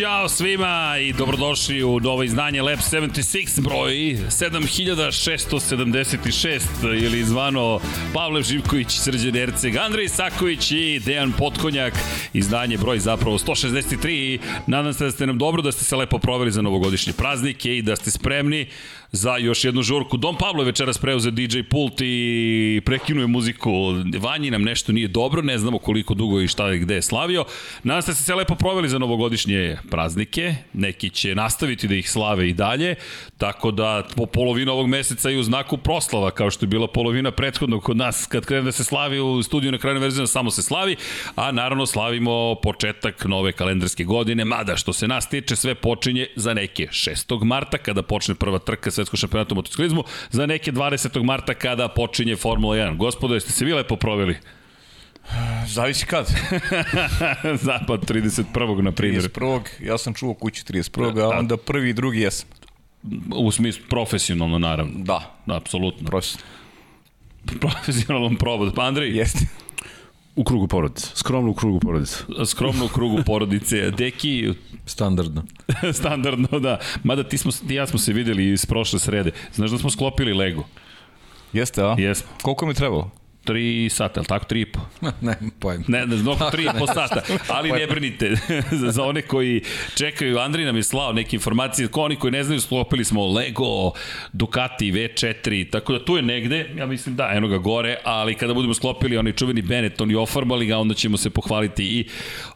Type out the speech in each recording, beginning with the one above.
Ćao svima i dobrodošli u novo izdanje Lab 76 broj 7676 ili zvano Pavle Živković, Srđan Erceg, Andrej Saković i Dejan Potkonjak. Izdanje broj zapravo 163 nadam se da ste nam dobro, da ste se lepo proveli za novogodišnje praznike i da ste spremni za još jednu žurku. Dom Pablo je večeras preuzeo DJ pult i prekinuje muziku. Vanji nam nešto nije dobro, ne znamo koliko dugo i šta je gde je slavio. Nadam se ste se lepo proveli za novogodišnje praznike. Neki će nastaviti da ih slave i dalje, tako da po polovinu ovog meseca i u znaku proslava, kao što je bila polovina prethodnog kod nas, kad krene da se slavi u studiju na krajnoj verziji, samo se slavi, a naravno slavimo početak nove kalendarske godine, mada što se nas tiče sve počinje za neke 6. marta, kada počne prva trka svetskog šampionata u motociklizmu, za neke 20. marta kada počinje Formula 1. Gospodo, jeste se vi lepo proveli? Zavisi kad. Zapad 31. na primjer. 31. Ja sam čuvao kući 31. Da, a onda prvi i drugi jesam. U smislu profesionalno, naravno. Da. Da, apsolutno. Profesionalno. Profesionalnom probod. Pa Andrej? Jeste. U krugu porodice. Skromno u krugu porodice. Skromno u krugu porodice. Deki... Standardno. Standardno, da. Mada ti, smo, ti ja smo se videli iz prošle srede. Znaš da smo sklopili Lego? Jeste, a? Jesmo. Koliko mi trebalo? 3 sata, ali tako 3 i po? ne, pojem. Ne, ne, mnogo 3 i po sata, ali ne brinite. za, za one koji čekaju, Andri nam je slao neke informacije, ko oni koji ne znaju, sklopili smo Lego, Ducati, V4, tako da tu je negde, ja mislim da, eno ga gore, ali kada budemo sklopili onaj čuveni Benetton i ofarbali ga, onda ćemo se pohvaliti i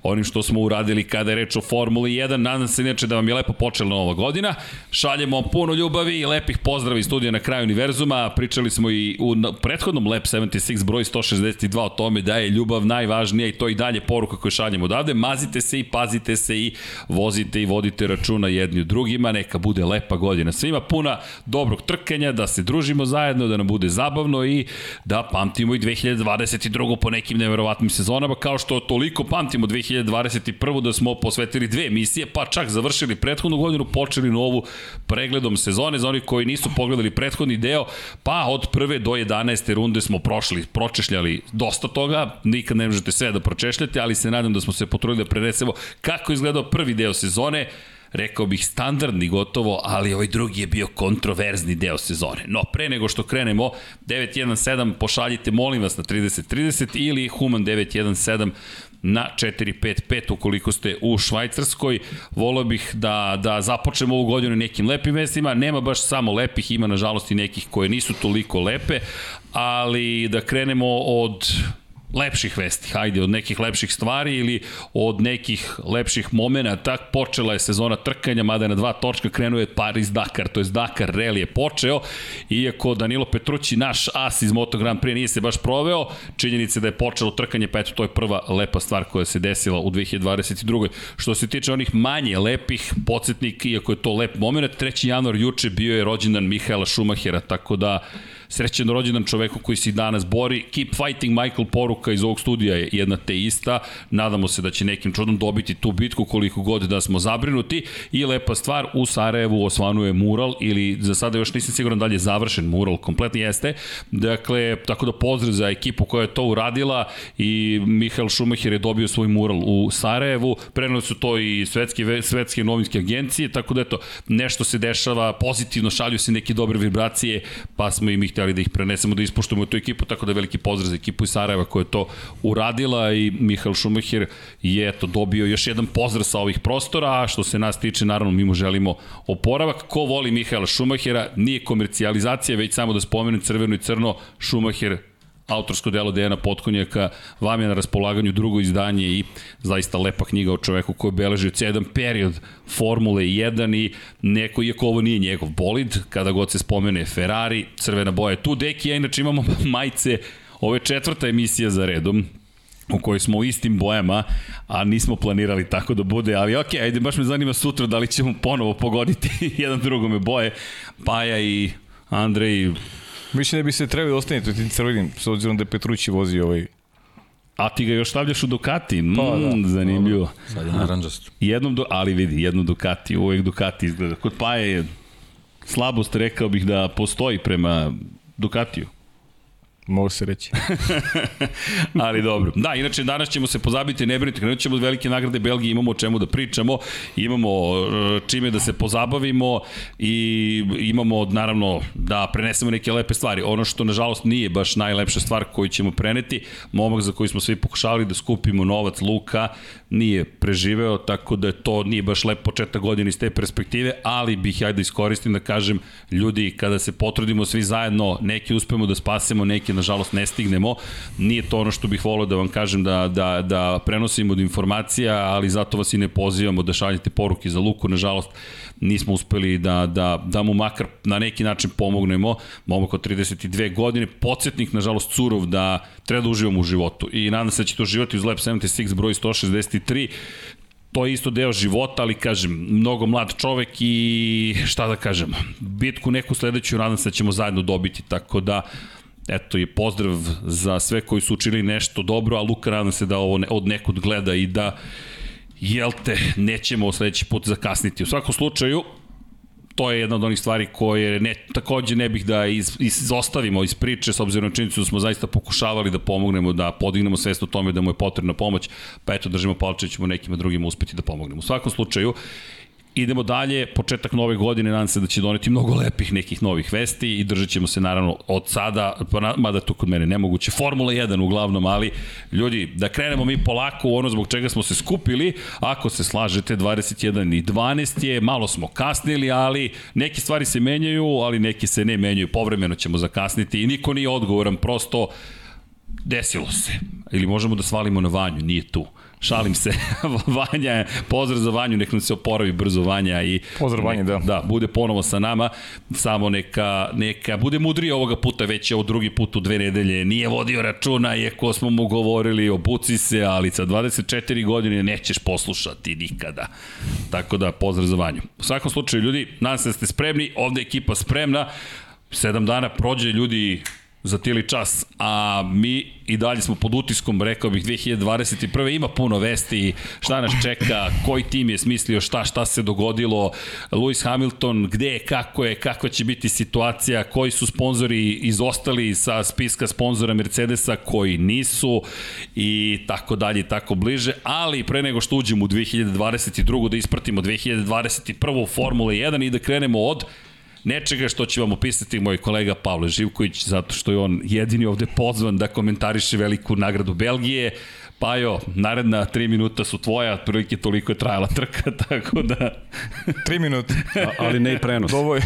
onim što smo uradili kada je reč o Formuli 1. Nadam se inače da vam je lepo počela nova godina. Šaljemo puno ljubavi i lepih pozdrava iz studija na kraju univerzuma. Pričali smo i u prethodnom Lab 76 broj 162 o tome da je ljubav najvažnija i to i dalje poruka koju šaljemo odavde. Mazite se i pazite se i vozite i vodite računa jedni drugima. Neka bude lepa godina. Svima puna dobrog trkanja, da se družimo zajedno, da nam bude zabavno i da pamtimo i 2022. po nekim neverovatnim sezonama, kao što toliko pamtimo 2021. da smo posvetili dve emisije, pa čak završili prethodnu godinu, počeli novu pregledom sezone za onih koji nisu pogledali prethodni deo, pa od prve do 11. runde smo prošli pročešljali dosta toga, nikad ne možete sve da pročešljate, ali se nadam da smo se potrudili da prenesemo kako je izgledao prvi deo sezone, rekao bih standardni gotovo, ali ovaj drugi je bio kontroverzni deo sezone. No, pre nego što krenemo, 917 pošaljite, molim vas, na 3030 ili Human 917 na 455 ukoliko ste u Švajcarskoj. Volio bih da, da započnemo ovu godinu nekim lepim vestima. Nema baš samo lepih, ima nažalost i nekih koje nisu toliko lepe, ali da krenemo od lepših vesti, hajde, od nekih lepših stvari ili od nekih lepših momenta. Počela je sezona trkanja, mada je na dva točka krenuo je Paris Dakar, to je Dakar Rally je počeo, iako Danilo Petrući, naš as iz Moto Grand Prix, nije se baš proveo, činjenica da je počelo trkanje, pa eto, to je prva lepa stvar koja se desila u 2022. Što se tiče onih manje lepih, podsjetnik, iako je to lep moment, 3. januar juče bio je rođendan Mihaela Šumahera, tako da srećen rođendan čoveku koji se danas bori. Keep fighting Michael poruka iz ovog studija je jedna te ista. Nadamo se da će nekim čudom dobiti tu bitku koliko god da smo zabrinuti. I lepa stvar, u Sarajevu osvanuje mural ili za sada još nisam siguran da li je završen mural, kompletni jeste. Dakle, tako da pozdrav za ekipu koja je to uradila i Mihael Schumacher je dobio svoj mural u Sarajevu. Prenali su to i svetske, svetske novinske agencije, tako da eto, nešto se dešava pozitivno, šalju se neke dobre vibracije, pa smo im ih hteli da ih prenesemo, da ispoštujemo tu ekipu, tako da veliki pozdrav za ekipu iz Sarajeva koja je to uradila i Mihael Šumacher je eto dobio još jedan pozdrav sa ovih prostora, a što se nas tiče, naravno mi mu želimo oporavak. Ko voli Mihaela Šumahera, nije komercijalizacija, već samo da spomenem crveno i crno, Šumacher autorsko delo Dejana Potkonjaka, vam je na raspolaganju drugo izdanje i zaista lepa knjiga o čoveku koji obeležio jedan period Formule 1 i neko, iako ovo nije njegov bolid, kada god se spomene Ferrari, crvena boja je tu, deki, ja inače imamo majice, ovo je četvrta emisija za redom, u kojoj smo u istim bojama, a nismo planirali tako da bude, ali ok, ajde, baš me zanima sutra da li ćemo ponovo pogoditi jedan drugome boje, Paja i Andrej Mislim da bi se trebali ostaniti u tim crvenim, s obzirom da je Petrući vozi ovaj A ti ga još stavljaš u Ducati? Mm, Pa, da. zanimljivo. Sad je naranđast. Jednom, do, ali vidi, jednom Ducati, uvek Ducati izgleda. Kod Paje je slabost, rekao bih da postoji prema Ducatiju. Može se reći. Ali dobro. Da, inače danas ćemo se pozabiti, ne brinite, krenut ćemo od velike nagrade Belgije, imamo o čemu da pričamo, imamo e, čime da se pozabavimo i imamo naravno da prenesemo neke lepe stvari. Ono što nažalost nije baš najlepša stvar koju ćemo preneti, momak za koji smo svi pokušavali da skupimo novac Luka, nije preživeo, tako da to nije baš lep početak godine iz te perspektive, ali bih ja da iskoristim da kažem, ljudi, kada se potrudimo svi zajedno, neki uspemo da spasemo, neki nažalost ne stignemo. Nije to ono što bih volio da vam kažem da, da, da prenosimo od informacija, ali zato vas i ne pozivamo da šaljete poruke za Luku. Nažalost, nismo uspeli da, da, da mu makar na neki način pomognemo. Momak od 32 godine, podsjetnik, nažalost, Curov da treba da uživamo u životu. I nadam se da će to uživati uz Lab 76 broj 163 to je isto deo života, ali kažem, mnogo mlad čovek i šta da kažem, bitku neku sledeću nadam se da ćemo zajedno dobiti, tako da eto je pozdrav za sve koji su učinili nešto dobro, a Luka nadam se da ovo ne, od nekud gleda i da jel te, nećemo sledeći put zakasniti. U svakom slučaju, to je jedna od onih stvari koje ne, takođe ne bih da iz, izostavimo iz priče, s obzirom na činjenicu da smo zaista pokušavali da pomognemo, da podignemo svest o tome da mu je potrebna pomoć, pa eto držimo palče, ćemo nekima drugima uspeti da pomognemo. U svakom slučaju, Idemo dalje, početak nove godine, nadam se da će doneti mnogo lepih nekih novih vesti i držat ćemo se naravno od sada, pa mada to kod mene nemoguće, Formula 1 uglavnom, ali ljudi, da krenemo mi polako u ono zbog čega smo se skupili, ako se slažete, 21 i 12 je, malo smo kasnili, ali neke stvari se menjaju, ali neke se ne menjaju, povremeno ćemo zakasniti i niko nije odgovoran, prosto desilo se. Ili možemo da svalimo na vanju, nije tu. Šalim se. Vanja, pozdrav za Vanju, nek nam se oporavi brzo Vanja i Pozdrav Vanja, da. Da, bude ponovo sa nama. Samo neka, neka bude mudrije ovoga puta, već je ovo drugi put u dve nedelje. Nije vodio računa, iako smo mu govorili, obuci se, ali sa 24 godine nećeš poslušati nikada. Tako da, pozdrav za Vanju. U svakom slučaju, ljudi, nadam se da ste spremni, ovde je ekipa spremna. Sedam dana prođe, ljudi za tili čas, a mi i dalje smo pod utiskom, rekao bih, 2021. Ima puno vesti, šta nas čeka, koji tim je smislio šta, šta se dogodilo, Lewis Hamilton, gde je, kako je, kakva će biti situacija, koji su sponzori izostali sa spiska sponzora Mercedesa, koji nisu i tako dalje i tako bliže, ali pre nego što uđemo u 2022. da ispratimo 2021. Formule 1 i da krenemo od nečega što će vam opisati moj kolega Pavle Živković, zato što je on jedini ovde pozvan da komentariše veliku nagradu Belgije. Pajo, naredna tri minuta su tvoja, prilike toliko je trajala trka, tako da... Tri minuta. Ali ne i prenos. Dovolj,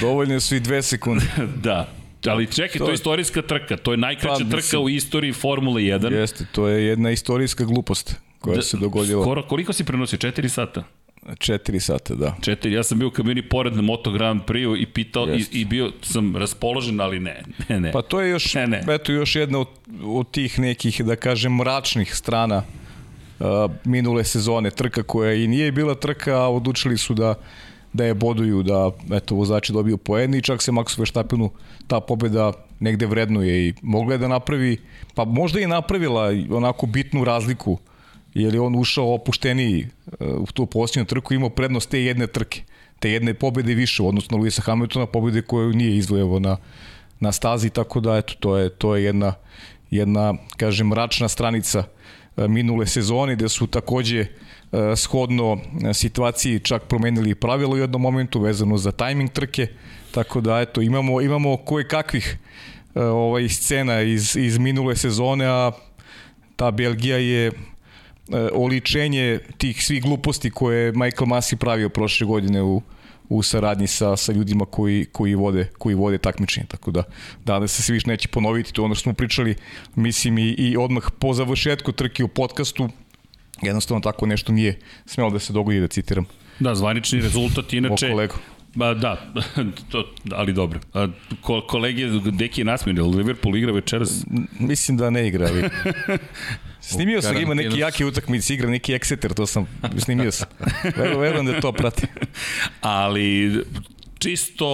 dovoljne su i dve sekunde. da, Ali čekaj, to, to je istorijska trka, to je najkraća Pa, trka u istoriji Formule 1. Jeste, to je jedna istorijska glupost koja Da, se dogodila. Skoro, koliko si prenosio? 4 sata? Četiri sata, da. 4, ja sam bio u kabini pored na Moto Grand Prix i pitao i, i bio sam raspoložen, ali ne, ne, ne. Pa to je još, Ne, ne. eto, još jedna od, od tih nekih, da kažem, mračnih strana uh, minule sezone. Trka koja i nije bila trka, a odlučili su da da je boduju, da eto, vozači dobiju poeni i čak se Maxu Verstappenu ta pobeda negde vrednuje i mogla je da napravi, pa možda i napravila onako bitnu razliku jer je on ušao opušteniji uh, u tu posljednju trku imao prednost te jedne trke te jedne pobede više na Luisa Hamiltona, pobede koju nije izvojevo na, na stazi, tako da eto, to je, to je jedna, jedna, kažem, mračna stranica e, minule sezone, gde su takođe e, shodno e, situaciji čak promenili pravilo u jednom momentu vezano za tajming trke, tako da eto, imamo, imamo koje kakvih e, ovaj, scena iz, iz minule sezone, a ta Belgija je e, oličenje tih svih gluposti koje je Michael Masi pravio prošle godine u, u saradnji sa, sa ljudima koji, koji, vode, koji vode takmičenje. Tako da, da se svi više neće ponoviti, to ono što smo pričali, mislim i, i odmah po završetku trke u podcastu, jednostavno tako nešto nije smelo da se dogodi, da citiram Da, zvanični rezultat, inače... Ba, da, to, ali dobro. A, ko, kolege, Deki je nasmijen, Liverpool igra večeras. Mislim da ne igra, ali... Snimio sam, ima neki jaki utakmic, igra neki Exeter, to sam, snimio sam. Verujem, verujem da to prati. Ali čisto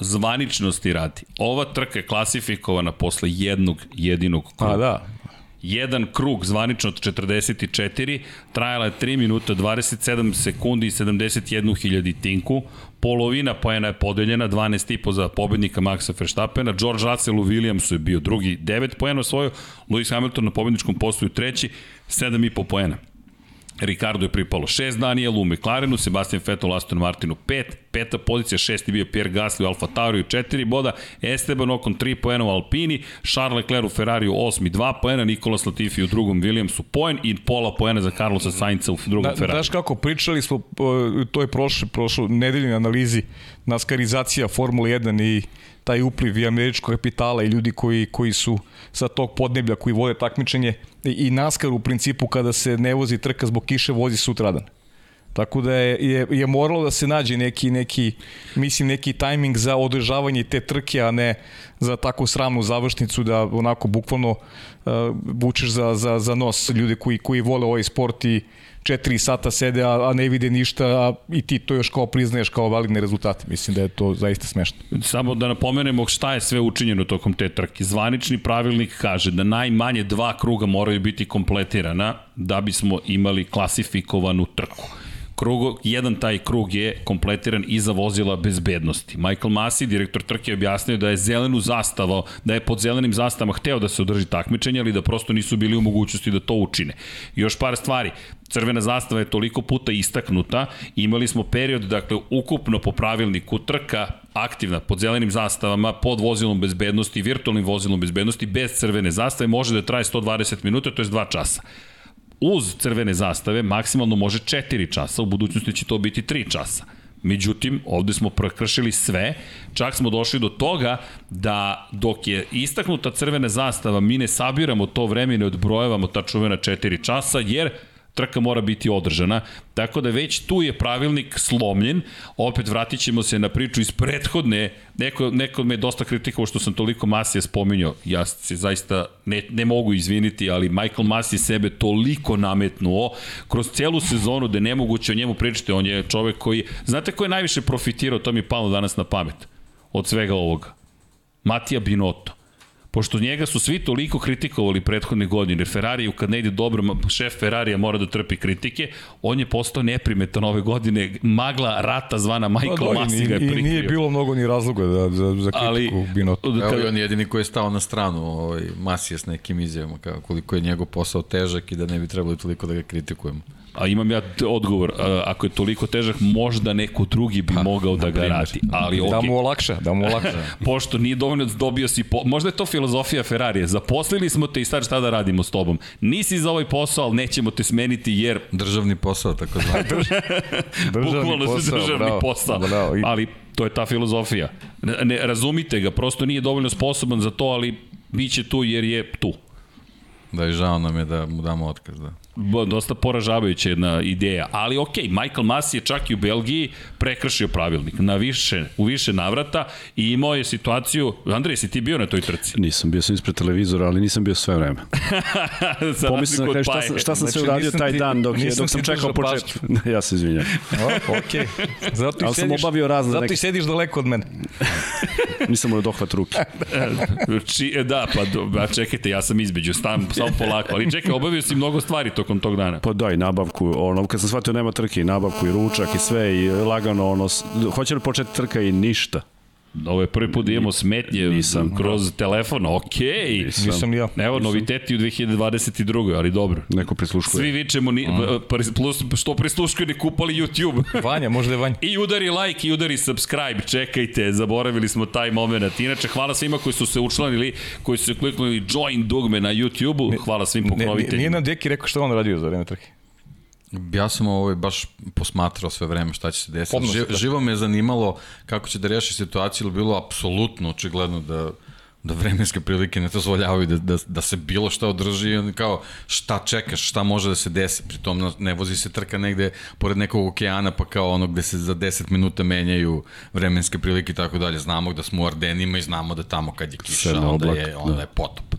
zvaničnosti radi. Ova trka je klasifikovana posle jednog jedinog kruga. Pa da, Jedan krug zvanično od 44, trajala je 3 minuta 27 sekundi i 71 hiljaditinku. Polovina poena je podeljena, 12,5 za pobednika Maxa Verstappena. George Russell u Williamsu je bio drugi, 9 poena osvojio. Lewis Hamilton na pobedničkom postoju treći, 7,5 poena. Ricardo je pripalo 6 Daniel u McLarenu, Sebastian Vettel Aston Martinu 5, peta pozicija, šesti bio Pierre Gasly u Alfa Tauriju 4 boda, Esteban Ocon 3 poena u Alpini, Charles Leclerc u Ferrariju 8 2 poena, Nikolas Latifi u drugom Williamsu poen i pola poena za Carlosa Sainca u drugom da, Ferrariju. Znaš kako, pričali smo, to je prošlo, prošlo nedeljne analizi, naskarizacija Formule 1 i taj upliv i američkog kapitala i ljudi koji, koji su sa tog podneblja, koji vode takmičenje i, i NASCAR u principu kada se ne vozi trka zbog kiše, vozi sutradan. Tako da je, je, je moralo da se nađe neki, neki, mislim, neki tajming za održavanje te trke, a ne za takvu sramnu završnicu da onako bukvalno uh, vučeš za, za, za nos ljude koji, koji vole ovaj sport i četiri sata sede, a, a ne vide ništa, a i ti to još kao priznaješ kao validne rezultate. Mislim da je to zaista smešno. Samo da napomenemo šta je sve učinjeno tokom te trke. Zvanični pravilnik kaže da najmanje dva kruga moraju biti kompletirana da bismo imali klasifikovanu trku krugo, jedan taj krug je kompletiran i za vozila bezbednosti. Michael Masi, direktor trke, objasnio da je zelenu zastavao, da je pod zelenim zastavama hteo da se održi takmičenje, ali da prosto nisu bili u mogućnosti da to učine. Još par stvari, crvena zastava je toliko puta istaknuta, imali smo period, dakle, ukupno po pravilniku trka aktivna pod zelenim zastavama, pod vozilom bezbednosti, virtualnim vozilom bezbednosti, bez crvene zastave, može da traje 120 minuta, to je 2 časa uz crvene zastave maksimalno može 4 časa, u budućnosti će to biti 3 časa. Međutim, ovde smo prekršili sve, čak smo došli do toga da dok je istaknuta crvena zastava, mi ne sabiramo to vreme i ne odbrojavamo ta čuvena 4 časa, jer trka mora biti održana, tako da već tu je pravilnik slomljen, opet vratit ćemo se na priču iz prethodne, neko, neko me dosta kritikovao što sam toliko Masija spominjao, ja se zaista ne, ne mogu izviniti, ali Michael Masi sebe toliko nametnuo kroz celu sezonu da je nemoguće o njemu pričati, on je čovek koji, znate ko je najviše profitirao, to mi je palo danas na pamet, od svega ovoga? Matija Binotto pošto njega su svi toliko kritikovali prethodne godine, jer Ferrari kad ne ide dobro, šef Ferrarija mora da trpi kritike, on je postao neprimetan ove godine, magla rata zvana Michael pa, Masi ga je prikrio. I nije bilo mnogo ni razloga da, za, za kritiku Ali, Binotto. Evo i on je jedini koji je stao na stranu ovaj, Masija s nekim izjavama, koliko je njegov posao težak i da ne bi trebalo toliko da ga kritikujemo. A imam ja odgovor, ako je toliko težak, možda neko drugi bi pa, mogao da ga radi. Ali, okay. Da mu olakša, da mu olakša. Pošto nije dovoljno dobio si, po... možda je to filozofija Ferrarije, zaposlili smo te i sad šta da radimo s tobom. Nisi za ovaj posao, ali nećemo te smeniti jer... Državni posao, tako znam. državni Bukvalno posao, državni bravo, posao. Bravo. Ali to je ta filozofija. Ne, ne, razumite ga, prosto nije dovoljno sposoban za to, ali biće tu jer je tu. Da, i žao nam je da mu damo otkaz, da dosta poražavajuća jedna ideja, ali ok, Michael Masi je čak i u Belgiji prekršio pravilnik na više, u više navrata i imao je situaciju, Andrej, si ti bio na toj trci? Nisam, bio sam ispred televizora, ali nisam bio sve vreme. Pomislio sam šta, sam, šta sam znači, se uradio taj ti, dan dok, je, dok sam čekao počet. ja se izvinjam. ok, zato ali sam obavio razne Zato i sediš daleko od mene. nisam mu dohvat ruke. Či, e, da, pa do, čekajte, ja sam između, sam, samo polako, ali čekaj, obavio si mnogo stvari to tokom tog dana? Pa da, i nabavku, ono, kad sam shvatio nema trke, nabavku, i ručak, i sve, i lagano, ono, hoće li početi trka i ništa. Ovo je prvi put da imamo smetnje Nisam, kroz da. telefon, okej. Okay. Nisam, Nisam ja. Evo, Nisam. noviteti u 2022. ali dobro. Neko prisluškuje. Svi vičemo, ni, mm. plus, što prisluškuje, ne kupali YouTube. Vanja, možda je Vanja. I udari like i udari subscribe, čekajte, zaboravili smo taj moment. Inače, hvala svima koji su se učlanili, koji su se kliknuli join dugme na YouTube-u, hvala svim pokroviteljima. Nije nam Deki rekao što on radio za vreme trke. Ja sam ovaj baš posmatrao sve vreme šta će se desiti. Živ, živo me je zanimalo kako će da reši situaciju, ili bilo apsolutno očigledno da da vremenske prilike ne dozvoljavaju da, da, da se bilo šta održi i kao šta čekaš, šta može da se desi, pritom ne vozi se trka negde pored nekog okeana pa kao ono gde se za 10 minuta menjaju vremenske prilike i tako dalje, znamo da smo u Ardenima i znamo da tamo kad je kiša, onda je, onda da. je potop.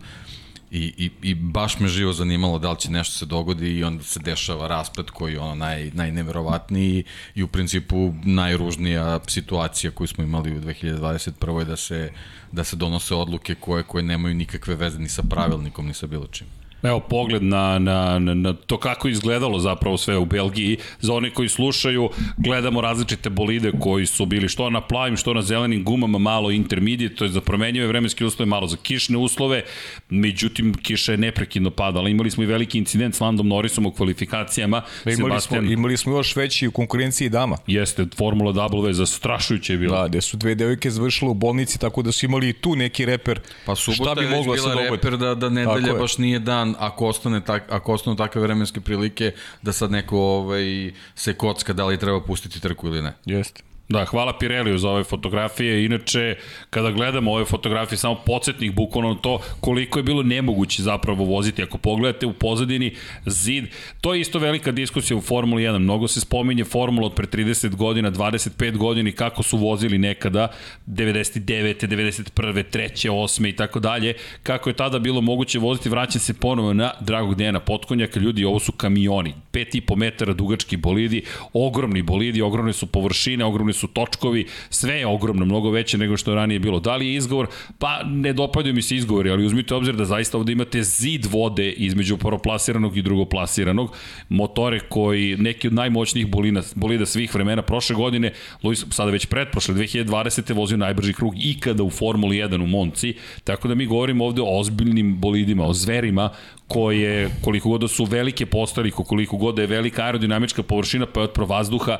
I, i, I baš me živo zanimalo da li će nešto se dogodi i onda se dešava rasplet koji je ono naj, najneverovatniji i u principu najružnija situacija koju smo imali u 2021. je da se, da se donose odluke koje, koje nemaju nikakve veze ni sa pravilnikom ni sa bilo čim. Evo pogled na, na, na, na to kako izgledalo zapravo sve u Belgiji. Za one koji slušaju, gledamo različite bolide koji su bili što na plavim, što na zelenim gumama, malo intermediate, to je za promenjive vremenske uslove, malo za kišne uslove. Međutim, kiša je neprekidno padala. Imali smo i veliki incident s Landom Norrisom u kvalifikacijama. Da, imali, Sebastian... smo, imali smo još veći u konkurenciji dama. Jeste, Formula W zastrašujuće je bila. Da, gde su dve devojke završile u bolnici, tako da su imali tu neki reper. Pa subota šta bi moglo da dogodi. reper da, da nedelja baš nije dan dan ako ostane tak, ako ostanu takve vremenske prilike da sad neko ovaj se kocka da li treba pustiti trku ili ne. Jeste. Da, hvala Pireliju za ove fotografije. Inače, kada gledamo ove fotografije, samo podsjetnih bukvalno to koliko je bilo nemoguće zapravo voziti. Ako pogledate u pozadini zid, to je isto velika diskusija u Formuli 1. Mnogo se spominje Formula od pre 30 godina, 25 godina i kako su vozili nekada, 99. 91. 3. 8. i tako dalje. Kako je tada bilo moguće voziti, vraćam se ponovo na dragog Dejana Potkonjaka. Ljudi, ovo su kamioni. 5,5 metara dugački bolidi, ogromni bolidi, ogromne su površine, ogromne su točkovi, sve je ogromno, mnogo veće nego što je ranije bilo. Da li je izgovor? Pa ne dopadaju mi se izgovori, ali uzmite obzir da zaista ovde imate zid vode između prvoplasiranog i drugoplasiranog, motore koji, neki od najmoćnijih bolina, bolida svih vremena, prošle godine, Luis, sada već pretprošle, 2020. vozio najbrži krug ikada u Formuli 1 u Monci, tako da mi govorimo ovde o ozbiljnim bolidima, o zverima koje, koliko god da su velike postali, koliko god da je velika aerodinamička površina, pa je otpro vazduha,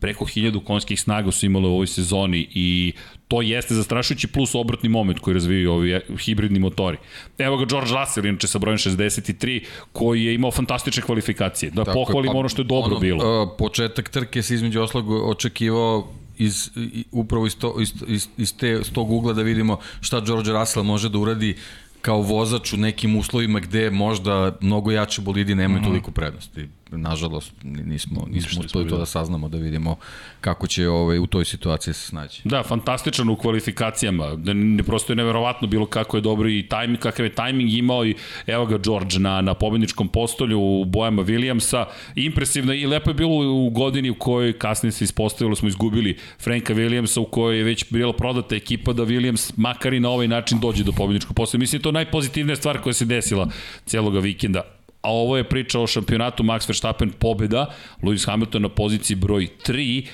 preko 1000 konjskih snaga su imali u ovoj sezoni i to jeste zastrašujući plus obratni moment koji razvijaju ovi hibridni motori. Evo ga George Russell, inače sa brojem 63, koji je imao fantastične kvalifikacije. Da Tako pohvalimo pa, ono što je dobro ono, bilo. Uh, početak trke se između oslog očekivao iz, upravo iz, to, iz, iz, iz, te, iz tog ugla da vidimo šta George Russell može da uradi kao vozač u nekim uslovima gde možda mnogo jače bolidi nemaju mm -hmm. toliko prednosti nažalost nismo nismo uspeli to da saznamo da vidimo kako će ovaj u toj situaciji se snaći. Da, fantastičan u kvalifikacijama. Da ne prosto je neverovatno bilo kako je dobro i tajming kakav je tajming imao i evo ga George na na pobedničkom postolju u bojama Williamsa. Impresivno i lepo je bilo u godini u kojoj kasnije se ispostavilo smo izgubili Franka Williamsa u kojoj je već bila prodata ekipa da Williams makar i na ovaj način dođe do pobedničkog postolja. Mislim to najpozitivnija stvar koja se desila cijelog vikenda a ovo je priča o šampionatu Max Verstappen pobeda, Lewis Hamilton na poziciji broj 3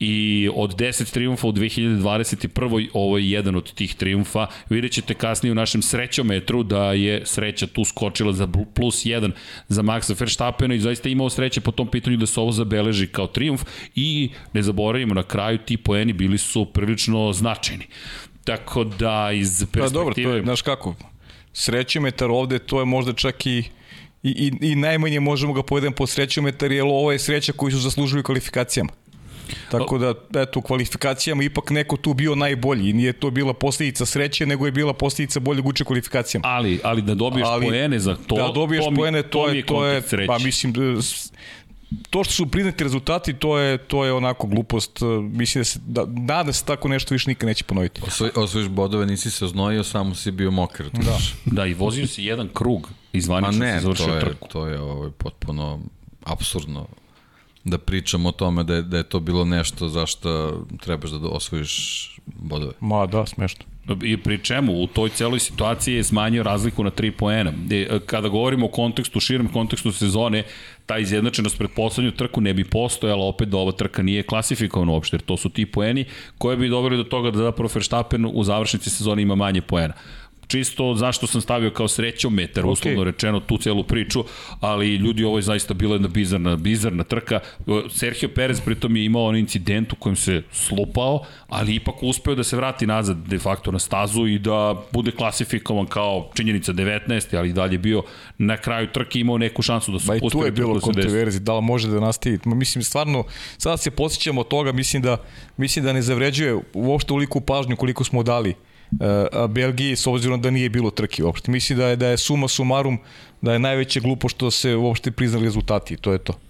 i od 10 triumfa u 2021. ovo je jedan od tih triumfa. Vidjet ćete kasnije u našem srećometru da je sreća tu skočila za plus 1 za Maxa Verstappena i zaista imao sreće po tom pitanju da se ovo zabeleži kao triumf i ne zaboravimo na kraju ti poeni bili su prilično značajni. Tako da iz perspektive... Pa dobro, to je, znaš kako, srećometar ovde to je možda čak i i, i, i najmanje možemo ga povedem po srećometar, jer ovo je sreća koju su zaslužili kvalifikacijama. Tako da, eto, u kvalifikacijama ipak neko tu bio najbolji i nije to bila posljedica sreće, nego je bila posljedica boljeg uče kvalifikacijama. Ali, ali da dobiješ ali, poene za to, da dobiješ to poene, to, to je, to je, pa mislim, to što su priznati rezultati, to je to je onako glupost. Mislim da se da nada se tako nešto više nikad neće ponoviti. Osvoji, osvojiš bodove, nisi se oznojio, samo si bio mokar. Da. da, i vozio si jedan krug izvanično Ma ne, to je, trku. to je ovaj, potpuno absurdno da pričamo o tome da je, da je to bilo nešto zašto trebaš da osvojiš bodove. Ma da, smešno. I pri čemu? U toj celoj situaciji je smanjio razliku na 3 poena. E, kada govorimo o kontekstu, širem kontekstu sezone, ta izjednačenost pred poslednju trku ne bi postojala opet da ova trka nije klasifikovana uopšte, jer to su ti poeni koje bi doveli do toga da zapravo Verstappen u završnici sezone ima manje poena čisto zašto sam stavio kao srećom metar, okay. uslovno rečeno, tu celu priču, ali ljudi, ovo je zaista bila jedna bizarna, bizarna trka. Sergio Perez pritom je imao on incident u kojem se slupao, ali ipak uspeo da se vrati nazad de facto na stazu i da bude klasifikovan kao činjenica 19. ali i dalje bio na kraju trke imao neku šansu da se pusti. tu je bilo da kontroverzi, da li može da nastavi. Mislim, stvarno, sada se posjećamo toga, mislim da, mislim da ne zavređuje uopšte uliku pažnju koliko smo dali uh, Belgiji s obzirom da nije bilo trke uopšte. Mislim da je, da je suma sumarum, da je najveće glupo što se uopšte priznali rezultati, to je to.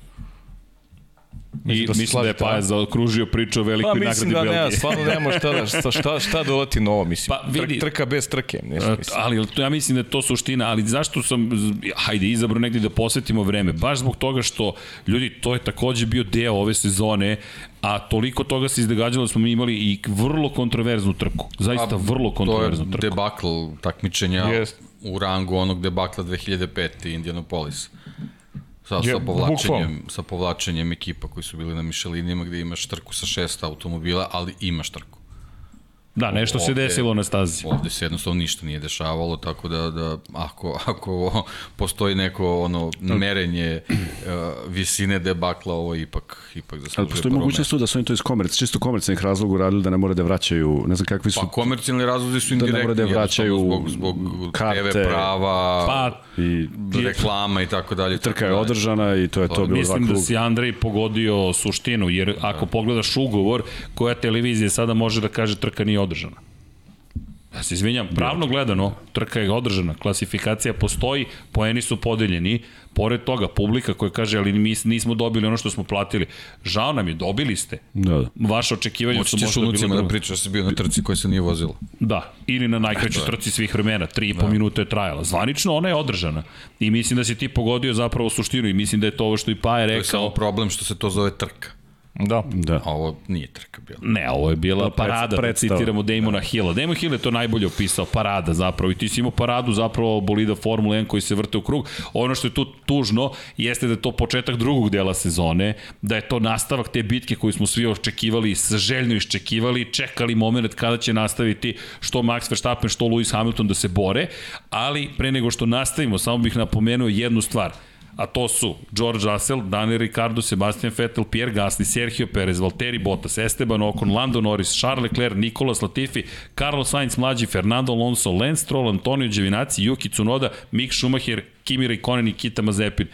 Mislim I da mislim da je Paja zaokružio priču o velikoj pa, nagradi Belgije. Pa mislim da nema, stvarno nema šta, da, šta, šta, šta doleti novo, mislim. Pa, vidi, trka bez trke. Nešto, mislim. Ali ja mislim da je to suština, ali zašto sam, hajde, izabro negdje da posvetimo vreme? Baš zbog toga što, ljudi, to je takođe bio deo ove sezone, a toliko toga se izdegađalo da smo mi imali i vrlo kontroverznu trku. Zaista a, vrlo kontroverznu trku. To je debakl takmičenja. Jest u rangu onog debakla 2005. Indianapolis. Sa, sa, povlačenjem, sa povlačenjem ekipa koji su bili na Michelinima gde imaš trku sa šest automobila, ali imaš trku. Da, nešto ovde, se desilo na stazi. Ovde se jednostavno ništa nije dešavalo, tako da, da ako, ako postoji neko ono merenje uh, visine debakla, ovo ipak, ipak zaslužuje Ali postoji mogućnost da su oni to iz komerc, čisto komercijalnih razloga uradili da ne mora da vraćaju, ne znam kakvi su... Pa komercijalni razlozi su indirektni, da ne mora da vraćaju zbog, zbog karte, TV prava, pa, i, reklama i tako dalje. Trka je održana i to je to, to bilo Mislim da si Andrej pogodio suštinu, jer ako da. pogledaš ugovor, koja televizija sada može da kaže trka nije održana. Ja se izvinjam, pravno gledano, trka je održana, klasifikacija postoji, poeni su podeljeni, pored toga, publika koja kaže, ali mi nismo dobili ono što smo platili. Žao nam je, dobili ste. Da, da. Vaše očekivanje su možda bilo... da pričaš da si bio na trci koja se nije vozila. Da, ili na najkraćoj trci svih vremena, 3,5 da. minuta je trajala. Zvanično ona je održana. I mislim da si ti pogodio zapravo suštinu i mislim da je to ovo što i Paje rekao. To je samo problem što se to zove trka. Da. da. A ovo nije trka bila. Ne, ovo je bila da, parada, da citiramo Damona da. Hilla. Damon Hill je to najbolje opisao, parada zapravo. I ti si imao paradu zapravo bolida Formula 1 koji se vrte u krug. Ono što je tu tužno jeste da je to početak drugog dela sezone, da je to nastavak te bitke koju smo svi očekivali, željno iščekivali, čekali moment kada će nastaviti što Max Verstappen, što Lewis Hamilton da se bore, ali pre nego što nastavimo, samo bih napomenuo jednu stvar – a to su George Russell, Daniel Ricciardo, Sebastian Vettel, Pierre Gasly, Sergio Perez, Valtteri Bottas, Esteban Ocon, Lando Norris, Charles Leclerc, Nicolas Latifi, Carlos Sainz mlađi, Fernando Alonso, Lance Stroll, Antonio Giovinazzi, Yuki Tsunoda, Mick Schumacher, Kimi Raikkonen i Kita Mazepin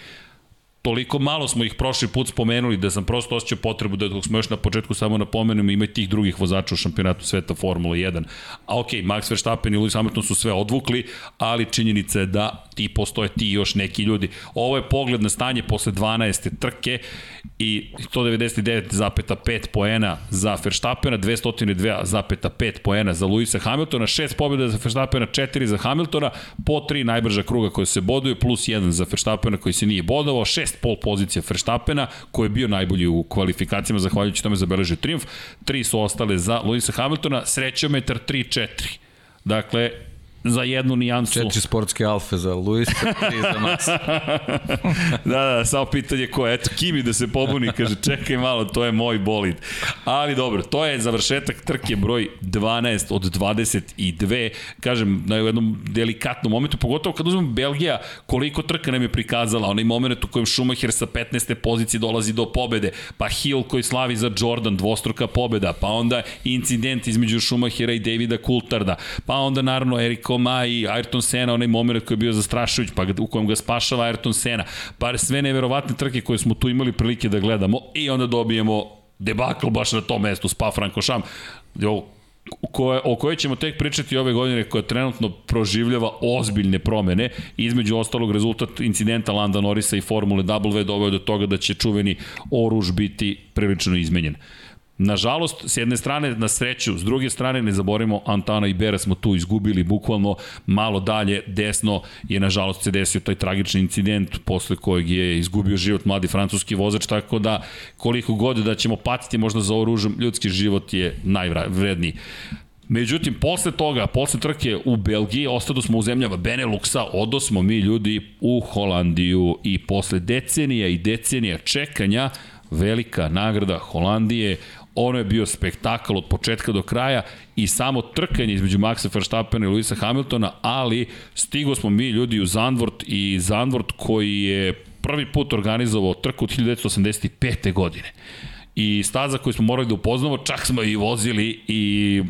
toliko malo smo ih prošli put spomenuli da sam prosto osjećao potrebu da dok smo još na početku samo napomenemo ima i tih drugih vozača u šampionatu sveta Formula 1. A ok, Max Verstappen i Lewis Hamilton su sve odvukli, ali činjenica je da ti postoje ti još neki ljudi. Ovo je pogled na stanje posle 12. trke i 199,5 poena za Verstappena, 202,5 poena za Luisa Hamiltona, 6 pobjeda za Verstappena, 4 za Hamiltona, po 3 najbrža kruga koje se boduju, plus 1 za Verstappena koji se nije bodovao, 6 pol pozicija Verstappena, koji je bio najbolji u kvalifikacijama, zahvaljujući tome zabeležio triumf, 3 su ostale za Luisa Hamiltona, srećometar 3-4. Dakle, za jednu nijansu. Četiri sportske alfe za Luis, tri za Max. da, da, samo pitanje ko je. Eto, Kimi da se pobuni, kaže, čekaj malo, to je moj bolid. Ali dobro, to je završetak trke broj 12 od 22. Kažem, na jednom delikatnom momentu, pogotovo kad uzmemo Belgija, koliko trka nam je prikazala, onaj moment u kojem Schumacher sa 15. pozicije dolazi do pobede, pa Hill koji slavi za Jordan, dvostruka pobeda, pa onda incident između Schumachera i Davida Coultarda, pa onda naravno Eriko Ma i Ayrton Senna, onaj moment koji je bio zastrašujuć, pa u kojem ga spašava Ayrton Senna, pa sve neverovatne trke koje smo tu imali prilike da gledamo i onda dobijemo debakl baš na tom mestu, Spa Frankošam, koje, o kojoj ćemo tek pričati ove godine koja trenutno proživljava ozbiljne promene, između ostalog rezultat incidenta Landa Norisa i Formule W doveo do toga da će čuveni oruž biti prilično izmenjen. Nažalost, s jedne strane na sreću, s druge strane ne zaborimo Antana i Bera smo tu izgubili bukvalno malo dalje desno je nažalost se desio taj tragični incident posle kojeg je izgubio život mladi francuski vozač, tako da koliko god da ćemo patiti možda za oružom, ljudski život je najvredniji. Međutim, posle toga, posle trke u Belgiji, ostado smo u zemljama Beneluxa, odo smo mi ljudi u Holandiju i posle decenija i decenija čekanja, velika nagrada Holandije, ono je bio spektakl od početka do kraja i samo trkanje između Maxa Verstappena i Luisa Hamiltona, ali stigo smo mi ljudi u Zandvort i Zandvort koji je prvi put organizovao trku od 1985. godine i staza koju smo morali da upoznamo, čak smo i vozili i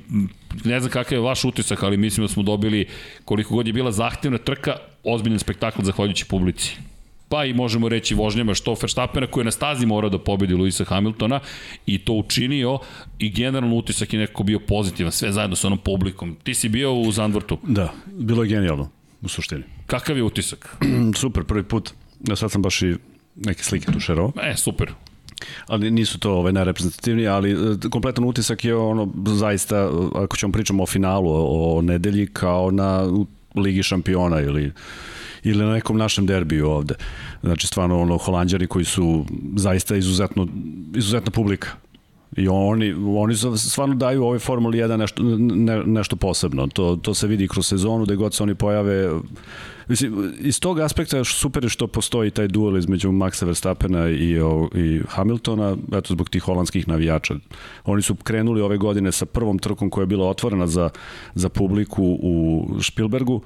ne znam kakav je vaš utisak, ali mislim da smo dobili koliko god je bila zahtevna trka, ozbiljan spektakl zahvaljujući publici pa i možemo reći vožnjama što Verstappena koji je na stazi morao da pobedi Luisa Hamiltona i to učinio i generalno utisak je nekako bio pozitivan, sve zajedno sa onom publikom. Ti si bio u Zandvortu? Da, bilo je genijalno u suštini. Kakav je utisak? super, prvi put. Ja sad sam baš i neke slike tu šerao. E, super ali nisu to ovaj najreprezentativniji, ali e, kompletan utisak je ono zaista ako ćemo pričamo o finalu o, o nedelji kao na Ligi šampiona ili ili na nekom našem derbiju ovde. Znači stvarno ono holanđari koji su zaista izuzetno izuzetna publika. I oni, oni stvarno daju ovoj Formuli 1 nešto, ne, nešto posebno. To, to se vidi kroz sezonu, gde god se oni pojave. Mislim, iz tog aspekta super je što postoji taj duel između Maxa Verstappena i, i Hamiltona, eto zbog tih holandskih navijača. Oni su krenuli ove godine sa prvom trkom koja je bila otvorena za, za publiku u Spielbergu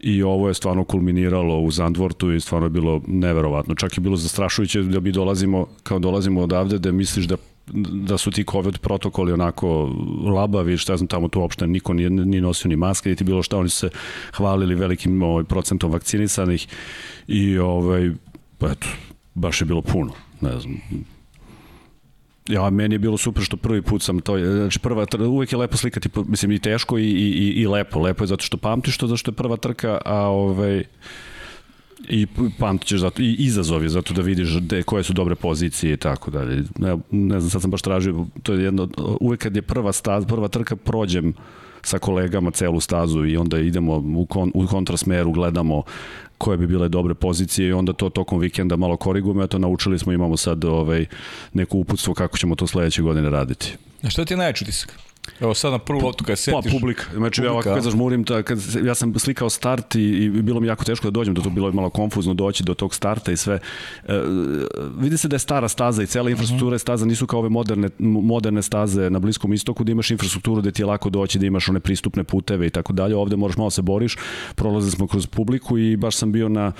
i ovo je stvarno kulminiralo u Zandvortu i stvarno je bilo neverovatno. Čak je bilo zastrašujuće da mi dolazimo, kao dolazimo odavde, da misliš da da su ti COVID protokoli onako labavi, šta ja znam, tamo tu uopšte niko nije, nije nosio ni maske, niti bilo šta, oni su se hvalili velikim ovaj, procentom vakcinisanih i ovaj, eto, baš je bilo puno, ne znam, Ja, meni je bilo super što prvi put sam to, znači prva, uvek je lepo slikati, mislim i teško i, i, i lepo, lepo je zato što pamtiš to, zato što je prva trka, a ovaj, i pamtit ćeš zato, i izazovi zato da vidiš de, koje su dobre pozicije i tako dalje. Ne, ne znam, sad sam baš tražio, to je jedno, uvek kad je prva staz, prva trka prođem sa kolegama celu stazu i onda idemo u, kon, u kontrasmeru, gledamo koje bi bile dobre pozicije i onda to tokom vikenda malo korigujemo, eto naučili smo, imamo sad ovaj, neko uputstvo kako ćemo to sledeće godine raditi. A što ti je najveći utisak? Evo sad na prvu loptu kad setiš. Pa publika. Znači ja ovako kad zažmurim, ta, kad, ja sam slikao start i, i bilo mi jako teško da dođem do to, bilo je malo konfuzno doći do tog starta i sve. E, vidi se da je stara staza i cela infrastruktura je staza, nisu kao ove moderne, moderne staze na Bliskom istoku, da imaš infrastrukturu da ti je lako doći, da imaš one pristupne puteve i tako dalje. Ovde moraš malo se boriš. Prolazili smo kroz publiku i baš sam bio na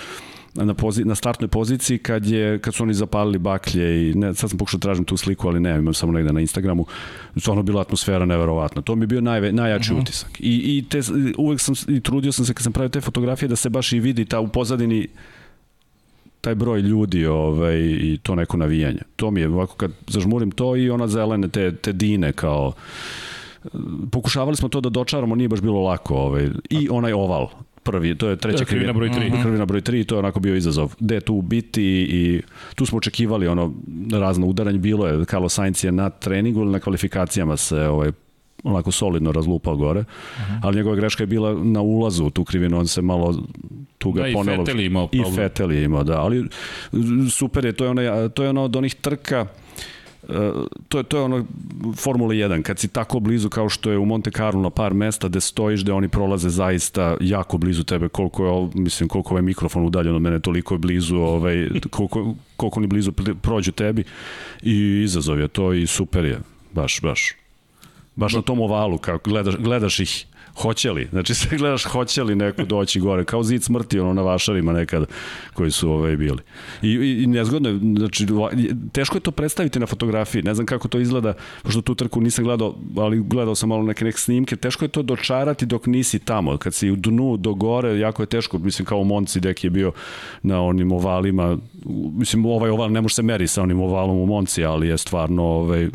na, pozi, na startnoj poziciji kad, je, kad su oni zapalili baklje i ne, sad sam pokušao da tražim tu sliku, ali ne, imam samo negde na Instagramu. Stvarno bila atmosfera neverovatna. To mi je bio najve, najjači mhm. -huh. utisak. I, i te, uvek sam i trudio sam se kad sam pravio te fotografije da se baš i vidi ta u pozadini taj broj ljudi ovaj, i to neko navijanje. To mi je ovako kad zažmurim to i ona zelene te, te dine kao pokušavali smo to da dočaramo, nije baš bilo lako. Ovaj. I onaj oval, prvi, to je treća krivina. broj 3. Mm -hmm. Krivina broj 3, to je onako bio izazov. Gde tu biti i tu smo očekivali ono razno udaranje, bilo je, Carlos Sainz je na treningu ili na kvalifikacijama se ovaj, onako solidno razlupao gore, uh -huh. ali njegova greška je bila na ulazu u tu krivinu, on se malo tu ga da, ponelo. I Fetel imao problem. I Fetel je imao, da, ali super je, to je ono, to je ono od onih trka to je to je ono Formula 1 kad si tako blizu kao što je u Monte Carlo na par mesta gde stojiš gde oni prolaze zaista jako blizu tebe koliko je mislim koliko ovaj mikrofon udaljen od mene toliko je blizu ovaj koliko koliko oni blizu prođu tebi i izazov je to i super je baš baš. Baš na tom ovalu kako gledaš gledaš ih hoće li, znači sve gledaš hoće li neko doći gore, kao zid smrti ono na vašarima nekad koji su ovaj bili. I, i, i nezgodno znači teško je to predstaviti na fotografiji, ne znam kako to izgleda, pošto tu trku nisam gledao, ali gledao sam malo neke neke snimke, teško je to dočarati dok nisi tamo, kad si u dnu do gore, jako je teško, mislim kao u Monci dek je bio na onim ovalima, mislim ovaj oval ne može se meri sa onim ovalom u Monci, ali je stvarno ovaj,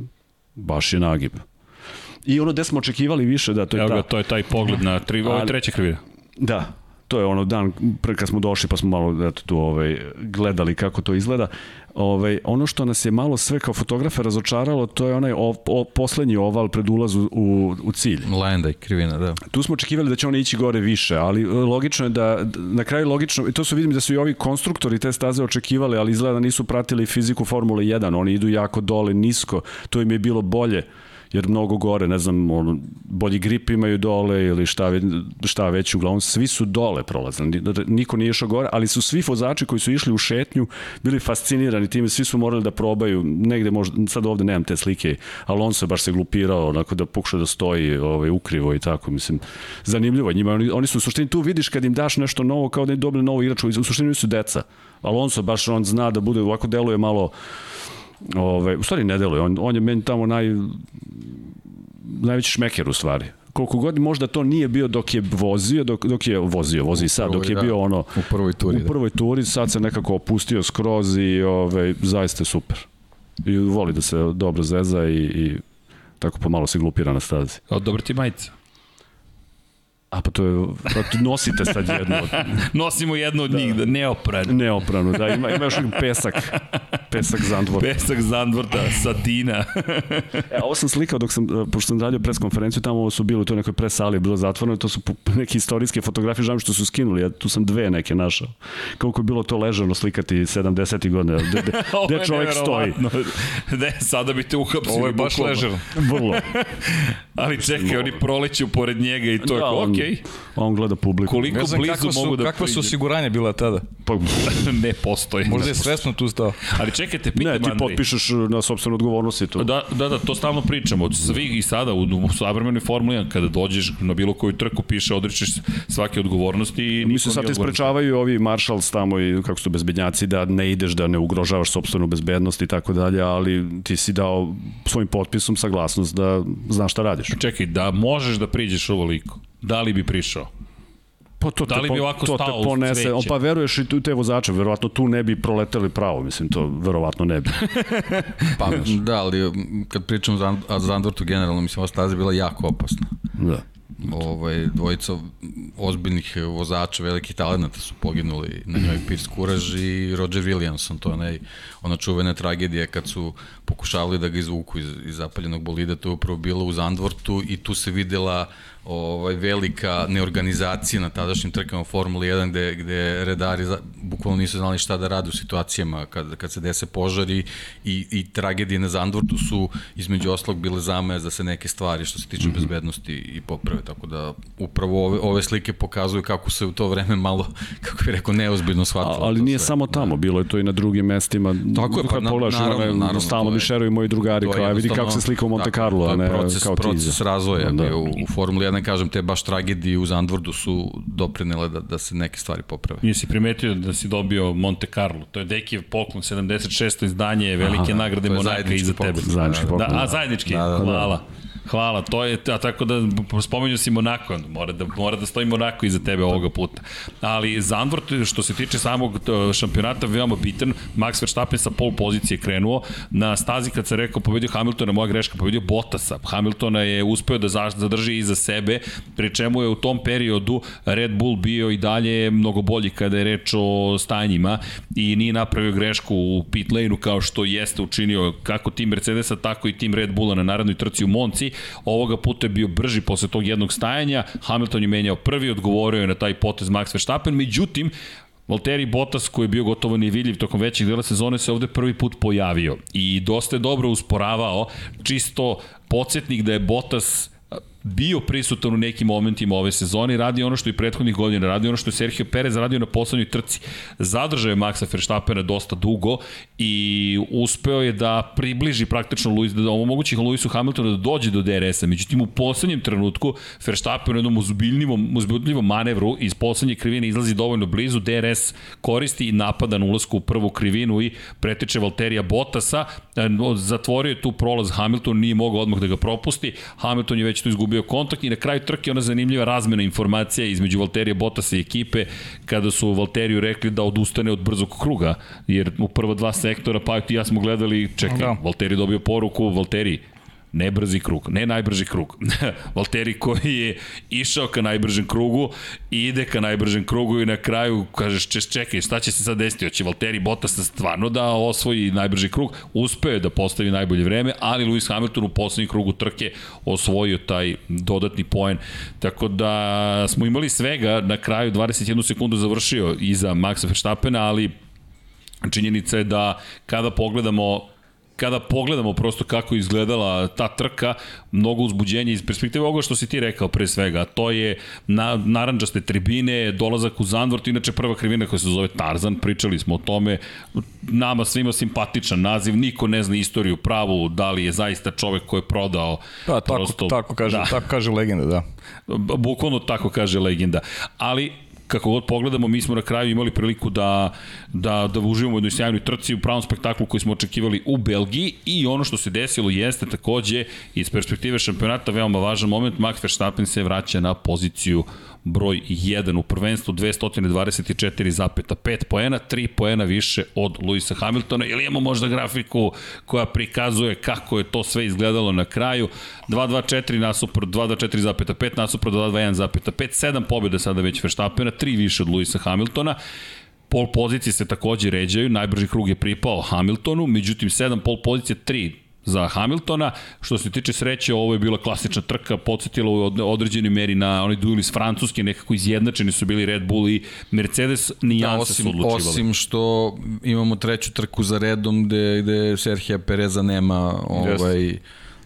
baš je nagib. I ono gde smo očekivali više, da, to je Evo ta... ga, to je taj pogled na tri, ovo je treća krivina. Da, to je ono dan pre kad smo došli pa smo malo eto, tu ovaj, gledali kako to izgleda. Ovaj, ono što nas je malo sve kao fotografe razočaralo, to je onaj o, o, poslednji oval pred ulaz u, u cilj. Lenda i krivina, da. Tu smo očekivali da će oni ići gore više, ali logično je da, na kraju logično, i to su vidim da su i ovi konstruktori te staze očekivali, ali izgleda da nisu pratili fiziku Formule 1, oni idu jako dole, nisko, to im je bilo bolje jer mnogo gore, ne znam, on, bolji grip imaju dole ili šta, šta već, uglavnom svi su dole prolazili, niko nije išao gore, ali su svi vozači koji su išli u šetnju bili fascinirani time, svi su morali da probaju, negde možda, sad ovde nemam te slike, Alonso je baš se glupirao, onako da pokuša da stoji ovaj, ukrivo i tako, mislim, zanimljivo njima, oni, oni su u suštini, tu vidiš kad im daš nešto novo, kao da im dobili novo igraču, u suštini su deca, Alonso baš on zna da bude, ovako deluje malo Ove, u stvari ne deluje, on, on je meni tamo naj, najveći šmeker u stvari. Koliko god možda to nije bio dok je vozio, dok, dok je vozio, vozi sad, dok je da, bio ono... U prvoj turi. U da. prvoj turi, sad se nekako opustio skroz i ove, zaista je super. I voli da se dobro zeza i, i tako pomalo se glupira na stazi. O, dobro ti majica. A pa to je, pa nosite sad jednu od... Nosimo jednu od da. njih, da, neopranu. Neopranu, da, ima, ima još pesak. Pesak Zandvorta. Pesak Zandvorta, Satina. e, ovo sam slikao dok sam, e, pošto sam radio pres konferenciju, tamo ovo su bili u toj nekoj pres sali, bilo zatvoreno, to su neke istorijske fotografije, žalim što su skinuli, ja tu sam dve neke našao. Koliko je bilo to ležano slikati 70. godina, gde, gde, gde čovjek stoji. Ne, sada bi te uhapsili. Ovo je baš ležano. Vrlo. Ali čekaj, oni proleću pored njega i to je da, okej. Okay. On gleda publiku. Koliko ne znam, blizu su, mogu da Kakva su osiguranja bila tada? Pa, ne postoji. Možda je svesno tu stao. Ali čekajte, pitam Ne, ti potpišeš na sobstvenu odgovornost i to. Da, da, da, to stalno pričamo. Svi i sada u, u savremenoj Formuli 1, kada dođeš na bilo koju trku, piše, odrećeš svake odgovornosti i Mislim, sad te sprečavaju ovi maršals tamo i kako su bezbednjaci da ne ideš, da ne ugrožavaš sobstvenu bezbednost i tako dalje, ali ti si dao svojim potpisom saglasnost da znaš šta radiš. Čekaj, da možeš da priđeš ovoliko Da li bi prišao? Pa to da li bi ovako to te ponese, on, pa veruješ i tu te vozače, verovatno tu ne bi proleteli pravo, mislim, to verovatno ne bi. pa, da, ali kad pričam za Zandvortu generalno, mislim, ova staza je bila jako opasna. Da ovaj, dvojica ozbiljnih vozača, velikih talenata su poginuli na njoj Pierce Courage i Roger Williamson, to je onaj, ona čuvena tragedija kad su pokušavali da ga izvuku iz, iz zapaljenog bolida, to je upravo bilo u Zandvortu i tu se videla ovaj, velika neorganizacija na tadašnjim trkama Formule 1 gde, gde redari za, bukvalno nisu znali šta da rade u situacijama kad, kad se dese požari i, i tragedije na Zandvortu su između oslog bile zamaje da se neke stvari što se tiče mm -hmm. bezbednosti i poprave, tako da upravo ove, ove slike pokazuju kako se u to vreme malo, kako bih rekao, neozbiljno shvatilo. A, ali nije sve. samo tamo, bilo je to i na drugim mestima. Tako je, pa na, naravno, naravno, naravno. Stalno mi šeruju moji drugari, kao, vidi kako se slika u Monte Carlo, a ne proces, kao proces razvoja da. u, u Formuli 1 kažem, te baš tragedije u Zandvordu su doprinele da, da se neke stvari poprave. Nisi primetio da si dobio Monte Carlo, to je Dekijev poklon, 76. izdanje velike Aha, nagrade Monaka iza tebe. Zajednički poklon. Da, a zajednički, da, da, da. hvala. Hvala, to je, a tako da spomenju si Monako, mora da, mora da stoji Monako iza tebe ovoga puta. Ali Zandvort, što se tiče samog šampionata, veoma bitan, Max Verstappen sa pol pozicije krenuo, na stazi kad se rekao pobedio Hamiltona, moja greška, pobedio Bottasa. Hamiltona je uspeo da zadrži iza sebe, pri čemu je u tom periodu Red Bull bio i dalje mnogo bolji kada je reč o stanjima i nije napravio grešku u pit lane-u kao što jeste učinio kako tim Mercedesa, tako i tim Red Bulla na narednoj trci u Monci Ovoga puta je bio brži posle tog jednog stajanja, Hamilton je menjao prvi, odgovorio je na taj potez Max Verstappen, međutim, Valtteri Bottas koji je bio gotovo nevidljiv tokom većeg dela sezone se ovde prvi put pojavio i dosta je dobro usporavao, čisto podsjetnik da je Bottas bio prisutan u nekim momentima ove sezone radi ono što i prethodnih godina, radi ono što je Sergio Perez radio na poslednjoj trci. Zadržao je Maxa Verstappena dosta dugo i uspeo je da približi praktično Luis, da omogući Luisu Hamiltonu da dođe do DRS-a. Međutim, u poslednjem trenutku Verstappen u jednom uzbiljnivom, uzbiljnivom manevru iz poslednje krivine izlazi dovoljno blizu, DRS koristi i napada na ulazku u prvu krivinu i pretiče Valterija Bottasa, zatvorio je tu prolaz Hamilton, nije mogao odmah da ga propusti, Hamilton je već tu izgubio izgubio kontakt i na kraju trke ona zanimljiva razmena informacija između Valterija Bottasa i ekipe kada su Valteriju rekli da odustane od brzog kruga, jer u prva dva sektora pa i ja smo gledali, čekaj, da. Valteri dobio poruku, Valteri, ne brzi krug, ne najbrži krug. Valteri koji je išao ka najbržem krugu i ide ka najbržem krugu i na kraju kažeš češ, čekaj šta će se sad desiti, hoće Valteri Bottas stvarno da osvoji najbrži krug, uspeo je da postavi najbolje vreme, ali Lewis Hamilton u poslednjem krugu trke osvojio taj dodatni poen, tako da smo imali svega, na kraju 21 sekundu završio iza Maxa Verstappena, ali činjenica je da kada pogledamo kada pogledamo prosto kako izgledala ta trka, mnogo uzbuđenja iz perspektive ovoga što si ti rekao pre svega, to je na, naranđaste tribine, dolazak u Zandvort, inače prva krivina koja se zove Tarzan, pričali smo o tome, nama svima simpatičan naziv, niko ne zna istoriju pravu, da li je zaista čovek koji je prodao. Pa, tako, prosto, tako, kaže, da. tako kaže legenda, da. Bukvalno tako kaže legenda. Ali kako god pogledamo, mi smo na kraju imali priliku da, da, da uživamo u jednoj sjajnoj trci u pravom spektaklu koji smo očekivali u Belgiji i ono što se desilo jeste takođe iz perspektive šampionata veoma važan moment, Max Verstappen se vraća na poziciju broj 1 u prvenstvu 224,5 poena, 3 poena više od Luisa Hamiltona. Ili imamo možda grafiku koja prikazuje kako je to sve izgledalo na kraju? 224 nasuprot 224,5 nasuprot 221,5 7 pobjeda sada već Verstappena, 3 više od Luisa Hamiltona. Pol pozicije se takođe ređaju, najbrži krug je pripao Hamiltonu, međutim 7 pol pozicije, 3 za Hamiltona. Što se tiče sreće, ovo je bila klasična trka, podsjetila u određenoj meri na onaj duel iz Francuske, nekako izjednačeni su bili Red Bull i Mercedes, nijanse da, su odlučivali. Osim što imamo treću trku za redom gde, gde Serhija Pereza nema ovaj, yes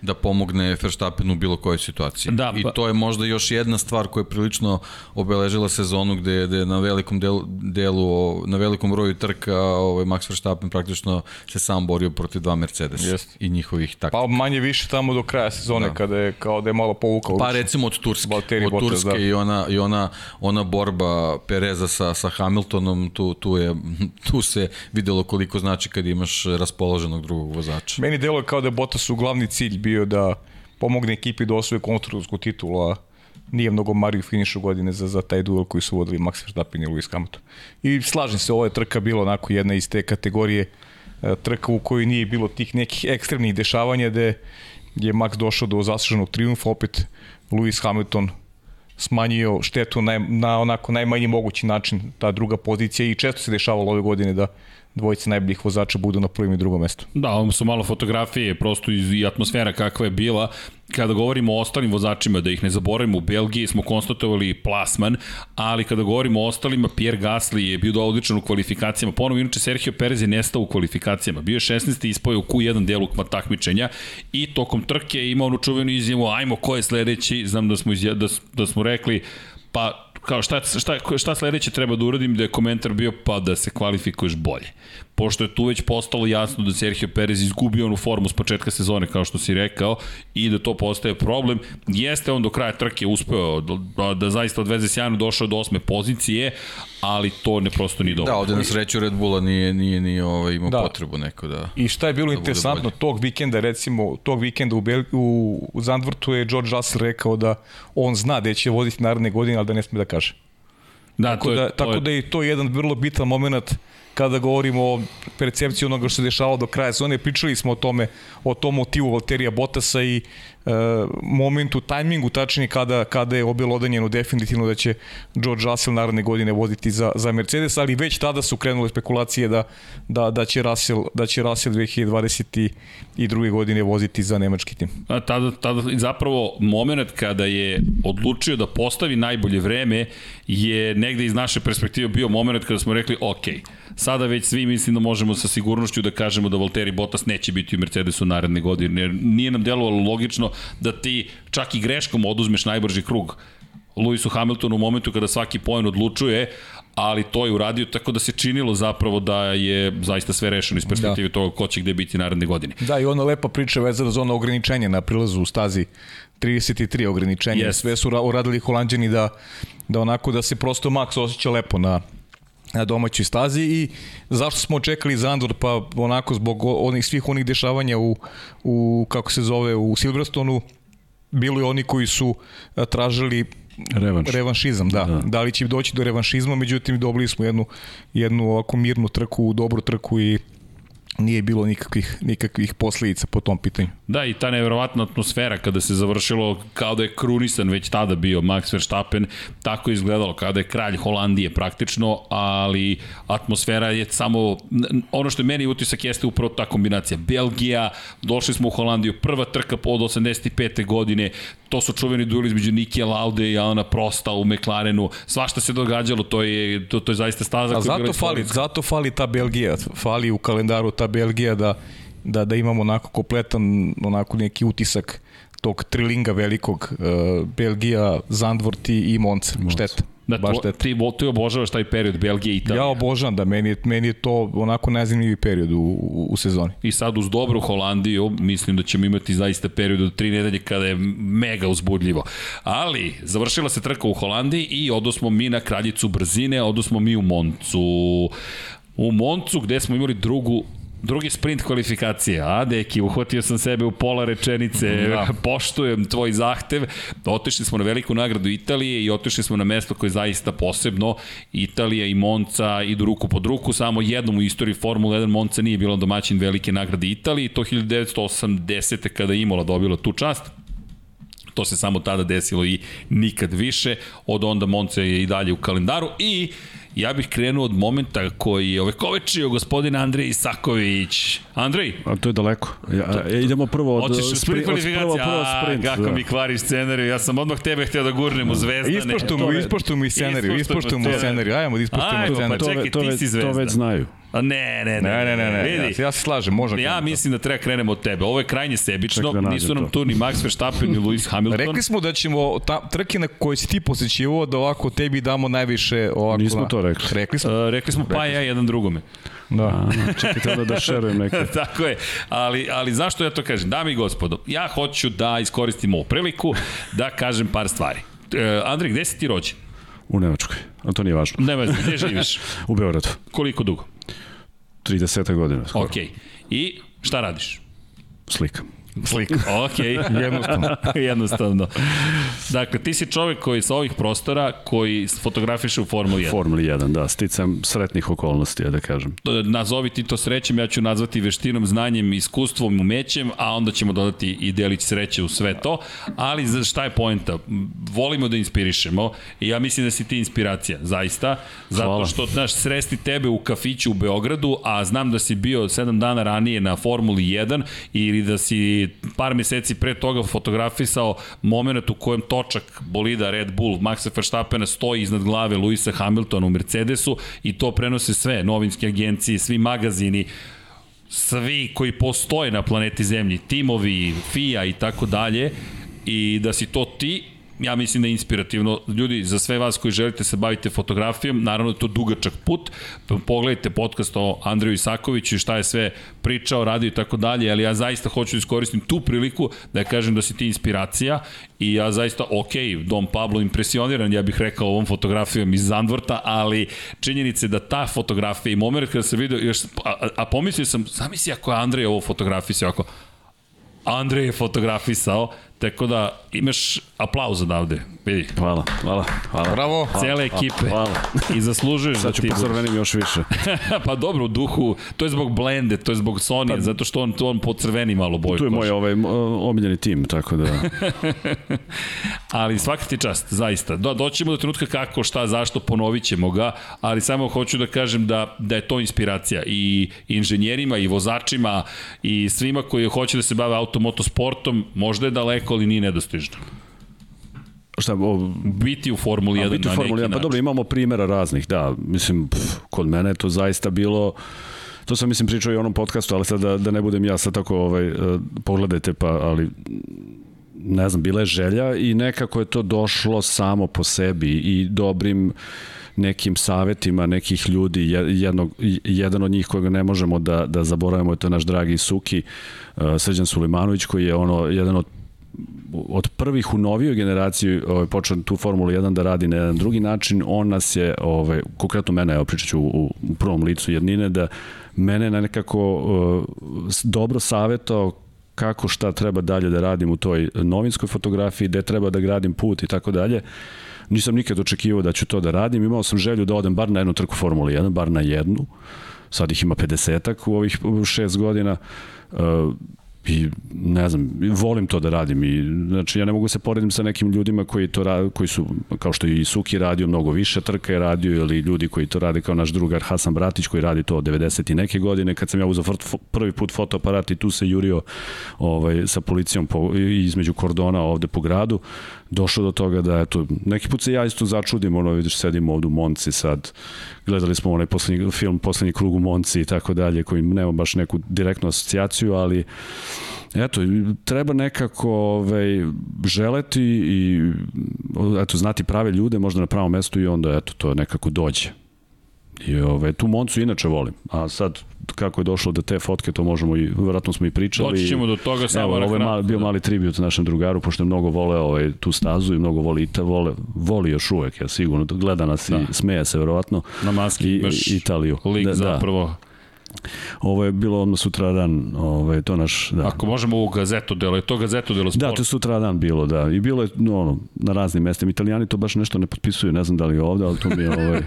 da pomogne Verstappenu u bilo kojoj situaciji. Da, pa... I to je možda još jedna stvar koja je prilično obeležila sezonu gde, gde na velikom delu, delu na velikom broju trka ovaj, Max Verstappen praktično se sam borio protiv dva Mercedes yes. i njihovih taktika. Pa manje više tamo do kraja sezone da. kada je kao da je malo povukao. Pa recimo od Turske, Valtteri od Bottas, Turske da. i ona i ona ona borba Pereza sa sa Hamiltonom tu tu je tu se videlo koliko znači kad imaš raspoloženog drugog vozača. Meni delo kao da je Bottas u glavni cilj bio bio da pomogne ekipi da osvoje konstruktorsku titulu, a nije mnogo Mario finišu godine za, za taj duel koji su vodili Max Verstappen i Lewis Hamilton. I slažem se, ovo je trka bilo onako jedna iz te kategorije e, trka u kojoj nije bilo tih nekih ekstremnih dešavanja gde je Max došao do zasluženog triumfa, opet Lewis Hamilton smanjio štetu na, na onako najmanji mogući način, ta druga pozicija i često se dešavalo ove godine da dvojice najboljih vozača budu na prvim i drugom mestu. Da, ovo su malo fotografije, prosto i atmosfera kakva je bila. Kada govorimo o ostalim vozačima, da ih ne zaboravimo, u Belgiji smo konstatovali plasman, ali kada govorimo o ostalima, Pierre Gasly je bio odličan u kvalifikacijama. Ponovo, inače, Sergio Perez je nestao u kvalifikacijama. Bio je 16. ispoje u Q1 delu takmičenja i tokom trke ima onu čuvenu izjavu, ajmo, ko je sledeći? Znam da smo, izja, da, da smo rekli, pa kao šta, šta, šta sledeće treba da uradim da je komentar bio pa da se kvalifikuješ bolje pošto je tu već postalo jasno da Sergio Perez izgubio onu formu s početka sezone, kao što si rekao, i da to postaje problem. Jeste on do kraja trke uspeo da, da zaista odveze sjajno došao do osme pozicije, ali to ne prosto ni dobro. Da, ovde na sreću Red Bulla nije, nije, nije ovaj, imao da. potrebu neko da I šta je bilo da interesantno, tog vikenda, recimo, tog vikenda u, Bel, u, u Zandvrtu je George Russell rekao da on zna da će voditi naredne godine, ali da ne sme da kaže. Da, tako, to je, da, to tako je... da je to jedan vrlo bitan moment kada govorimo o percepciji onoga što se dešavalo do kraja sezone. Pričali smo o tome, o tom motivu Valterija Botasa i e, momentu, tajmingu tačnije kada, kada je obelodanjeno definitivno da će George Russell naredne godine voditi za, za Mercedes, ali već tada su krenule spekulacije da, da, da, će, Russell, da će Russell 2022. godine voziti za nemački tim. A tada, tada zapravo moment kada je odlučio da postavi najbolje vreme je negde iz naše perspektive bio moment kada smo rekli ok, sada već svi mislim da možemo sa sigurnošću da kažemo da Valtteri Bottas neće biti u Mercedesu naredne godine, jer nije nam delovalo logično da ti čak i greškom oduzmeš najbrži krug Lewisu Hamiltonu u momentu kada svaki poen odlučuje, ali to je uradio tako da se činilo zapravo da je zaista sve rešeno iz perspektive da. toga ko će gde biti naredne godine. Da, i ona lepa priča vezana za ono ograničenje na prilazu u stazi 33 ograničenja. Yes. Sve su uradili holandjani da, da onako da se prosto Max osjeća lepo na, na domaćoj stazi i zašto smo čekali Zandor pa onako zbog onih svih onih dešavanja u, u kako se zove u Silverstonu bilo je oni koji su tražili Revanš. revanšizam, da. da. Da li će doći do revanšizma, međutim dobili smo jednu jednu ovako mirnu trku, dobru trku i nije bilo nikakvih, nikakvih posledica po tom pitanju. Da, i ta nevjerovatna atmosfera kada se završilo kao da je krunisan već tada bio Max Verstappen, tako je izgledalo kada je kralj Holandije praktično, ali atmosfera je samo, ono što je meni utisak jeste upravo ta kombinacija. Belgija, došli smo u Holandiju, prva trka od 85. godine, to su čuveni dueli između Nike Laude i Alana Prosta u McLarenu, svašta se događalo, to je, to, to je zaista staza. A zato fali, zato fali ta Belgija, fali u kalendaru ta Belgija da, da, da imamo onako kompletan onako neki utisak tog trilinga velikog uh, Belgija, Zandvort i Monza. Šteta. Da, baš to, ti, ti obožavaš taj period Belgije i Italije. Ja obožavam da meni je, meni je to onako najzanimljiviji period u, u, u sezoni. I sad uz dobru Holandiju mislim da ćemo imati zaista period od tri nedelje kada je mega uzbudljivo. Ali završila se trka u Holandiji i odosmo mi na kraljicu brzine, odosmo mi u Moncu. U Moncu gde smo imali drugu drugi sprint kvalifikacije. A, deki, uhvatio sam sebe u pola rečenice, da. poštujem tvoj zahtev. Otišli smo na veliku nagradu Italije i otišli smo na mesto koje je zaista posebno. Italija i Monca idu ruku pod ruku, samo jednom u istoriji Formula 1 Monca nije bilo domaćin velike nagrade Italije, to 1980. kada je Imola dobila tu čast. To se samo tada desilo i nikad više. Od onda Monca je i dalje u kalendaru i Ja bih krenuo od momenta koji je ovekovečio gospodin Andrej Isaković. Andrej? A to je daleko. Ja, ja idemo prvo od, Otiš sprint, od prvo, prvo sprint. A, kako da. mi kvariš scenariju. Ja sam odmah tebe hteo da gurnem u zvezdane. Ispoštu mu, ispoštu mu scenariju, ispoštu mu scenariju. Ajmo da ispoštujemo scenariju. Pa čekaj, ti si zvezda. To već znaju. A ne, ne, ne. Ne, ne, ne, ne. Vidi. Ja, ja se slažem, možda. Ja mislim da treba krenemo od tebe. Ovo je krajnje sebično. Da Nisu nam tu ni Max Verstappen ni Lewis Hamilton. Rekli smo da ćemo ta, trke na koje si ti posjećivo da ovako tebi damo najviše ovako. Nismo to rekli. Rekli smo. Uh, rekli smo pa ja jedan drugome. Da, A, čekajte da da šerujem neke. Tako je, ali, ali zašto ja to kažem? Dami i gospodo, ja hoću da iskoristim ovu priliku da kažem par stvari. Uh, Andrej, gde si ti rođen? U Nemačkoj, a to nije važno. Nema, gde živiš? u Beogradu. Koliko dugo? 30 godina. Skoro. Ok. I šta radiš? Slikam. Slika. Ok. Jednostavno. Jednostavno. Dakle, ti si čovek koji sa ovih prostora, koji fotografiše u Formuli 1. Formuli 1, da. Sticam sretnih okolnosti, ja da kažem. Nazovi ti to srećem, ja ću nazvati veštinom, znanjem, iskustvom, umećem, a onda ćemo dodati i delić sreće u sve to. Ali za šta je poenta? Volimo da inspirišemo i ja mislim da si ti inspiracija, zaista. Zato Hvala. što, znaš, sresti tebe u kafiću u Beogradu, a znam da si bio sedam dana ranije na Formuli 1 ili da si par meseci pre toga fotografisao moment u kojem točak bolida Red Bull Maxa Verstappena stoji iznad glave Luisa Hamiltona u Mercedesu i to prenose sve novinske agencije, svi magazini, svi koji postoje na planeti Zemlji, timovi, FIA i tako dalje, i da si to ti ja mislim da je inspirativno. Ljudi, za sve vas koji želite se bavite fotografijom, naravno da je to dugačak put. Pogledajte podcast o Andreju Isakoviću i šta je sve pričao, radio i tako dalje, ali ja zaista hoću da iskoristim tu priliku da kažem da si ti inspiracija i ja zaista, ok, Dom Pablo impresioniran, ja bih rekao ovom fotografijom iz Zandvorta, ali činjenice da ta fotografija i moment kada sam vidio, još, a, a pomislio sam, zamisli ako je Andrej ovo fotografisao, ako Andrej je fotografisao, Tako da imaš aplauz odavde, vidi. Hvala, hvala, hvala. Bravo. Cele ekipe. Hvala. I zaslužuješ da ti... Sad ću pocrvenim još više. pa dobro, u duhu, to je zbog blende, to je zbog Sony, pa, zato što on, to on pocrveni malo boju. Tu je moj ovaj, omiljeni tim, tako da... ali svaka ti čast, zaista. Do, doćemo do trenutka kako, šta, zašto, ponovit ćemo ga, ali samo hoću da kažem da, da je to inspiracija i inženjerima i vozačima i svima koji hoće da se bave automotosportom, možda je daleko ali nije nedostižno. Šta, o, biti u Formuli 1 biti u Formuli 1, pa dobro, imamo primjera raznih, da, mislim, pff, kod mene je to zaista bilo, to sam mislim pričao i u onom podcastu, ali sad da, da ne budem ja sad tako, ovaj, uh, pogledajte, pa, ali ne znam, bila je želja i nekako je to došlo samo po sebi i dobrim nekim savetima nekih ljudi, jednog, jedan od njih kojega ne možemo da, da zaboravimo, je to naš dragi Suki, uh, Srđan Sulimanović, koji je ono, jedan od od prvih u novijoj generaciji ovaj, počeo tu Formulu 1 da radi na jedan drugi način, on nas je, ovaj, konkretno mene, evo pričat ću u, u prvom licu jednine, da mene na nekako uh, dobro savetao kako šta treba dalje da radim u toj novinskoj fotografiji, gde treba da gradim put i tako dalje. Nisam nikad očekivao da ću to da radim, imao sam želju da odem bar na jednu trku Formula 1, bar na jednu, sad ih ima 50-ak u ovih šest godina, uh, i ne znam, volim to da radim i znači ja ne mogu se poredim sa nekim ljudima koji to radi, koji su kao što i Suki radio mnogo više trka je radio ili ljudi koji to rade kao naš drugar Hasan Bratić koji radi to od 90 i neke godine. Kad sam ja uzeo prvi put fotoaparat i tu se jurio ovaj sa policijom po, između kordona ovde po gradu došlo do toga da eto neki put se ja isto začudim ono vidiš sedimo ovde u Monci sad gledali smo onaj poslednji film poslednji krug u Monci i tako dalje koji nema baš neku direktnu asocijaciju ali eto, treba nekako ovaj, želeti i eto, znati prave ljude, možda na pravom mestu i onda eto, to nekako dođe. I ove, tu Moncu inače volim, a sad kako je došlo do te fotke, to možemo i, verovatno smo i pričali. Doći ćemo do toga samo. Evo, ovo je mali, bio da. mali tribut našem drugaru, pošto je mnogo vole ovaj, tu stazu i mnogo voli, ita, vole, voli još uvek, ja sigurno, gleda nas da. i smeje se verovatno. Na maski I, Italiju. Lik da, zapravo. Da Ovo je bilo odmah sutra dan, ovaj, to naš... Da. Ako možemo u gazetu delo, je to gazetu delo sport? Da, to je sutra dan bilo, da. I bilo je no, ono, na raznim mestima. Italijani to baš nešto ne potpisuju, ne znam da li je ovde, ali to mi je... Ovaj...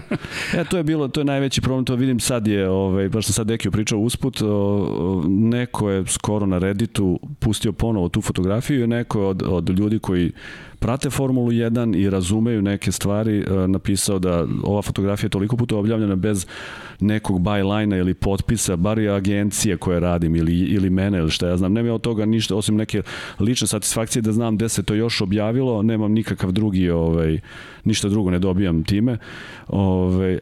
E, to je bilo, to je najveći problem, to vidim sad je, ovaj, baš sam sad Dekio pričao usput, o, neko je skoro na Redditu pustio ponovo tu fotografiju i neko od, od ljudi koji prate Formulu 1 i razumeju neke stvari, e, napisao da ova fotografija je toliko puta objavljena bez nekog byline ili potpisa, bar je agencije koje radim ili, ili mene ili šta ja znam. Nema od toga ništa, osim neke lične satisfakcije da znam gde se to još objavilo, nemam nikakav drugi, ovaj, ništa drugo ne dobijam time. Ovaj,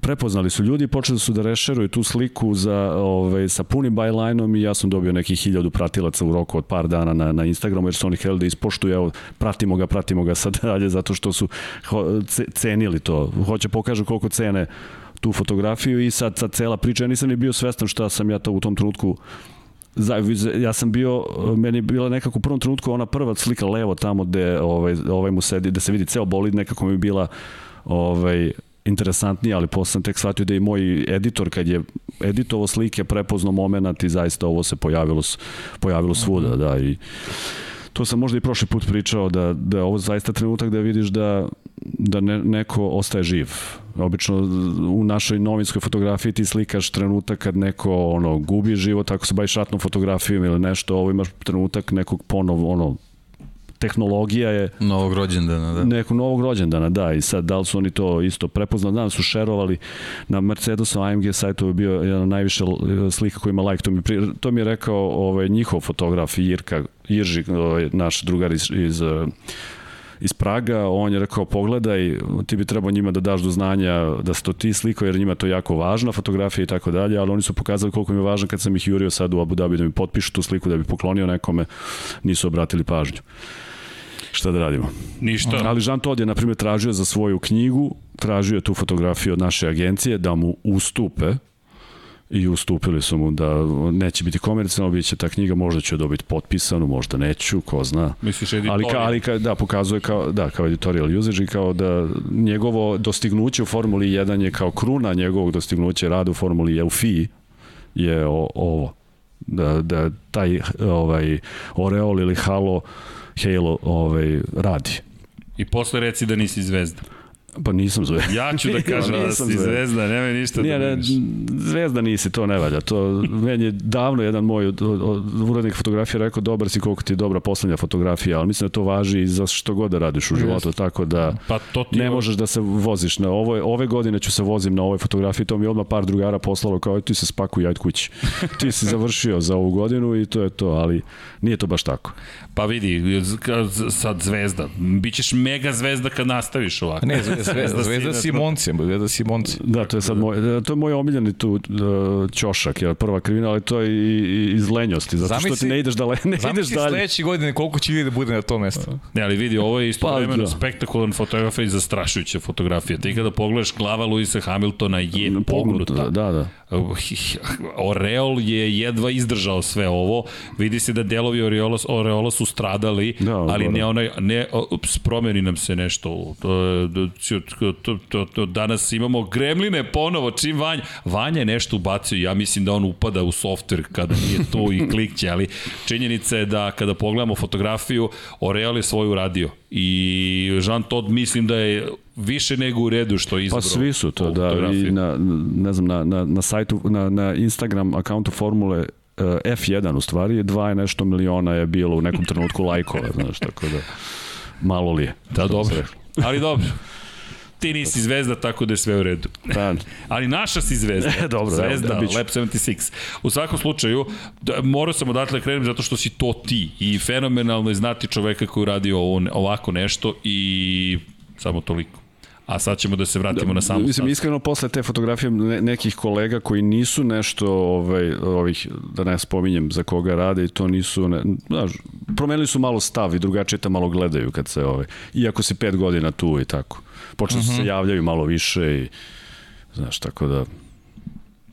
prepoznali su ljudi, počeli su da rešeruju tu sliku za, ovaj, sa punim bylineom i ja sam dobio nekih hiljadu pratilaca u roku od par dana na, na Instagramu jer su oni htjeli da ispoštuju, evo, pratimo ga, pratimo ga sad dalje zato što su cenili to. Hoće pokažu koliko cene tu fotografiju i sad, sad cela priča, ja nisam ni bio svestan šta sam ja to u tom trenutku ja sam bio, meni je bila nekako u prvom trenutku ona prva slika levo tamo gde ovaj, ovaj mu sedi, da se vidi ceo bolid, nekako mi je bila ovaj, interesantnije, ali posle sam tek shvatio da i moj editor kad je editovo slike prepoznao moment i zaista ovo se pojavilo, pojavilo svuda, mhm. da, i to sam možda i prošli put pričao da, da ovo zaista trenutak da vidiš da, da ne, neko ostaje živ. Obično u našoj novinskoj fotografiji ti slikaš trenutak kad neko ono, gubi život, ako se baviš ratnom fotografijom ili nešto, ovo imaš trenutak nekog ponov, ono, tehnologija je... Novog rođendana, da. Nekog novog rođendana, da. I sad, da li su oni to isto prepoznali? Da, su šerovali na Mercedesu AMG sajtu je bio jedan najviše slika koji ima like. To mi, pri, to mi je rekao ovaj, njihov fotograf Jirka, Irži, ovaj, naš drugar iz, iz iz Praga, on je rekao pogledaj, ti bi trebao njima da daš do znanja da se to ti sliko, jer njima to jako važna fotografija i tako dalje, ali oni su pokazali koliko mi je važno kad sam ih jurio sad u Abu Dhabi da mi potpišu tu sliku da bi poklonio nekome, nisu obratili pažnju. Šta da radimo? Ništa. Ali Jean Todt je, na primjer, tražio za svoju knjigu, tražio je tu fotografiju od naše agencije da mu ustupe i ustupili su mu da neće biti komercijalno, bit će ta knjiga, možda će dobiti potpisanu, možda neću, ko zna. Misliš editorial? Ali, ka, ali ka, da, pokazuje kao, da, kao editorial usage i kao da njegovo dostignuće u Formuli 1 je kao kruna njegovog dostignuća rada u Formuli je u FI je o, ovo. Da, da taj ovaj, Oreol ili Halo Halo ovaj, radi. I posle reci da nisi zvezda. Pa nisam zvezda. Ja ću da kažem da si zvezda, zvezda nema ništa Nije, da ne, Zvezda nisi, to ne valja. To, meni je davno jedan moj od, od, urednik fotografije rekao dobar si koliko ti je dobra poslednja fotografija, ali mislim da to važi i za što god da radiš u životu, yes. tako da pa to ti ne možeš da se voziš. Na ovo, ove godine ću se vozim na ovoj fotografiji, to mi je odmah par drugara poslalo kao ti se spakuj, ajde kući. ti si završio za ovu godinu i to je to, ali nije to baš tako. Pa vidi, sad zvezda. Bićeš mega zvezda kad nastaviš ovako. Ne, zvezda, zvezda, zvezda Simonci, zvezda Simonci. Da, to je sad moj, to je moj omiljeni tu uh, ćošak, je prva krivina, ali to je i, iz lenjosti, zato Zamisli, što ti ne ideš dalje, ne ideš dalje. Sledeće godine koliko će ljudi da bude na tom mestu. Ne, ali vidi, ovo je isto pa, vremeno da. spektakularna fotografija i zastrašujuća fotografija. Ti kada pogledaš glava Luisa Hamiltona je pognuta. Da, da. da. Oreol je jedva izdržao sve ovo. Vidi se da delovi Oreola, Oreola su stradali, da, ali ne onaj, ne, ups, promeni nam se nešto. To, to, to, to, danas imamo gremline ponovo, čim Vanja. Vanja je nešto ubacio, ja mislim da on upada u softver kada nije to i klikće, ali činjenica je da kada pogledamo fotografiju, Oreal je svoju radio i Jean Todt mislim da je više nego u redu što je izabrao. Pa svi su to, da, i na, ne znam, na, na, na sajtu, na, na Instagram akauntu Formule F1 u stvari, dva je nešto miliona je bilo u nekom trenutku lajkova, znaš, tako da malo li je. Da, dobro. Ali dobro ti nisi zvezda, tako da je sve u redu. Da. Ali naša si zvezda. Dobro, zvezda, da, da, Lab 76. U svakom slučaju, da, morao sam odatle da krenem zato što si to ti i fenomenalno je znati čoveka koji radi ovo, ovako nešto i samo toliko. A sad ćemo da se vratimo da, na samu Mislim, iskreno posle te fotografije ne, nekih kolega koji nisu nešto, ovaj, ovih, da ne spominjem za koga rade i to nisu, ne, znaš, promenili su malo stav i drugačije te malo gledaju kad se, ovaj, iako si pet godina tu i tako. Počeli uh -huh. se mhm. javljaju malo više i, znaš, tako da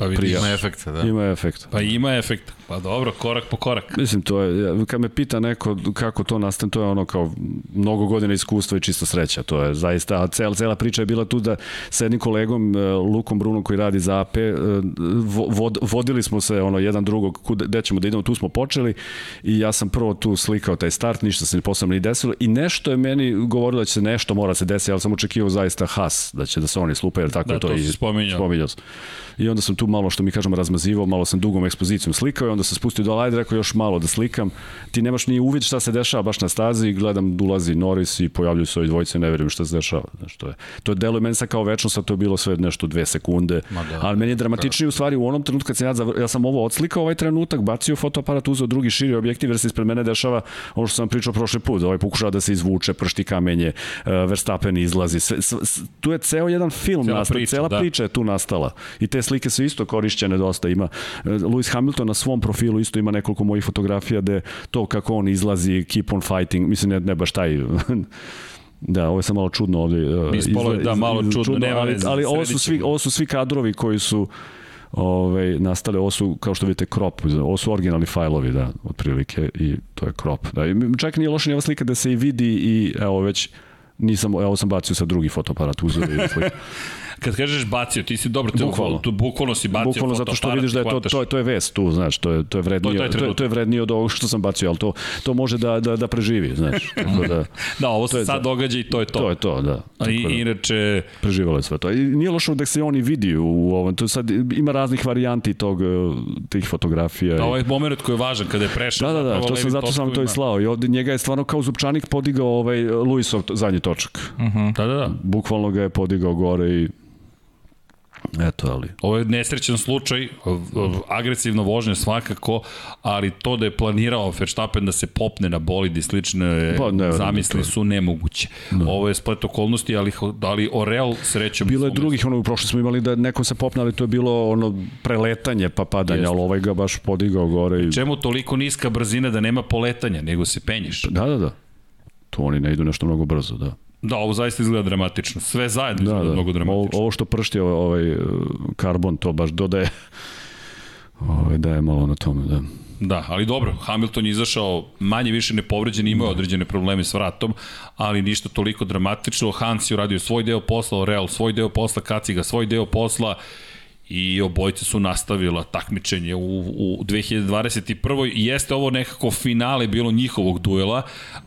Pa vidiš, ima efekta, da. Ima efekta. Pa ima efekta. Pa dobro, korak po korak. Mislim, to je, kad me pita neko kako to nastane, to je ono kao mnogo godina iskustva i čista sreća. To je zaista, a cela, cela priča je bila tu da sa jednim kolegom, e, Lukom Brunom koji radi za AP, e, vod, vodili smo se ono jedan drugog, kude, gde ćemo da idemo, tu smo počeli i ja sam prvo tu slikao taj start, ništa se posebno ni desilo i nešto je meni govorilo da će se nešto mora se desiti, ali sam očekivao zaista has, da će da se oni slupaju, jer tako da, to, to i spominjao. spominjao. I onda sam tu malo, što mi kažemo, razmazivao, malo sam dugom ekspozicijom slikao i onda se spustio do ajde, rekao još malo da slikam. Ti nemaš ni uvid šta se dešava baš na stazi i gledam da ulazi Norris i pojavljuju se ovi dvojice, ne verujem šta se dešava. Znaš, to je, to je delo meni sa kao večnost, a to je bilo sve nešto dve sekunde. Da, ali meni je dramatičnije u stvari u onom trenutku kad sam ja, ja sam ovo odslikao ovaj trenutak, bacio fotoaparat, uzeo drugi širi objektiv jer se ispred mene dešava ono što sam pričao prošli put, ovaj pokušava da se izvuče, pršti kamenje, uh, Verstappen izlazi. Sve, sve, tu je ceo jedan film cela nastao, priča, cela da. priča je tu nastala. I te slike su isto korišćene dosta. Ima uh, Lewis Hamilton na svom profilu isto ima nekoliko mojih fotografija gde to kako on izlazi, keep on fighting, mislim ne, ne baš taj Da, ovo je samo malo čudno ovde. Uh, Ispolo da, malo čudno, čudno nema ali, ali ovo su, svi, ovo su svi kadrovi koji su ovaj, nastale, ovo su, kao što vidite, crop, ovo su originalni fajlovi, da, otprilike, i to je crop. Da, i čak nije loša ni ova slika da se i vidi i, evo, već, nisam, evo sam bacio sa drugi fotoaparat, uzeo i slika. Kad kažeš bacio, ti si dobro, te bukvalno, tu, bukvalno si bacio Bukvalno zato što vidiš da je to, to, je, to je vest tu, znaš, to je, to je vrednije, to je, to je, to je vrednije od ovog što sam bacio, ali to, to može da, da, da preživi, znaš. Tako da, da, ovo se sad događa i to je to. To je to, da. Tako I, da, inače... Preživalo je sve to. I nije lošo da se oni vidi u ovom, to sad ima raznih varijanti tog, eh, tih fotografija. Da, ovaj moment koji je važan kada je prešao. Da, da, da, to sam, zato sam to i slao. I ovde njega je stvarno kao zupčanik podigao ovaj Luisov zadnji točak. Uh mhm. -huh. Da, da, da. Bukvalno ga je podigao gore i Eto, ali... Ovo je nesrećan slučaj, agresivno vožnje svakako, ali to da je planirao Verstappen da se popne na bolid i slične pa, ne, zamisli ne, su nemoguće. Ne. Ovo je splet okolnosti, ali, ali Orel srećom... Bilo je drugih, ono, u prošle smo imali da neko se popne, ali to je bilo ono preletanje pa padanje, Jeste. ali ovaj ga baš podigao gore. I... Čemu toliko niska brzina da nema poletanja, nego se penješ? Da, da, da. To oni ne idu nešto mnogo brzo, da. Da, ovo zaista izgleda dramatično. Sve zajedno da, izgleda da. mnogo dramatično. Ovo, ovo što pršti ovaj, ovaj karbon, to baš dodaje ovaj, daje malo na tome, da. Da, ali dobro, Hamilton je izašao manje više nepovređen, imao da. određene probleme s vratom, ali ništa toliko dramatično. Hans je uradio svoj deo posla, Real svoj deo posla, Kaciga svoj deo posla i obojce su nastavila takmičenje u, u 2021. I jeste ovo nekako finale bilo njihovog duela,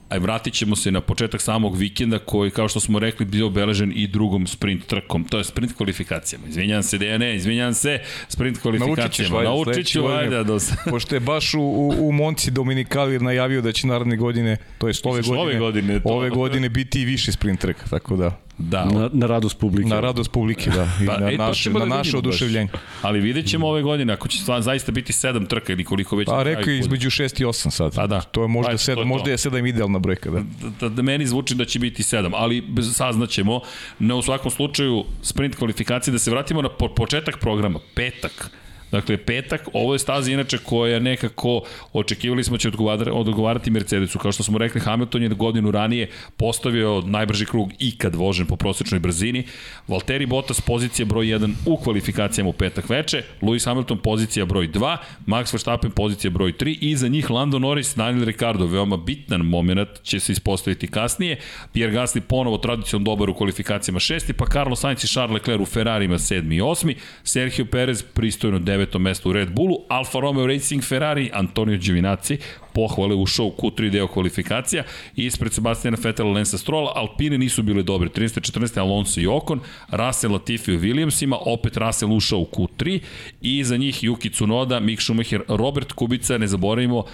a vratit ćemo se na početak samog vikenda koji, kao što smo rekli, bio obeležen i drugom sprint trkom, to je sprint kvalifikacijama. Izvinjam se, DNA, izvinjam se, sprint kvalifikacijama. Naučit ću, ajde. Do... Pošto je baš u, u, u Monci Dominikalir najavio da će naredne godine, to jest ove godine, ove godine, to... ove godine biti i više sprint trk, tako da... Da, na, na radost publike. Na radost publike, da. I pa, na, e, naš, na da naše oduševljenje. Ali vidjet ćemo ove godine, ako će stvarno zaista biti sedam trka ili koliko već... Pa rekao je između 6 i 8 sad. Pa da. To je možda, pa, sedam, možda je 7 idealna brojka, da. Da, da. da, meni zvuči da će biti 7, ali saznaćemo. Na u svakom slučaju sprint kvalifikacije da se vratimo na početak programa, petak Dakle, petak, ovo je staza inače koja nekako očekivali smo će odgovarati, Mercedesu. Kao što smo rekli, Hamilton je godinu ranije postavio najbrži krug ikad vožen po prosečnoj brzini. Valtteri Bottas pozicija broj 1 u kvalifikacijama u petak veče, Lewis Hamilton pozicija broj 2, Max Verstappen pozicija broj 3 i za njih Lando Norris, Daniel Ricardo, veoma bitan moment će se ispostaviti kasnije. Pierre Gasly ponovo tradicionalno dobar u kvalifikacijama 6. pa Carlos Sainz i Charles Leclerc u Ferrarima 7. i 8. Sergio Perez pristojno 9 devetom mestu u Red Bullu, Alfa Romeo Racing Ferrari, Antonio Giovinazzi, pohvale ušao u Q3 deo kvalifikacija i ispred Sebastiana Vettel Lensa Strolla, Alpine nisu bile dobre, 13. 14. Alonso i Ocon, Russell Latifi u Williamsima, opet Russell ušao u Q3 i za njih Yuki Tsunoda, Mick Schumacher, Robert Kubica, ne zaboravimo,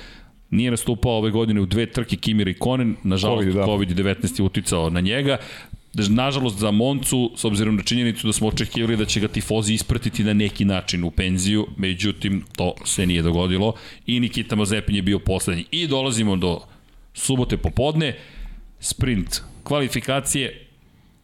nije nastupao ove godine u dve trke Kimi Rikonen, nažalost COVID-19 COVID je uticao na njega, Nažalost za Moncu, s obzirom na činjenicu da smo očekivali da će ga Tifozi ispratiti na neki način u penziju, međutim to se nije dogodilo i Nikita Mazepin je bio poslednji. I dolazimo do subote popodne, sprint kvalifikacije,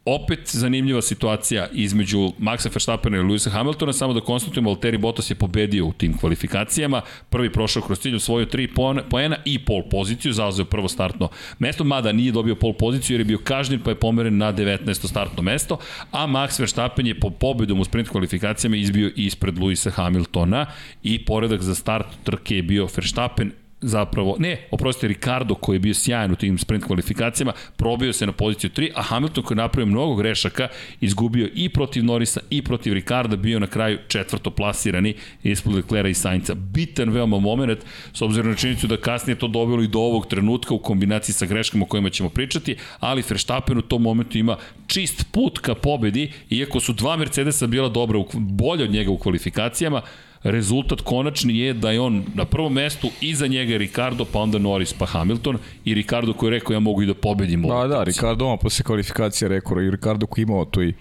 opet zanimljiva situacija između Maxa Verstappena i Lewisa Hamiltona, samo da konstatujemo, Valtteri Bottas je pobedio u tim kvalifikacijama, prvi prošao kroz cilj, osvojio tri poena i pol poziciju, zauzeo prvo startno mesto, mada nije dobio pol poziciju jer je bio kažnjen pa je pomeren na 19. startno mesto, a Max Verstappen je po pobedom u sprint kvalifikacijama izbio ispred Lewisa Hamiltona i poredak za start trke je bio Verstappen, zapravo, ne, oprostite, Ricardo koji je bio sjajan u tim sprint kvalifikacijama, probio se na poziciju 3, a Hamilton koji je napravio mnogo grešaka, izgubio i protiv Norisa i protiv Ricarda, bio na kraju četvrto plasirani ispod Leclerca i Sainca. Bitan veoma moment, s obzirom na činjenicu da kasnije to dobilo i do ovog trenutka u kombinaciji sa greškama o kojima ćemo pričati, ali Verstappen u tom momentu ima čist put ka pobedi, iako su dva Mercedesa bila dobra, bolje od njega u kvalifikacijama, rezultat konačni je da je on na prvom mestu iza njega Ricardo, pa onda Norris, pa Hamilton i Ricardo koji je rekao ja mogu i da pobedim. Da, da, Ricardo on posle kvalifikacije rekao i Ricardo koji imao to i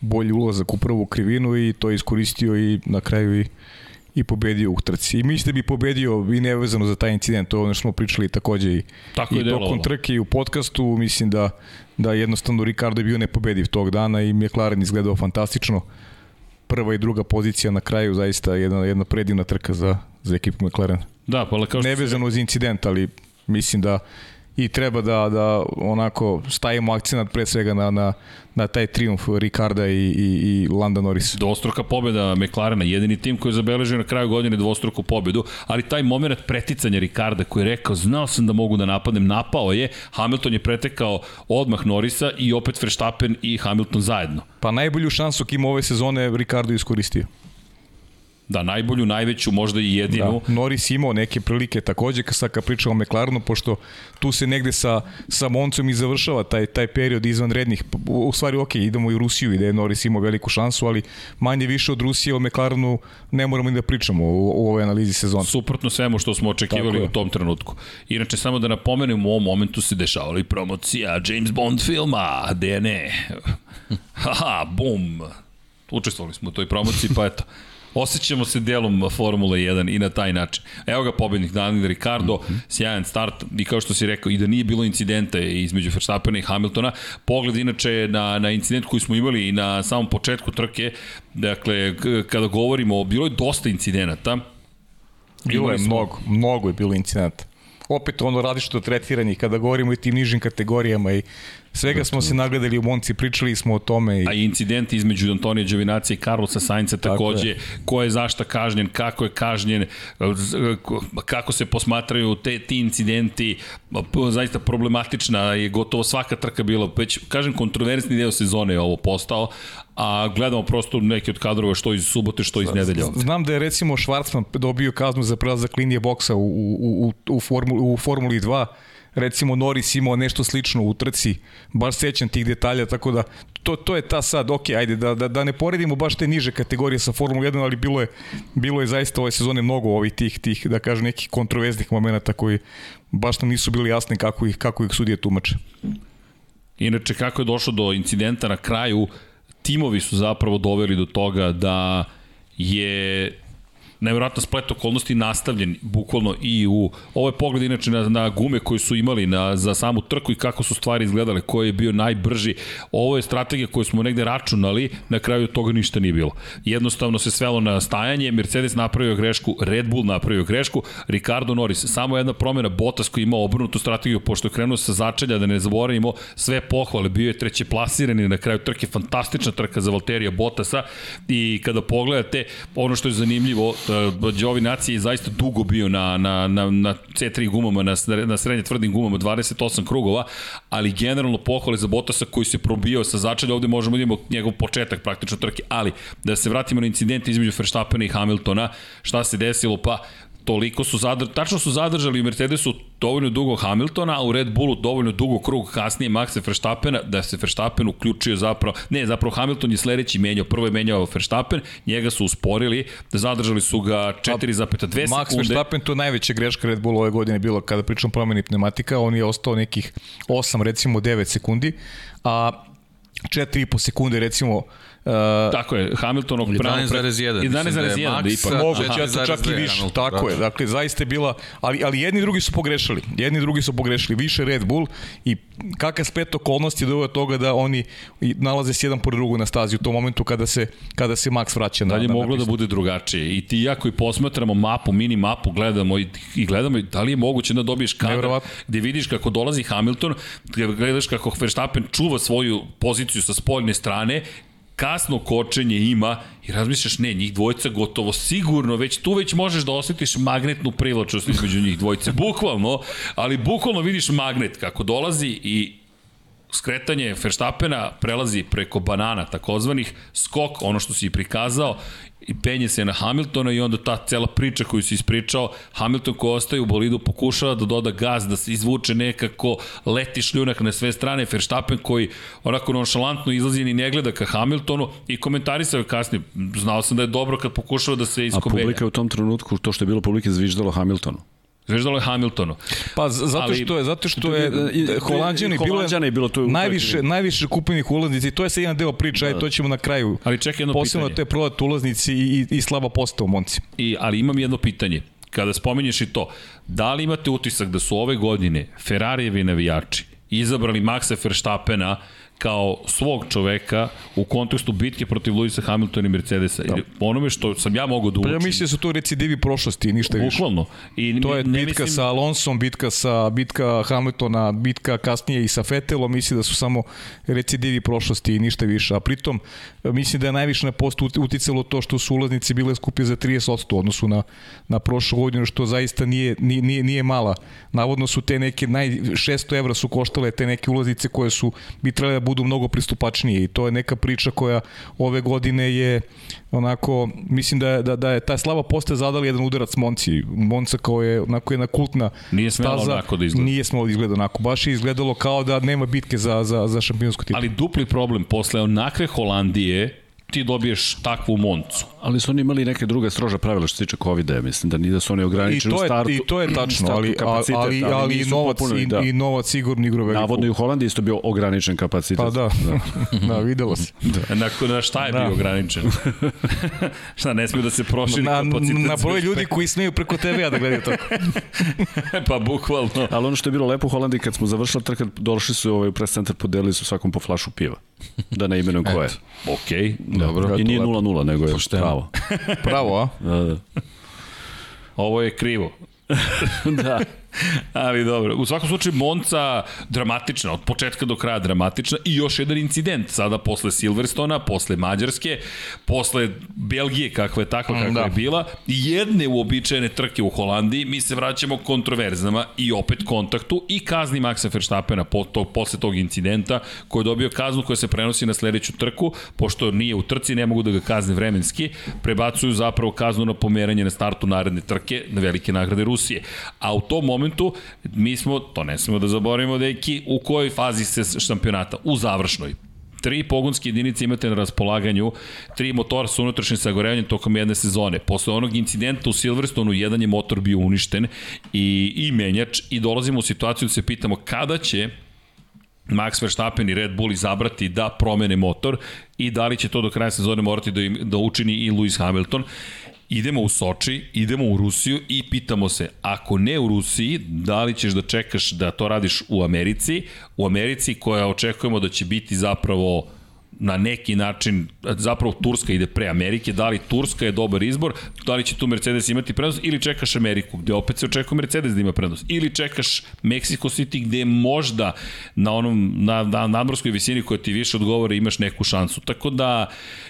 bolji ulazak u prvu krivinu i to je iskoristio i na kraju i i pobedio u trci. I mislim da bi pobedio i nevezano za taj incident, to je ono što smo pričali takođe i, Tako i tokom trke i u podcastu, mislim da, da jednostavno Ricardo je bio nepobediv tog dana i McLaren izgledao fantastično prva i druga pozicija na kraju zaista jedna jedna predivna trka za za ekipu McLaren. Da, pa kao što nevezano uz incident, ali mislim da i treba da, da onako stavimo akcenat pre svega na, na, na taj triumf Ricarda i, i, i Landa Norris. Dvostruka pobjeda McLarena, jedini tim koji je zabeležio na kraju godine dvostruku pobedu, ali taj moment preticanja Ricarda koji je rekao, znao sam da mogu da napadnem, napao je, Hamilton je pretekao odmah Norrisa i opet Verstappen i Hamilton zajedno. Pa najbolju šansu kima ove sezone Ricardo iskoristio. Da, najbolju, najveću, možda i jedinu. Da. Norris imao neke prilike takođe sad kad pričamo o McLarenu, pošto tu se negde sa, sa Moncom i završava taj, taj period izvanrednih. U stvari, ok, idemo i u Rusiju i da je Norris imao veliku šansu, ali manje više od Rusije o McLarenu ne moramo ni da pričamo u, u ovoj analizi sezona. Suprotno svemu što smo očekivali u tom trenutku. Inače, samo da napomenem, u ovom momentu se dešavala i promocija James Bond filma, gde ne. Haha, bum. Učestvovali smo u toj promociji, pa eto. Osjećamo se delom Formule 1 i na taj način. Evo ga pobednik Daniel Ricardo, mm -hmm. sjajan start i kao što si rekao, i da nije bilo incidenta između Verstappena i Hamiltona, pogled inače na, na incident koji smo imali i na samom početku trke, dakle, kada govorimo, bilo je dosta incidenata, Bilo je mnogo, mnogo je bilo incidenta opet ono različito tretiranje kada govorimo o tim nižim kategorijama i svega smo se nagledali u Monci, pričali smo o tome. I... A incidenti između Antonija Đovinacija i Carlosa Sainca takođe, je. ko je zašta kažnjen, kako je kažnjen, kako se posmatraju te, ti incidenti, zaista problematična je gotovo svaka trka bila, već kažem kontroversni deo sezone je ovo postao, a gledamo prosto neke od kadrova što iz subote, što iz nedelja. Znam da je recimo Schwarzman dobio kaznu za prelazak linije boksa u, u, u, u, formuli, u Formuli 2, recimo Norris imao nešto slično u trci, baš sećam tih detalja, tako da to, to je ta sad, ok, ajde, da, da, da ne poredimo baš te niže kategorije sa Formula 1, ali bilo je, bilo je zaista ove sezone mnogo ovih tih, tih da kažem, nekih kontroverznih momenta koji baš nam nisu bili jasni kako ih, kako ih sudije tumače. Inače, kako je došlo do incidenta na kraju, timovi su zapravo doveli do toga da je nevjerojatno splet okolnosti nastavljen bukvalno i u ovo je pogled inače na, na gume koje su imali na, za samu trku i kako su stvari izgledale, ko je bio najbrži. Ovo je strategija koju smo negde računali, na kraju toga ništa nije bilo. Jednostavno se svelo na stajanje, Mercedes napravio grešku, Red Bull napravio grešku, Ricardo Norris, samo jedna promjena, Bottas koji ima obrnutu strategiju, pošto je krenuo sa začelja, da ne zaboravimo, sve pohvale, bio je treće plasirani na kraju trke, fantastična trka za Valterija Bottasa i kada pogledate, ono što je zanimljivo, Đovinaci je zaista dugo bio na, na, na, na C3 gumama, na, na srednje tvrdim gumama, 28 krugova, ali generalno pohvale za Botasa koji se probio sa začelja, ovde možemo da imamo njegov početak praktično trke, ali da se vratimo na incident između Verstappena i Hamiltona, šta se desilo, pa toliko su zadržali, tačno su zadržali u Mercedesu dovoljno dugo Hamiltona, a u Red Bullu dovoljno dugo krug kasnije Maxa Verstappena, da se Verstappen uključio zapravo, ne, zapravo Hamilton je sledeći menjao, prvo je menjao Verstappen, njega su usporili, da zadržali su ga 4,2 sekunde. Max Verstappen to je najveća greška Red Bulla ove godine bilo kada pričam promeni pneumatika, on je ostao nekih 8 recimo 9 sekundi, a 4,5 sekunde recimo Uh, Tako je, Hamiltonov pravo 11,1. 11,1 da ipak. Moguće, ja to čak i više. Tako je, dakle, zaista je bila, ali, ali jedni i drugi su pogrešili. Jedni i drugi su pogrešili. Više Red Bull i kakav spet okolnosti doveo toga da oni nalaze se jedan po drugu na stazi u tom momentu kada se, kada se Max vraća na, da li je moglo da bude drugačije. I ti ja koji posmatramo mapu, mini mapu, gledamo i, i gledamo da li je moguće da dobiješ kadar gde vidiš kako dolazi Hamilton, gde gledaš kako Verstappen čuva svoju poziciju sa spoljne strane kasno kočenje ima i razmišljaš, ne, njih dvojica gotovo sigurno, već tu već možeš da osetiš magnetnu privlačnost između njih dvojice, bukvalno, ali bukvalno vidiš magnet kako dolazi i skretanje Verstappena prelazi preko banana takozvanih, skok, ono što si i prikazao, i penje se na Hamiltona i onda ta cela priča koju si ispričao, Hamilton ko ostaje u bolidu pokušava da doda gaz, da se izvuče nekako, leti šljunak na sve strane, Verstappen koji onako nonšalantno izlazi i ne gleda ka Hamiltonu i komentarisao je kasnije, znao sam da je dobro kad pokušava da se iskobelja. A publika je u tom trenutku, to što je bilo publike, zviždalo Hamiltonu. Zveždalo je Hamiltonu. Pa zato ali, što je zato što je Holanđani bilo je bilo to najviše najviše kupljenih ulaznica i to je sa jedan deo priče, aj da. to ćemo na kraju. Ali čekaj jedno Posebno pitanje. te prodat ulaznici i, i, i slaba postao Monci. I ali imam jedno pitanje. Kada spominješ i to, da li imate utisak da su ove godine Ferrarijevi navijači izabrali Maxa Verstappena kao svog čoveka u kontekstu bitke protiv Luisa Hamiltona i Mercedesa. Da. onome što sam ja mogao da učim. Pa ja mislim da su to recidivi prošlosti, ništa više. Bukvalno. I to je ne bitka mislim... sa Alonsom, bitka sa bitka Hamiltona, bitka kasnije i sa Fetelom, mislim da su samo recidivi prošlosti i ništa više. A pritom, mislim da je najviše na post uticalo to što su ulaznice bile skupi za 30% u odnosu na, na prošlu godinu, što zaista nije, nije, nije mala. Navodno su te neke, naj, 600 evra su koštale te neke ulaznice koje su bi trebale da budu mnogo pristupačnije i to je neka priča koja ove godine je onako, mislim da je, da, da je ta slava postaje zadali jedan udarac Monci. Monca kao je onako jedna kultna nije staza. onako da izgleda. Nije smelo da izgleda onako. Baš je izgledalo kao da nema bitke za, za, za šampionsku titul. Ali dupli problem posle onakve Holandije ti dobiješ takvu moncu. Ali su oni imali neke druge strože pravila što se tiče COVID-a, mislim da nije da su oni ograničeni u startu. I to je tačno, ali, ali, ali, ali i novac, i, da. i novac sigurno igra veliku. Navodno i u Holandiji isto bio ograničen kapacitet. Pa da, da, da videlo se. Da. Na, na šta je da. bio ograničen? šta, ne smiju da se proširi na, kapacitet? Na broj ljudi koji smeju preko TV-a da gledaju to. pa bukvalno. Ali ono što je bilo lepo u Holandiji, kad smo završili trkat, došli su ovaj, u press centar, podelili su svakom po flašu piva. Da ne imenujem ko je. Okej. Okay. Dobro. I nije 0-0, nego je Pošteno. pravo. pravo, a? Da, da. Ovo je krivo. da. Ali dobro, u svakom slučaju Monca dramatična, od početka do kraja dramatična i još jedan incident, sada posle Silverstona, posle Mađarske, posle Belgije kakva je takva kakva da. je bila, jedne uobičajene trke u Holandiji, mi se vraćamo kontroverzama i opet kontaktu i kazni Maxa Verstappena po to, posle tog incidenta koji je dobio kaznu koja se prenosi na sledeću trku, pošto nije u trci, ne mogu da ga kazne vremenski, prebacuju zapravo kaznu na pomeranje na startu naredne trke na velike nagrade Rusije. A u tom momentu mi smo, to ne smemo da zaboravimo, deki, u kojoj fazi se šampionata? U završnoj tri pogonske jedinice imate na raspolaganju, tri motora sa unutrašnjim sagorevanjem tokom jedne sezone. Posle onog incidenta u Silverstonu, jedan je motor bio uništen i, i menjač i dolazimo u situaciju da se pitamo kada će Max Verstappen i Red Bull izabrati da promene motor i da li će to do kraja sezone morati da, im, da učini i Lewis Hamilton idemo u Soči, idemo u Rusiju i pitamo se, ako ne u Rusiji, da li ćeš da čekaš da to radiš u Americi, u Americi koja očekujemo da će biti zapravo na neki način, zapravo Turska ide pre Amerike, da li Turska je dobar izbor, da li će tu Mercedes imati prednost ili čekaš Ameriku gde opet se očekuje Mercedes da ima prednost ili čekaš Mexico City gde možda na onom na, na nadmorskoj visini koja ti više odgovara imaš neku šansu. Tako da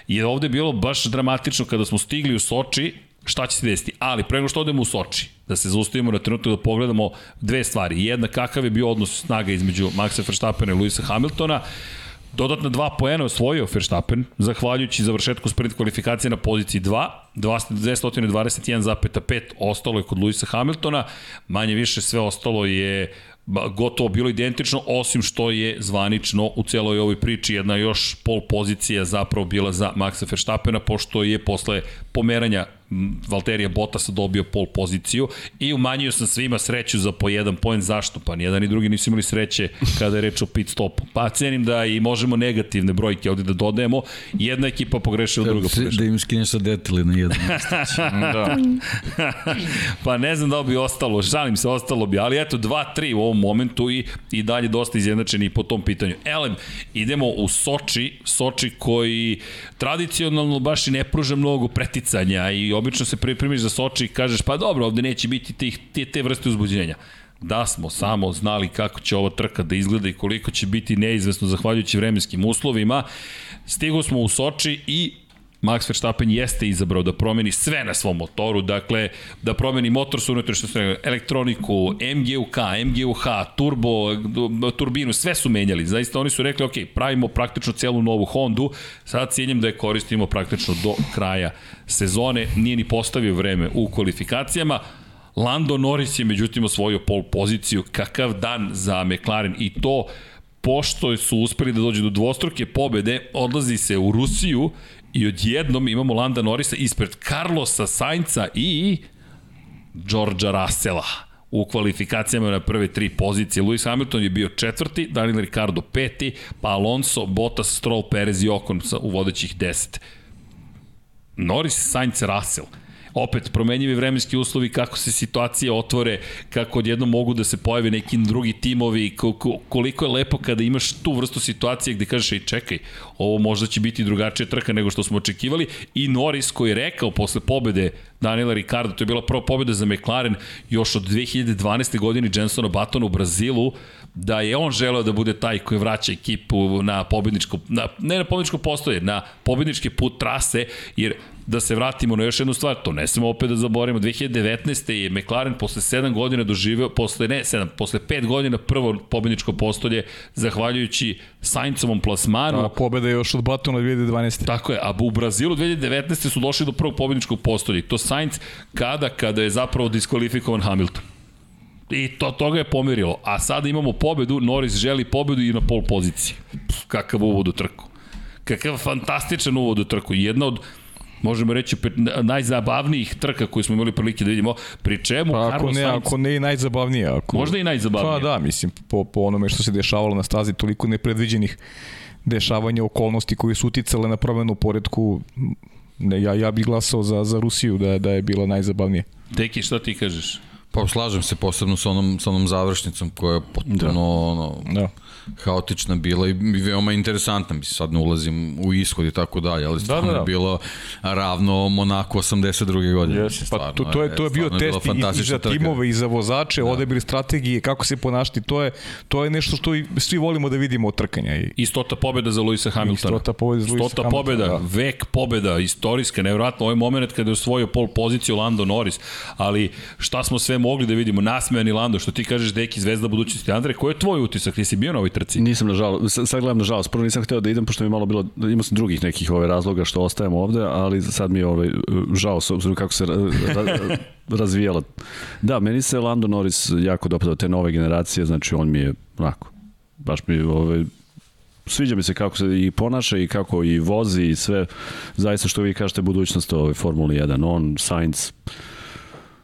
je ovde bilo baš dramatično kada smo stigli u Soči, šta će se desiti. Ali prego što odemo u Soči, da se zaustavimo na trenutak da pogledamo dve stvari. Jedna, kakav je bio odnos snaga između Maxa Verstappena i Luisa Hamiltona. Dodatna dva poena osvojio Verstappen, zahvaljujući završetku sprint kvalifikacije na poziciji 2, 221,5 ostalo je kod Luisa Hamiltona, manje više sve ostalo je gotovo bilo identično, osim što je zvanično u celoj ovoj priči jedna još pol pozicija zapravo bila za Maxa Verstappena, pošto je posle pomeranja Valterija Bottasa dobio pol poziciju i umanjio sam svima sreću za po jedan poen. Zašto? Pa nijedan i drugi nisu imali sreće kada je reč o pit stopu. Pa cenim da i možemo negativne brojke ovde da dodajemo. Jedna ekipa pogrešila, druga pogrešila. Da im skineš sa detali na jedan. da. pa ne znam da bi ostalo, žalim se, ostalo bi, ali eto 2-3 u ovom momentu i, i dalje dosta izjednačeni po tom pitanju. Elem, idemo u Soči, Soči koji tradicionalno baš i ne pruža mnogo preticanja i obično se pripremiš za Soči i kažeš pa dobro, ovde neće biti tih, te, te vrste uzbuđenja. Da smo samo znali kako će ova trka da izgleda i koliko će biti neizvesno zahvaljujući vremenskim uslovima, stigo smo u Soči i Max Verstappen jeste izabrao da promeni sve na svom motoru, dakle da promeni motor sa unutrašnjom strane, elektroniku, MGUK, MGUH, turbo, turbinu, sve su menjali. Zaista oni su rekli, ok, pravimo praktično celu novu Hondu, sad ciljem da je koristimo praktično do kraja sezone, nije ni postavio vreme u kvalifikacijama, Lando Norris je međutim osvojio pol poziciju, kakav dan za McLaren. I to pošto su uspeli da dođu do dvostruke pobede, odlazi se u Rusiju I odjednom imamo Landa Norisa ispred Carlosa Sainca i Georgia Russella u kvalifikacijama na prve tri pozicije. Lewis Hamilton je bio četvrti, Daniel Ricardo peti, pa Alonso, Bottas, Stroll, Perez i Ocon u vodećih deset. Norris, Sainz, Russell – opet promenjivi vremenski uslovi, kako se situacije otvore, kako odjedno mogu da se pojave neki drugi timovi, koliko je lepo kada imaš tu vrstu situacije gde kažeš, ej čekaj, ovo možda će biti drugačija trka nego što smo očekivali i Norris koji je rekao posle pobede Daniela Ricardo, to je bila prva pobeda za McLaren još od 2012. godine Jensona Batona u Brazilu, da je on želeo da bude taj koji vraća ekipu na pobedničko, na, ne na pobedničko postoje, na pobednički put trase, jer da se vratimo na još jednu stvar, to ne smemo opet da zaboravimo, 2019. je McLaren posle 7 godina doživeo, posle ne 7, posle 5 godina prvo pobedničko postolje, zahvaljujući Saincovom plasmanu. A pobeda je još od Batona 2012. Tako je, a u Brazilu 2019. su došli do prvog pobedničkog postolja. To Sainz kada, kada je zapravo diskvalifikovan Hamilton. I to toga je pomerilo. A sada imamo pobedu, Norris želi pobedu i na pol poziciji. Pff, kakav uvod u trku. Kakav fantastičan uvod u trku. Jedna od možemo reći najzabavnijih trka koje smo imali prilike da vidimo, pri čemu pa, ako ne, Sainz... ako ne i najzabavnije. Ako... Možda i najzabavnije. Pa da, mislim, po, po onome što se dešavalo na stazi, toliko nepredviđenih dešavanja okolnosti koje su uticale na promenu poredku, ne, ja, ja bih glasao za, za Rusiju da, da je bila najzabavnije. Deki, šta ti kažeš? Pa slažem se posebno sa onom, sa onom završnicom koja je potpuno da. ono, da haotična bila i veoma interesantna. Mislim, sad ne ulazim u ishod i tako dalje, ali da, stvarno da, da, da. je bilo ravno Monako 82. godine. Yes. Pa to, to, je, to je bio test i, i za timove i za vozače, da. odabir strategije, kako se ponašati, to je, to je nešto što i svi volimo da vidimo od trkanja. I, I stota pobjeda za Luisa Hamiltona. I stota pobjeda za Luisa stota Hamiltona. pobjeda, da. vek pobjeda, istorijska, nevjerojatno, ovaj moment kada je osvojio pol poziciju Lando Norris, ali šta smo sve mogli da vidimo, nasmejani Lando, što ti kažeš deki zvezda budućnosti. Andre, koji je tvoj utisak? Ti si bio na ovoj trci? Nisam nažalost, sad gledam nažalost, prvo nisam hteo da idem pošto mi malo bilo, imao sam drugih nekih ove razloga što ostajemo ovde, ali sad mi je ovaj, žao s obzirom kako se ra, ra, razvijala. Da, meni se Lando Norris jako dopadao te nove generacije, znači on mi je onako, baš mi ovaj, sviđa mi se kako se i ponaša i kako i vozi i sve, zaista što vi kažete budućnost ove Formule 1, on, Sainz,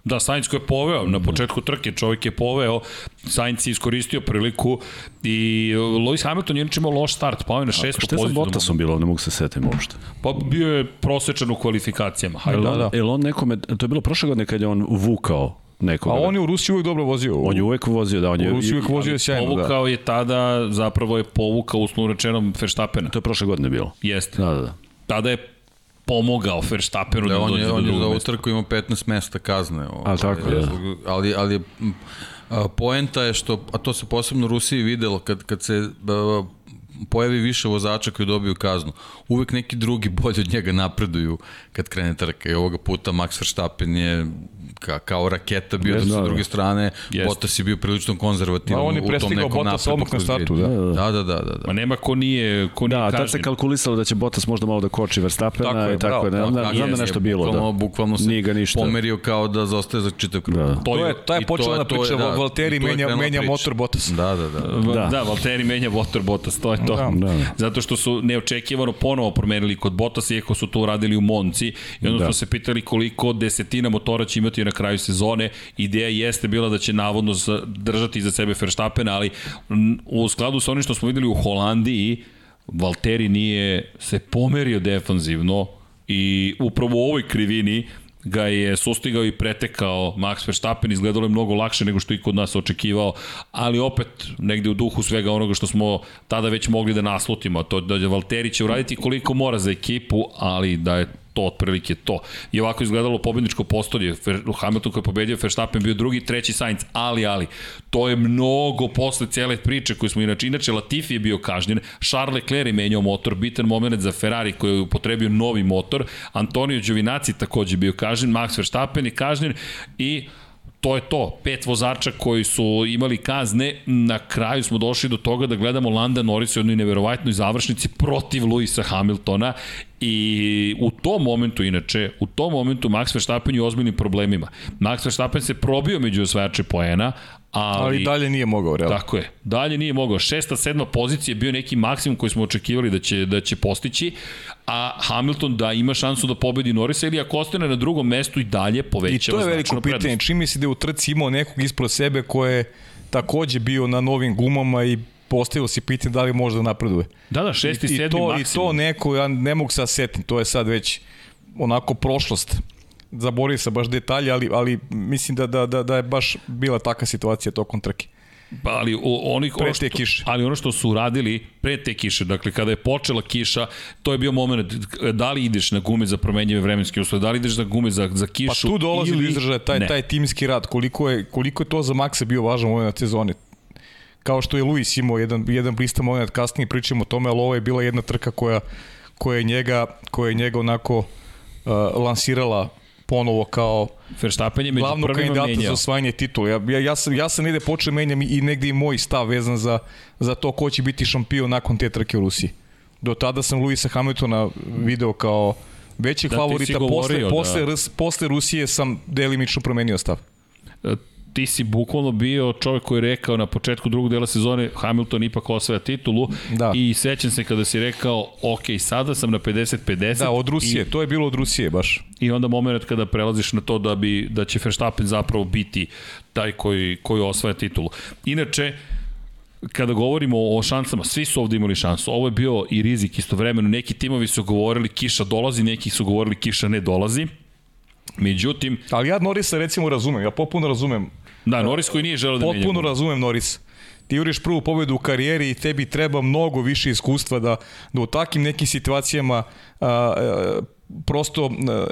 Da, Sainz koji je poveo na početku trke, čovjek je poveo, Sainz je iskoristio priliku i Lewis Hamilton je inače imao loš start, pao je na šestu poziciju. Šta sa Bottasom bilo, ne mogu se setim uopšte. Pa bio je prosečan u kvalifikacijama. Hajde, da, da. Jel on nekome, to je bilo prošle godine kad je on vukao nekoga. A on je u Rusiji uvek dobro vozio. On je uvek vozio, da. On je, u Rusiji uvek vozio sjajno, da. Povukao je tada, zapravo je povukao uslovno rečenom Verstappena. To je prošle godine bilo. Jeste. Da, da, da. Tada je pomogao Verstappenu da, da on je, on je za ovu trku imao 15 mesta kazne. Ovaj, ali tako, da. Ali, ali a, poenta je što, a to se posebno u Rusiji videlo, kad, kad se a, pojavi više vozača koji dobiju kaznu. Uvek neki drugi bolje od njega napreduju kad krene trka i ovoga puta Max Verstappen je ka, kao raketa bio, yes, da sa druge strane yes. Bottas je bio prilično konzervativan on je u tom nekom Bottas odmah na startu, da. Da, da, da, da, da. Ma nema ko nije, ko nije da, kažnjen. tad se kalkulisalo da će Bottas možda malo da koči Verstappena tako i tako, bravo, ne, ne, znam da nešto bilo. Bukvalno, da. bukvalno se ga ništa. pomerio kao da zostaje za čitav krug. Da. To je, to je počela da priča, da, Valtteri menja, menja motor Bottas. Da, da, da. Da, da Valtteri menja motor Bottas, to je to. Da. da. Zato što su neočekivano ponovo promenili kod Bottas, iako su to uradili u Monci, i onda da. smo se pitali koliko desetina motora će imati na kraju sezone. Ideja jeste bila da će navodno držati za sebe Verstappen, ali u skladu sa onim što smo videli u Holandiji, Valtteri nije se pomerio defanzivno i upravo u ovoj krivini ga je sustigao i pretekao Max Verstappen, izgledalo je mnogo lakše nego što i kod nas očekivao, ali opet negde u duhu svega onoga što smo tada već mogli da naslutimo, to da Valtteri će uraditi koliko mora za ekipu, ali da je to otprilike to. I ovako izgledalo pobedničko postolje. Hamilton koji je pobedio, Verstappen bio drugi, treći Sainz, ali, ali, to je mnogo posle cele priče koju smo inače, inače Latifi je bio kažnjen, Charles Leclerc je menjao motor, bitan moment za Ferrari koji je upotrebio novi motor, Antonio Giovinazzi takođe bio kažnjen, Max Verstappen je kažnjen i to je to. Pet vozača koji su imali kazne, na kraju smo došli do toga da gledamo Landa Norris u jednoj neverovatnoj završnici protiv Luisa Hamiltona i u tom momentu, inače, u tom momentu Max Verstappen je u ozbiljnim problemima. Max Verstappen se probio među osvajače poena, Ali, ali dalje nije mogao, realno. Tako je. Dalje nije mogao. Šesta, sedma pozicija je bio neki maksimum koji smo očekivali da će, da će postići, a Hamilton da ima šansu da pobedi Norisa ili ako ostane na drugom mestu i dalje povećava I to je veliko pitanje. Prednost. Čim misli da je u trci imao nekog ispred sebe ko je takođe bio na novim gumama i postavilo si pitanje da li može da napreduje. Da, da, šesti, I, sedmi i to, maksimum. I to neko, ja ne mogu sad setim, to je sad već onako prošlost zaboravio sam baš detalje, ali, ali mislim da, da, da, da je baš bila taka situacija tokom trke. Pa, ali o, onih, pre te kiše. Ali ono što su uradili pre te kiše, dakle kada je počela kiša, to je bio moment da li ideš na gume za promenjive vremenske uslove, da li ideš na gume za, za kišu. Pa tu dolazi ili... do izražaja taj, ne. taj timski rad, koliko je, koliko je to za Maxa bio važan moment na sezoni. Kao što je Luis imao jedan, jedan blista moment, kasnije pričamo o tome, ali ovo je bila jedna trka koja, koja je njega, koja je njega onako uh, lansirala ponovo kao Verstappen je među glavnog kandidata menjao. za osvajanje titula. Ja, ja, ja, sam, ja sam negde počeo menjam i negde i moj stav vezan za, za to ko će biti šampion nakon te trke u Rusiji. Do tada sam Luisa Hamiltona video kao većeg da, favorita, posle, da. posle, posle Rusije sam delimično promenio stav e, ti si bukvalno bio čovjek koji je rekao na početku drugog dela sezone Hamilton ipak osvaja titulu da. i sećam se kada si rekao ok, sada sam na 50-50. Da, od Rusije, i, to je bilo od Rusije baš. I onda moment kada prelaziš na to da bi da će Verstappen zapravo biti taj koji, koji osvaja titulu. Inače, kada govorimo o šansama, svi su ovde imali šansu. Ovo je bio i rizik istovremeno. Neki timovi su govorili kiša dolazi, neki su govorili kiša ne dolazi. Međutim... Ali ja Norisa recimo razumem, ja popuno razumem Da, Norris koji nije želeo da menja. Potpuno razumem Norris. Ti juriš prvu pobedu u karijeri i tebi treba mnogo više iskustva da, da u takim nekim situacijama a, a, prosto a,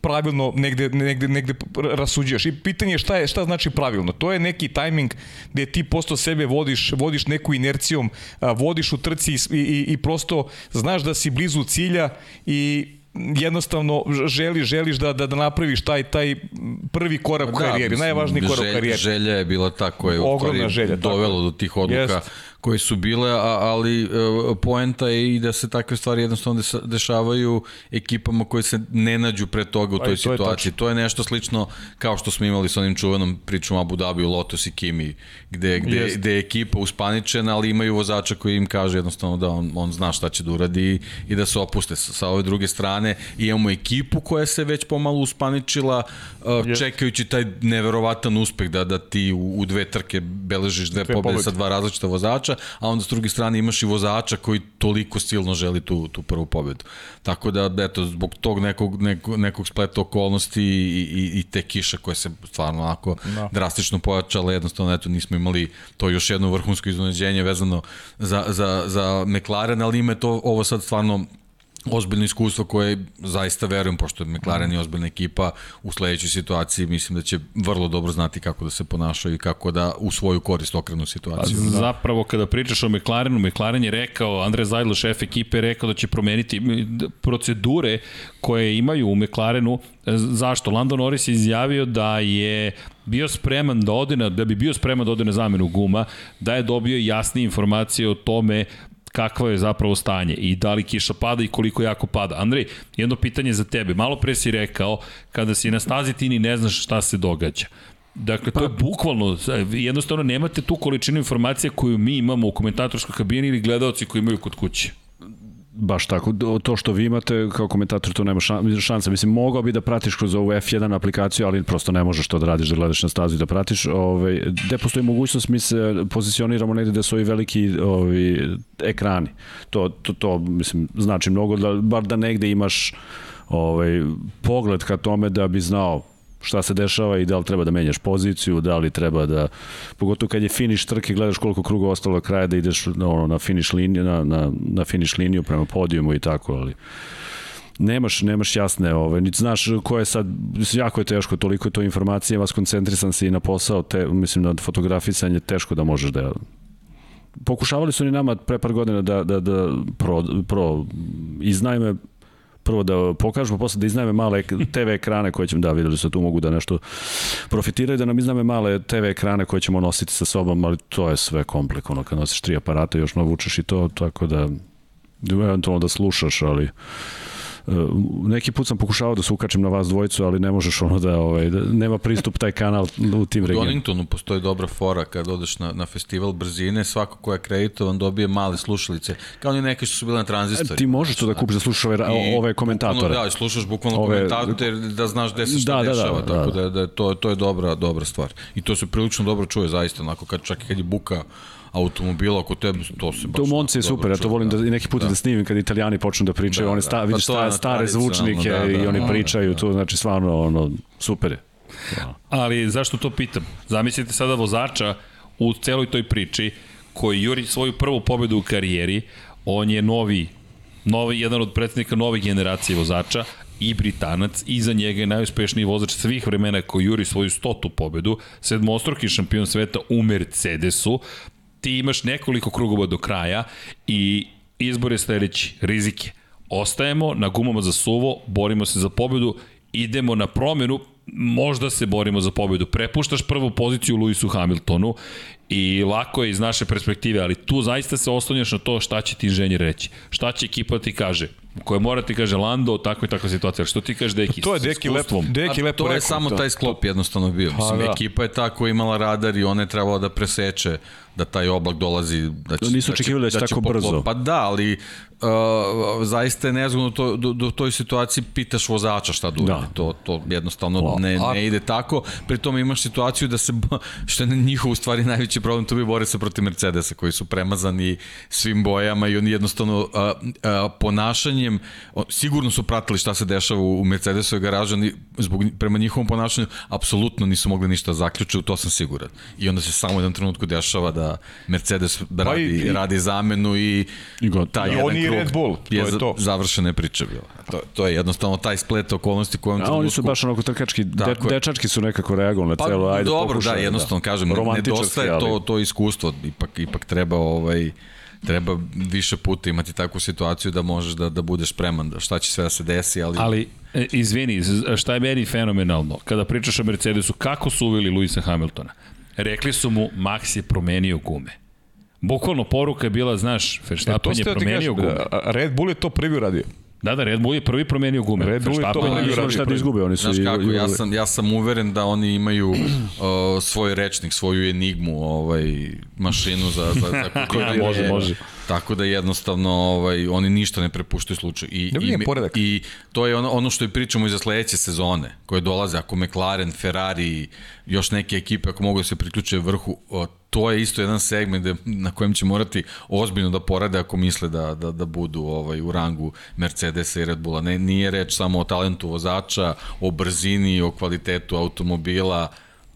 pravilno negde, negde, negde rasuđuješ. I pitanje je šta, je šta znači pravilno. To je neki tajming gde ti posto sebe vodiš, vodiš neku inercijom, vodiš u trci i, i, i prosto znaš da si blizu cilja i jednostavno želiš, želiš da, da, da napraviš taj, taj prvi korak da, u karijeri, najvažniji korak u karijeri. Želja je bila ta koja je Ogromna želja, dovelo tako. do tih odluka. Jest koje su bile, a, ali uh, poenta je i da se takve stvari jednostavno dešavaju ekipama koje se ne nađu pre toga u toj to situaciji. Je to je nešto slično kao što smo imali sa onim čuvenom pričom Abu Dhabi, Lotus i Kimi, gde, gde, gde je ekipa uspaničena, ali imaju vozača koji im kaže jednostavno da on, on zna šta će da uradi i, i da se opuste. Sa, sa ove druge strane. Imamo ekipu koja se već pomalo uspaničila, uh, čekajući taj neverovatan uspeh da, da ti u, u dve trke beležiš dve, dve pobede. sa dva različita vozača vozača, a onda s druge strane imaš i vozača koji toliko silno želi tu, tu prvu pobedu. Tako da, eto, zbog tog nekog, nekog, nekog spleta okolnosti i, i, i te kiše koje se stvarno onako. Da. drastično pojačale, jednostavno, eto, nismo imali to još jedno vrhunsko iznenađenje vezano za, za, za McLaren, ali ima to ovo sad stvarno ozbiljno iskustvo koje zaista verujem, pošto je McLaren i ozbiljna ekipa, u sledećoj situaciji mislim da će vrlo dobro znati kako da se ponašaju i kako da u svoju korist okrenu situaciju. A, zapravo kada pričaš o McLarenu, McLaren je rekao, Andre Zajdlo, šef ekipe, je rekao da će promeniti procedure koje imaju u McLarenu. Zašto? Lando Norris je izjavio da je bio spreman da ode na, da bi bio spreman da ode na zamenu guma, da je dobio jasne informacije o tome kakvo je zapravo stanje i da li kiša pada i koliko jako pada. Andrej, jedno pitanje za tebe. Malo pre si rekao, kada si na stazi ti ni ne znaš šta se događa. Dakle, to je pa- bukvalno, jednostavno nemate tu količinu informacija koju mi imamo u komentatorskoj kabini ili gledalci koji imaju kod kuće. Baš tako, to što vi imate kao komentator to nema šansa. Mislim, mogao bi da pratiš kroz ovu F1 aplikaciju, ali prosto ne možeš to da radiš, da gledaš na stazu i da pratiš. Ovaj, gde postoji mogućnost, mi se pozicioniramo negde gde su ovi veliki ovi, ekrani. To, to, to, mislim, znači mnogo, da, bar da negde imaš ovaj, pogled ka tome da bi znao šta se dešava i da li treba da menjaš poziciju, da li treba da, pogotovo kad je finish trke, gledaš koliko kruga ostalo kraja da ideš na, ono, na finish liniju, na, na, na finish liniju prema podijumu i tako, ali nemaš, nemaš jasne, ove, niti znaš ko je sad, jako je teško, toliko je to informacije, vas koncentrisan si i na posao, te, mislim na fotografisanje, teško da možeš da pokušavali su ni nama pre par godina da, da, da pro, pro iznajme prvo da pokažemo, posle da iznajme male TV ekrane koje ćemo, da videli se tu mogu da nešto profitiraju, da nam iznajme male TV ekrane koje ćemo nositi sa sobom, ali to je sve komplikovano kad nosiš tri aparata, još navučeš i to, tako da eventualno da slušaš, ali neki put sam pokušavao da se ukačem na vas dvojicu, ali ne možeš ono da, ovaj, da nema pristup taj kanal u tim regionima. U Doningtonu postoji dobra fora kad odeš na, na festival brzine, svako ko je akreditovan dobije male slušalice, kao ni neke što su bile na tranzistori. Ti možeš to da kupiš da slušaš ove, I, ove komentatore. Da, slušaš bukvalno ove, komentatore da znaš gde se šta da, dešava, da, da, tako da, da, da to, to je dobra, dobra stvar. I to se prilično dobro čuje zaista, onako kad, čak i kad je buka automobila oko tebe, to se baš... To u Monci je super, ja to volim da, da neki put da. da snimim kad italijani počnu da pričaju, da, one sta, da. vidiš pa sta, stare zvučnike da, da, i oni da, pričaju, da. to znači stvarno ono, super je. Da. Ali zašto to pitam? Zamislite sada vozača u celoj toj priči koji juri svoju prvu pobedu u karijeri, on je novi novi, jedan od predsednika nove generacije vozača, i Britanac, i za njega je najuspešniji vozač svih vremena koji juri svoju stotu pobedu, sedmostroki šampion sveta u Mercedesu, ti imaš nekoliko krugova do kraja i izbor je sledeći, rizike. Ostajemo na gumama za suvo, borimo se za pobedu, idemo na promenu, možda se borimo za pobedu. Prepuštaš prvu poziciju Lewisu Hamiltonu i lako je iz naše perspektive, ali tu zaista se oslanjaš na to šta će ti inženjer reći. Šta će ekipa ti kaže koje mora ti kaže Lando, tako i takva situacija. Što ti kaže Deki? To je Deki lepo, Deki lepo To je samo to. taj sklop jednostavno bio. Pa Mislim, da. ekipa je ta koja imala radar i ona je trebala da preseče da taj oblak dolazi da će, nisu da očekivali da će, da će tako brzo. Pa da, ali uh, zaista je nezgodno to, do, do toj situaciji pitaš vozača šta da Da. To, to jednostavno ne, ne ide tako. Pri tome imaš situaciju da se, što je njihov u stvari najveći problem, to bi bore se protiv Mercedesa koji su premazani svim bojama i oni jednostavno uh, uh, ponašanjem, sigurno su pratili šta se dešava u Mercedesovoj garaži, oni zbog, prema njihovom ponašanju apsolutno nisu mogli ništa zaključiti, u to sam siguran. I onda se samo u jednom trenutku dešava da Mercedes da radi, pa i, radi zamenu i, i taj I jedan krug Red Bull, to je, je to. završene priče bila. To, to je jednostavno taj splet okolnosti kojom trenutku... oni su baš onako trkački, de, dečački su nekako reagovali na pa, celo, ajde dobro, pokušaj, da, jednostavno da. kažem, nedostaje to, to iskustvo, ipak, ipak treba ovaj, treba više puta imati takvu situaciju da možeš da, da budeš spreman, da šta će sve da se desi, ali... Ali, e, izvini, šta je meni fenomenalno? Kada pričaš o Mercedesu, kako su uvili Luisa Hamiltona? Rekli su mu, Max je promenio gume. Bukvalno poruka je bila, znaš, Verstappen je promenio gume. Red Bull je to prvi uradio. Da, da, Red Bull je prvi promenio gume. Red Bull je to prvi uradio. Šta da izgube, oni su... Znaš kako, ja sam, ja sam uveren da oni imaju uh, svoj rečnik, svoju enigmu, ovaj, mašinu za, za, za kukovanje. može, može. Tako da jednostavno ovaj, oni ništa ne prepuštaju slučaju. I, i, I to je ono, ono što i pričamo i za sledeće sezone, koje dolaze, ako McLaren, Ferrari, još neke ekipe, ako mogu da se priključe vrhu, to je isto jedan segment na kojem će morati ozbiljno da porade ako misle da, da, da budu ovaj, u rangu Mercedesa i Red Bulla. Ne, nije reč samo o talentu vozača, o brzini, o kvalitetu automobila,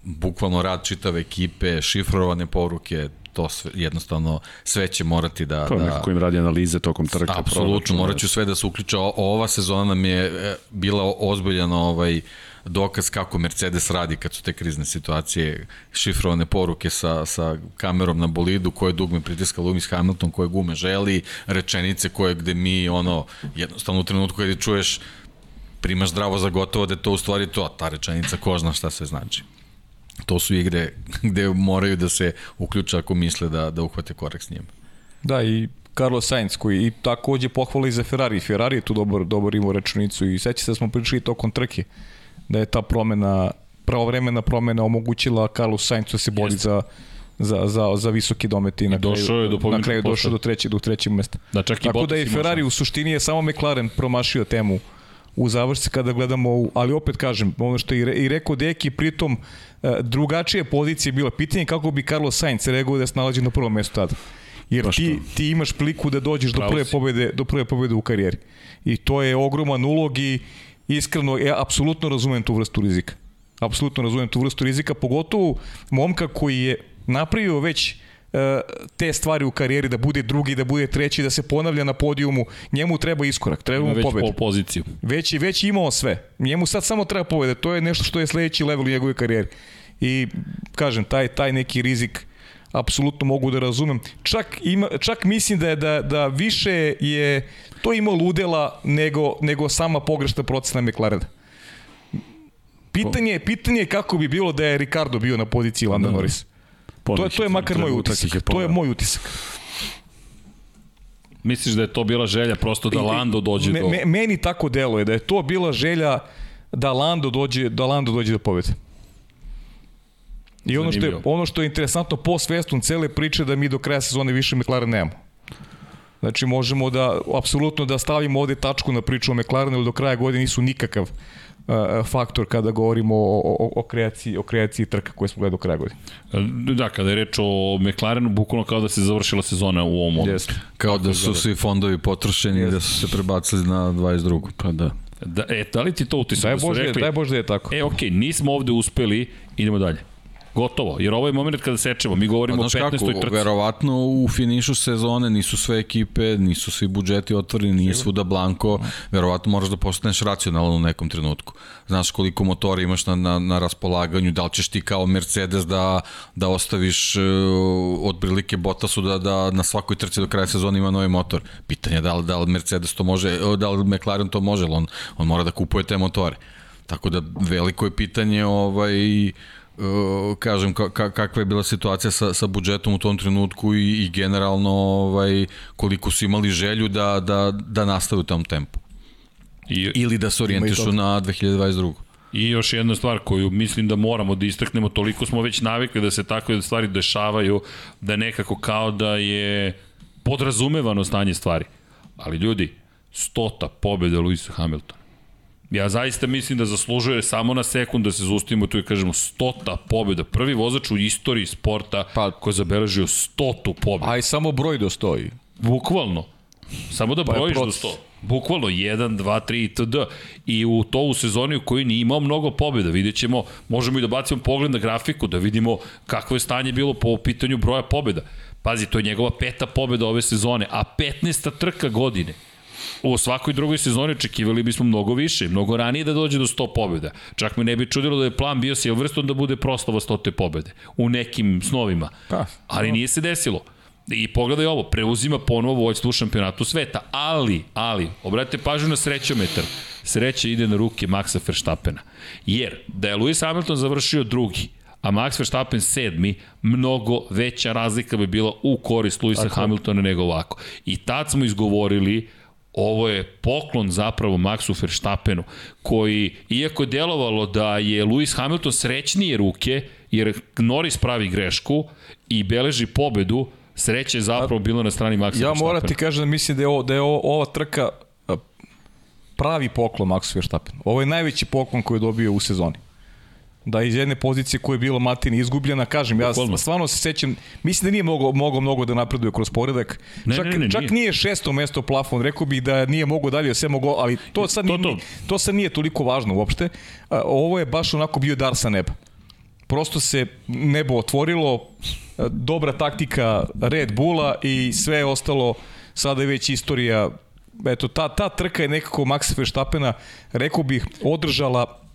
bukvalno rad čitave ekipe, šifrovane poruke, to sve, jednostavno sve će morati da... Pa da, neko im radi analize tokom trke. Apsolutno, morat ću sve da se uključa. Ova sezona nam je e, bila ozbiljena ovaj, dokaz kako Mercedes radi kad su te krizne situacije, šifrovane poruke sa, sa kamerom na bolidu, koje dugme pritiska Lewis Hamilton, koje gume želi, rečenice koje gde mi ono, jednostavno u trenutku kada čuješ primaš zdravo za gotovo da je to u stvari to, ta rečenica ko zna šta sve znači. To su igre gde moraju da se uključa ako misle da, da uhvate korak s njim. Da, i Carlos Sainz koji i takođe pohvala i za Ferrari. Ferrari je tu dobar, dobar imao rečenicu i seća se da smo pričali tokom trke da je ta promena, pravovremena promena omogućila Carlos Sainz da se boli Jeste. za za, za, za visoki domet i na kraju, je do na kraju došao do trećeg, do trećeg mesta. Da, čak i Tako da je Ferrari u suštini je samo McLaren promašio temu u završci kada gledamo, u, ali opet kažem, ono što je i rekao Deki, pritom e, drugačije pozicije bila. Pitanje kako bi Carlos Sainz reagovao da se nalazi na prvom mestu tada. Jer ti, ti imaš priliku da dođeš do prve pobede, do prve pobede u karijeri. I to je ogroman ulog i iskreno, ja apsolutno razumem tu vrstu rizika. Apsolutno razumem tu vrstu rizika, pogotovo momka koji je napravio već e, te stvari u karijeri, da bude drugi, da bude treći, da se ponavlja na podijumu, njemu treba iskorak, treba mu pobeda. Već poziciju. Već, već imao sve. Njemu sad samo treba pobeda, to je nešto što je sledeći level u njegove karijeri. I, kažem, taj, taj neki rizik apsolutno mogu da razumem. Čak, ima, čak mislim da je da, da više je to ima ludela nego, nego sama pogrešna procena McLarena. Pitanje, pitanje je kako bi bilo da je Ricardo bio na poziciji Landa da, da. Norris. To je, to je makar moj utisak. To je moj utisak. Misliš da je to bila želja prosto da Lando dođe me, do... Me, meni tako deluje da je to bila želja da Lando dođe, da Lando dođe do pobede. I ono što, je, ono što je interesantno po svestom cele priče da mi do kraja sezone više McLaren nemamo. Znači možemo da, apsolutno da stavimo ovde tačku na priču o McLarenu, do kraja godine nisu nikakav uh, faktor kada govorimo o, o, o, kreaciji, o kreaciji trka koje smo gledali do kraja godine. Da, kada je reč o McLarenu, bukvalno kao da se završila sezona u ovom momentu. Yes. Kao da su svi fondovi potrošeni yes. i da su se prebacili na 22. Pa da. Da, e, da li ti to utisak? Daj da Bože, rekli, daj Bože da je tako. E, okej, okay, nismo ovde uspeli, idemo dalje. Gotovo, jer ovo je moment kada sečemo. Mi govorimo o 15. kako, trci. Verovatno u finišu sezone nisu sve ekipe, nisu svi budžeti otvoreni, nije svuda blanko. Verovatno moraš da postaneš racionalan u nekom trenutku. Znaš koliko motora imaš na, na, na raspolaganju, da li ćeš ti kao Mercedes da, da ostaviš uh, od prilike Bottasu da, da na svakoj trci do kraja sezone ima novi motor. Pitanje je da li, da li Mercedes to može, da li McLaren to može, on, on mora da kupuje te motore. Tako da veliko je pitanje ovaj, kažem ka, ka, kakva je bila situacija sa, sa budžetom u tom trenutku i, i generalno ovaj, koliko su imali želju da, da, da nastave u tom tempu. I, Ili da se orijentišu na 2022. I još jedna stvar koju mislim da moramo da istaknemo, toliko smo već navikli da se takve stvari dešavaju, da nekako kao da je podrazumevano stanje stvari. Ali ljudi, stota pobjeda Luisa Hamiltona. Ja zaista mislim da zaslužuje samo na sekund da se zaustavimo tu i kažemo stota pobjeda. Prvi vozač u istoriji sporta pa, koji je zabeležio stotu pobjeda. Aj samo broj do stoji. Bukvalno. Samo da pa brojiš do sto. Bukvalno 1, 2, 3 itd. I u to u sezoni u kojoj nije imao mnogo pobjeda. Vidjet ćemo, možemo i da bacimo pogled na grafiku, da vidimo kakvo je stanje bilo po pitanju broja pobjeda. Pazi, to je njegova peta pobjeda ove sezone, a 15. trka godine u svakoj drugoj sezoni očekivali bismo mnogo više, mnogo ranije da dođe do 100 pobjeda. Čak me ne bi čudilo da je plan bio Silverstone da bude proslava 100 pobjede u nekim snovima. Pa, Ali nije se desilo. I pogledaj ovo, preuzima ponovo vojstvo u šampionatu sveta, ali, ali, obratite pažnju na srećometar. Sreća ide na ruke Maxa Verstappena. Jer, da je Lewis Hamilton završio drugi, a Max Verstappen sedmi, mnogo veća razlika bi bila u korist Luisa. Hamiltona nego ovako. I tad smo izgovorili Ovo je poklon zapravo Maxu Verstappenu, koji, iako je delovalo da je Lewis Hamilton srećnije ruke, jer Norris pravi grešku i beleži pobedu, sreće je zapravo bilo na strani Maxa ja Verstappena. Ja moram ti kažem da mislim da je, ovo, da je ovo, ova trka pravi poklon Maxu Verstappenu. Ovo je najveći poklon koji je dobio u sezoni da iz jedne pozicije koja je bila Matini izgubljena, kažem, ja Ukolno. stvarno se sećam, mislim da nije mogao mnogo, mnogo da napreduje kroz poredak. Ne, čak, ne, ne, čak nije. nije šesto mesto plafon, rekao bih da nije mogao dalje, sve mogao, ali to sad, to, nije, to. to sad nije toliko važno uopšte. Ovo je baš onako bio dar sa neba. Prosto se nebo otvorilo, dobra taktika Red Bulla i sve ostalo sada je već istorija eto ta ta trka je nekako Maxa Verstappena rekao bih održala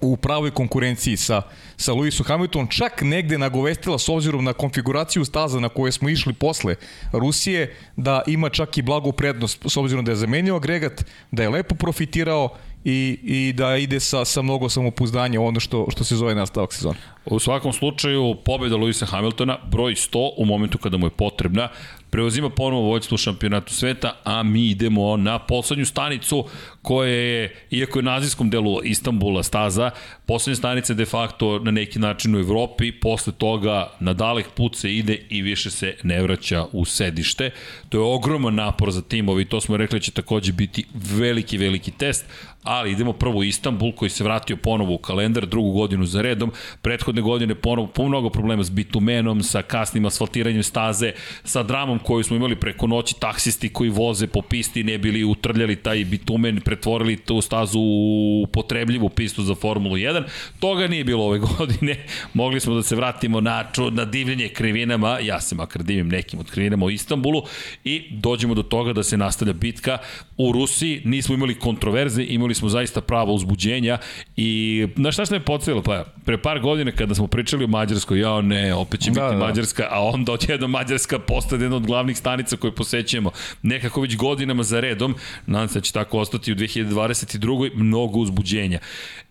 u pravoj konkurenciji sa, sa Lewisom Hamiltonom, čak negde nagovestila s obzirom na konfiguraciju staza na koje smo išli posle Rusije, da ima čak i blagu prednost s obzirom da je zamenio agregat, da je lepo profitirao i, i da ide sa, sa mnogo samopouzdanja ono što, što se zove nastavak sezona. U svakom slučaju, pobjeda Luisa Hamiltona, broj 100 u momentu kada mu je potrebna, preuzima ponovo vođstvo šampionatu sveta, a mi idemo na poslednju stanicu koja je, iako je na azijskom delu Istambula staza, poslednja stanica de facto na neki način u Evropi, posle toga na dalek put se ide i više se ne vraća u sedište. To je ogroman napor za timovi, to smo rekli da će takođe biti veliki, veliki test, ali idemo prvo u Istanbul koji se vratio ponovo u kalendar drugu godinu za redom. Prethodne godine ponovo po mnogo problema s bitumenom, sa kasnim asfaltiranjem staze, sa dramom koju smo imali preko noći, taksisti koji voze po pisti ne bili utrljali taj bitumen, pretvorili tu stazu u potrebljivu pistu za Formulu 1. Toga nije bilo ove godine. Mogli smo da se vratimo na, na divljenje krivinama, ja se makar divim nekim od krivinama u Istanbulu i dođemo do toga da se nastavlja bitka u Rusiji. Nismo imali kontroverze, imali smo zaista pravo uzbuđenja i na šta se me podsjetilo? Pa pre par godina kada smo pričali o Mađarskoj, ja ne, opet će da, biti da. Mađarska, a onda odjedno Mađarska postade jedna od glavnih stanica koje posećujemo nekako već godinama za redom, nadam se da će tako ostati u 2022. mnogo uzbuđenja.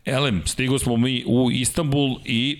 Elem, stigo smo mi u Istanbul i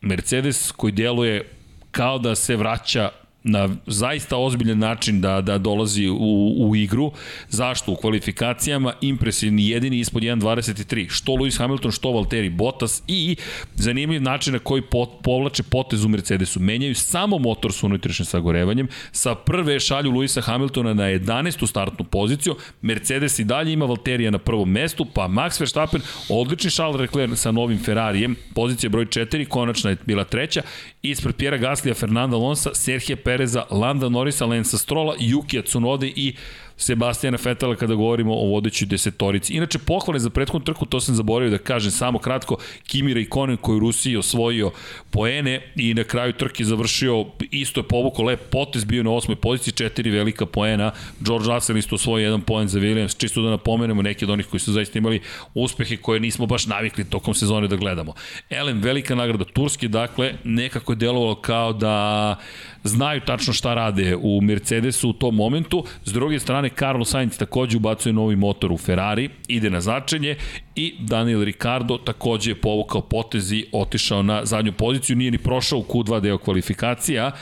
Mercedes koji deluje kao da se vraća na zaista ozbiljan način da, da dolazi u, u igru. Zašto? U kvalifikacijama impresivni jedini ispod 1.23. Što Lewis Hamilton, što Valtteri Bottas i zanimljiv način na koji pot, povlače potez u Mercedesu. Menjaju samo motor s unutrašnjim sagorevanjem. Sa prve šalju Lewisa Hamiltona na 11. startnu poziciju. Mercedes i dalje ima Valterija na prvom mestu, pa Max Verstappen, odlični Charles Leclerc sa novim Ferrarijem, pozicija broj 4, konačna je bila treća, ispred Pjera Gaslija, Fernanda Alonso, Serhije Pereza, Landa Norisa, Lensa Strola, Yukija Tsunode i Sebastijana Fetela kada govorimo o vodećoj desetorici. Inače, pohvale za prethodnu trku, to sam zaboravio da kažem samo kratko, Kimi Raikkonen koji u Rusiji osvojio poene i na kraju trke završio, isto je povukao lep potez, bio na osmoj poziciji, četiri velika poena, George Russell isto osvojio jedan poen za Williams, čisto da napomenemo neki od onih koji su zaista imali uspehe koje nismo baš navikli tokom sezone da gledamo. Elem, velika nagrada Turski, dakle, nekako je delovalo kao da znaju tačno šta rade u Mercedesu u tom momentu. S druge strane, Carlos Sainz takođe ubacuje novi motor u Ferrari, ide na začenje i Daniel Ricardo takođe je povukao potezi, otišao na zadnju poziciju, nije ni prošao u Q2 deo kvalifikacija,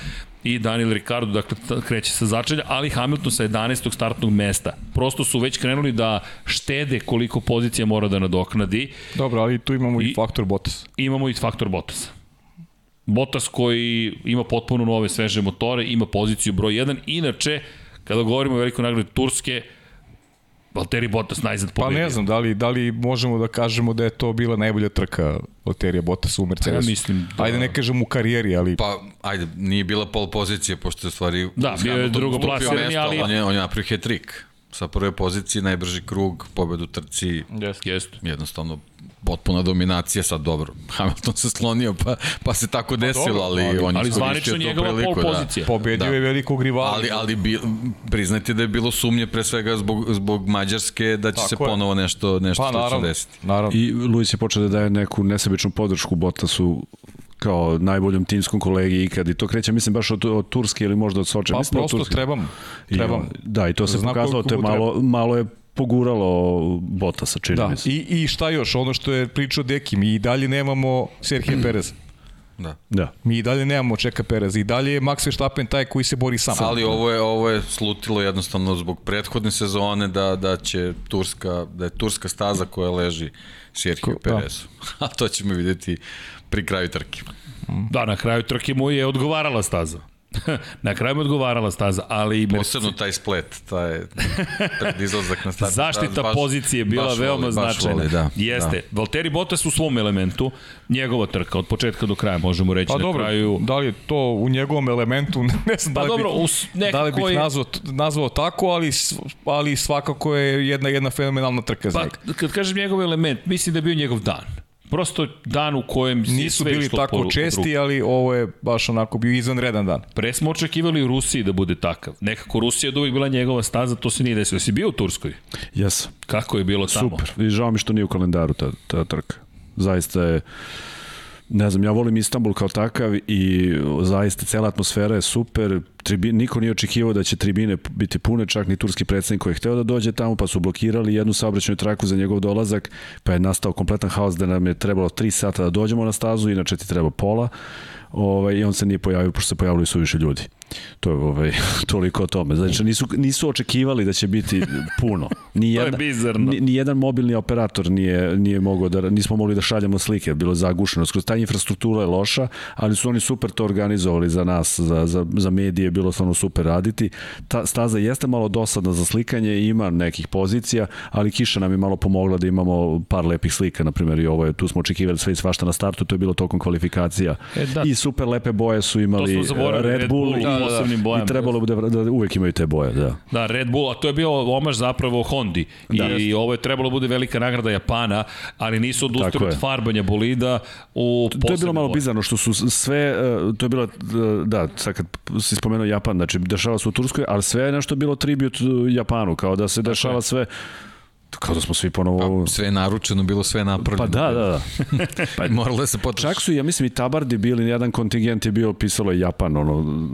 i Daniel Ricardo dakle kreće sa začelja, ali Hamilton sa 11. startnog mesta. Prosto su već krenuli da štede koliko pozicija mora da nadoknadi. Dobro, ali tu imamo i, i faktor Bottas. Imamo i faktor Bottas. Bottas koji ima potpuno nove sveže motore, ima poziciju broj 1. Inače, kada govorimo o velikoj nagradi Turske, Valtteri Bottas najzad pobedio. Pa ne znam, da li, da li možemo da kažemo da je to bila najbolja trka Valtterija Bottas u Mercedesu? Ja mislim da... Ajde ne kažem u karijeri, ali... Pa, ajde, nije bila pol pozicije, pošto je stvari... Da, bio je drugo plasirani, ali... On je, on je napravio hat-trick sa prve pozicije, najbrži krug, pobedu trci. Jeste, jeste. Jednostavno potpuna dominacija, sad dobro, Hamilton se slonio pa, pa se tako pa desilo, dobro, ali, ali on je ali zvanično njegova pol da. pozicija. Da. Pobedio da. je velikog rivala. Ali, ali bi, priznajte da je bilo sumnje pre svega zbog, zbog Mađarske da će tako se je. ponovo nešto, nešto pa, naravno, desiti. Naravno. I Luis je počeo da daje neku nesebičnu podršku Bottasu kao najboljom timskom kolegi ikad i to kreće mislim baš od, od Turske ili možda od Soče. Pa mislim, prosto trebam. trebam. I, da, i to se pokazalo, to je malo, malo je poguralo Botasa, čini da. mi se. I, I šta još, ono što je pričao Deki, mi i dalje nemamo Serhije Perez. Da. da. Mi i dalje nemamo Čeka Perez i dalje je Max Verstappen taj koji se bori sam. Ali ovo je ovo je slutilo jednostavno zbog prethodne sezone da da će turska da je turska staza koja leži Sergio da. Perezu. Da. A to ćemo videti pri kraju trke. Da, na kraju trke mu je odgovarala staza. na kraju mu odgovarala staza, ali... Posebno taj splet, taj predizlazak na start. Zaštita baš, pozicije je bila veoma voli, značajna. Voli, da, Jeste. Da. Valtteri Bottas u svom elementu, njegova trka od početka do kraja, možemo reći pa na dobro, kraju... Da li je to u njegovom elementu, ne znam da li, pa dobro, us, da li bih je... nazvao, nazvao tako, ali, ali svakako je jedna, jedna fenomenalna trka pa, za njega. Kad kažem njegov element, mislim da je bio njegov dan prosto dan u kojem nisu sve bili tako po, česti, ali ovo je baš onako bio izvanredan dan. Pre smo očekivali u Rusiji da bude takav. Nekako Rusija da uvijek bila njegova staza, to se nije desilo. Jesi bio u Turskoj? Jes. Kako je bilo tamo? Super. I žao mi što nije u kalendaru ta, ta trka. Zaista je ne znam, ja volim Istanbul kao takav i zaista cela atmosfera je super, Tribi, niko nije očekivao da će tribine biti pune, čak ni turski predsednik koji je hteo da dođe tamo, pa su blokirali jednu saobraćenu traku za njegov dolazak, pa je nastao kompletan haos da nam je trebalo 3 sata da dođemo na stazu, inače ti treba pola, ovaj, i on se nije pojavio, pošto se pojavili su više ljudi. To je ovaj, toliko o tome. Znači, nisu, nisu očekivali da će biti puno. Ni jedan, to je bizarno. Ni, ni jedan mobilni operator nije, nije mogao da, nismo mogli da šaljamo slike, bilo je zagušeno. Skroz ta infrastruktura je loša, ali su oni super to organizovali za nas, za, za, za medije, bilo stvarno super raditi. Ta staza jeste malo dosadna za slikanje, ima nekih pozicija, ali kiša nam je malo pomogla da imamo par lepih slika, na primjer, i ovo je, tu smo očekivali sve i svašta na startu, to je bilo tokom kvalifikacija. E, da. I super lepe boje su imali Red, Red Bull, Bull da, posebnim bojama. I trebalo bi da, da uvek imaju te boje, da. Da, Red Bull, a to je bio omaž zapravo Hondi. Da. I ovo je trebalo da bude velika nagrada Japana, ali nisu odustali od farbanja bolida u To je bilo malo bizarno što su sve, e, to je bilo, e, da, sad kad si spomenuo Japan, znači dešava se u Turskoj, ali sve je nešto bilo tribut Japanu, kao da se dešava sve kao da smo svi ponovo... Pa, sve je naručeno, bilo sve napravljeno. Pa da, da, da. pa moralo da se potroši. Čak su, ja mislim, i Tabardi bili, jedan kontingent je bio pisalo Japan, ono...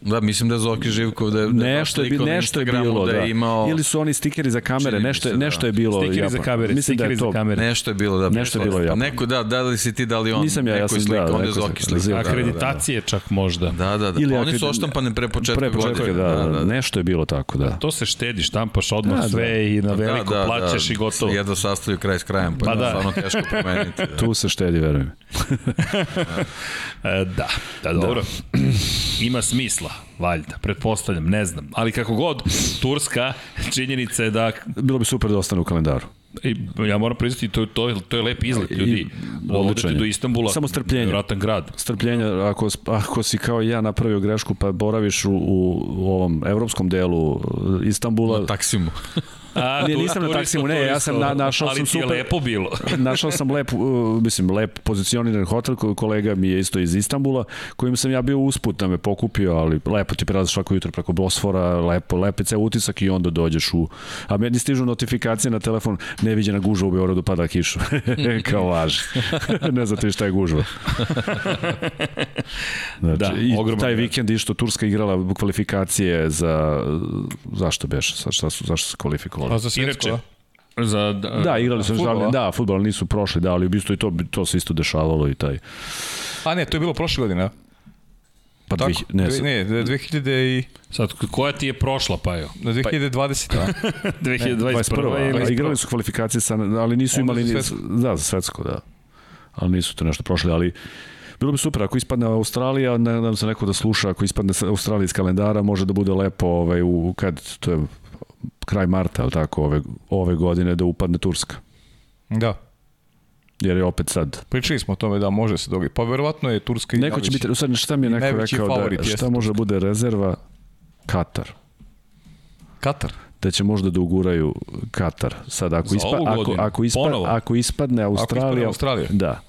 Da, mislim da Zoki Živkov da je... Da nešto je, nešto je bilo, da. da. Imao... Ili su oni stikeri za kamere, nešto, se, da. nešto je bilo Stikeri Japan. za kamere, mislim da je to... za kamere. Nešto je bilo, da. Nešto je bilo Japan. Neko, da, da li si ti, da li on, Nisam ja, ja sam, slika, da, onda je Zoki slika. Akreditacije čak možda. Da, da, da. Ili pa oni su oštampane pre početka godine. Da, nešto je bilo tako, da. To se štedi, štampaš odmah sve i na veliko plaćaš i gotovo jedva sastavio kraj s krajem, pa, pa da. stvarno teško promeniti. Da. Tu se štedi, verujem. E, da, da, dobro. Da. Ima smisla, valjda, pretpostavljam, ne znam. Ali kako god, Turska, činjenica je da... Bilo bi super da ostane u kalendaru. I, ja moram priznati, to, to, je, to je lep izlet, ljudi. Odete do Istanbula, Samo strpljenje. Vratan grad. Strpljenje, ako, ako si kao ja napravio grešku pa boraviš u, u, u ovom evropskom delu Istanbula... Na taksimu. A, ne, nisam na taksimu, ne, ja sam na, našao sam super. Ali ti je lepo bilo. našao sam lep, uh, mislim, lep pozicioniran hotel, kolega mi je isto iz Istambula, kojim sam ja bio usput da me pokupio, ali lepo ti prelaziš svako jutro preko Bosfora, lepo, lepe ceo utisak i onda dođeš u... A meni stižu notifikacije na telefon, neviđena gužva u Beogradu pada kišu. Kao važi. ne znate šta je gužva. Znači, da, i taj vikend išto Turska igrala kvalifikacije za zašto beše, sa šta su zašto se kvalifikovali? A za svetsko, Inače, Za, da, da, igrali su žalni, da, fudbal nisu prošli, da, ali u bistvu i to, to se isto dešavalo i taj. A ne, to je bilo prošle godine, Pa Tako, dvih, ne, ne, 2000 i... Sad, koja ti je prošla, pa jo? Na 2020. Pa, 2021. ili... Igrali su kvalifikacije, sa, ali nisu imali... Za svetsko. Da, za svetsko, da. Ali nisu to nešto prošli, ali bilo bi super ako ispadne Australija, ne nam se neko da sluša, ako ispadne Australija iz kalendara, može da bude lepo ovaj, u, kad, to je kraj marta, ali tako, ove, ove godine da upadne Turska. Da. Jer je opet sad. Pričali smo o tome da može se dogoditi. Pa verovatno je Turska i Neko će biti, sad šta mi je neko rekao da šta može da bude rezerva Katar. Katar? da će možda da uguraju Katar. Sad ako ispa, ako ako ispa, ako ispadne Australija, ako ispadne Australija. Da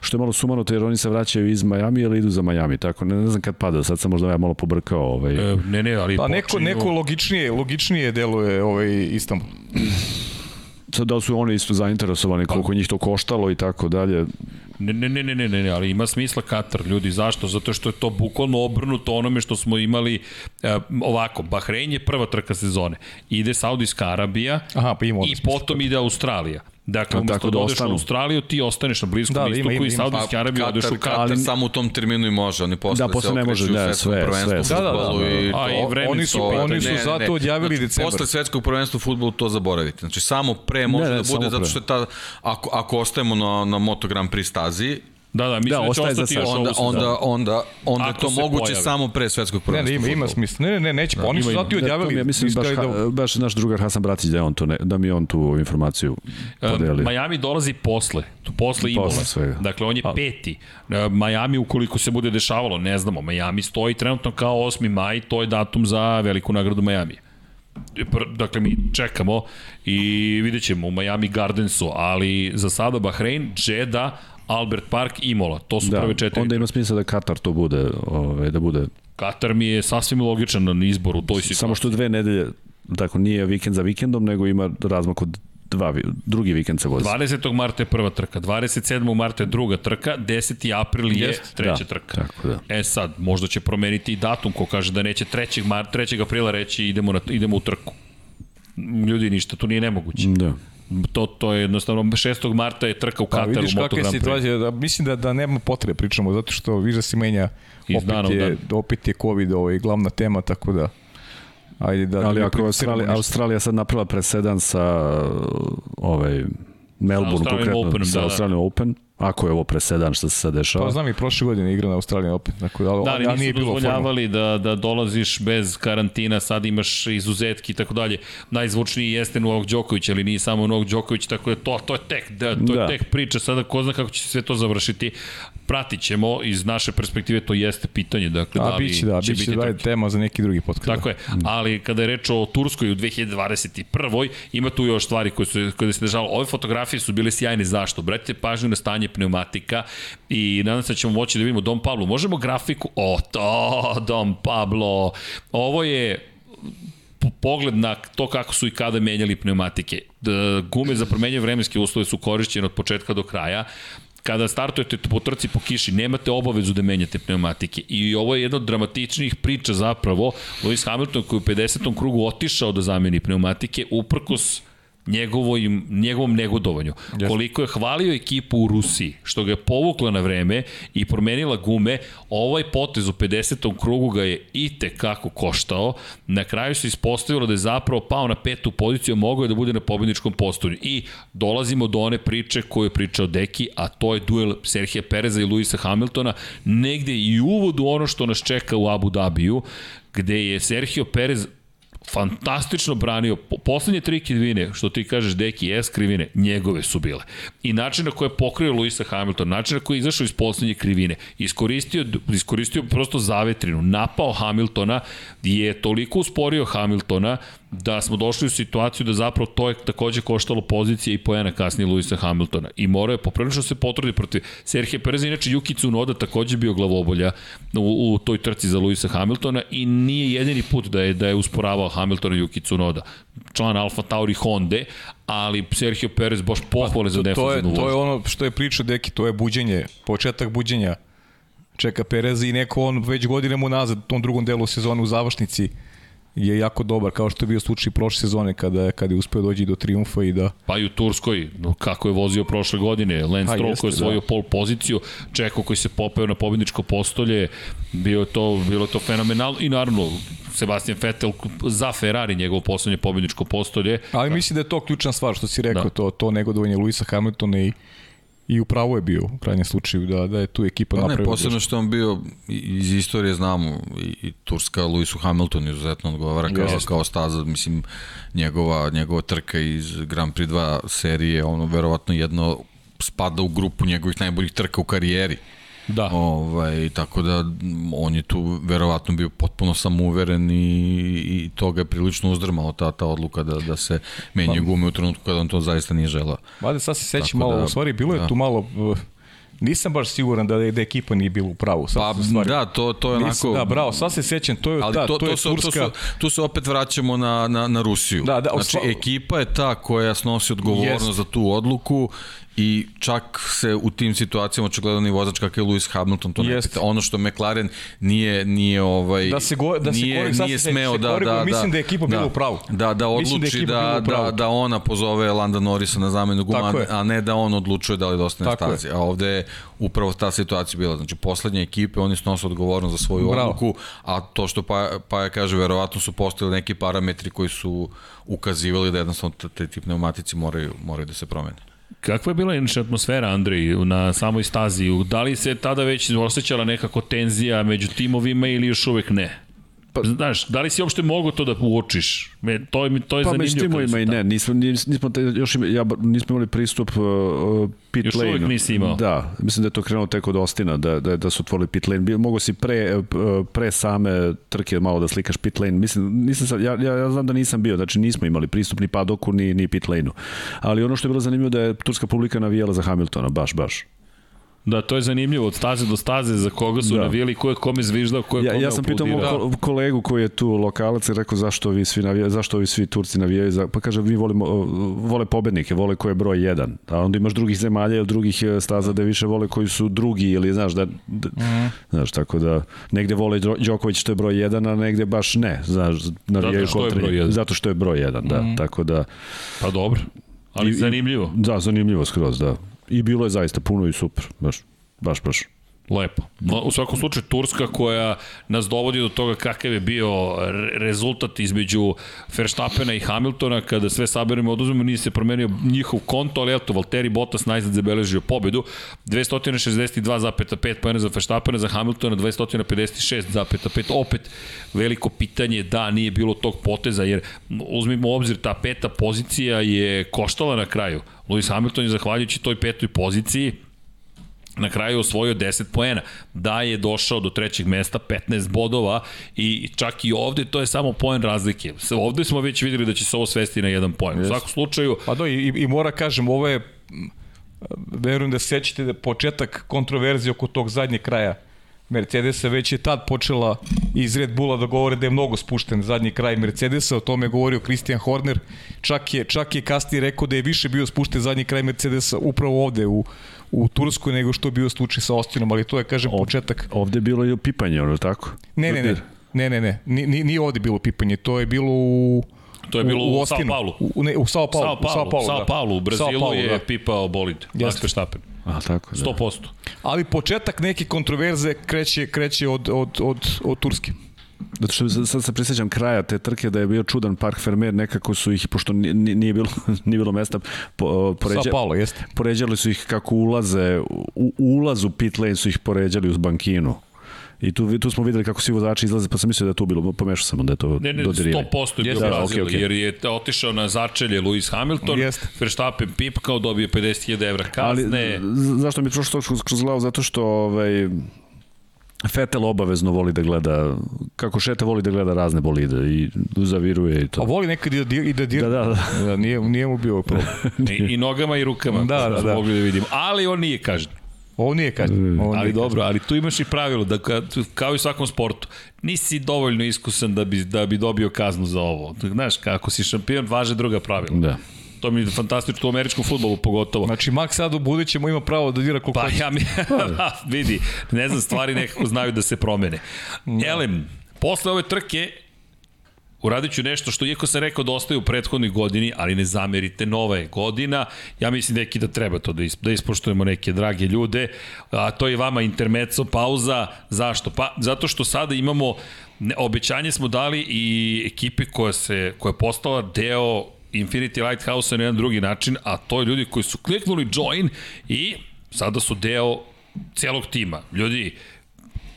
što je malo sumanuto jer oni se vraćaju iz Majami ili idu za Majami, tako ne, ne znam kad pada, sad sam možda ja malo pobrkao. Ovaj. E, ne, ne, ali pa neko, počinju... neko logičnije, logičnije deluje ovaj Istanbul. Sad da su oni isto zainteresovani koliko pa, njih to koštalo i tako dalje. Ne, ne, ne, ne, ne, ne, ali ima smisla Katar, ljudi, zašto? Zato što je to bukvalno obrnuto onome što smo imali eh, ovako, Bahrein je prva trka sezone, ide Saudijska Arabija Aha, pa i potom ide Australija. Dakle, umesto da, da odeš u Australiju, ti ostaneš na Bliskom da, istoku ima, i Saudijski pa, Arabiji odeš u Katar. Katar samo u tom terminu i može, oni posle, da, posle se ne može, da, sve, sve, sve. Da, da, da, da. I A, i oni su, to, oni su ne, zato ne, odjavili znači, decembar. Posle svetskog prvenstva u futbolu to zaboravite. Znači, samo pre može ne, ne, da bude, zato što je ta, ako, ako ostajemo na, na Moto Grand Prix stazi, Da, da, mislim da, da će ostati još onda, onda, onda, onda je to moguće pojavi. samo pre svetskog prvenstva. Ne, ne, ima, ima smisla. Ne, ne, ne, neće. Da, oni su zato odjavili. Ja mislim baš, da... baš naš drugar Hasan Bratić da je on to ne, da mi on tu informaciju podeli. Miami dolazi posle, posle Imola. Svega. Dakle, on je A. peti. E, Miami, ukoliko se bude dešavalo, ne znamo, Miami stoji trenutno kao 8. maj, to je datum za veliku nagradu Miami. dakle mi čekamo i vidjet ćemo u Miami Gardensu, ali za sada Bahrein, Jeddah, Albert Park Imola. To su da, prve četiri. Onda ima smisla da Katar to bude, ove, da bude Katar mi je sasvim logičan na izbor u toj situaciji. Samo što dve nedelje, tako nije vikend za vikendom, nego ima razmak od dva, drugi vikend se vozi. 20. marta je prva trka, 27. marta je druga trka, 10. april je Jest, treća da, trka. Tako da. E sad, možda će promeniti i datum ko kaže da neće 3. Mar, 3. aprila reći idemo, na, idemo u trku. Ljudi, ništa, to nije nemoguće. Da to, to je jednostavno 6. marta je trka u pa Kataru pa, vidiš kakva je situacija, da, mislim da, da nema potrebe pričamo, zato što vidiš da se menja opet je, opet je COVID ovaj, glavna tema, tako da Ajde da Ali ako Australija, Australija sad napravila presedan sa ovaj Melbourne konkretno Open, sa da, da. Australian da. Open, ako je ovo presedan što se sad dešava. Pa znam i prošle godine igra na Australijan Open, tako da, da ali nisu nije bilo dozvoljavali da, da dolaziš bez karantina, sad imaš izuzetki i tako dalje. Najzvučniji jeste Novak Đoković, ali nije samo Novak Đoković, tako da to, to je tek, da, to da. je tek priča, sada ko zna kako će se sve to završiti. Pratit ćemo, iz naše perspektive to jeste pitanje, dakle, A, da li biće, da, će biće da, tema za neki drugi podcast. Tako je, ali kada je reč o Turskoj u 2021. ima tu još stvari koje, su, koje se držalo. Ove fotografije su bile sjajne, zašto? Obratite pažnju na stanje pneumatika i nadam se da ćemo moći da vidimo Dom Pablo. Možemo grafiku? O, to, Dom Pablo. Ovo je pogled na to kako su i kada menjali pneumatike. Gume za promenje vremenske uslove su korišćene od početka do kraja kada startujete po trci po kiši, nemate obavezu da menjate pneumatike. I ovo je jedna od dramatičnijih priča zapravo. Lewis Hamilton koji u 50. krugu otišao da zameni pneumatike, uprkos njegovoj, njegovom negodovanju. Yes. Koliko je hvalio ekipu u Rusiji, što ga je povukla na vreme i promenila gume, ovaj potez u 50. krugu ga je i kako koštao. Na kraju se ispostavilo da je zapravo pao na petu poziciju, mogao je da bude na pobedničkom postolju. I dolazimo do one priče koju je pričao Deki, a to je duel Serhija Pereza i Luisa Hamiltona, negde i uvodu ono što nas čeka u Abu Dhabiju, gde je Sergio Perez fantastično branio. Poslednje tri krivine, što ti kažeš, deki, S krivine, njegove su bile. I način na koje je pokrio Luisa Hamilton, način na koji je izašao iz poslednje krivine, iskoristio, iskoristio prosto zavetrinu, napao Hamiltona, je toliko usporio Hamiltona da smo došli u situaciju da zapravo to je takođe koštalo pozicije i pojena kasnije Luisa Hamiltona. I morao je poprilično se potrudi protiv Serhije Pereza, inače Yuki Tsunoda takođe bio glavobolja u, u toj trci za Luisa Hamiltona i nije jedini put da je da je usporavao Hamiltona Yuki Tsunoda. Član Alfa Tauri Honda, ali Sergio Perez baš pohvale pa, za defensivnu vožnju. To je ono što je pričao Deki, to je buđenje, početak buđenja čeka Pereza i neko on već godinama unazad u tom drugom delu sezone u završnici je jako dobar, kao što je bio slučaj prošle sezone kada, kada je uspeo doći do triumfa i da... Pa i u Turskoj, no, kako je vozio prošle godine, Lance Stroll koji je svojio da. pol poziciju, Čeko koji se popeo na pobedničko postolje, bio to, bilo to fenomenalno i naravno Sebastian Vettel za Ferrari njegovo poslednje pobedničko postolje. Ali mislim da je to ključna stvar što si rekao, da. to, to negodovanje Luisa Hamiltona i i upravo je bio u krajnjem slučaju da, da je tu ekipa pa napravila. Ne, posebno što on bio iz istorije znamo i, i Turska Lewisu Hamilton izuzetno odgovara kao, Jeste. kao staza, mislim njegova, njegova trka iz Grand Prix 2 serije, ono verovatno jedno spada u grupu njegovih najboljih trka u karijeri. Da. Ovaj, tako da on je tu verovatno bio potpuno samouveren i, i to ga je prilično uzdrmalo ta, ta odluka da, da se menje gume u trenutku kada on to zaista nije želeo. Mada sad se sećam malo, da, u stvari bilo je da. tu malo uh, Nisam baš siguran da je da ekipa nije bila u pravu. Sad pa stvari, da, to to je nisam, onako Da, bravo, sad se sećam, to je ali da, to, to, to je su, Turska. To su, tu se opet vraćamo na na na Rusiju. Da, da, znači ekipa je ta koja snosi odgovornost jest. za tu odluku i čak se u tim situacijama očigledno ni vozač kakav je Lewis Hamilton to ne pita. Ono što McLaren nije nije ovaj da se go, da se nije, kori, nije smeo da, da, da mislim da je ekipa da, bila u pravu. Da da odluči da da, da, da ona pozove Landa Norrisa na zamenu guma, a ne da on odlučuje da li da ostane stazi. A ovde je upravo ta situacija bila. Znači poslednje ekipe oni snose odgovornost za svoju Bravo. odluku, a to što pa pa ja kaže verovatno su postojali neki parametri koji su ukazivali da jednostavno te tip pneumatici moraju moraju da se promene. Kakva je bila inače atmosfera, Andrej, na samoj stazi? Da li se tada već osjećala nekako tenzija među timovima ili još uvek ne? Pa, Znaš, da li si uopšte mogu to da uočiš? Me, to, je, to je pa zanimljivo. Pa među i ne, nismo, nismo, te, još ima, ja, nismo imali pristup uh, pit još lane. Još uvijek nisi imao. Da, mislim da je to krenulo tek od Ostina, da, da, da su otvorili pit lane. Mogu si pre, uh, pre same trke malo da slikaš pit lane. Mislim, nisam ja, ja, ja znam da nisam bio, znači nismo imali pristup ni padoku, ni, ni pit lane-u. Ali ono što je bilo zanimljivo da je turska publika navijala za Hamiltona, baš, baš. Da, to je zanimljivo, od staze do staze za koga su da. navijali, ko je kome zviždao, ko je ja, kome Ja sam pitao mog kolegu koji je tu lokalac i rekao zašto vi svi navijaju, zašto ovi svi Turci navijaju, za, pa kaže vi volimo, vole pobednike, vole ko je broj jedan, a onda imaš drugih zemalja ili drugih e, staza da više vole koji su drugi ili znaš da, da mm. znaš tako da negde vole Đoković što je broj jedan, a negde baš ne, znaš, navijaju zato što je broj zato što je broj jedan, da, mm. tako da Pa dobro. Ali I, zanimljivo. Da, zanimljivo skroz, da. I bilo je zaista puno i super, baš, baš, baš. Lepo. U svakom slučaju Turska koja nas dovodi do toga kakav je bio rezultat između Verstappena i Hamiltona kada sve saberemo oduzmemo nije se promenio njihov konto, ali eto Valtteri Bottas najzad zabeležio pobedu. 262,5 pojene za Verstappena, za Hamiltona 256,5 opet veliko pitanje da nije bilo tog poteza jer uzmimo u obzir ta peta pozicija je koštala na kraju. Lewis Hamilton je zahvaljujući toj petoj poziciji na kraju osvojio 10 poena. Da je došao do trećeg mesta, 15 bodova i čak i ovde to je samo poen razlike. Ovde smo već videli da će se ovo svesti na jedan poen. Yes. U svakom slučaju... Pa do, i, i mora kažem, ovo je verujem da sećate da početak kontroverzije oko tog zadnjeg kraja Mercedesa već je tad počela iz Red Bulla da govore da je mnogo spušten zadnji kraj Mercedesa, o tome je govorio Christian Horner, čak je, čak je kasnije rekao da je više bio spušten zadnji kraj Mercedesa upravo ovde u, u Turskoj nego što je bio slučaj sa Ostinom, ali to je, kažem, početak. Ovde je bilo i pipanje, ono tako? Ne, ne, ne, ne, ne, ne, nije, nije ovde bilo pipanje, to je bilo u... To je bilo u, u, Sao Paulo. U, ne, u Sao Paulo. Sao Paulo, Sao Paulo, Sao Paulo. Da. u Brazilu Paulo, je da. pipao bolid. Jeste. Verstappen. A, tako, da. 100%. Ali početak neke kontroverze kreće, kreće od, od, od, od Turske. Zato što sad se prisjećam kraja te trke da je bio čudan Park Fermer, nekako su ih, pošto nije bilo, nije bilo mesta, po, poređa, Paulo, jeste. poređali su ih kako ulaze, u ulazu pit lane su ih poređali uz bankinu. I tu, tu smo videli kako svi vozači izlaze, pa sam mislio da je tu bilo, pomešao sam da je to ne, ne, dodirivanje. 100% je bio da, Brazil, okay, okay. jer je otišao na začelje Lewis Hamilton, Jest. Verstappen pipkao, dobio 50.000 evra kazne. Ali, zašto mi je prošlo to kroz glavu? Zato što ovaj, Fetel obavezno voli da gleda, kako Šeta voli da gleda razne bolide i zaviruje i to. A voli nekad i da, i da dira. Da, da, da. da nije, nije mu bio problem. I, I nogama i rukama. Da, da, da. Mogli da vidimo. Ali on nije kažen. Ovo nije kažen. Mm. Ovo nije ali kažen. dobro, ali tu imaš i pravilo da kao i u svakom sportu, nisi dovoljno iskusan da bi, da bi dobio kaznu za ovo. Znaš, kako si šampion, važe druga pravila. Da. To mi je fantastično u američkom futbolu pogotovo. Znači, Max sad u budućem ima pravo da dira koliko Pa ja mi, vidi, ne znam, stvari nekako znaju da se promene. No. Elem, posle ove trke, uradit ću nešto što, iako sam rekao da ostaje u prethodnoj godini, ali ne zamerite, nova je godina, ja mislim neki da treba to da, da ispoštujemo neke drage ljude, a to je vama intermeco, pauza, zašto? Pa, zato što sada imamo, ne, obećanje smo dali i ekipe koja, se, koja je postala deo Infinity Lighthouse na jedan drugi način, a to je ljudi koji su kliknuli join i sada su deo celog tima. Ljudi,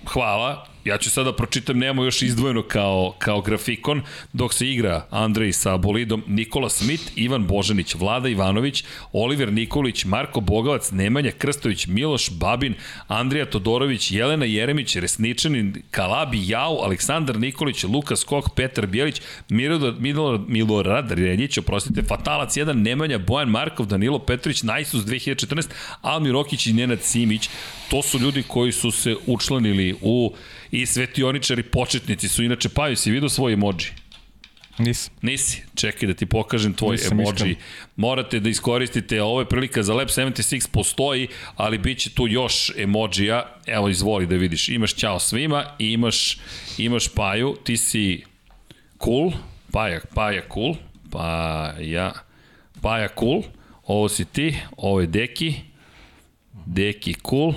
hvala, Ja ću sada pročitam, nemamo još izdvojeno kao, kao grafikon, dok se igra Andrej sa bolidom Nikola Smit, Ivan Božanić, Vlada Ivanović, Oliver Nikolić, Marko Bogavac, Nemanja Krstović, Miloš Babin, Andrija Todorović, Jelena Jeremić, Resničanin, Kalabi Jao, Aleksandar Nikolić, Lukas Kok, Petar Bjelić, Milorad, Milorad, Milorad Reljić, oprostite, Fatalac 1, Nemanja, Bojan Markov, Danilo Petrović, Najsus 2014, Almi Rokić i Nenad Simić. To su ljudi koji su se učlanili u i svetioničari početnici su inače Paju, si vidio svoj emoji? Nisam. Nisi. Čekaj da ti pokažem tvoj Nisam emoji. Iskan. Morate da iskoristite, ovo je prilika za Lab 76 postoji, ali bit će tu još emojija. Evo, izvoli da vidiš. Imaš ćao svima i imaš, imaš Paju. Ti si cool. Paja, Paja cool. Paja, Paja cool. Ovo si ti, ovo je Deki. Deki cool.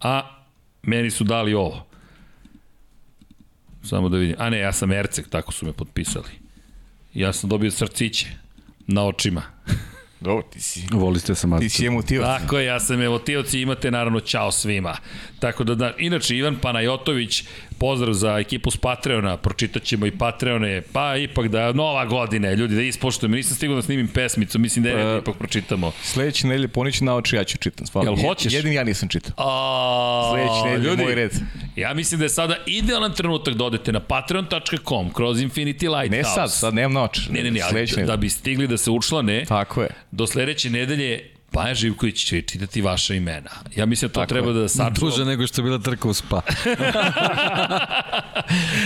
A meni su dali ovo. Samo da vidim. A ne, ja sam Erceg, tako su me potpisali. Ja sam dobio srciće na očima. Dobro, ti si... Volite se Ti si emotivac. Tako je, ja sam emotivac i imate naravno čao svima. Tako da, da, inače Ivan Panajotović, pozdrav za ekipu s Patreona, pročitat ćemo i Patreone, pa ipak da nova godina, ljudi, da ispoštujemo. Nisam stigao da snimim pesmicu, mislim da je uh, ipak pročitamo. Sledeće nedelje ponići na oči, ja ću čitam. Jel hoćeš? Jedin ja nisam čitao. A, Sledeće nedelje ljudi, moj red. Ja mislim da je sada idealan trenutak da odete na patreon.com kroz Infinity Lighthouse. Ne sad, sad nemam na oči. Ne, ne, ne, ali da bi stigli da se učlane, Tako je. do sledeće nedelje Paja Živković će čitati vaša imena. Ja mislim da to Tako treba je. da sačuvamo. Duže nego što je bila trka u spa.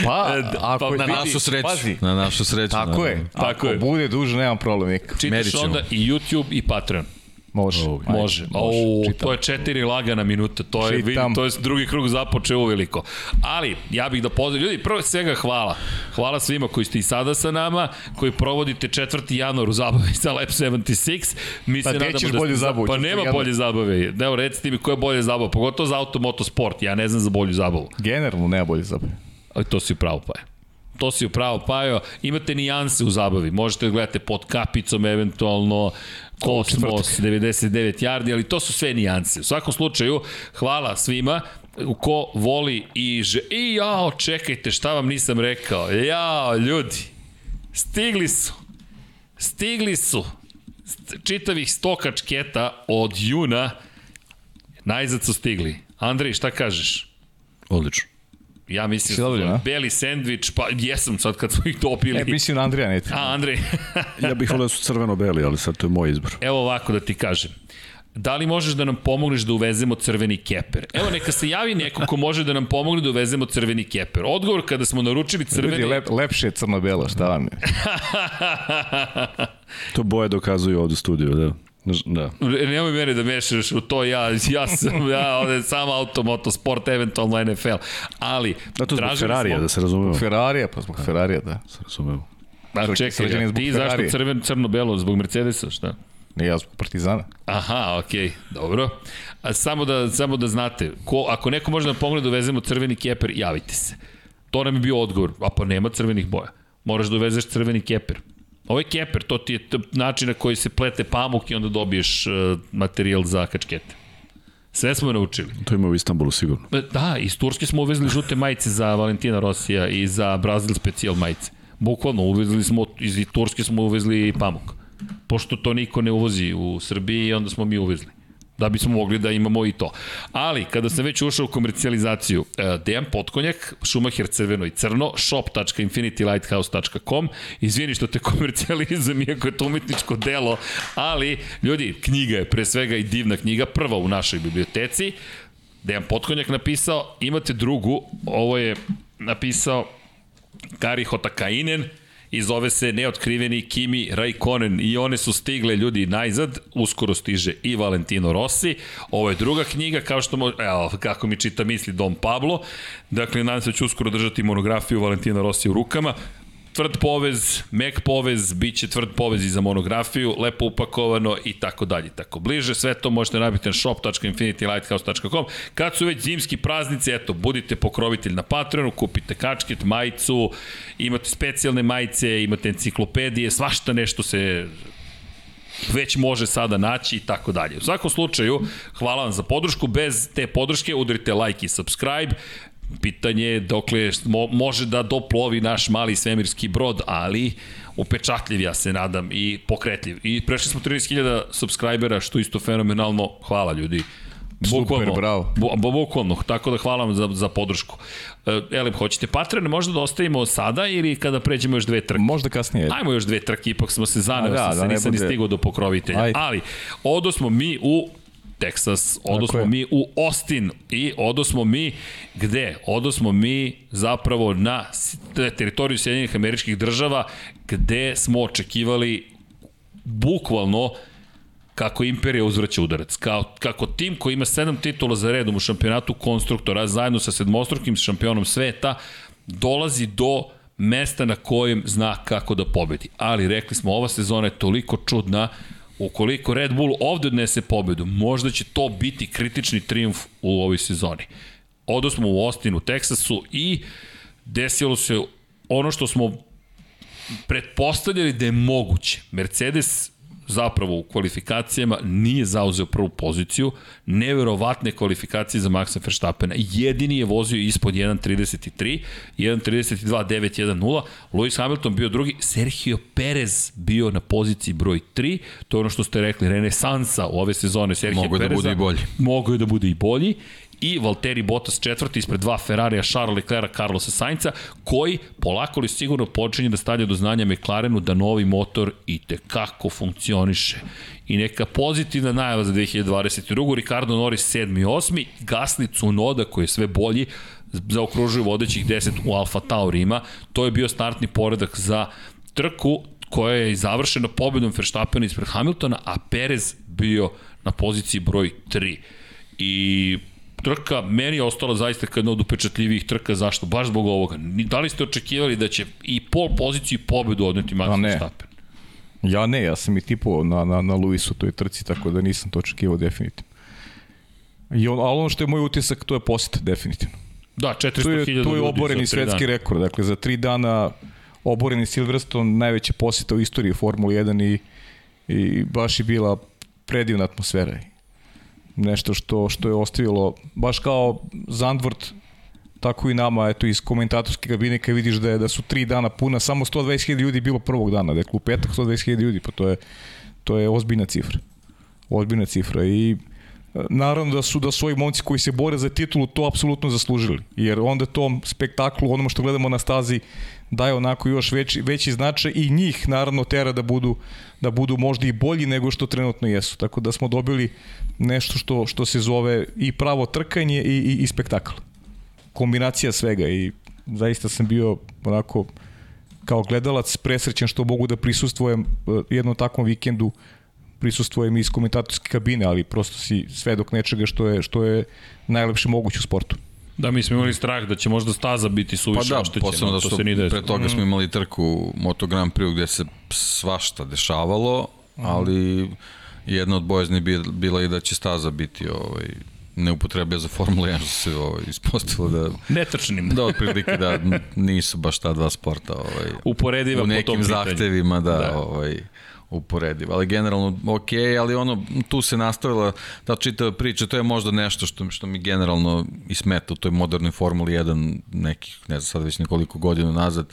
Pa, E, ako pa na vidi- našu sreću. Pazi, Na našu sreću. tako naravno. je. Tako Ako je. bude duže, nemam problem. Čitaš onda i YouTube i Patreon. Može. Oh, Može. O, čitam. to je četiri lagana minuta. To je, vidi, to je drugi krug započeo uveliko. Ali, ja bih da pozdravim. Ljudi, prvo svega hvala. Hvala svima koji ste i sada sa nama, koji provodite 4. januar u zabavi sa Lab 76. Mi Pa se nadamo ćeš da bolju ste- zabavu? Pa 4. nema januar. bolje zabave. Evo, recite mi koja je bolje zabava, pogotovo za automoto sport. Ja ne znam za bolju zabavu. Generalno nema bolje zabave. Ali to si upravo pa je. To si upravo Pajo. Imate nijanse u zabavi. Možete da gledate pod kapicom, eventualno Kosmos, 99 yardi, ali to su sve nijanse. U svakom slučaju, hvala svima ko voli i že... I jao, čekajte, šta vam nisam rekao. Jao, ljudi, stigli su. Stigli su. St- Čitavih 100 kačketa od juna najzad su stigli. Andrej, šta kažeš? Odlično. Ja mislim da a? beli sendvič, pa jesam sad kad smo ih dobili. E, mislim na Andrija Neti. A, Andrej, Ja bih volio da su crveno-beli, ali sad to je moj izbor. evo ovako da ti kažem. Da li možeš da nam pomogneš da uvezemo crveni keper? Evo, neka se javi neko ko može da nam pomogne da uvezemo crveni keper. Odgovor kada smo naručili crveni... Ljudi, lep, lepše je crno-belo, šta vam je? To boje dokazuju ovde u studiju, da. Da. Nemoj mene da mešaš u to, ja, ja sam, ja ovde sam auto, motosport, eventualno NFL. Ali, Da, to zbog Ferrarija, smo- da se razumemo. Ferrarija, pa zbog Ferrarija, da. Se razumemo. A Srđan čekaj, je zbog ti zašto crven, crno-belo? Zbog Mercedesa, šta? Ne, ja zbog Partizana. Aha, okej, okay, dobro. A samo da, samo da znate, ko, ako neko može da pomogne da uvezemo crveni keper, javite se. To nam je bio odgovor. A pa nema crvenih boja. Moraš da uvezeš crveni keper. Ovo je keper, to ti je način na koji se plete pamuk i onda dobiješ uh, materijal za kačkete. Sve smo naučili. To ima u Istanbulu sigurno. E, Da, iz Turske smo uvezli žute majice za Valentina Rosija i za Brazil specijal majice. Bukvalno, uvezli smo, iz Turske smo uvezli pamuk. Pošto to niko ne uvozi u Srbiji, onda smo mi uvezli da bismo mogli da imamo i to. Ali, kada sam već ušao u komercijalizaciju, e, Dejan Potkonjak, Schumacher crveno i crno, shop.infinitylighthouse.com, izvini što te komercijalizujem, iako je to umetničko delo, ali, ljudi, knjiga je pre svega i divna knjiga, prva u našoj biblioteci, Dejan Potkonjak napisao, imate drugu, ovo je napisao Kari Hotakainen i zove se Neotkriveni Kimi Raikkonen i one su stigle ljudi najzad, uskoro stiže i Valentino Rossi. Ovo je druga knjiga, kao što mo, evo, kako mi čita misli Dom Pablo. Dakle, nadam se da ću uskoro držati monografiju Valentina Rossi u rukama tvrd povez, mek povez, bit će tvrd povez i za monografiju, lepo upakovano i tako dalje, tako bliže. Sve to možete nabiti na shop.infinitylighthouse.com. Kad su već zimski praznici, eto, budite pokrovitelj na Patreonu, kupite kačket, majicu, imate specijalne majice, imate enciklopedije, svašta nešto se već može sada naći i tako dalje. U svakom slučaju, hvala vam za podršku. Bez te podrške udarite like i subscribe. Pitanje je dokle mo, može da doplovi naš mali svemirski brod, ali upečatljiv ja se nadam i pokretljiv. I prešli smo 13.000 subscribera, što isto fenomenalno. Hvala ljudi. Super, bravo. Bu, bu, bukvalno, tako da hvala vam za, za podršku. E, Elem, hoćete Patreon možda da ostavimo sada ili kada pređemo još dve trke? Možda kasnije. Ajmo još dve trke, ipak smo se zaneo, da, da, sam da se ne nisam ni stigao do pokrovitelja. Ajde. Ali, odo smo mi u Texas, odo smo mi u Austin i odo smo mi gde? Odo smo mi zapravo na teritoriju Sjedinjenih američkih država gde smo očekivali bukvalno kako Imperija uzvraća udarac. Kao, kako tim koji ima sedam titula za redom u šampionatu konstruktora, zajedno sa sedmostrukim šampionom sveta, dolazi do mesta na kojem zna kako da pobedi. Ali rekli smo, ova sezona je toliko čudna, ukoliko Red Bull ovde odnese pobedu, možda će to biti kritični triumf u ovoj sezoni. Odo smo u Austin, u Teksasu i desilo se ono što smo pretpostavljali da je moguće. Mercedes zapravo u kvalifikacijama nije zauzeo prvu poziciju, neverovatne kvalifikacije za Maxa Verstappena. Jedini je vozio ispod 1.33, 1.32.910, Lewis Hamilton bio drugi, Sergio Perez bio na poziciji broj 3, to je ono što ste rekli, renesansa u ove sezone Sergio Mogu Pereza. da bude i bolji. Mogu da bude i bolji i Valtteri Bottas četvrti ispred dva Ferrarija, Charles Leclerc, Carlosa Sainca, koji polako li sigurno počinje da stavlja do znanja McLarenu da novi motor i te kako funkcioniše. I neka pozitivna najava za 2022. Ricardo Norris 7. i 8. Gasly Tsunoda koji je sve bolji, zaokružuju vodećih 10 u Alfa Taurima. To je bio startni poredak za trku koja je završena pobedom Verstappena ispred Hamiltona, a Perez bio na poziciji broj 3. I trka meni je ostala zaista jedna od upečatljivijih trka. Zašto? Baš zbog ovoga. Da li ste očekivali da će i pol poziciju i pobedu odneti Max. Verstappen? Ja ne, ja sam i tipovao na, na, na Luisu toj trci, tako da nisam to očekivao definitivno. I on, ali ono što je moj utisak, to je posjet, definitivno. Da, 400.000 To je, ljudi to je oboreni svetski dana. rekord. Dakle, za tri dana oboreni Silverstone, najveća posjeta u istoriji Formule 1 i, i baš je bila predivna atmosfera. Nešto što, što je ostavilo, baš kao Zandvort, tako i nama, eto, iz komentatorske kabine, kad vidiš da, je, da su tri dana puna, samo 120.000 ljudi bilo prvog dana, dakle, u petak 120.000 ljudi, pa to je, to je ozbiljna cifra. Ozbiljna cifra i naravno da su da su momci koji se bore za titulu to apsolutno zaslužili. Jer onda tom spektaklu, onome što gledamo na stazi, daje onako još veći, veći značaj i njih naravno tera da budu da budu možda i bolji nego što trenutno jesu. Tako da smo dobili nešto što što se zove i pravo trkanje i, i, i spektakl. Kombinacija svega i zaista sam bio onako kao gledalac presrećen što mogu da prisustvujem eh, jednom takvom vikendu prisustvujem iz komentatorske kabine, ali prosto si svedok nečega što je, što je najlepše moguće u sportu. Da, mi smo imali strah da će možda staza biti Pa suviše da, oštećena. posebno da to što se nije desilo. pre toga smo imali trku Moto Grand Prix gde se svašta dešavalo, ali jedna od bojazni bi bila i da će staza biti ovaj, neupotreblja za Formula 1, što se ovaj, ispostavilo da, Netrčnim. da otprilike da nisu baš ta dva sporta ovaj, Uporediva u po tom nekim zahtevima, da, Da. da. ovaj, uporediva. Ali generalno ok, ali ono, tu se nastavila ta čitava priča, to je možda nešto što, što mi generalno i smeta u toj modernoj Formuli 1 nekih, ne znam sad već nekoliko godina nazad,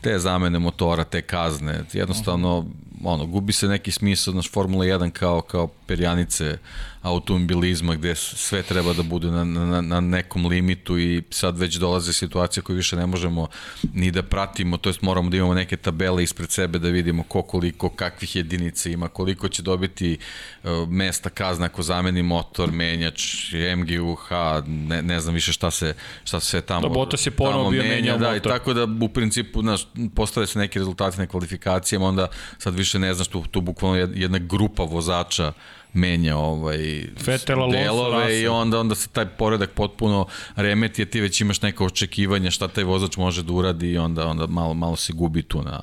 te zamene motora, te kazne, jednostavno ono, gubi se neki smisao, znaš, Formula 1 kao, kao perjanice automobilizma gde sve treba da bude na, na, na nekom limitu i sad već dolaze situacije koje više ne možemo ni da pratimo, to jest moramo da imamo neke tabele ispred sebe da vidimo ko koliko, kakvih jedinica ima, koliko će dobiti uh, mesta kazna ako zameni motor, menjač, MGUH, ne, ne znam više šta se, šta se sve tamo, Da, Bottas je ponovo tamo bio menja, menjao da, i motor. tako da u principu znaš, postave se neki rezultati na kvalifikacijama, onda sad više ne znaš, tu, tu bukvalno jed- jedna grupa vozača menja ovaj Alonso, delove i Russell. onda onda se taj poredak potpuno remeti, jer ti već imaš neka očekivanja šta taj vozač može da uradi i onda onda malo malo se gubi tu na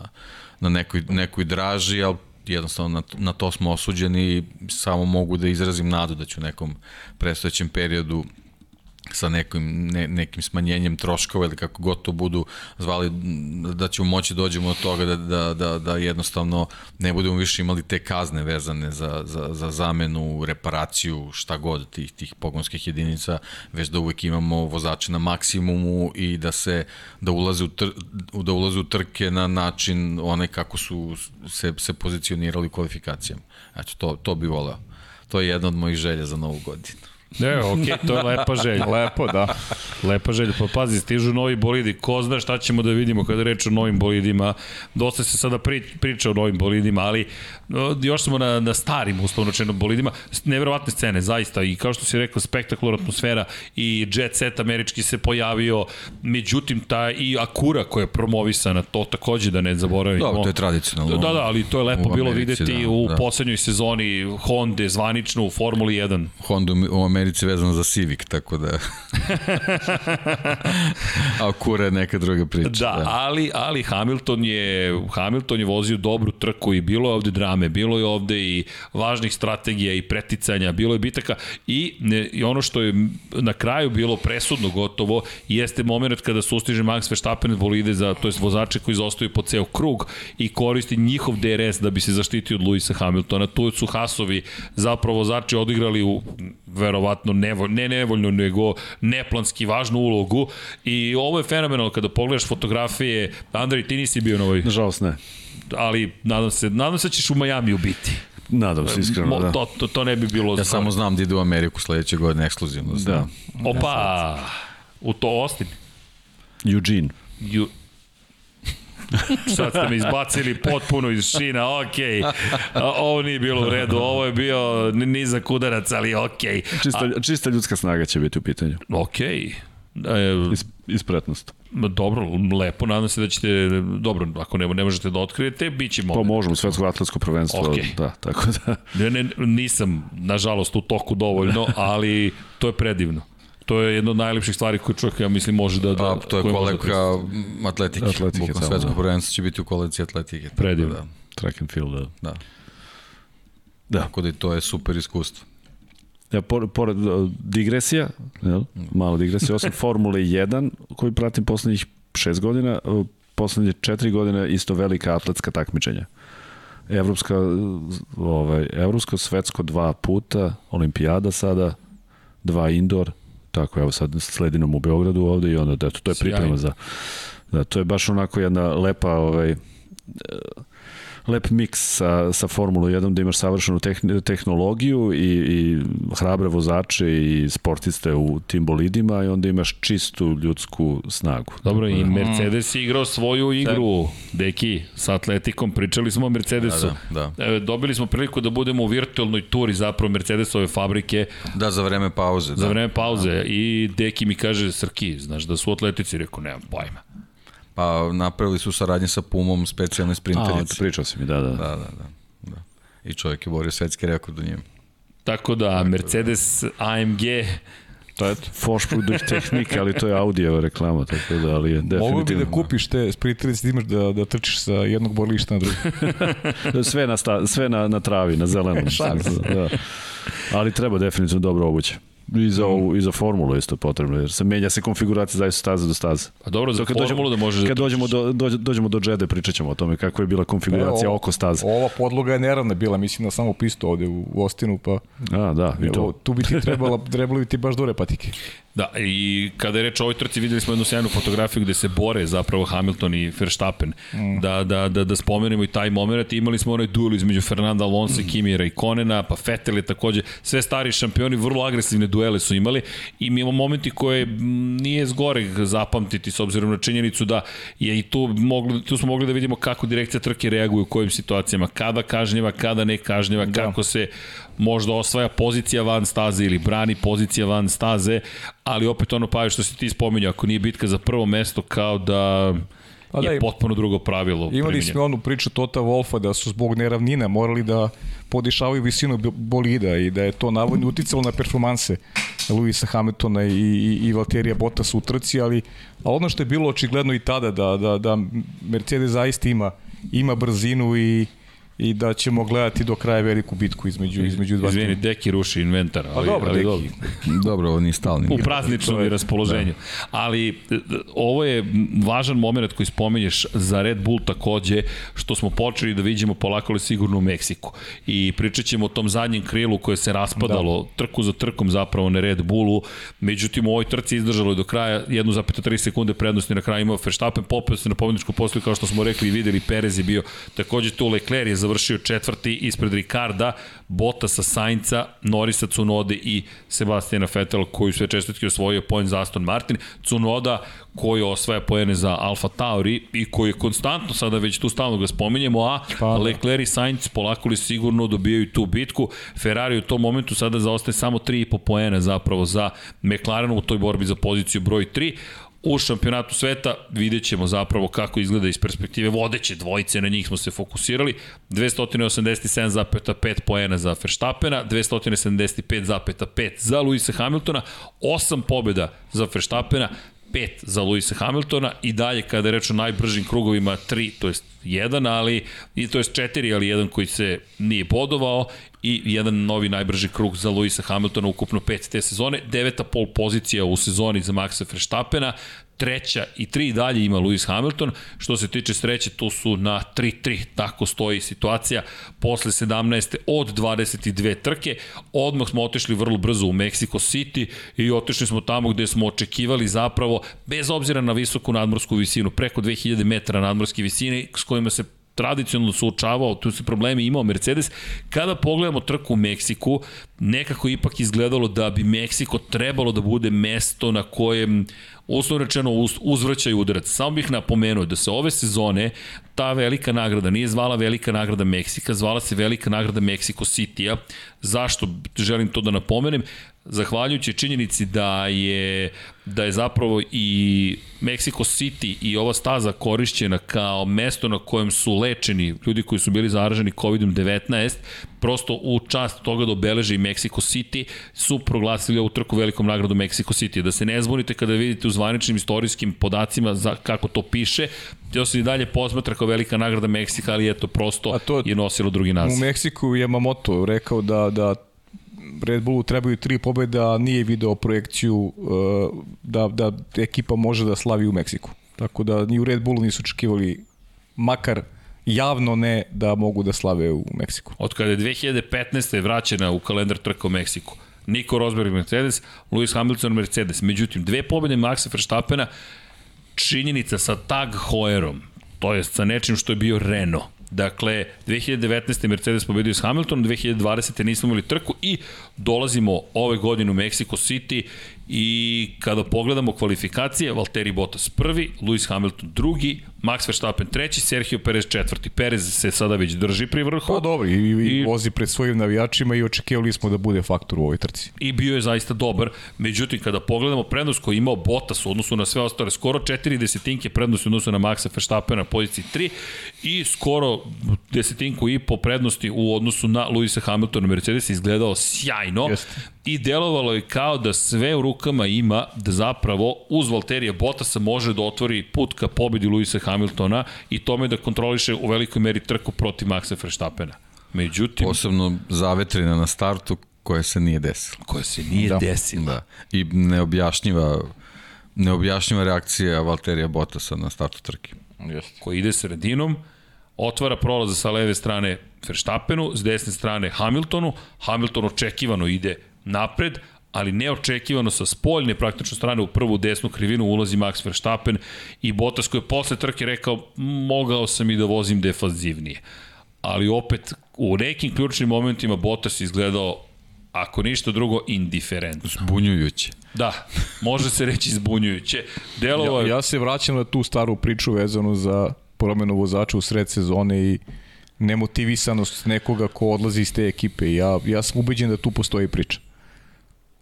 na nekoj nekoj draži, al jednostavno na, na to smo osuđeni i samo mogu da izrazim nadu da ću u nekom predstojećem periodu sa nekim, ne, nekim smanjenjem troškova ili kako god to budu zvali, da ćemo moći da dođemo do toga da, da, da, da jednostavno ne budemo više imali te kazne vezane za, za, za zamenu, reparaciju, šta god tih, tih pogonskih jedinica, već da uvek imamo vozače na maksimumu i da se da ulaze u, tr, da ulaze u trke na način one kako su se, se pozicionirali u kvalifikacijama. Eto, to, to bi voleo. To je jedna od mojih želja za novu godinu. Ne, okej, okay, to je lepa želja. Lepo, da. Lepa želja, pa pazi, stižu novi bolidi, ko zna šta ćemo da vidimo kada reč o novim bolidima, dosta se sada pri, priča o novim bolidima, ali još smo na, na starim, uslovno rečeno, bolidima, neverovatne scene, zaista, i kao što si rekao, spektakularna atmosfera i jet set američki se pojavio, međutim, ta i Akura koja je promovisana, to takođe da ne zaboravimo. Dobro, to je tradicionalno. Da, da, ali to je lepo bilo Americi, videti da, u da. poslednjoj sezoni Honda zvanično u Formuli 1. Honda u Americi vezano za Civic, tako da A kura je neka druga priča. Da, da, ali, ali Hamilton je, Hamilton je vozio dobru trku i bilo je ovde drame, bilo je ovde i važnih strategija i preticanja, bilo je bitaka i, ne, i ono što je na kraju bilo presudno gotovo jeste moment kada sustiže Max Verstappen bolide za, to jest vozače koji zostaju po ceo krug i koristi njihov DRS da bi se zaštitio od Luisa Hamiltona. Tu su Hasovi zapravo vozači odigrali u verovatno nevolj, ne nevoljno, nego neplanski važnu ulogu i ovo je fenomenalno kada pogledaš fotografije, Andrej, ti nisi bio na ovoj... Nažalost ne. Ali nadam se, nadam se da ćeš u Majami ubiti. Nadam se iskreno, da. To, to, to ne bi bilo... Ja samo znam da ide u Ameriku sledeće godine ekskluzivno. Da. Opa, u to Austin. Eugene. Ju, Sad ste me izbacili potpuno iz šina, okej. Okay. Ovo nije bilo u redu, ovo je bio nizak udarac, ali okej. Okay. Čista, čista ljudska snaga će biti u pitanju. Okej. Okay. E, Is, ispretnost. Dobro, lepo, nadam se da ćete, dobro, ako ne, ne možete da otkrijete, bit će moment. Pa možemo, svetsko atletsko prvenstvo, okay. da, tako da. Ne, ne, nisam, nažalost, u toku dovoljno, ali to je predivno. To je jedna od najlepših stvari koje čovjek, ja mislim, može da... da A, to je koleka da atletike. atletike Bukno svetsko da. prvenstvo će biti u kolekciji atletike. Predivno. Da. Track and field, da. Da. da. Tako da to je super iskustvo. Ja, pored, pored digresija, jel? malo digresija, osim Formule 1, koji pratim poslednjih šest godina, poslednje četiri godine isto velika atletska takmičenja. Evropska, ovaj, evropsko, svetsko dva puta, olimpijada sada, dva indoor, tako evo sad sledi nam u Beogradu ovde i onda, eto, to je priprema za, da, to je baš onako jedna lepa, ovaj, lep miks sa, sa Formulu 1 da imaš savršenu tehn, tehnologiju i, i hrabre vozače i sportiste u tim bolidima i onda imaš čistu ljudsku snagu. Dobro, i Mercedes je igrao svoju igru, deki, sa atletikom, pričali smo o Mercedesu. Da, da, da. Dobili smo priliku da budemo u virtualnoj turi zapravo Mercedesove fabrike. Da, za vreme pauze. Za da. vreme pauze da. i deki mi kaže, Srki, znaš da su atletici, rekao, nemam pojma. Pa napravili su saradnje sa Pumom specijalne sprinterice. A, pričao si mi, da, da. Da, da, da. da. I čovjek je borio svetski rekord u njima. Tako da, Tako Mercedes AMG To je Foršprudih tehnika, ali to je audio reklama, tako da, ali je definitivno... Mogu bi da kupiš te spriterice, da imaš da, da trčiš sa jednog borilišta na drugi. sve na, sta, sve na, na travi, na zelenom. da. Ali treba definitivno dobro obuće. I za, ovu, i za formulu isto potrebno, jer se menja se konfiguracija zaista staze do staze. A dobro, za kad formulu da možeš da Kad dođemo do, do, dođemo do džede, pričat ćemo o tome kako je bila konfiguracija e, oko staze. Ova podloga je neravna bila, mislim na samo pistu ovde u Ostinu, pa... A, da, i to. tu bi ti trebalo, trebalo bi ti baš dure patike. Da, i kada je reč o ovoj trci, videli smo jednu sjajnu fotografiju gde se bore zapravo Hamilton i Verstappen. Mm. Da, da, da, da spomenemo i taj moment. Imali smo onaj duel između Fernanda Alonso, mm. Kimi Raikkonena, pa Vettel je takođe, sve stari šampioni, vrlo agresivne duele su imali i imamo momenti koje nije zgore zapamtiti s obzirom na činjenicu da je i tu, mogli, tu smo mogli da vidimo kako direkcija trke reaguje u kojim situacijama, kada kažnjeva, kada ne kažnjeva, da. kako se možda osvaja pozicija van staze ili brani pozicija van staze, ali opet ono pa što si ti spominjao, ako nije bitka za prvo mesto kao da Pa da, je potpuno drugo pravilo. Imali smo onu priču Tota Wolfa da su zbog neravnina morali da podišavaju visinu bolida i da je to navodno uticalo na performanse Luisa Hamiltona i, i, i Valterija Bottas u trci, ali a ono što je bilo očigledno i tada da, da, da Mercedes zaista ima ima brzinu i i da ćemo gledati do kraja veliku bitku između između dva. Izvini, Deki ruši inventar, pa ali, pa dobro, ali dobro. dobro, ovo nije stalni. U prazničnom je, raspoloženju. Da. Ali ovo je važan moment koji spomenješ za Red Bull takođe, što smo počeli da vidimo polako li sigurno u Meksiku. I pričat ćemo o tom zadnjem krilu koje se raspadalo da. trku za trkom zapravo na Red Bullu. Međutim, u ovoj trci izdržalo je do kraja 1,3 sekunde prednosti na kraju imao Verstappen, popeo se na pobedničku postoju kao što smo rekli i videli, Perez je bio takođe tu, Leclerc je završio četvrti ispred Ricarda, Botasa Sainca, Norisa Cunode i Sebastijana Vettel koji sve čestitke osvojio poen za Aston Martin. Cunoda koji osvaja poene za Alfa Tauri i koji je konstantno sada već tu stalno ga spominjemo, a pa, da. Leclerc i Sainz polako li sigurno dobijaju tu bitku. Ferrari u tom momentu sada zaostaje samo 3,5 poena zapravo za McLaren u toj borbi za poziciju broj 3 u šampionatu sveta, vidjet ćemo zapravo kako izgleda iz perspektive vodeće dvojice, na njih smo se fokusirali, 287,5 poena za Verstappena, 275,5 za Luisa Hamiltona, 8 pobjeda za Verstappena, 5 za Luisa Hamiltona i dalje kada je reč o najbržim krugovima 3, to jest 1, ali i to jest 4, ali jedan koji se nije bodovao i jedan novi najbrži krug za Luisa Hamiltona ukupno 5 te sezone, deveta pol pozicija u sezoni za Maxa Verstappena, treća i tri dalje ima Lewis Hamilton. Što se tiče sreće, tu su na 3-3. Tako stoji situacija posle 17. od 22 trke. Odmah smo otišli vrlo brzo u Mexico City i otišli smo tamo gde smo očekivali zapravo, bez obzira na visoku nadmorsku visinu, preko 2000 metara nadmorske visine s kojima se tradicionalno suočavao, tu se problemi imao Mercedes. Kada pogledamo trku u Meksiku, nekako ipak izgledalo da bi Meksiko trebalo da bude mesto na kojem uslovno rečeno uz, uzvraćaju udarac. Samo bih napomenuo da se ove sezone ta velika nagrada nije zvala velika nagrada Meksika, zvala se velika nagrada Mexico City-a. Zašto želim to da napomenem? Zahvaljujući činjenici da je da je zapravo i Mexico City i ova staza korišćena kao mesto na kojem su lečeni ljudi koji su bili zaraženi COVID-19, prosto u čast toga da obeleže i Mexico City, su proglasili ovu trku velikom nagradu Mexico City. Da se ne zbunite kada vidite u zvaničnim istorijskim podacima za kako to piše, to se i dalje posmatra kao velika nagrada Meksika, ali eto, prosto A to, je nosilo drugi naziv. U Meksiku je Mamoto rekao da, da Red Bullu trebaju tri pobjede, a nije video projekciju uh, da, da ekipa može da slavi u Meksiku. Tako da ni u Red Bullu nisu očekivali makar javno ne da mogu da slave u Meksiku. Od kada je 2015. vraćena u kalendar trka u Meksiku. Nico Rosberg Mercedes, Lewis Hamilton Mercedes. Međutim, dve pobjede Maxa Verstappena, činjenica sa Tag Heuerom, to je sa nečim što je bio Renault Dakle, 2019. Mercedes pobedio s Hamiltonom, 2020. nismo imali trku i dolazimo ove godine u Mexico City i kada pogledamo kvalifikacije, Valtteri Bottas prvi, Lewis Hamilton drugi, Max Verstappen treći, Sergio Perez četvrti. Perez se sada već drži pri vrhu. Pa dobro, i, i, i vozi pred svojim navijačima i očekivali smo da bude faktor u ovoj trci. I bio je zaista dobar. Međutim, kada pogledamo prednost koju imao Bottas u odnosu na sve ostale, skoro četiri desetinke prednosti u odnosu na Maxa Verstappena na poziciji 3 i skoro desetinku i po prednosti u odnosu na Luisa Hamiltona Mercedes izgledao sjajno. Jeste i delovalo je kao da sve u rukama ima da zapravo uz Valterija Bottasa može da otvori put ka pobedi Luisa Hamiltona i tome da kontroliše u velikoj meri trku protiv Maxa Verstappena. Međutim... Posebno zavetrina na startu koja se nije desila. Koja se nije da. desila. Da. I neobjašnjiva, neobjašnjiva reakcija Valterija Bottasa na startu trke. Just. Koji ide sredinom, otvara prolaze sa leve strane Verstappenu, s desne strane Hamiltonu, Hamilton očekivano ide napred, ali neočekivano sa spoljne praktično strane u prvu desnu krivinu ulazi Max Verstappen i Bottas koji je posle trke rekao mogao sam i da vozim defanzivnije. Ali opet u nekim ključnim momentima Bottas izgledao ako ništa drugo, indiferentno. Zbunjujuće. Da, može se reći zbunjujuće. Delova... Ja, ja se vraćam na tu staru priču vezanu za promenu vozača u sred sezone i nemotivisanost nekoga ko odlazi iz te ekipe. Ja, ja sam ubeđen da tu postoji priča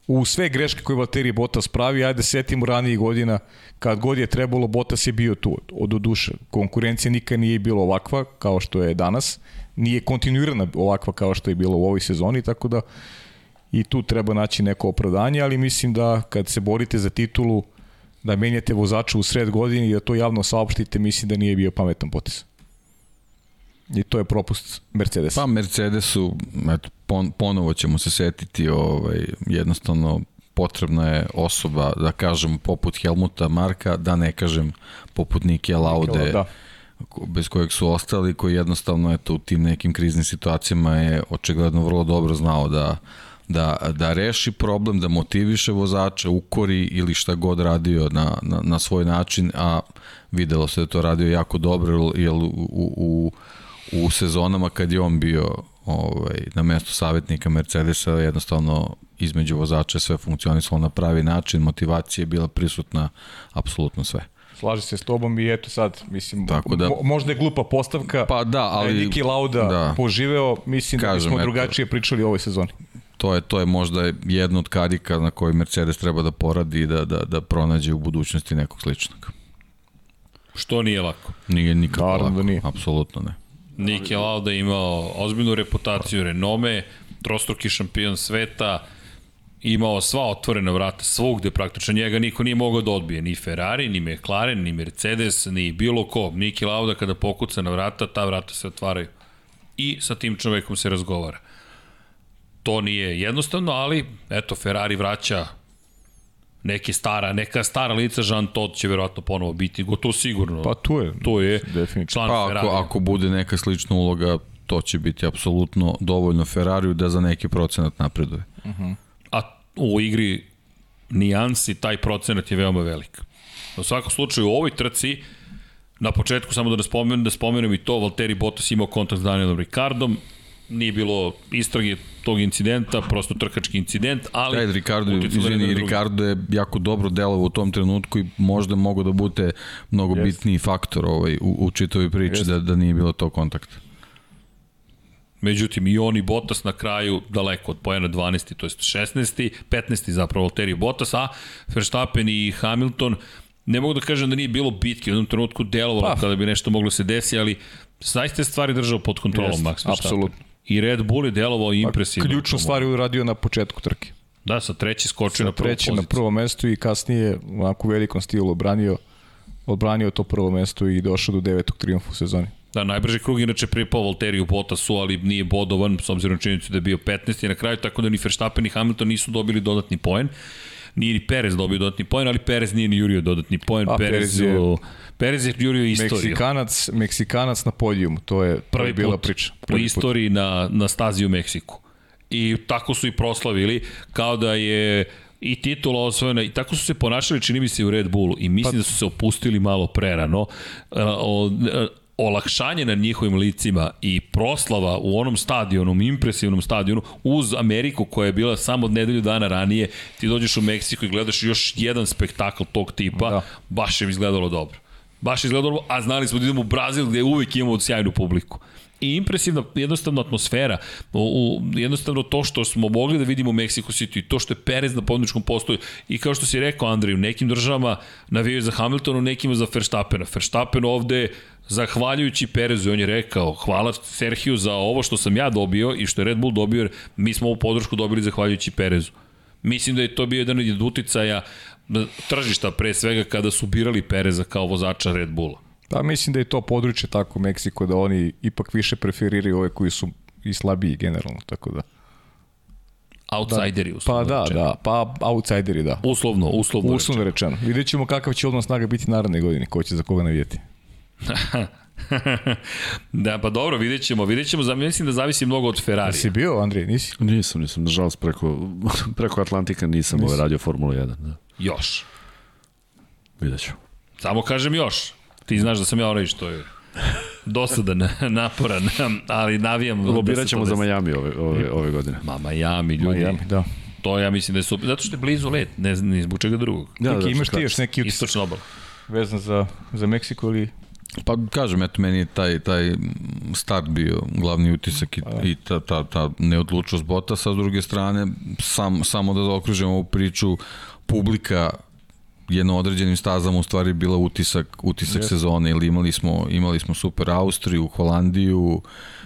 u sve greške koje Valtteri Bottas pravi, ajde setimo ranijih godina, kad god je trebalo, Bottas je bio tu, od duše. Konkurencija nikad nije bila ovakva kao što je danas, nije kontinuirana ovakva kao što je bilo u ovoj sezoni, tako da i tu treba naći neko opravdanje, ali mislim da kad se borite za titulu, da menjate vozača u sred godine i da to javno saopštite, mislim da nije bio pametan potes. I to je propust Mercedesa. Pa Mercedesu, eto, pon, ponovo ćemo se setiti, ovaj, jednostavno potrebna je osoba, da kažem, poput Helmuta Marka, da ne kažem poput Nike Laude, da. bez kojeg su ostali, koji jednostavno eto, u tim nekim kriznim situacijama je očigledno vrlo dobro znao da da, da reši problem, da motiviše vozača, ukori ili šta god radio na, na, na svoj način, a videlo se da to radio jako dobro, jer u, u u sezonama kad je on bio ovaj, na mestu savjetnika Mercedesa jednostavno između vozača sve funkcionisalo na pravi način, motivacija je bila prisutna apsolutno sve. Slaže se s tobom i eto sad, mislim, Tako da, mo, možda je glupa postavka, pa da, ali, Niki Lauda da, poživeo, mislim Kažem, da bismo drugačije pričali u ovoj sezoni. to je to je možda jedna od karika na kojoj Mercedes treba da poradi i da, da, da pronađe u budućnosti nekog sličnog. Što nije lako. Nije nikako Naravno lako, da nije. apsolutno ne. Niki Lauda je imao ozbiljnu reputaciju, renome, trostruki šampion sveta, imao sva otvorena vrata svugde praktično njega niko nije mogao da odbije ni Ferrari, ni McLaren, ni Mercedes, ni bilo ko. Niki Lauda kada pokuca na vrata, ta vrata se otvaraju. I sa tim čovekom se razgovara. To nije jednostavno, ali eto Ferrari vraća neke stara, neka stara lica, Jean Todt će verovatno ponovo biti, gotovo sigurno. Pa tu je. to je definitivno. član Pa Ferrari. ako, ako bude neka slična uloga, to će biti apsolutno dovoljno Ferrariju da za neki procenat napreduje. a u igri nijansi taj procenat je veoma velik. U svakom slučaju u ovoj trci na početku samo da ne spomenem, da spomenem i to, Valtteri Bottas imao kontakt s Danielom Ricardom, nije bilo istrage tog incidenta, prosto trkački incident, ali... Ajde, Ricardo, izvini. Ricardo je jako dobro delovao u tom trenutku i možda mogo da bude mnogo Jest. bitniji faktor ovaj, u, u čitavoj priči Jest. da, da nije bilo tog kontakta. Međutim, i on i Bottas na kraju daleko od pojena 12. to jest 16. 15. zapravo Valtteri Bottas, a Verstappen i Hamilton ne mogu da kažem da nije bilo bitke, u jednom trenutku delovalo Pa. kada bi nešto moglo se desi, ali zaista je stvari držao pod kontrolom Jest, Max Verstappen. apsolutno. I Red Bull je delovao impresivno. Ključnu stvar je uradio na početku trke. Da, sa treći skočio na prvu Treći na prvo mesto i kasnije onako u velikom stilu odbranio odbranio to prvo mesto i došao do devetog triumfa u sezoni. Da, najbrži krug inače pripao Volteriju Bottasu, ali nije bodovan, s obzirom činjenicu da je bio 15. na kraju, tako da ni Verstappen ni Hamilton nisu dobili dodatni poen. Nije ni Perez dobio dodatni poen, ali Perez nije ni jurio dodatni poen. A, Perez, Perez je, Perez je jurio istoriju. Meksikanac, Meksikanac na podijumu, to je, to Prvi je bila put priča. u Prvi put. istoriji na, na stazi u Meksiku. I tako su i proslavili, kao da je i titula osvojena i tako su se ponašali čini mi se u Red Bullu i mislim pa, da su se opustili malo prerano. O, e, olakšanje na njihovim licima i proslava u onom stadionu, impresivnom stadionu, uz Ameriku koja je bila samo od nedelju dana ranije, ti dođeš u Meksiku i gledaš još jedan spektakl tog tipa, da. Baš je izgledalo dobro. Baš je izgledalo, dobro, a znali smo da idemo u Brazil gde uvijek imamo sjajnu publiku i impresivna jednostavno atmosfera, u, u, jednostavno to što smo mogli da vidimo u Mexico City, to što je Perez na pobjedičkom postoju i kao što si rekao Andrej, u nekim državama navijaju za Hamiltonu, nekima za Verstappena. Verstappen ovde zahvaljujući Perezu, on je rekao, hvala Serhiju za ovo što sam ja dobio i što je Red Bull dobio, jer mi smo ovu podršku dobili zahvaljujući Perezu. Mislim da je to bio jedan od uticaja tržišta pre svega kada su birali Pereza kao vozača Red Bulla. Pa mislim da je to područje tako u Meksiko da oni ipak više preferiraju ove koji su i slabiji generalno, tako da. Outsideri, Pa uslovno da, rečeno. da, pa outsideri da. Uslovno, uslovno, Uslovno rečeno. Vidjet ćemo kakav će odnos snaga biti naredne godine, ko će za koga navijeti. Da, pa dobro, vidjet ćemo, vidjet ćemo, za- mislim da zavisi mnogo od Ferrari. Si bio, Andrej, nisi? Nisam, nisam, nažalost preko, preko Atlantika nisam ovaj radio Formulu 1. Da. Još. Vidjet ću. Samo kažem još. Ti znaš da sam ja onaj što je dosadan, naporan, ali navijam. da Lobirat ćemo za. Miami ove, ove, ove godine. Ma, Miami, ljudi. Miami, da. To ja mislim da je super. Zato što je blizu let, ne znam ni zbog čega drugog. Da, Neki, imaš ti šta- još neki utisak Istočna obala. vezan za, za Meksiko ili... Pa kažem, eto, meni je taj, taj start bio glavni utisak i, i ta, ta, ta neodlučnost Botasa, a s druge strane, sam, samo da zaokružimo ovu priču, publika je na određenim stazama u stvari bila utisak utisak Yes. sezone ili imali smo imali smo super Austriju, Holandiju,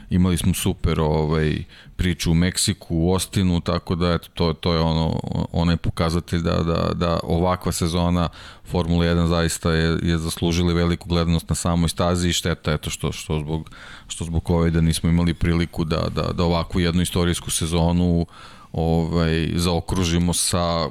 imali smo super ovaj priču u Meksiku, u Ostinu, tako da eto to to je ono onaj pokazatelj da da da ovakva sezona Formula 1 zaista je je zaslužila veliku gledanost na samoj stazi i šteta eto što što zbog što zbog ove da nismo imali priliku da da da ovakvu jednu istorijsku sezonu ovaj zaokružimo sa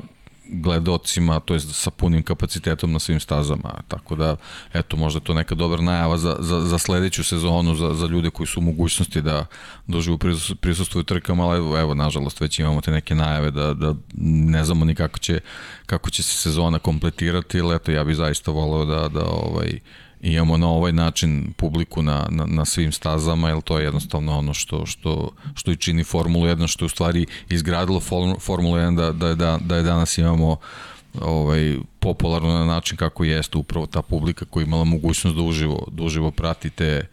gledocima, to je sa punim kapacitetom na svim stazama, tako da eto možda to neka dobra najava za, za, za sledeću sezonu, za, za ljude koji su u mogućnosti da doživu prisus- prisustvuju trkama, ali evo, evo nažalost već imamo te neke najave da, da ne znamo ni kako će, kako će se sezona kompletirati, ali eto ja bih zaista voleo da, da ovaj, imamo na ovaj način publiku na, na, na svim stazama, jer to je jednostavno ono što, što, što i čini Formulu 1, što je u stvari izgradilo Form- Formulu 1 da, da, da, da je danas imamo ovaj, popularno na način kako jeste upravo ta publika koja imala mogućnost da uživo, da uživo prati te,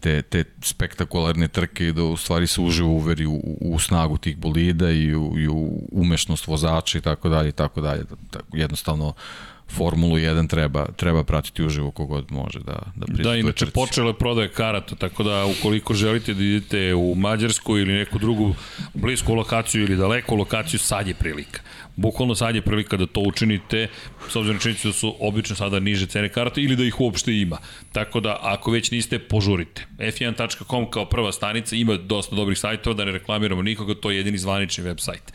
te, te spektakularne trke i da u stvari se uživo uveri u, u snagu tih bolida i u, i u umešnost vozača i tako dalje i tako dalje. Tako, jednostavno Formulu 1 treba, treba pratiti uživo kogod može da, da Da, inače trci. počelo je prodaje karata, tako da ukoliko želite da idete u Mađarsku ili neku drugu blisku lokaciju ili daleku lokaciju, sad je prilika. Bukvalno sad je prilika da to učinite, s obzirom činjenicu da su obično sada niže cene karata ili da ih uopšte ima. Tako da, ako već niste, požurite. f1.com kao prva stanica ima dosta dobrih sajtova, da ne reklamiramo nikoga, to je jedini zvanični web sajt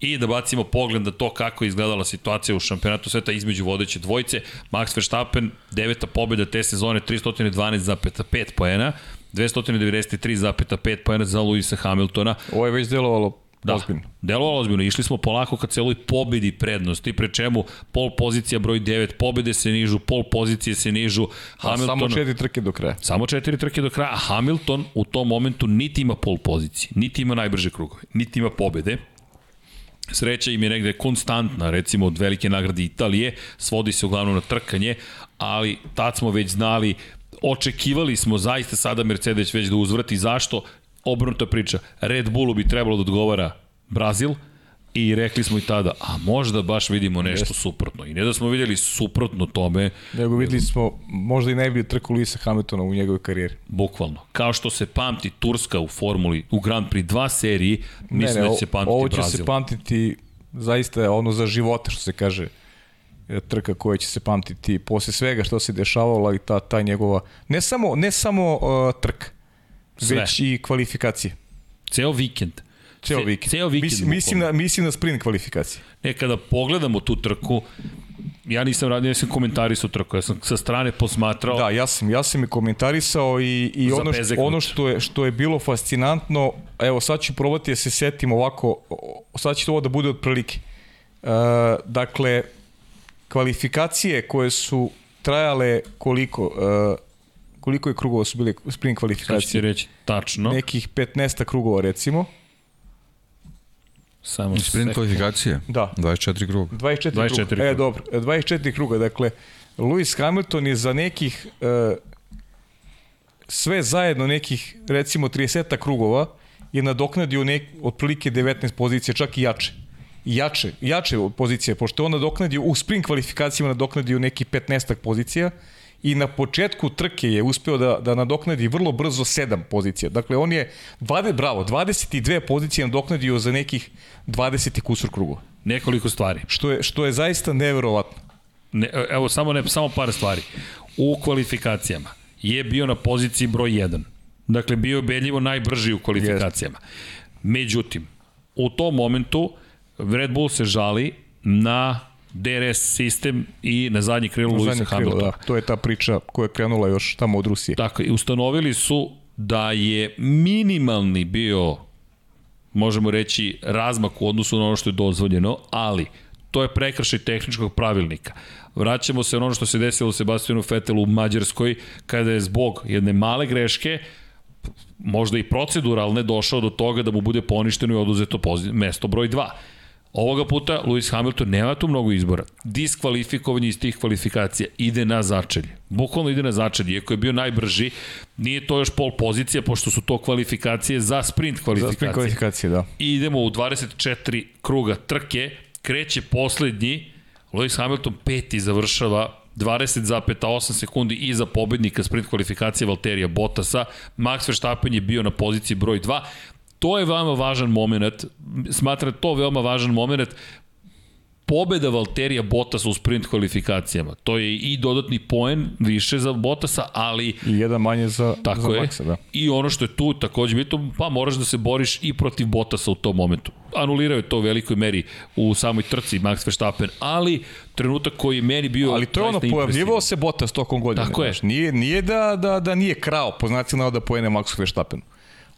i da bacimo pogled na to kako je izgledala situacija u šampionatu sveta između vodeće dvojice. Max Verstappen, deveta pobjeda te sezone, 312,5 poena, 293,5 poena za Luisa Hamiltona. Ovo je već delovalo Da, ozbiljno. delovalo ozbiljno. Išli smo polako ka celoj pobedi prednosti, pre čemu pol pozicija broj 9, pobede se nižu, pol pozicije se nižu. Hamilton, A samo četiri trke do kraja. Samo četiri trke do kraja, a Hamilton u tom momentu niti ima pol pozicije, niti ima najbrže krugove, niti ima pobede sreća im je negde konstantna, recimo od velike nagrade Italije, svodi se uglavnom na trkanje, ali tad smo već znali, očekivali smo zaista sada Mercedes već da uzvrati, zašto? Obrnuta priča, Red Bullu bi trebalo da odgovara Brazil, I rekli smo i tada, a možda baš vidimo nešto Jeste. suprotno. I ne da smo videli suprotno tome. Nego videli smo možda i najbolju trku Luisa Hamiltona u njegovoj karijeri. Bukvalno. Kao što se pamti Turska u formuli, u Grand Prix 2 seriji, mislim ne, ne, da će se pamtiti ovo će Brazil. se pamtiti zaista ono za živote, što se kaže e, trka koja će se pamtiti posle svega što se dešavalo i ta, ta njegova, ne samo, ne samo uh, trk, Sve. već i kvalifikacije. Ceo vikend. Ceo vikend. Ceo vikend. Mislim, mislim, na, mislim na sprint kvalifikacije. E, kada pogledamo tu trku, ja nisam radio, nisam komentarisao trku, ja sam sa strane posmatrao. Da, ja sam, ja sam i komentarisao i, i ono, što, ono što, je, što je bilo fascinantno, evo sad ću probati da se setim ovako, sad će to ovo da bude otprilike. Uh, dakle, kvalifikacije koje su trajale koliko? Uh, koliko je krugova su bile sprint kvalifikacije? Sad ću ti reći, tačno. Nekih 15 krugova recimo. Samo sprint kvalifikacije? Da. 24 kruga. 24, 24 kruga. kruga. E, dobro. 24 kruga. Dakle, Lewis Hamilton je za nekih e, sve zajedno nekih recimo 30 krugova je nadoknadio nek, otprilike 19 pozicija, čak i jače. Jače, jače pozicije, pošto je on nadoknadio u sprint kvalifikacijama nadoknadio neki 15 pozicija, i na početku trke je uspeo da, da nadoknadi vrlo brzo 7 pozicija. Dakle, on je, 20, bravo, 22 pozicije nadoknadio za nekih 20 kusur krugova. Nekoliko stvari. Što je, što je zaista neverovatno. Ne, evo, samo, ne, samo par stvari. U kvalifikacijama je bio na poziciji broj 1. Dakle, bio je beljivo najbrži u kvalifikacijama. Međutim, u tom momentu Red Bull se žali na DRS sistem i na zadnji krilo Luisa Hamiltona. Da, to je ta priča koja je krenula još tamo od Rusije. Tako, i ustanovili su da je minimalni bio, možemo reći, razmak u odnosu na ono što je dozvoljeno, ali to je prekršaj tehničkog pravilnika. Vraćamo se na ono što se desilo Sebastianu Fetelu u Mađarskoj, kada je zbog jedne male greške, možda i proceduralne, došao do toga da mu bude poništeno i oduzeto mesto broj 2. Ovoga puta Lewis Hamilton nema tu mnogo izbora. Diskvalifikovanje iz tih kvalifikacija ide na začelje. Bukvalno ide na začelje. Iako je bio najbrži, nije to još pol pozicija, pošto su to kvalifikacije za sprint kvalifikacije. Za sprint kvalifikacije, da. I idemo u 24 kruga trke. Kreće poslednji. Lewis Hamilton peti završava 20,8 sekundi iza pobednika sprint kvalifikacije Valterija Bottasa. Max Verstappen je bio na poziciji broj 2. To je veoma važan moment, smatram to veoma važan moment, pobeda Valterija Bottasa u sprint kvalifikacijama. To je i dodatni poen više za Bottasa, ali... I jedan manje za, tako za Maxa, da. I ono što je tu takođe bitno, pa moraš da se boriš i protiv Bottasa u tom momentu. Anulirao je to u velikoj meri u samoj trci Max Verstappen, ali trenutak koji je meni bio Ali to je ono, pojavljivao se Bottas tokom godine. Tako je. Nije, nije da, da, da nije krao, po znacima da poene Max Verstappenu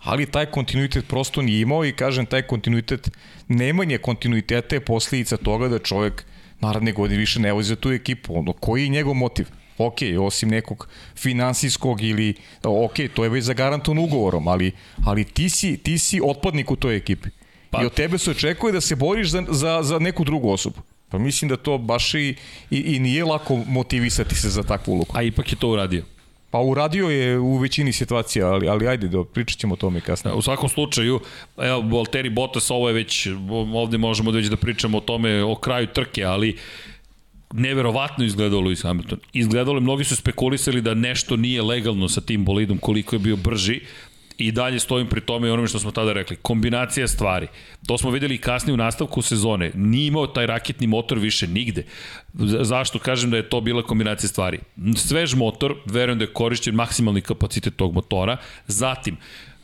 ali taj kontinuitet prosto nije imao i kažem taj kontinuitet, nemanje kontinuiteta je posljedica toga da čovjek naredne godine više ne vozi za tu ekipu. Ono, koji je njegov motiv? ok, osim nekog finansijskog ili, ok, to je već zagarantovan ugovorom, ali, ali ti, si, ti si otpadnik u toj ekipi. Pa. I od tebe se očekuje da se boriš za, za, za neku drugu osobu. Pa mislim da to baš i, i, i nije lako motivisati se za takvu ulogu. A ipak je to uradio. Pa uradio je u većini situacija, ali, ali ajde, do, pričat ćemo o tome kasnije. U svakom slučaju, evo, Valtteri Bottas, ovo je već, ovde možemo da već da pričamo o tome, o kraju trke, ali neverovatno izgledao Lewis Hamilton. Izgledalo je, mnogi su spekulisali da nešto nije legalno sa tim bolidom, koliko je bio brži, i dalje stojim pri tome i onome što smo tada rekli. Kombinacija stvari. To smo videli i kasnije u nastavku sezone. Nije imao taj raketni motor više nigde. Zašto kažem da je to bila kombinacija stvari? Svež motor, verujem da je korišćen maksimalni kapacitet tog motora. Zatim,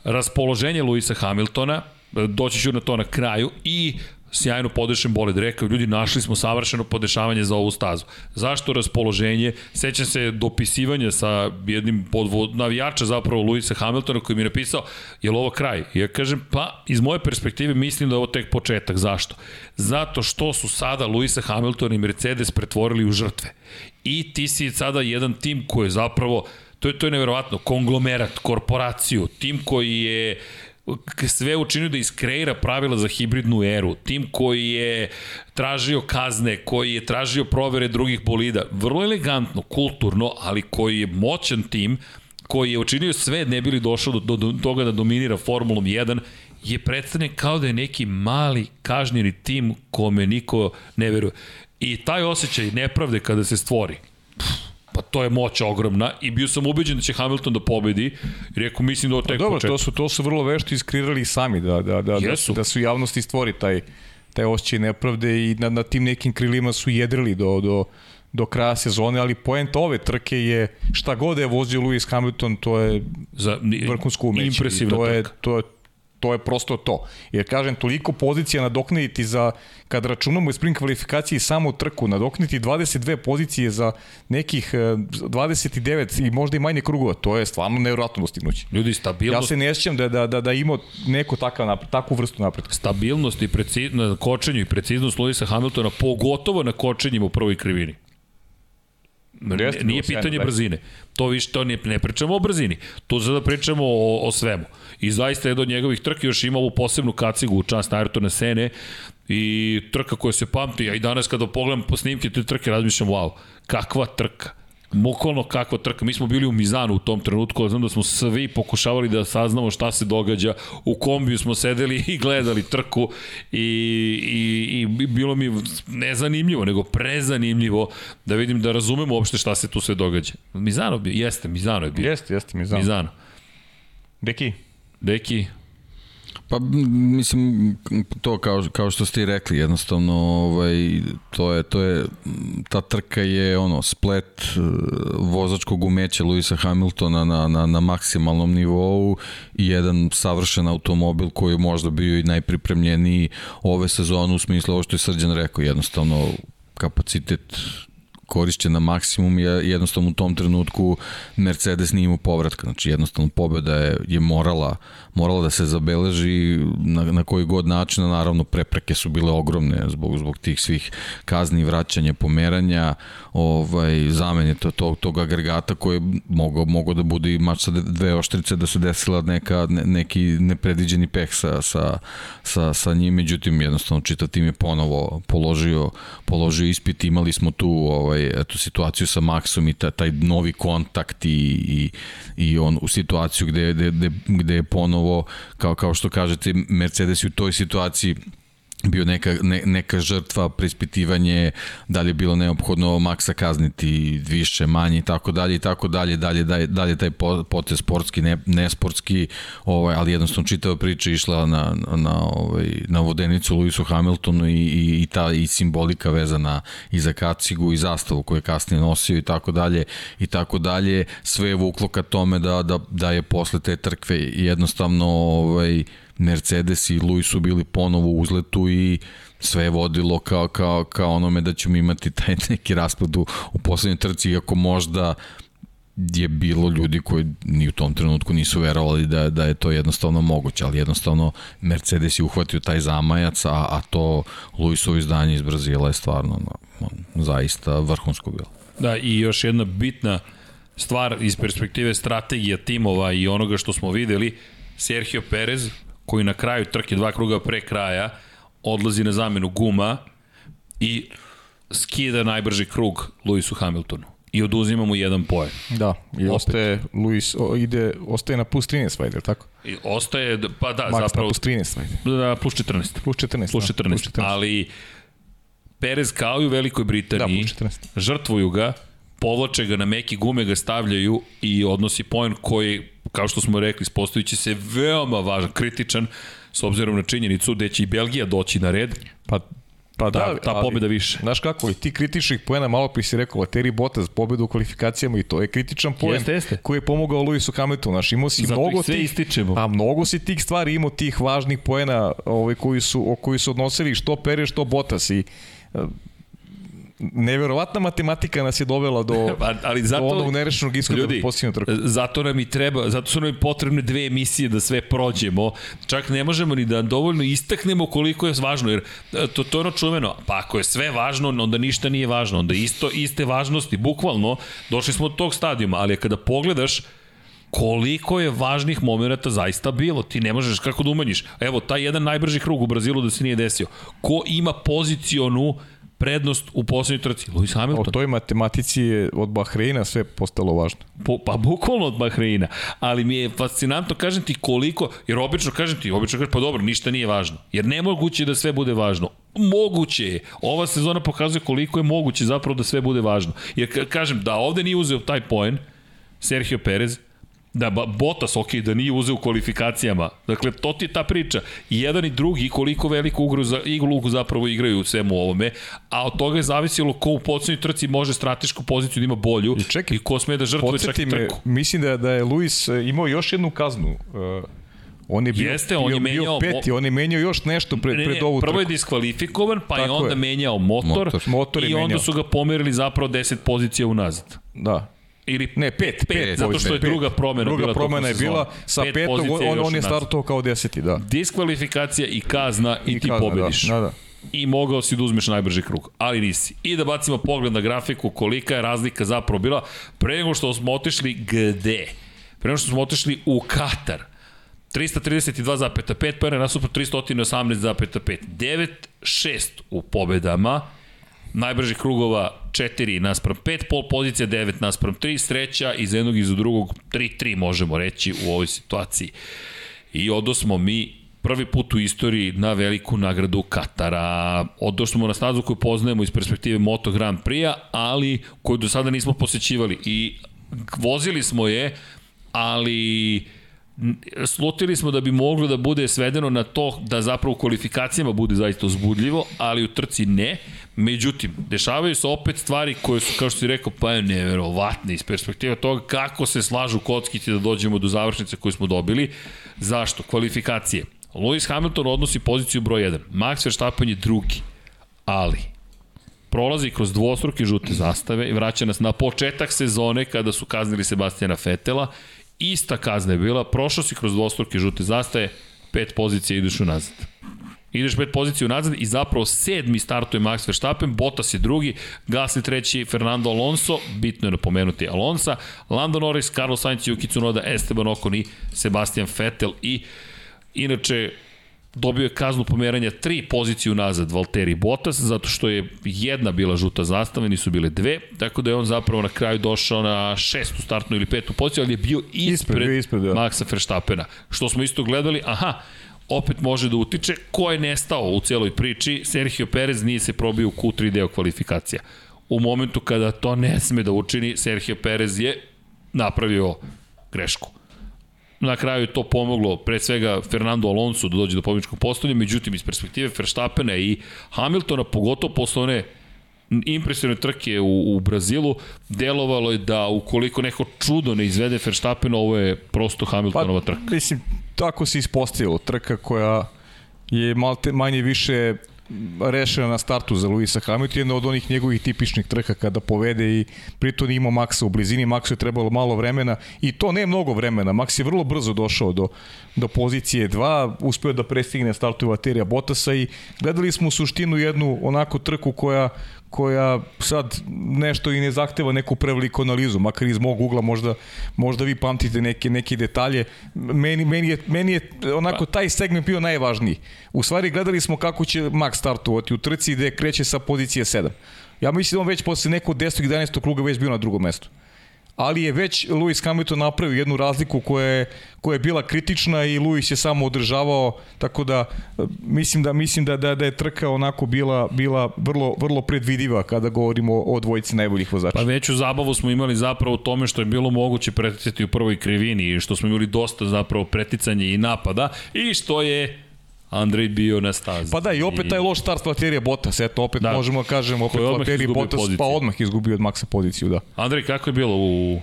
raspoloženje Luisa Hamiltona, doći ću na to na kraju, i sjajno podešen bolid. Rekao, ljudi, našli smo savršeno podešavanje za ovu stazu. Zašto raspoloženje? Sećam se dopisivanja sa jednim podvod, navijača zapravo Luisa Hamiltona koji mi je napisao, je li ovo kraj? Ja kažem, pa iz moje perspektive mislim da je ovo tek početak. Zašto? Zato što su sada Luisa Hamilton i Mercedes pretvorili u žrtve. I ti si sada jedan tim koji je zapravo to je to je neverovatno, konglomerat, korporaciju, tim koji je sve učinio da iskreira pravila za hibridnu eru. Tim koji je tražio kazne, koji je tražio provere drugih bolida. Vrlo elegantno, kulturno, ali koji je moćan tim, koji je učinio sve ne bili došao do, do, do toga da dominira Formulom 1, je predstavljen kao da je neki mali kažnjeni tim kome niko ne veruje. I taj osjećaj nepravde kada se stvori, pa to je moć ogromna i bio sam ubeđen da će Hamilton da pobedi i rekao mislim da ovo tek pa dobro, to su, to su vrlo vešto iskrirali sami da, da, da, Jesu. da, da su javnosti stvori taj, taj osjećaj nepravde i na, na tim nekim krilima su jedrili do, do, do kraja sezone, ali poenta ove trke je šta god je vozio Lewis Hamilton, to je za vrhunsko umeće. Impresivna to je, trka. To je, to je prosto to. Jer kažem, toliko pozicija nadoknaditi za, kad računamo sprint kvalifikaciji samo trku, nadoknaditi 22 pozicije za nekih 29 e, i možda i manje krugova, to je stvarno nevjerojatno dostignuće. Ljudi, stabilnost... Ja se ne sjećam da, da, da, da ima neko takav napred, takvu vrstu napretka. Stabilnost i preciznost, na kočenju i preciznost Luisa Hamiltona, pogotovo na kočenjima u prvoj krivini. Jeste, nije pitanje brzine. To više to ne, ne pričamo o brzini. Tu sada pričamo o, o svemu. I zaista je do njegovih trke još ima ovu posebnu kacigu u čast Ayrtona Sene i trka koja se pamti, a i danas kada pogledam po snimke te trke razmišljam, wow, kakva trka Bukvalno kakva trka. Mi smo bili u Mizanu u tom trenutku, znam da smo svi pokušavali da saznamo šta se događa. U kombiju smo sedeli i gledali trku i, i, i bilo mi nezanimljivo, nego prezanimljivo da vidim, da razumemo uopšte šta se tu sve događa. Mizano bi, jeste, Mizano je bio. Jeste, jeste, Mizano. Mizano. Deki? Deki, Pa mislim to kao kao što ste i rekli jednostavno ovaj to je to je ta trka je ono splet eh, vozačkog umeća Luisa Hamiltona na na na maksimalnom nivou i jedan savršen automobil koji je možda bio i najpripremljeniji ove sezone u smislu ovo što je Srđan rekao jednostavno kapacitet korišćen na maksimum je jednostavno u tom trenutku Mercedes nije imao povratka, znači jednostavno pobeda je, je morala, morala da se zabeleži na, na koji god način, naravno prepreke su bile ogromne zbog, zbog tih svih kazni, vraćanja, pomeranja, ovaj, zamene to, to, tog agregata koji je mogao, mogao da bude i mač sa dve oštrice da se desila neka, ne, neki nepredviđeni peh sa, sa, sa, sa njim, međutim jednostavno čitav tim je ponovo položio, položio ispit, imali smo tu ovaj, ovaj, eto, situaciju sa Maxom i ta, taj novi kontakt i, i, i on u situaciju gde, gde, gde, gde je ponovo, kao, kao što kažete, Mercedes u toj situaciji bio neka, ne, neka žrtva, preispitivanje, da li je bilo neophodno maksa kazniti više, manje i tako dalje i tako dalje, dalje, dalje, dalje taj potez sportski, ne, nesportski, ovaj, ali jednostavno čitava priča išla na, na, ovaj, na vodenicu Lewisu Hamiltonu i, i, i ta i simbolika vezana i za kacigu i zastavu koju je kasnije nosio i tako dalje i tako dalje, sve je vuklo ka tome da, da, da je posle te trkve jednostavno ovaj, Mercedes i Luis su bili ponovo u uzletu i sve je vodilo kao, kao, kao onome da ćemo imati taj neki raspad u, u poslednjoj trci, iako možda je bilo ljudi koji ni u tom trenutku nisu verovali da, da je to jednostavno moguće, ali jednostavno Mercedes je uhvatio taj zamajac, a, a to Luisovo izdanje iz Brazila je stvarno no, zaista vrhunsko bilo. Da, i još jedna bitna stvar iz perspektive strategija timova i onoga što smo videli, Sergio Perez, koji na kraju trke dva kruga pre kraja odlazi na zamenu guma i skida najbrži krug Lewisu Hamiltonu. i oduzima mu jedan poen. Da, i Opet. ostaje Luis, o, ide, ostaje na plus 13 vajde, tako? I ostaje, pa da, Max zapravo... plus 13 vajde. Da, plus 14. Plus 14, plus 14, da, plus 14. ali Perez kao i u Velikoj Britaniji da, žrtvuju ga, povlače ga na meki gume, ga stavljaju i odnosi poen koji, kao što smo rekli, spostojući se veoma važan, kritičan, s obzirom na činjenicu da će i Belgija doći na red. Pa Pa da, ta, ta pobjeda više. Znaš kako, i ti kritičnih poena, malo pri si rekao, Lateri Bottas, pobjeda u kvalifikacijama i to je kritičan poen jeste, jeste. koji je pomogao Luisu Hamiltonu. Znaš, imao si Zato mnogo sve tih, ističemo. A mnogo si tih stvari imao tih važnih poena ovaj, koji su, o koji su odnosili što Pere, što Bottas i neverovatna matematika nas je dovela do, pa, ali zato, do onog nerešenog ishoda ljudi, posljednju trku. Zato nam i treba, zato su nam i potrebne dve emisije da sve prođemo. Čak ne možemo ni da dovoljno istaknemo koliko je važno, jer e, to, to je ono čuveno. Pa ako je sve važno, onda ništa nije važno. Onda isto, iste važnosti, bukvalno, došli smo od tog stadijuma, ali kada pogledaš, koliko je važnih momenta zaista bilo. Ti ne možeš kako da umanjiš. Evo, taj jedan najbrži krug u Brazilu da se nije desio. Ko ima pozicionu prednost u poslednjoj trci. Lewis Hamilton. O toj matematici je od Bahreina sve postalo važno. Po, pa bukvalno od Bahreina. Ali mi je fascinantno, kažem ti koliko, jer obično kažem ti, obično kažem, pa dobro, ništa nije važno. Jer nemoguće da sve bude važno. Moguće je. Ova sezona pokazuje koliko je moguće zapravo da sve bude važno. Jer kažem, da ovde nije uzeo taj poen, Sergio Perez, Da, Botas, ok, da nije uzeo u kvalifikacijama. Dakle, to ti je ta priča. I jedan i drugi koliko veliku ugru za, iglu zapravo igraju u svemu ovome, a od toga je zavisilo ko u podsjednoj trci može stratešku poziciju da ima bolju i, čekaj, i ko sme da žrtvuje čak i trku. Me, mislim da, da je Luis e, imao još jednu kaznu. Uh, On je bio, Jeste, on je menjao, bio peti, on je menjao još nešto pred, ne, pred ovu trku. Prvo je diskvalifikovan, pa Tako je onda je. menjao motor, motor, motor i onda menjao. su ga pomerili zapravo 10 pozicija unazad. Da. Ili ne, pet, pet, pet zato što je pet, druga promena druga bila promena je bila sa pet petog, on, on je startovao kao deseti, da. Diskvalifikacija i kazna i, I ti kazna, pobediš. Da, da, da. I mogao si da uzmeš najbrži krug, ali nisi. I da bacimo pogled na grafiku kolika je razlika zapravo bila pre nego što smo otišli gde? Pre nego što smo otišli u Katar. 332,5 pere nasuprot 318,5. 9-6 u pobedama najbržih krugova 4 naspram 5, pol pozicija 9 naspram 3, sreća iz jednog i iz drugog 3-3 možemo reći u ovoj situaciji. I odo smo mi prvi put u istoriji na veliku nagradu Katara. Odošli smo na stazu koju poznajemo iz perspektive Moto Grand Prix-a, ali koju do sada nismo posećivali. I vozili smo je, ali slutili smo da bi moglo da bude svedeno na to da zapravo u kvalifikacijama bude zaista uzbudljivo, ali u trci ne. Međutim, dešavaju se opet stvari koje su, kao što si rekao, pa je neverovatne iz perspektive toga kako se slažu kockici da dođemo do završnice koju smo dobili. Zašto? Kvalifikacije. Lewis Hamilton odnosi poziciju broj 1. Max Verstappen je drugi. Ali, prolazi kroz dvostruke žute zastave i vraća nas na početak sezone kada su kaznili Sebastijana Fetela Ista kazna je bila, prošao si kroz dvostruke žute zastaje, pet pozicija ideš unazad. Ideš pet pozicija unazad i zapravo sedmi startuje Max Verstappen, Bottas je drugi, Gasly treći, Fernando Alonso, bitno je napomenuti Alonso, Lando Norris, Carlos Sainz, Yuki Tsunoda, Esteban Ocon i Sebastian Vettel i inače dobio je kaznu pomeranja tri pozicije unazad Valtteri Bottas, zato što je jedna bila žuta zastava, nisu bile dve, tako da je on zapravo na kraju došao na šestu startnu ili petu poziciju, ali je bio ispred, ispred, ispred da. Maxa Verstappena. Što smo isto gledali, aha, opet može da utiče ko je nestao u celoj priči, Sergio Perez nije se probio u Q3 deo kvalifikacija. U momentu kada to ne sme da učini, Sergio Perez je napravio grešku na kraju je to pomoglo pre svega Fernando Alonso da dođe do pobjedičkog postavlja, međutim iz perspektive Verstappena i Hamiltona, pogotovo posle one impresivne trke u, u Brazilu, delovalo je da ukoliko neko čudo ne izvede Verstappen, ovo je prosto Hamiltonova pa, trka. Mislim, tako se ispostavilo. Trka koja je malte, manje više rešena na startu za Luisa Hamilton, jedna od onih njegovih tipičnih trka kada povede i pritom ima Maxa u blizini, Maxu je trebalo malo vremena i to ne mnogo vremena, Max je vrlo brzo došao do, do pozicije 2, uspeo da prestigne startu Vaterija Botasa i gledali smo u suštinu jednu onako trku koja koja sad nešto i ne zahteva neku preveliku analizu, makar iz mog ugla možda, možda vi pamtite neke, neke detalje. Meni, meni, je, meni je onako taj segment bio najvažniji. U stvari gledali smo kako će Max startovati u trci gde kreće sa pozicije 7. Ja mislim da on već posle nekog 10. 11. kruga već bio na drugom mestu ali je već Lewis Hamilton napravio jednu razliku koja je, koja je bila kritična i Lewis je samo održavao, tako da mislim da mislim da da, da je trka onako bila bila vrlo vrlo predvidiva kada govorimo o dvojici najboljih vozača. Pa veću zabavu smo imali zapravo u tome što je bilo moguće preticati u prvoj krivini i što smo imali dosta zapravo preticanja i napada i što je Andrej bio na stazi. Pa da, i opet taj loš start Valterija Bottas, eto, opet da. možemo da kažemo, opet Valterija Bottas, poziciju. pa odmah izgubio od Maxa poziciju, da. Andrej, kako je bilo u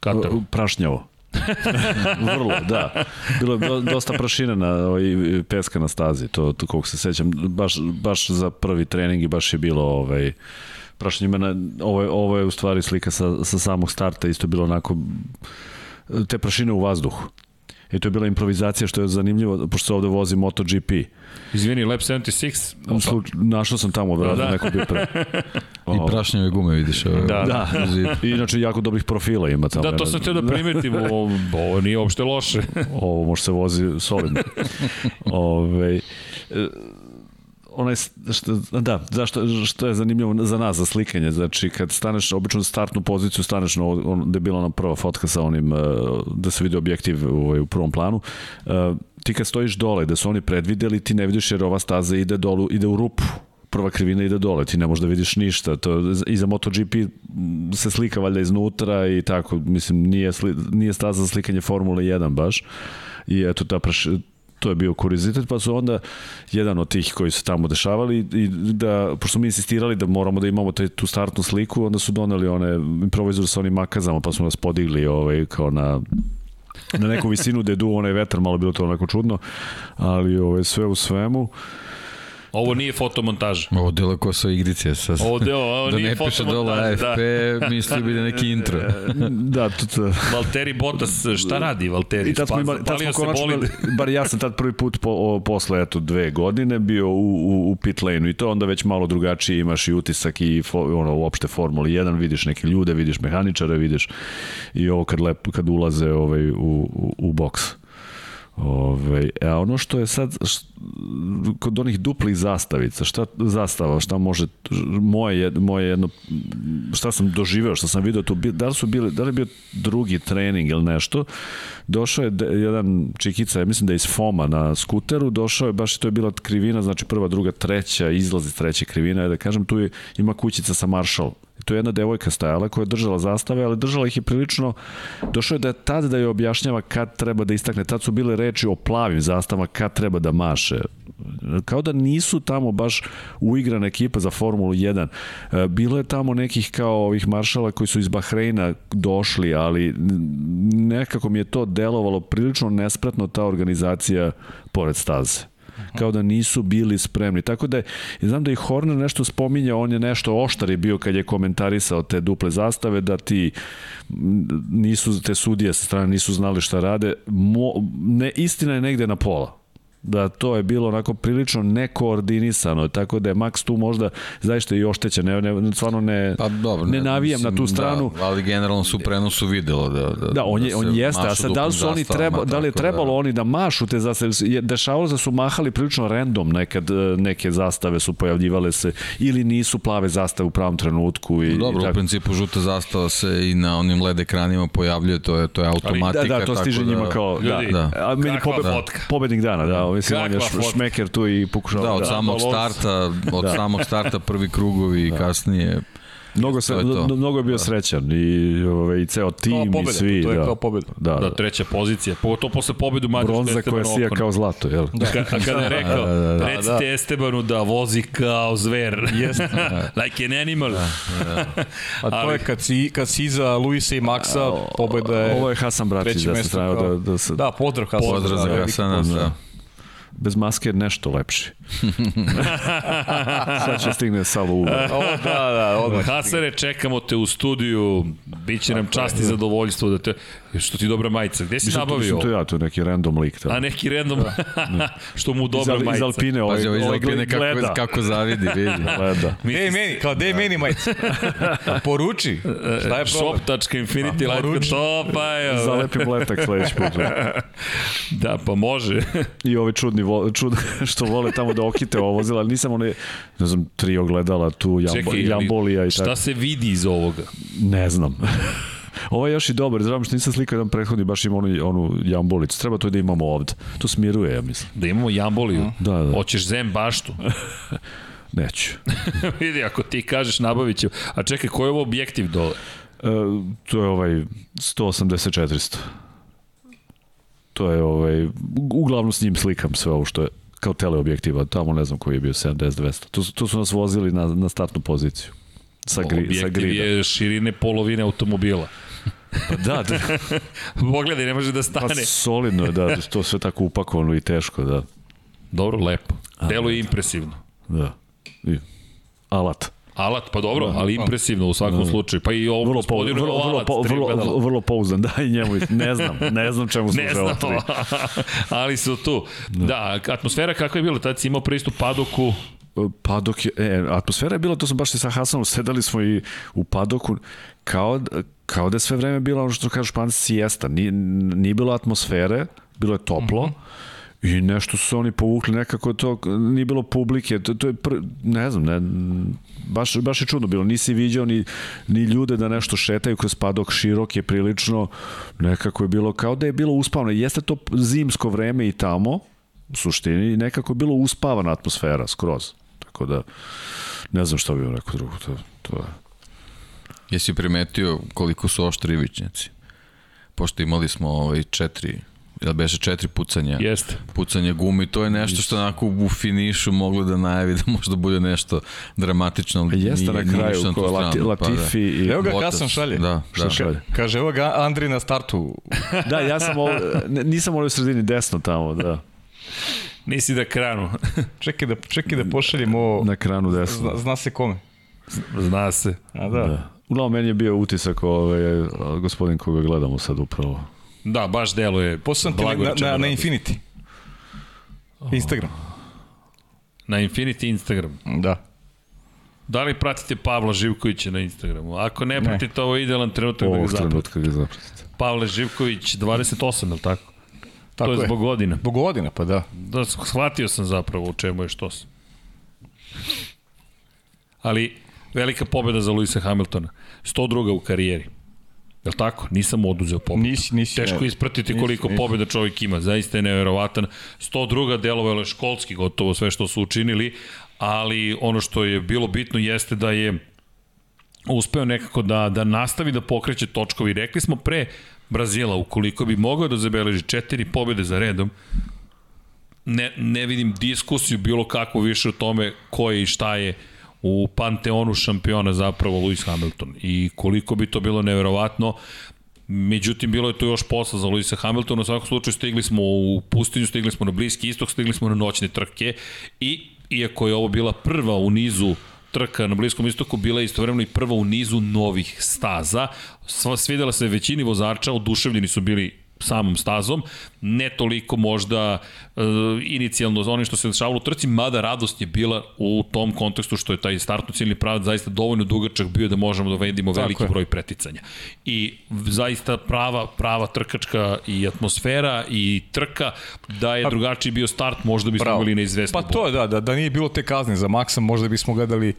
Kataru? Prašnjavo. Vrlo, da. Bilo je dosta prašina na ovaj, peska na stazi, to, to koliko se sećam. Baš, baš za prvi trening i baš je bilo ovaj, prašnjima na, ovo, je, ovo je u stvari slika sa, sa samog starta, isto bilo onako te prašine u vazduhu. I to je bila improvizacija što je zanimljivo, pošto se ovde vozi MotoGP. Izvini, Lab 76? Sluč, našao sam tamo, da, da. neko bio pre. I prašnjave gume vidiš. Ove, da, da. I inače jako dobrih profila ima tamo. Da, to sam teo da primetim, ovo, ovo nije uopšte loše. ovo može se vozi solidno. Ove, onaj, što, da, zašto, što je zanimljivo za nas, za slikanje, znači kad staneš, obično startnu poziciju staneš na, on, gde je bila ona prva fotka sa onim, uh, da se vidi objektiv ovaj, u prvom planu, uh, ti kad stojiš dole, da su oni predvideli, ti ne vidiš jer ova staza ide dolu, ide u rupu, prva krivina ide dole, ti ne možeš da vidiš ništa. To, I za MotoGP se slika valjda iznutra i tako, mislim, nije, sli, nije staza za slikanje Formule 1 baš. I eto, ta preš, to je bio kuriozitet, pa su onda jedan od tih koji su tamo dešavali i da, pošto smo insistirali da moramo da imamo te, tu startnu sliku, onda su doneli one improvizor sa onim makazama, pa smo nas podigli ovaj, kao na na neku visinu gde je duo onaj vetar, malo bilo to onako čudno, ali ovaj, sve u svemu. Uh, Ovo nije fotomontaža. Ovo delo ko sa igrice. Sa, ovo delo, ovo da nije ne piše dole AFP, da. misli bi da neki intro. da, to, to. Valteri Bottas, šta radi Valteri? I tad smo, imali, tad smo konačno bar ja sam tad prvi put po, o, posle eto, dve godine bio u, u, u pit lane-u i to onda već malo drugačije imaš i utisak i fo, ono, uopšte Formula 1, vidiš neke ljude, vidiš mehaničare, vidiš i ovo kad, lep, kad ulaze ovaj, u, u, u boks. Ove, a ono što je sad št, kod onih duplih zastavica, šta zastava, šta može moje moje jedno šta sam doživeo, šta sam video tu, da li su bili, da li je bio drugi trening ili nešto. Došao je jedan čikica, ja mislim da je iz Foma na skuteru, došao je baš to je bila krivina, znači prva, druga, treća, izlazi treća krivina, da kažem, tu je, ima kućica sa Marshall to je jedna devojka stajala koja je držala zastave, ali držala ih je prilično, došao je da je tad da je objašnjava kad treba da istakne, tad su bile reči o plavim zastavama, kad treba da maše. Kao da nisu tamo baš uigrana ekipa za Formulu 1. E, bilo je tamo nekih kao ovih maršala koji su iz Bahreina došli, ali nekako mi je to delovalo prilično nespretno ta organizacija pored staze kao da nisu bili spremni. Tako da znam da i Horner nešto spominja, on je nešto oštar je bio kad je komentarisao te duple zastave, da ti nisu, te sudije sa strane nisu znali šta rade. Mo, ne, istina je negde na pola da to je bilo onako prilično nekoordinisano, tako da je Max tu možda zaista i oštećen, ne, ne, stvarno ne, pa, dobro, ne, ne navijam mislim, na tu stranu. Da, ali generalno su prenosu videlo da, da, da, on, je, da on jeste, a sad da li su oni treba, da li je trebalo da. oni da mašu te zastave, dešavalo se da su mahali prilično random nekad, e, neke zastave su pojavljivale se ili nisu plave zastave u pravom trenutku. I, dobro, i tako. u principu žuta zastava se i na onim LED ekranima pojavljuje, to je, to je automatika. Da, da, to stiže njima kao, da, da. A meni pobe, pobednik dana, da, mislim, on je šmeker tu i pokušava. Da, od da, samog starta, od da. samog starta prvi krugovi i da. kasnije Mnogo, se, mnogo je bio da. srećan i, ovaj, i ceo tim pobeda, i svi. To je da. kao pobeda. Da, da, treća pozicija. Pogotovo posle pobedu Mađarske Bronza koja sija kao zlato, jel? Da. Ka, kada je rekao, da, da, da. recite da. Estebanu da vozi kao zver. Jeste. like an animal. Da, da. A to je kad si, kad si iza Luisa i Maxa, pobeda je... Ovo je Hasan Bratić da se strane da, da se... Da, pozdrav Hasan. Pozdrav za Hasana, da bez maske je nešto lepši. Sad će stigne Savo Uber. O, da, da, odmah. Hasare, čekamo te u studiju, biće nam čast i zadovoljstvo da te... Što ti dobra majica, gde si Mislim, nabavio? mislim, to ja, to je neki random lik. Tamo. A neki random, što mu dobra iz, Al- iz majica. Alpine, ovaj, Pazi, ovo iz ovaj Alpine gleda. kako, kako zavidi, vidi. gleda. Gde je meni? Kao, gde je meni majica? Poruči. Šta je problem? Shop.infinity A, Light, poruči. to pa je. Zalepim letak sledeći put. Da, pa može. I ovi čudni, vo, čud, što vole tamo da okite ovo vozila, ali nisam one, ne znam, tri ogledala tu, jambo, Čekaj, jambolija i šta tako. se vidi iz ovoga? Ne znam. Ovo je još i dobar, znam što nisam slikao jedan prethodni, baš ima onu, onu jambolicu. Treba to da imamo ovde. To smiruje, ja mislim. Da imamo jamboliju. Da, da. Hoćeš zem baštu. Neću. Vidi, ako ti kažeš nabavit ću. A čekaj, koji je ovo objektiv dole? E, to je ovaj 180-400. To je ovaj, uglavnom s njim slikam sve ovo što je kao teleobjektiva, tamo ne znam koji je bio 70-200. Tu, tu su nas vozili na, na startnu poziciju. Sa, gri, sa Objektiv grida. je širine polovine automobila. Pa da, da, Pogledaj, ne može da pa stane. solidno je, da, to sve tako upakovano i teško, da. Dobro, lepo. Deluje impresivno. da. I, alat. Alat, pa dobro, ali impresivno u svakom slučaju. Pa i ovo Vrlo, vrlo, vrlo, alat, vrlo, ogledala. vrlo pouzdan, da, i njemu, ne znam, ne znam čemu Ne služe ovo znam, tri. ali su tu. Da, atmosfera kakva je bila, tad si imao pristup padoku, Padok je, e, atmosfera je bila, to sam baš i sa Hasanom, sedali smo i u padoku, kao, da- kao da je sve vreme bila ono što kažu španci siesta, nije, nije bilo atmosfere, bilo je toplo, I nešto su oni povukli nekako to, nije bilo publike, to, to je, pr, ne znam, ne, baš, baš je čudno bilo, nisi viđao ni, ni ljude da nešto šetaju kroz padok širok je prilično, nekako je bilo kao da je bilo uspavno, jeste to zimsko vreme i tamo, u suštini, nekako je bilo uspavana atmosfera skroz, tako da ne znam šta bi vam rekao drugo, to, to je. Jesi primetio koliko su oštri ivičnjaci? Pošto imali smo ovaj četiri jel beše četiri pucanja jeste. pucanje gumi, to je nešto što onako u finišu moglo da najavi da možda bude nešto dramatično. ali Pa Jeste nije- na kraju, tu ko Lati, Latifi i... Evo ga Bottas, Hasan šalje. Da, da. šalje? Kaže, evo ga Andri na startu. Da, ja sam ovo, nisam ovo u sredini desno tamo, da. Nisi da kranu. Čekaj da, čekaj da pošaljem ovo. Na kranu desno. Zna, zna se kome. Zna se. A da. Da. Uglavnom, meni je bio utisak ovaj, gospodin koga gledamo sad upravo. Da, baš deluje. Poslao sam ti na, na, na radosno. Infinity. Instagram. Na Infinity Instagram. Da. Da li pratite Pavla Živkovića na Instagramu? Ako ne pratite, ovo je idealan trenutak da ga Ovog zapratite. trenutka ga zapratite. Pavle Živković, 28, je li tako? Tako to je, je. zbog godina. Zbog godina, pa da. Da, shvatio sam zapravo u čemu je što sam. Ali, velika pobjeda za Luisa Hamiltona. 102. u karijeri. Je li tako? Nisam mu oduzeo pobedu. Nisi, nisi. Teško ne. ispratiti nisi, koliko nisi. pobjeda čovjek ima. Zaista je neverovatan. 102. delovalo je školski gotovo sve što su učinili, ali ono što je bilo bitno jeste da je uspeo nekako da, da nastavi da pokreće točkovi. Rekli smo pre Brazila, ukoliko bi mogao da zabeleži četiri pobjede za redom, ne, ne vidim diskusiju bilo kako više o tome ko je i šta je u panteonu šampiona zapravo Lewis Hamilton i koliko bi to bilo neverovatno Međutim, bilo je to još posla za Luisa Hamiltona. U svakom slučaju stigli smo u pustinju, stigli smo na Bliski istok, stigli smo na noćne trke i iako je ovo bila prva u nizu trka na Bliskom istoku bila je istovremeno i prva u nizu novih staza. Svidela se većini vozača, oduševljeni su bili samom stazom, ne toliko možda e, inicijalno za onim što se dešavalo u trci, mada radost je bila u tom kontekstu što je taj startno ciljni pravac zaista dovoljno dugačak bio da možemo da vedimo veliki je. broj preticanja. I zaista prava, prava trkačka i atmosfera i trka, da je drugačiji bio start, možda bismo Bravo. bili neizvesni. Pa to je da, da, da nije bilo te kazne za Maxa, možda bismo gledali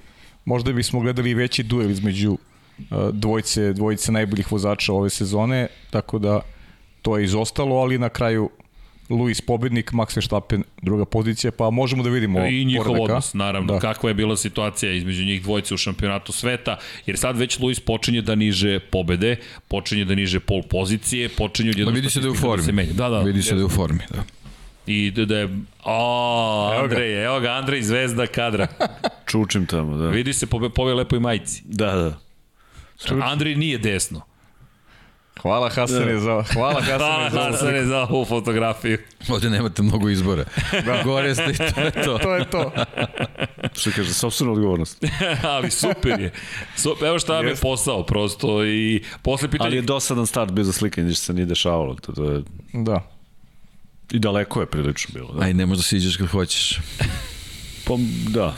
možda bismo gledali veći duel između uh, dvojice, dvojice najboljih vozača ove sezone, tako da to je izostalo, ali na kraju Luis pobednik, Max Verstappen druga pozicija, pa možemo da vidimo I njihov poredak, a? odnos, naravno, da. Da. kakva je bila situacija između njih dvojice u šampionatu sveta, jer sad već Luis počinje da niže pobede, počinje da niže pol pozicije, počinje Ma odjednom vidi se da je u statistika formi. se menja. Da, da. Vidi se da je u formi, da. I da, da je... O, Evo ga. Andrej, evo ga, Andrej, zvezda kadra. Čučim tamo, da. Vidi se po, po ovoj lepoj majici. Da, da. Andrej nije desno. Hvala Hasane za, hvala Hasane za, Hasane za ovu fotografiju. Ovde nemate mnogo izbora. Da. Gore ste i to je to. to je to. Što kaže, sobstvena odgovornost. Ali super je. Super, evo šta vam je posao prosto i posle pitanje... Ali je dosadan start bio za slikanje, ništa se nije dešavalo. To, to je... Da. I daleko je prilično bilo. Da. Aj, ne možda si iđeš kad hoćeš. Pa, da.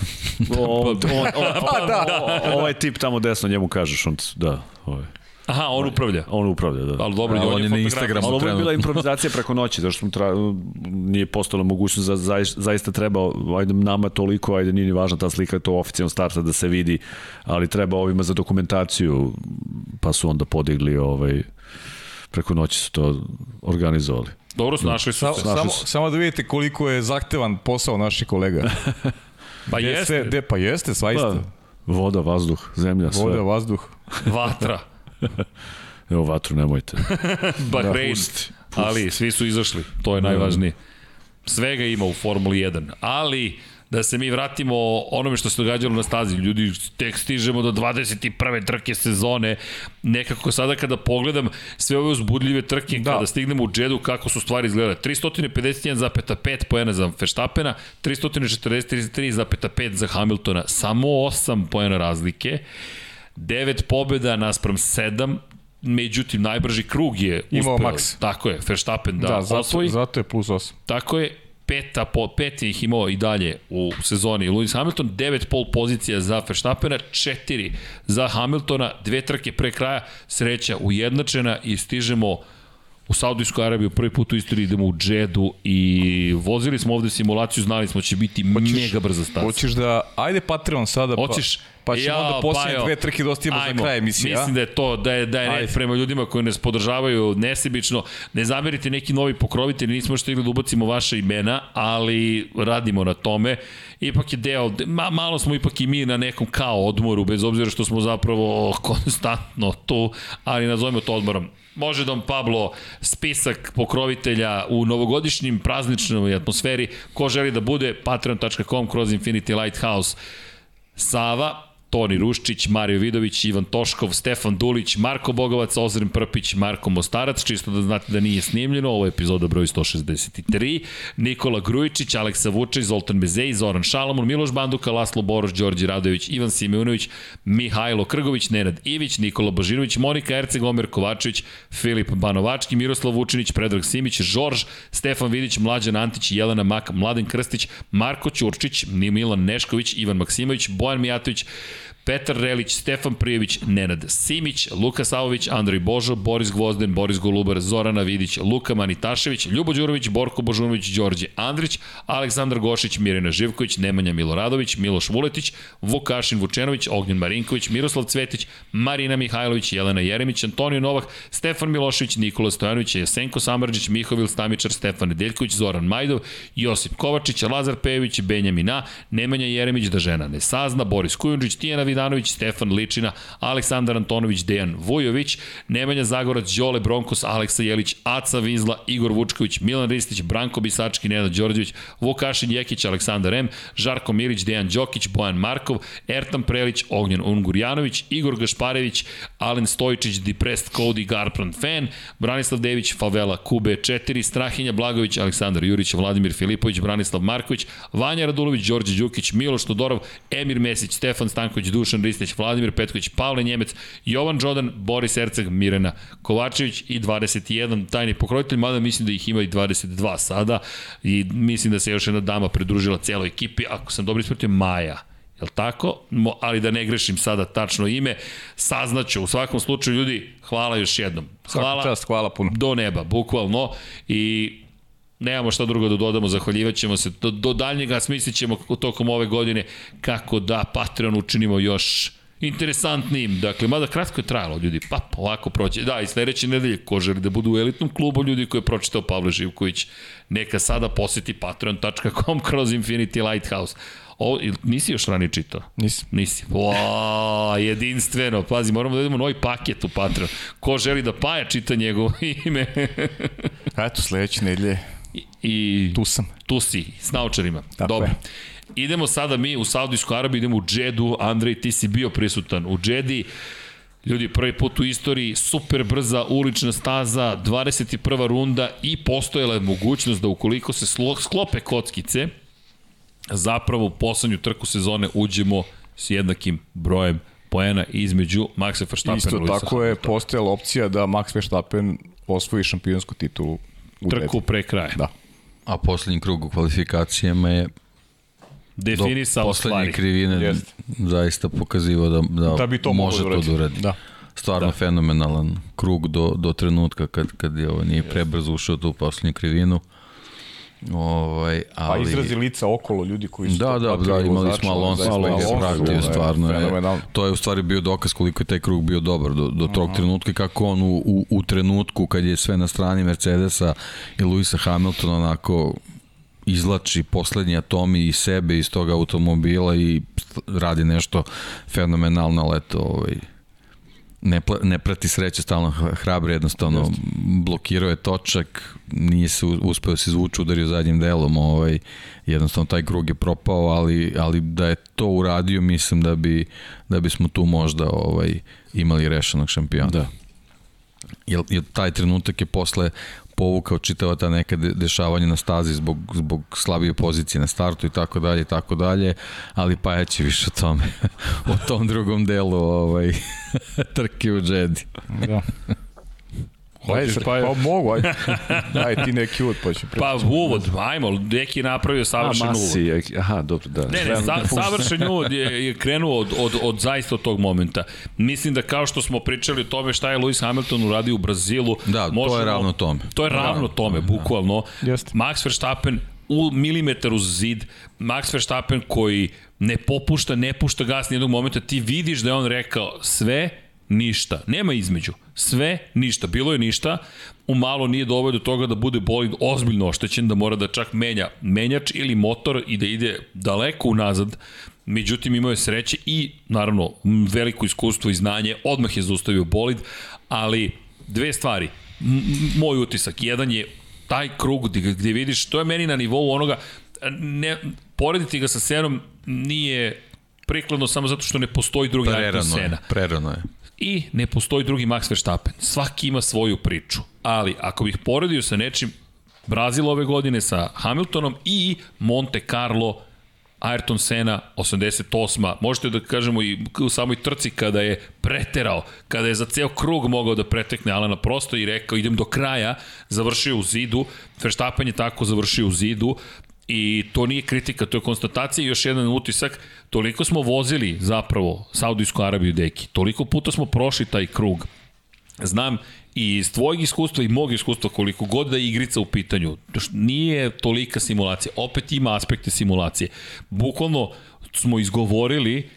O, on, on, on, pa, da. ovaj tip tamo desno njemu kažeš, on, da, ovaj. Aha, on upravlja. On upravlja, da. Ali dobro, A, on, on je na Instagramu Ali ovo je bila improvizacija preko noći, zato što mu tra... nije postala mogućnost za, za, zaista treba, ajde nama toliko, ajde nije ni važna ta slika, to oficijalno starta da se vidi, ali treba ovima za dokumentaciju, pa su onda podigli ovaj, preko noći su to organizovali. Dobro, snašli su Sa, se. samo, samo da vidite koliko je zahtevan posao naših kolega. Pa jeste, Se, gde, pa jeste, svaista. Pa, voda, vazduh, zemlja, sve. Voda, vazduh. vatra, Evo vatru, nemojte. Bahrein, ali svi su izašli, to je najvažnije. Svega ima u Formuli 1, ali da se mi vratimo onome što se događalo na stazi. Ljudi, tek stižemo do 21. trke sezone. Nekako sada kada pogledam sve ove uzbudljive trke, da. kada stignemo u džedu, kako su stvari izgledale. 351,5 poena za Verstappena, 343,5 za Hamiltona, samo 8 poena razlike. 9 pobjeda naspram 7, međutim najbrži krug je Imao uspeo. Max. Tako je, Verstappen da, Da, zato, osvoji. zato je plus 8. Tako je, peta, po, pet je ih imao i dalje u sezoni Lewis Hamilton, 9 pol pozicija za Verstappena, 4 za Hamiltona, dve trke pre kraja, sreća ujednačena i stižemo u Saudijsku Arabiju prvi put u istoriji idemo u Džedu i vozili smo ovde simulaciju, znali smo da će biti Hoćeš, mega brza staza. Hoćeš da, ajde Patreon sada, pa, Hoćeš, pa ćemo Ja, onda posljednje Bajo, dve trke dostavimo za ajmo. kraj emisije. Mislim da je to, da je, da je red prema ljudima koji nas podržavaju nesebično. Ne zamerite neki novi pokrovitelji, nismo još stigli da ubacimo vaše imena, ali radimo na tome. Ipak je deo, ma, malo smo ipak i mi na nekom kao odmoru, bez obzira što smo zapravo konstantno tu, ali nazovemo to odmorom. Može Dom Pablo spisak pokrovitelja u novogodišnjim prazničnoj atmosferi. Ko želi da bude patreon.com kroz Infinity Lighthouse Sava, Toni Ruščić, Mario Vidović, Ivan Toškov, Stefan Dulić, Marko Bogovac, Ozren Prpić, Marko Mostarac, čisto da znate da nije snimljeno, ovo je epizoda broj 163, Nikola Grujičić, Aleksa Vučić, Zoltan Bezej, Zoran Šalamun, Miloš Banduka, Laslo Boroš, Đorđe Radović, Ivan Simeunović, Mihajlo Krgović, Nenad Ivić, Nikola Božinović, Monika Erceg, Omer Kovačević, Filip Banovački, Miroslav Vučinić, Predrag Simić, Žorž, Stefan Vidić, Mlađan Antić, Jelena Mak, Mladen Krstić, Marko Ćurčić, Milan Nešković, Ivan Maksimović, Bojan Mijatović, Petar Relić, Stefan Prijević, Nenad Simić, Luka Savović, Andrej Božo, Boris Gvozden, Boris Golubar, Zorana Vidić, Luka Manitašević, Ljubo Đurović, Borko Božunović, Đorđe Andrić, Aleksandar Gošić, Mirjana Živković, Nemanja Miloradović, Miloš Vuletić, Vukašin Vučenović, Ognjen Marinković, Miroslav Cvetić, Marina Mihajlović, Jelena Jeremić, Antonio Novak, Stefan Milošević, Nikola Stojanović, Jesenko Samrđić, Mihovil Stamičar, Stefan Nedeljković, Zoran Majdov, Josip Kovačić, Lazar Pejević, Benjamina, Nemanja Jeremić, da žena ne sazna, Boris Kujundžić, Tijana Vidanović, Stefan Ličina, Aleksandar Antonović, Dejan Vujović, Nemanja Zagorac, Đole Bronkos, Aleksa Jelić, Aca Vizla, Igor Vučković, Milan Ristić, Branko Bisački, Nenad Đorđević, Vukašin Jekić, Aleksandar M, Žarko Milić, Dejan Đokić, Bojan Markov, Ertan Prelić, Ognjen Ungurjanović, Igor Gašparević, Alen Stojičić, Depressed Cody Garbrand Fan, Branislav Dević, Favela Kube 4, Strahinja Blagović, Aleksandar Jurić, Vladimir Filipović, Branislav Marković, Vanja Radulović, Đorđe Đukić, Miloš Todorov, Emir Mesić, Stefan Stanković, Dušan Ristić, Vladimir Petković, Pavle Njemec, Jovan Đodan, Boris Erceg, Mirena Kovačević i 21 tajni pokrovitelj, mada mislim da ih ima i 22 sada i mislim da se još jedna dama pridružila celoj ekipi, ako sam dobro ispratio, Maja. Jel tako? Mo, ali da ne grešim sada tačno ime, saznaću. U svakom slučaju, ljudi, hvala još jednom. Hvala, čast, hvala puno. do neba, bukvalno. I nemamo šta drugo da dodamo, zahvaljivat ćemo se. Do, do daljnjega smislit ćemo tokom ove godine kako da Patreon učinimo još interesantnijim. Dakle, mada kratko je trajalo, ljudi, pa polako proći. Da, i sledeće nedelje, ko želi da budu u elitnom klubu, ljudi koji je pročitao Pavle Živković, neka sada poseti patreon.com kroz Infinity Lighthouse. O, nisi još ranije čitao? Nisam. Nisi. Wow, jedinstveno. Pazi, moramo da idemo novi paket u Patreon. Ko želi da Paja čita njegovo ime? Eto, sledeće nedelje I, tu sam. tu si, s naučarima. Tako Dobro. je. Idemo sada mi u Saudijsku Arabiju, idemo u Džedu. Andrej, ti si bio prisutan u Džedi. Ljudi, prvi put u istoriji, super brza ulična staza, 21. runda i postojala je mogućnost da ukoliko se sklope kockice, zapravo u poslednju trku sezone uđemo s jednakim brojem poena između Maxa Verstappen Isto tako je postojala opcija da Max Verstappen osvoji šampionsku titulu u trku pre kraja. Da. A poslednji krug u kvalifikacijama je definisao do poslednje krivine Jest. zaista pokazivao da, da, da bi to može to da uradi. Da. Stvarno da. fenomenalan krug do, do trenutka kad, kad je ovo nije prebrzo ušao tu poslednju krivinu. Ovaj, pa ali... Pa izrazi lica okolo ljudi koji su Da, da, da, imali smo Alonso koji je pratio stvarno. Je, to je u stvari bio dokaz koliko je taj krug bio dobar do, do tog trenutka kako on u, u, u trenutku kad je sve na strani Mercedesa i Luisa Hamiltona onako izlači poslednji atomi iz sebe iz tog automobila i radi nešto fenomenalno, ali eto, ovaj, ne, ne prati sreće stalno hrabro jednostavno Just. blokirao je točak nije se uspeo da se izvući udario zadnjim delom ovaj, jednostavno taj krug je propao ali, ali da je to uradio mislim da bi da bismo tu možda ovaj, imali rešenog šampiona da Jer, jer taj trenutak je posle povukao čitava ta neka dešavanja na stazi zbog, zbog slabije pozicije na startu i tako dalje i tako dalje, ali pa ja će više o tome, o tom drugom delu ovaj, trke u Jedi. Da. Hoćeš, pa, pa mogu, ajde. Ajde ti neki uvod, pa ću Pa uvod, ajmo, neki napravio savršen A, masi, uvod. Aha, dobro, da. Ne, ne, sa, savršen uvod je, je krenuo od, od, od zaista od tog momenta. Mislim da kao što smo pričali o tome šta je Lewis Hamilton uradio u Brazilu, da, možemo, to je ravno tome. To je ravno tome, da. bukvalno. Jeste. Max Verstappen u milimetar uz zid, Max Verstappen koji ne popušta, ne pušta gas nijednog momenta, ti vidiš da je on rekao sve, ništa. Nema između. Sve, ništa. Bilo je ništa. U malo nije dovoljno do toga da bude bolid ozbiljno oštećen, da mora da čak menja menjač ili motor i da ide daleko unazad. Međutim, imao je sreće i, naravno, veliko iskustvo i znanje. Odmah je zaustavio bolid, ali dve stvari. M moj utisak. Jedan je taj krug gde, gde vidiš, to je meni na nivou onoga, ne, porediti ga sa Senom nije prikladno samo zato što ne postoji drugi Ayrton Sena. Prerano je i ne postoji drugi Max Verstappen. Svaki ima svoju priču. Ali ako bih poredio sa nečim Brazil ove godine sa Hamiltonom i Monte Carlo Ayrton Senna 88. Možete da kažemo i u samoj trci kada je preterao, kada je za ceo krug mogao da pretekne Alana prosto i rekao idem do kraja, završio u zidu, Verstappen je tako završio u zidu, I to nije kritika, to je konstatacija i još jedan utisak. Toliko smo vozili zapravo Saudijsku Arabiju deki, toliko puta smo prošli taj krug. Znam i iz tvojeg iskustva i mog iskustva koliko god da je igrica u pitanju, nije tolika simulacija, opet ima aspekte simulacije. Bukvalno smo izgovorili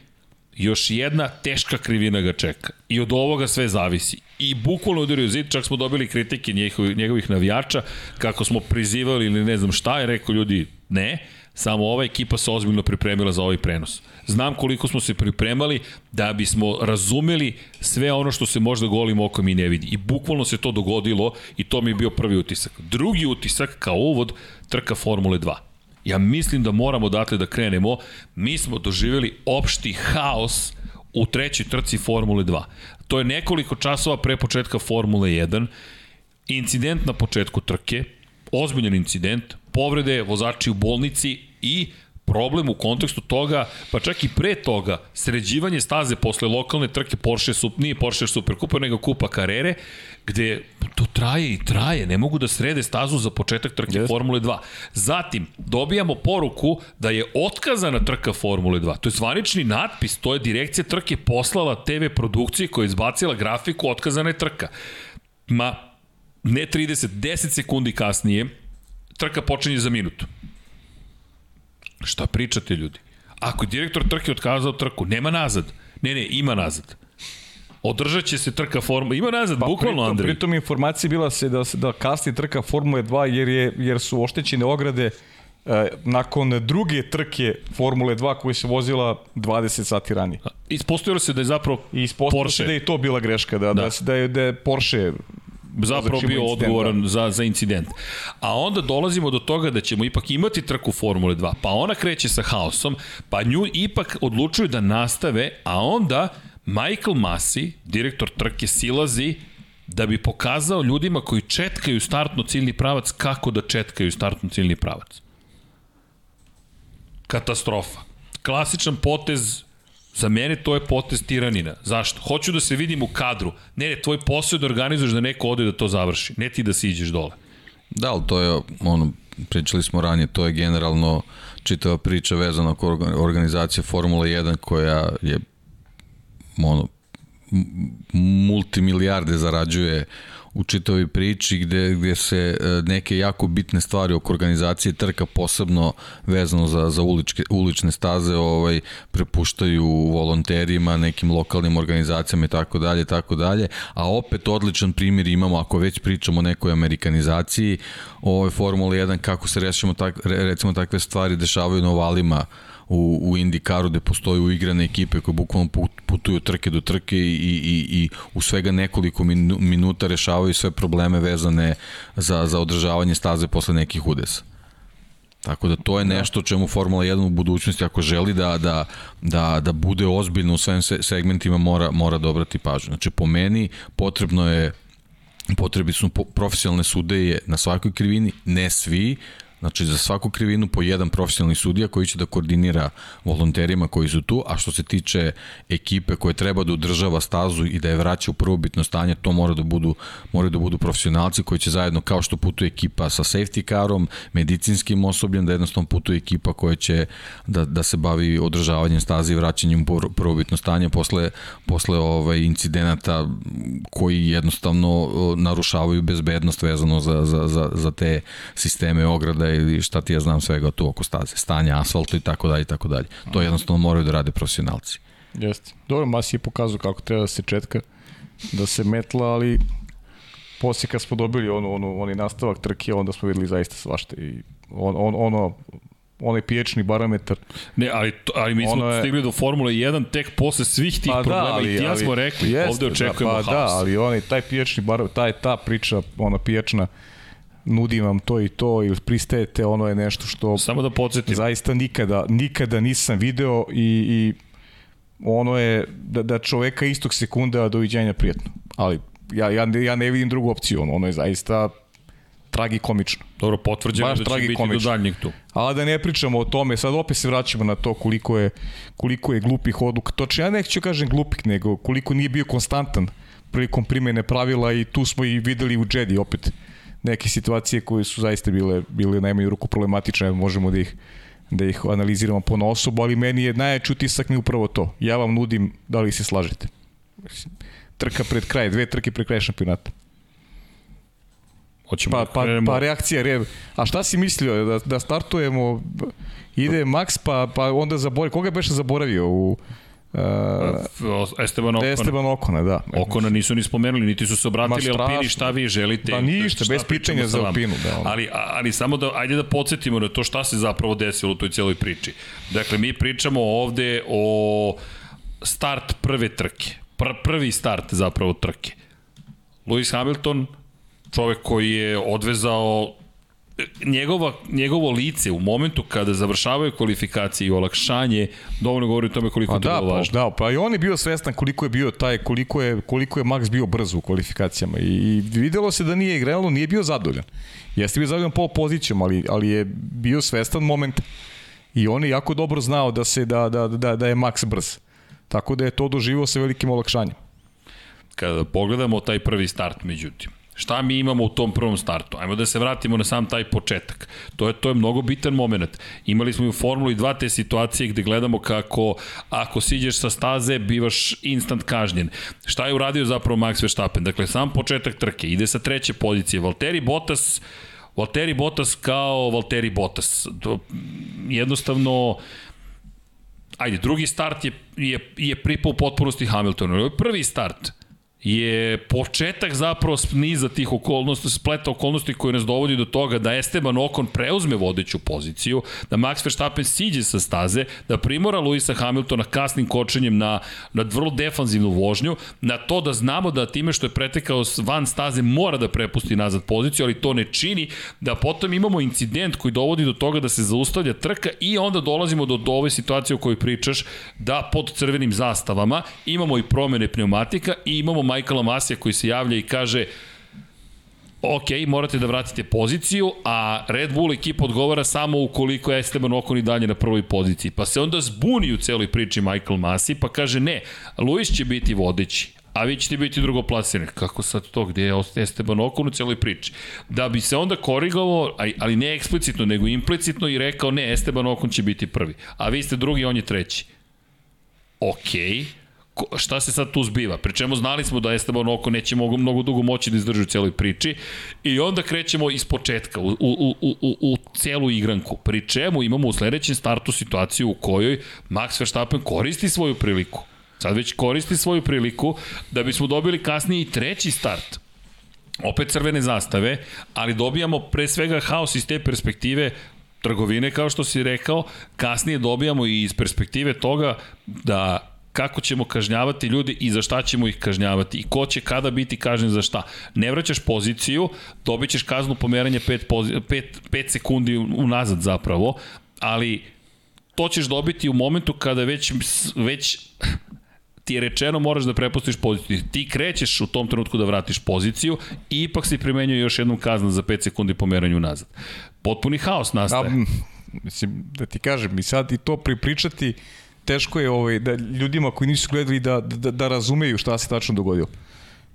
još jedna teška krivina ga čeka. I od ovoga sve zavisi. I bukvalno udario zid, čak smo dobili kritike njegovih, njegovih navijača, kako smo prizivali ili ne znam šta je, rekao ljudi, ne, samo ova ekipa se ozbiljno pripremila za ovaj prenos. Znam koliko smo se pripremali da bismo razumeli sve ono što se možda golim okom i ne vidi. I bukvalno se to dogodilo i to mi je bio prvi utisak. Drugi utisak, kao uvod, trka Formule 2. Ja mislim da moramo dakle da krenemo. Mi smo doživjeli opšti haos u trećoj trci Formule 2. To je nekoliko časova pre početka Formule 1. Incident na početku trke, ozbiljan incident, povrede, vozači u bolnici i problem u kontekstu toga, pa čak i pre toga, sređivanje staze posle lokalne trke Porsche, nije Porsche Superkupa, nego Kupa Karere, gde to traje i traje, ne mogu da srede stazu za početak trke yes. Formule 2. Zatim, dobijamo poruku da je otkazana trka Formule 2. To je zvanični natpis, to je direkcija trke poslala TV produkciji koja je izbacila grafiku otkazana je trka. Ma, ne 30, 10 sekundi kasnije, trka počinje za minutu. Šta pričate ljudi? Ako je direktor trke otkazao trku, nema nazad. Ne, ne, ima nazad. Održat će se trka Formula, ima nazad, pa, bukvalno Andrej. Pritom informacija bila se da, da kasni trka Formule 2 jer, je, jer su oštećene ograde e, nakon druge trke Formule 2 koja se vozila 20 sati ranije. Ispostavilo se da je zapravo Ispostavilo Porsche. se da je to bila greška, da, da. da, da, je, da je Porsche zapravo bio odgovoran da. za, za incident. A onda dolazimo do toga da ćemo ipak imati trku Formule 2, pa ona kreće sa haosom, pa nju ipak odlučuju da nastave, a onda Michael Masi, direktor trke, silazi da bi pokazao ljudima koji četkaju startno ciljni pravac kako da četkaju startno ciljni pravac. Katastrofa. Klasičan potez Za mene to je potez tiranina. Zašto? Hoću da se vidim u kadru. Ne, ne, tvoj posao je da organizuješ da neko ode da to završi. Ne ti da siđeš dole. Da, ali to je, ono, pričali smo ranije, to je generalno čitava priča vezana oko organizacije Formula 1 koja je ono, multimilijarde zarađuje u čitovi priči gde, gde se e, neke jako bitne stvari oko organizacije trka posebno vezano za, za uličke, ulične staze ovaj prepuštaju volonterima, nekim lokalnim organizacijama i tako dalje, tako dalje, a opet odličan primjer imamo ako već pričamo o nekoj amerikanizaciji, ovoj Formula 1 kako se rešimo tak, recimo takve stvari dešavaju na ovalima u, u Indikaru gde postoje uigrane ekipe koje bukvalno putuju trke do trke i, i, i u svega nekoliko minuta rešavaju sve probleme vezane za, za održavanje staze posle nekih udesa. Tako da to je da. nešto čemu Formula 1 u budućnosti ako želi da, da, da, da bude ozbiljno u svim segmentima mora, mora dobrati pažnju. Znači po meni potrebno je potrebi su profesionalne sudeje na svakoj krivini, ne svi, Znači, za svaku krivinu po jedan profesionalni sudija koji će da koordinira volonterima koji su tu, a što se tiče ekipe koje treba da udržava stazu i da je vraća u prvobitno stanje, to mora da budu, mora da budu profesionalci koji će zajedno, kao što putuje ekipa sa safety carom, medicinskim osobljem, da jednostavno putuje ekipa koja će da, da se bavi održavanjem staze i vraćanjem u prvobitno stanje posle, posle ovaj, incidenata koji jednostavno narušavaju bezbednost vezano za, za, za, za te sisteme ograda ili šta ti ja znam svega tu oko staze, stanje asfaltu i tako dalje i tako dalje. To jednostavno moraju da rade profesionalci. Jeste. Dobro, Masi je pokazao kako treba da se četka, da se metla, ali posle kad smo dobili ono, ono, onaj nastavak trke, onda smo videli zaista svašta i on, on, ono, onaj piječni barometar. Ne, ali, to, ali mi smo je... stigli do Formule 1 tek posle svih tih pa da, problema da, ali, i ti ja smo rekli, jeste, ovde očekujemo da, pa haos. Da, ali onaj, taj piječni barometar, taj, ta priča, ona pijačna, nudim vam to i to ili pristajete, ono je nešto što Samo da podsjetim. zaista nikada, nikada nisam video i, i ono je da, da čoveka istog sekunda doviđenja prijatno. Ali ja, ja, ja ne vidim drugu opciju, ono, ono je zaista tragikomično. Dobro, potvrđeno Baš da će biti do daljnjeg tu. Ali da ne pričamo o tome, sad opet se vraćamo na to koliko je, koliko je glupih odluka. Točno, ja neću kažem glupih, nego koliko nije bio konstantan prilikom primene pravila i tu smo i videli u Jedi opet neke situacije koje su zaista bile, bile najmanju ruku problematične, možemo da ih da ih analiziramo po osobu, ali meni je najjači utisak mi upravo to. Ja vam nudim da li se slažete. Trka pred kraj, dve trke pred kraj šampionata. Hoćemo pa, pa, pa reakcija, re... a šta si mislio, da, da startujemo, ide Max, pa, pa onda zaboravio, koga je beše zaboravio u, Uh, Esteban Okona. Esteban Okona, da. Okona nisu ni spomenuli, niti su se obratili Alpini šta vi želite. Pa ništa, bez pitanja za Alpinu. Da, ono. ali, ali samo da, ajde da podsjetimo na to šta se zapravo desilo u toj cijeloj priči. Dakle, mi pričamo ovde o start prve trke. Pr prvi start zapravo trke. Lewis Hamilton, čovek koji je odvezao njegova, njegovo lice u momentu kada završavaju kvalifikacije i olakšanje dovoljno govori o tome koliko pa je da, to bilo važno. Da, pa i on je bio svestan koliko je bio taj, koliko je, koliko je Max bio brzo u kvalifikacijama i, i videlo se da nije igralo, nije bio zadovoljan. Jeste bio zadovoljan po pozicijom, ali, ali je bio svestan moment i on je jako dobro znao da se da, da, da, da je Max brz. Tako da je to doživao sa velikim olakšanjem. Kada pogledamo taj prvi start, međutim, Šta mi imamo u tom prvom startu? Ajmo da se vratimo na sam taj početak. To je to je mnogo bitan moment. Imali smo i u Formuli 2 te situacije gde gledamo kako ako siđeš sa staze bivaš instant kažnjen. Šta je uradio zapravo Max Verstappen? Dakle, sam početak trke ide sa treće pozicije. Valtteri Bottas Valtteri Bottas kao Valtteri Bottas. Jednostavno ajde, drugi start je, je, je pripao u potpunosti Hamiltonu. Ovo je prvi start je početak zapravo niza tih okolnosti, spleta okolnosti koji nas dovodi do toga da Esteban Okon preuzme vodeću poziciju, da Max Verstappen siđe sa staze, da primora Luisa Hamiltona kasnim kočenjem na, na vrlo defanzivnu vožnju, na to da znamo da time što je pretekao van staze mora da prepusti nazad poziciju, ali to ne čini, da potom imamo incident koji dovodi do toga da se zaustavlja trka i onda dolazimo do, do ove situacije o kojoj pričaš, da pod crvenim zastavama imamo i promene pneumatika i imamo Michaela Masija koji se javlja i kaže ok, morate da vratite poziciju, a Red Bull ekipa odgovara samo ukoliko Esteban Ocon i dalje na prvoj poziciji. Pa se onda zbuni u celoj priči Michael Masi, pa kaže ne, Luis će biti vodeći, a vi ćete biti drugoplasirani. Kako sad to, gde je Esteban Ocon u celoj priči? Da bi se onda korigovao, ali ne eksplicitno, nego implicitno i rekao ne, Esteban Ocon će biti prvi, a vi ste drugi, on je treći. Okej, okay šta se sad tu zbiva? Pri čemu znali smo da Esteban Oko neće mnogo, mnogo dugo moći da izdrži u celoj priči i onda krećemo iz početka u, u, u, u, u celu igranku. Pri čemu imamo u sledećem startu situaciju u kojoj Max Verstappen koristi svoju priliku. Sad već koristi svoju priliku da bismo dobili kasnije i treći start opet crvene zastave, ali dobijamo pre svega haos iz te perspektive trgovine, kao što si rekao, kasnije dobijamo i iz perspektive toga da kako ćemo kažnjavati ljudi i za šta ćemo ih kažnjavati i ko će kada biti kažnjen za šta. Ne vraćaš poziciju, dobit ćeš kaznu pomeranja 5, 5, 5 sekundi unazad zapravo, ali to ćeš dobiti u momentu kada već, već ti je rečeno moraš da prepustiš poziciju. Ti krećeš u tom trenutku da vratiš poziciju i ipak se primenjuje još jednom kazna za 5 sekundi pomeranja unazad. Potpuni haos nastaje. Da, mislim, da ti kažem, i sad i to pripričati teško je ovaj, da ljudima koji nisu gledali da, da, da razumeju šta se tačno dogodilo.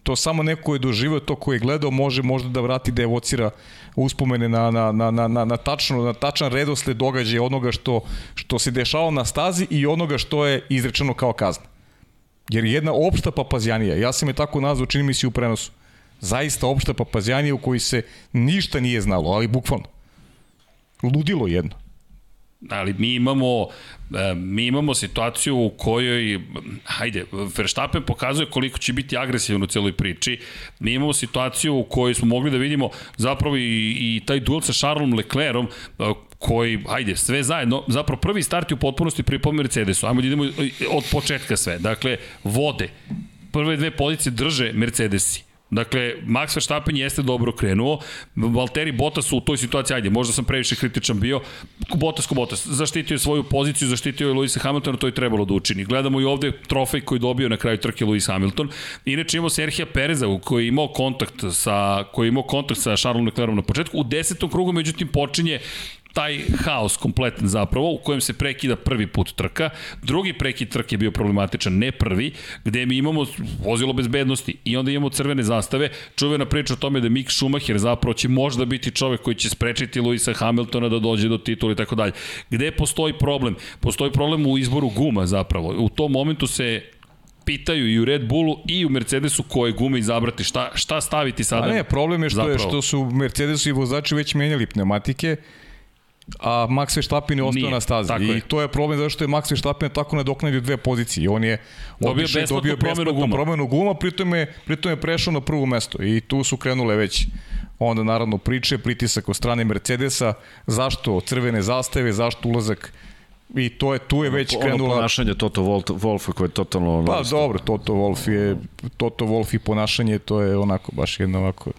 To samo neko je doživio to ko je gledao može možda da vrati da evocira uspomene na, na, na, na, na, na, tačno, na tačan redosled događaja onoga što, što se dešavalo na stazi i onoga što je izrečeno kao kazna. Jer jedna opšta papazjanija, ja sam je tako nazvao, čini mi se u prenosu, zaista opšta papazjanija u kojoj se ništa nije znalo, ali bukvalno. Ludilo jedno ali mi imamo e, mi imamo situaciju u kojoj hajde, Verstappen pokazuje koliko će biti agresivan u celoj priči. Mi imamo situaciju u kojoj smo mogli da vidimo zapravo i, i taj duel sa Charlesom Leclerom e, koji, hajde, sve zajedno, zapravo prvi start je u potpunosti pripomio Mercedesu. Ajmo da idemo od početka sve. Dakle, vode. Prve dve pozicije drže Mercedesi Dakle, Max Verstappen jeste dobro krenuo, Valtteri Bottas u toj situaciji, ajde, možda sam previše kritičan bio, Bottas ko Bottas, zaštitio je svoju poziciju, zaštitio je Lewis Hamilton, to je trebalo da učini. Gledamo i ovde trofej koji dobio na kraju trke Lewis Hamilton. Inače imamo Serhija Pereza koji je imao kontakt sa, koji je imao kontakt sa Charlesom Leclerom na početku. U desetom krugu, međutim, počinje taj haos kompletan zapravo u kojem se prekida prvi put trka. Drugi prekid trke je bio problematičan, ne prvi, gde mi imamo vozilo bezbednosti i onda imamo crvene zastave. Čuvena priča o tome da Mick Schumacher zapravo će možda biti čovek koji će sprečiti Luisa Hamiltona da dođe do titula i tako dalje. Gde postoji problem? Postoji problem u izboru guma zapravo. U tom momentu se pitaju i u Red Bullu i u Mercedesu koje gume izabrati, šta, šta staviti sada? A ne, problem je što, zapravo. je što su Mercedesu i vozači već menjali pneumatike, a Max Verstappen je ostao Nije, na stazi. I je. to je problem zato što je Max Verstappen tako nadoknadio dve pozicije. On je dobio besplatnu dobio promenu guma. promenu guma, pritom je, pritom je prešao na prvo mesto. I tu su krenule već onda naravno priče, pritisak od strane Mercedesa, zašto crvene zastave, zašto ulazak i to je tu je već ono, krenula ono ponašanje Toto Wolfa koje je totalno Pa dobro, Toto Wolf je Toto Wolf i ponašanje to je onako baš jedno ovako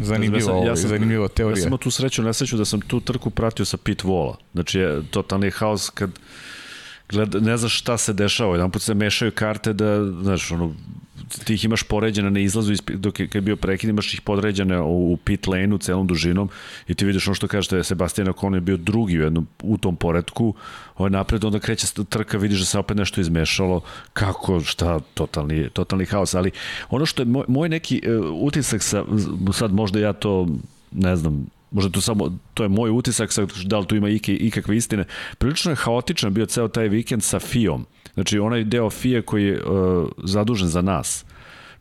Zanimljivo, ja, ja sam, zanimljiva teorija. Ja sam tu sreću, nesreću da sam tu trku pratio sa pit vola. Znači, je totalni haos kad gleda, ne znaš šta se dešava. Jedan put se mešaju karte da, znaš, ono, ti ih imaš poređene na izlazu dok je, kad je bio prekid, imaš ih podređene u, u pit lane-u celom dužinom i ti vidiš ono što kažeš je Sebastian Ocon je bio drugi u, jednom, u tom poredku, ovaj napred, onda kreće trka, vidiš da se opet nešto izmešalo, kako, šta, totalni, totalni haos, ali ono što je moj, moj neki uh, utisak sa, sad možda ja to, ne znam, možda to samo, to je moj utisak, da li tu ima ikakve istine, prilično je haotičan bio ceo taj vikend sa FIOM, Znači, onaj deo FIA koji je uh, zadužen za nas.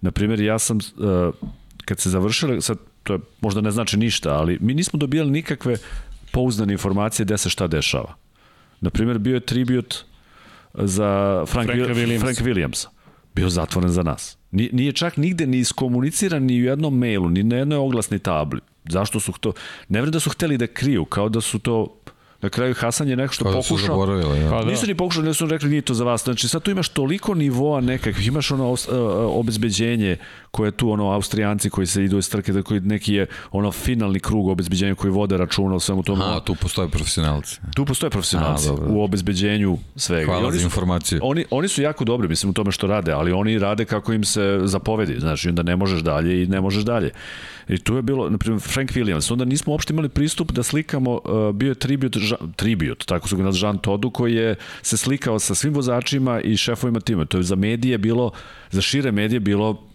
Naprimjer, ja sam, uh, kad se završile, sad, to je, možda ne znači ništa, ali mi nismo dobijali nikakve pouzdane informacije gde se šta dešava. Naprimjer, bio je tribut za Frank, Frank Williams. Frank Williamsa bio zatvoren za nas. Nije, čak nigde ni iskomuniciran ni u jednom mailu, ni na jednoj oglasnoj tabli. Zašto su to... Ne vrem da su hteli da kriju, kao da su to Na kraju Hasan je nešto Kao da pokušao. su ja. Pa da. Nisu ni pokušali, ne su rekli nije to za vas. Znači sad tu imaš toliko nivoa nekakvih, imaš ono os- uh, obezbeđenje koje je tu ono Austrijanci koji se idu iz trke, da koji neki je ono finalni krug obezbeđenja koji vode računa o svemu tomu. A, tu postoje profesionalci. Tu postoje profesionalci A, dobro. u obezbeđenju svega. Hvala oni za su- informaciju. Oni, oni su jako dobri, mislim, u tome što rade, ali oni rade kako im se zapovedi, znaš, i onda ne možeš dalje i ne možeš dalje. I tu je bilo, na primjer, Frank Williams, onda nismo uopšte imali pristup da slikamo, uh, bio je tribut, tribut, tako su ga nazvali Jean Todu, koji je se slikao sa svim vozačima i šefovima tima. To je za medije bilo, za šire medije bilo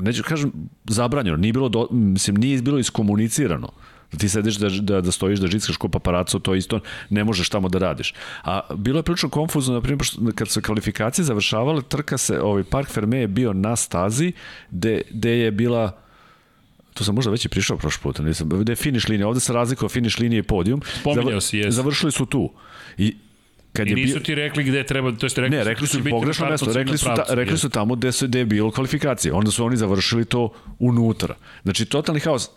neću kažem zabranjeno, nije bilo, do, mislim, nije bilo iskomunicirano. Da ti sediš da, da, da stojiš, da žickaš ko paparaco, to isto ne možeš tamo da radiš. A bilo je prilično konfuzno, na primjer, kad su kvalifikacije završavale, trka se, ovaj Park Ferme je bio na stazi, gde, gde je bila To sam možda već i prišao prošli put, nisam. Gde je finiš linija, ovde se razlikuje finiš linije i podijum. Spominjao si. Završili su tu. I kad I je nisu ti rekli gde treba, to jest rekli Ne, su rekli da su biti pogrešno mesto, rekli su, ta, rekli su tamo gde, su, gde je bilo kvalifikacije. Onda su oni završili to unutra. Znači, totalni haos.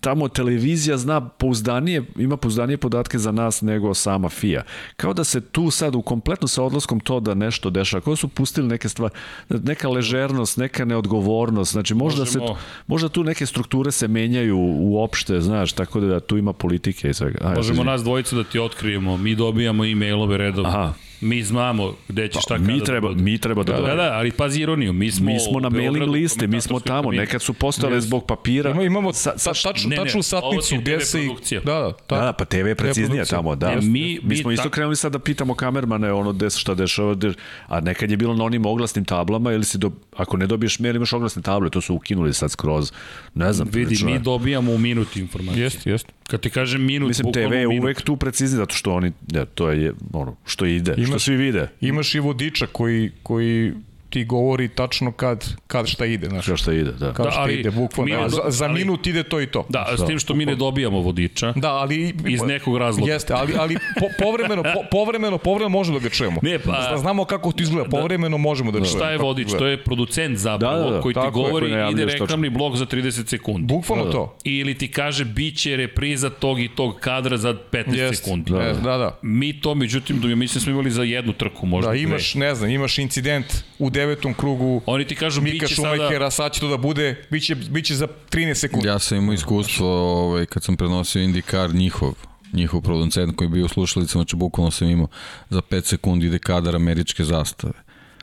Tamo televizija zna pouzdanije, ima pouzdanije podatke za nas nego sama FIA. Kao da se tu sad u kompletno sa odlaskom to da nešto dešava, kao da su pustili neke stvari, neka ležernost, neka neodgovornost, znači možda, se, Možemo- možda tu neke strukture se menjaju uopšte, znaš, tako da tu ima politike i svega. Ajde, Možemo nas dvojicu da ti otkrijemo. Mi dobijamo e-mailove redovno. Aha. Mi znamo gde će šta kada mi da treba, bude. mi treba da, Da, da, da, ali pazi ironiju. Mi smo, Mi smo na mailing liste, mi smo komentatorskoj tamo. Nekad su postale zbog papira. Ima, imamo Sa, sa, ta, tačnu, Ne, ne, tačnu satnicu gde se... produkcija. Da, da, Da, da, pa TV je preciznije produkcija. tamo, da. Ne, mi- mi mi smo isto tak- krenuli sad da pitamo kamermane ono gde se šta dešava, gde, a nekad je bilo na onim oglasnim tablama ili si do, ako ne dobiješ mail imaš oglasne table, to su ukinuli sad skroz. Ne znam, Vidi, mi dobijamo u minuti informacije. Jeste, jeste. Kad ti kažem minut, Mislim, TV je minut. uvek tu precizni zato što oni, to je ono, što ide, što Imaš- svi vide. Imaš i vodiča koji, koji ti govori tačno kad, kad šta ide, znaš. Što šta ide, da. Kad Da, šta ali ide, bukvalno. mi ne do- za, za ali- minut ide to i to. Da, s tim što mi ne dobijamo vodiča. Da, ali... Iz nekog razloga. Jeste, ali, ali po, povremeno, po, povremeno, povremeno možemo da ga čujemo. Ne, pa- Da znamo kako to izgleda, povremeno možemo da, čujemo. Šta je vodič? To je producent zapravo Da, da, da, koji ti je, govori koji najavljuje ide reklamni blok za 30 sekundi. Bukvalno to. Ili ti kaže biće repriza tog i tog kadra za 15 Jeste. sekundi. Da, da, da. Mi to, međutim, da mislim smo imali za jednu trku možda. Da, imaš, ne znam, imaš incident u devetom krugu Oni ti kažu Mika biće sada... Šumajkera, sad će to da bude, biće, biće za 13 sekundi. Ja sam imao iskustvo ovaj, kad sam prenosio IndyCar njihov njihov producent koji je bio u slušalicama, znači bukvalno sam imao za 5 sekundi ide kadar američke zastave.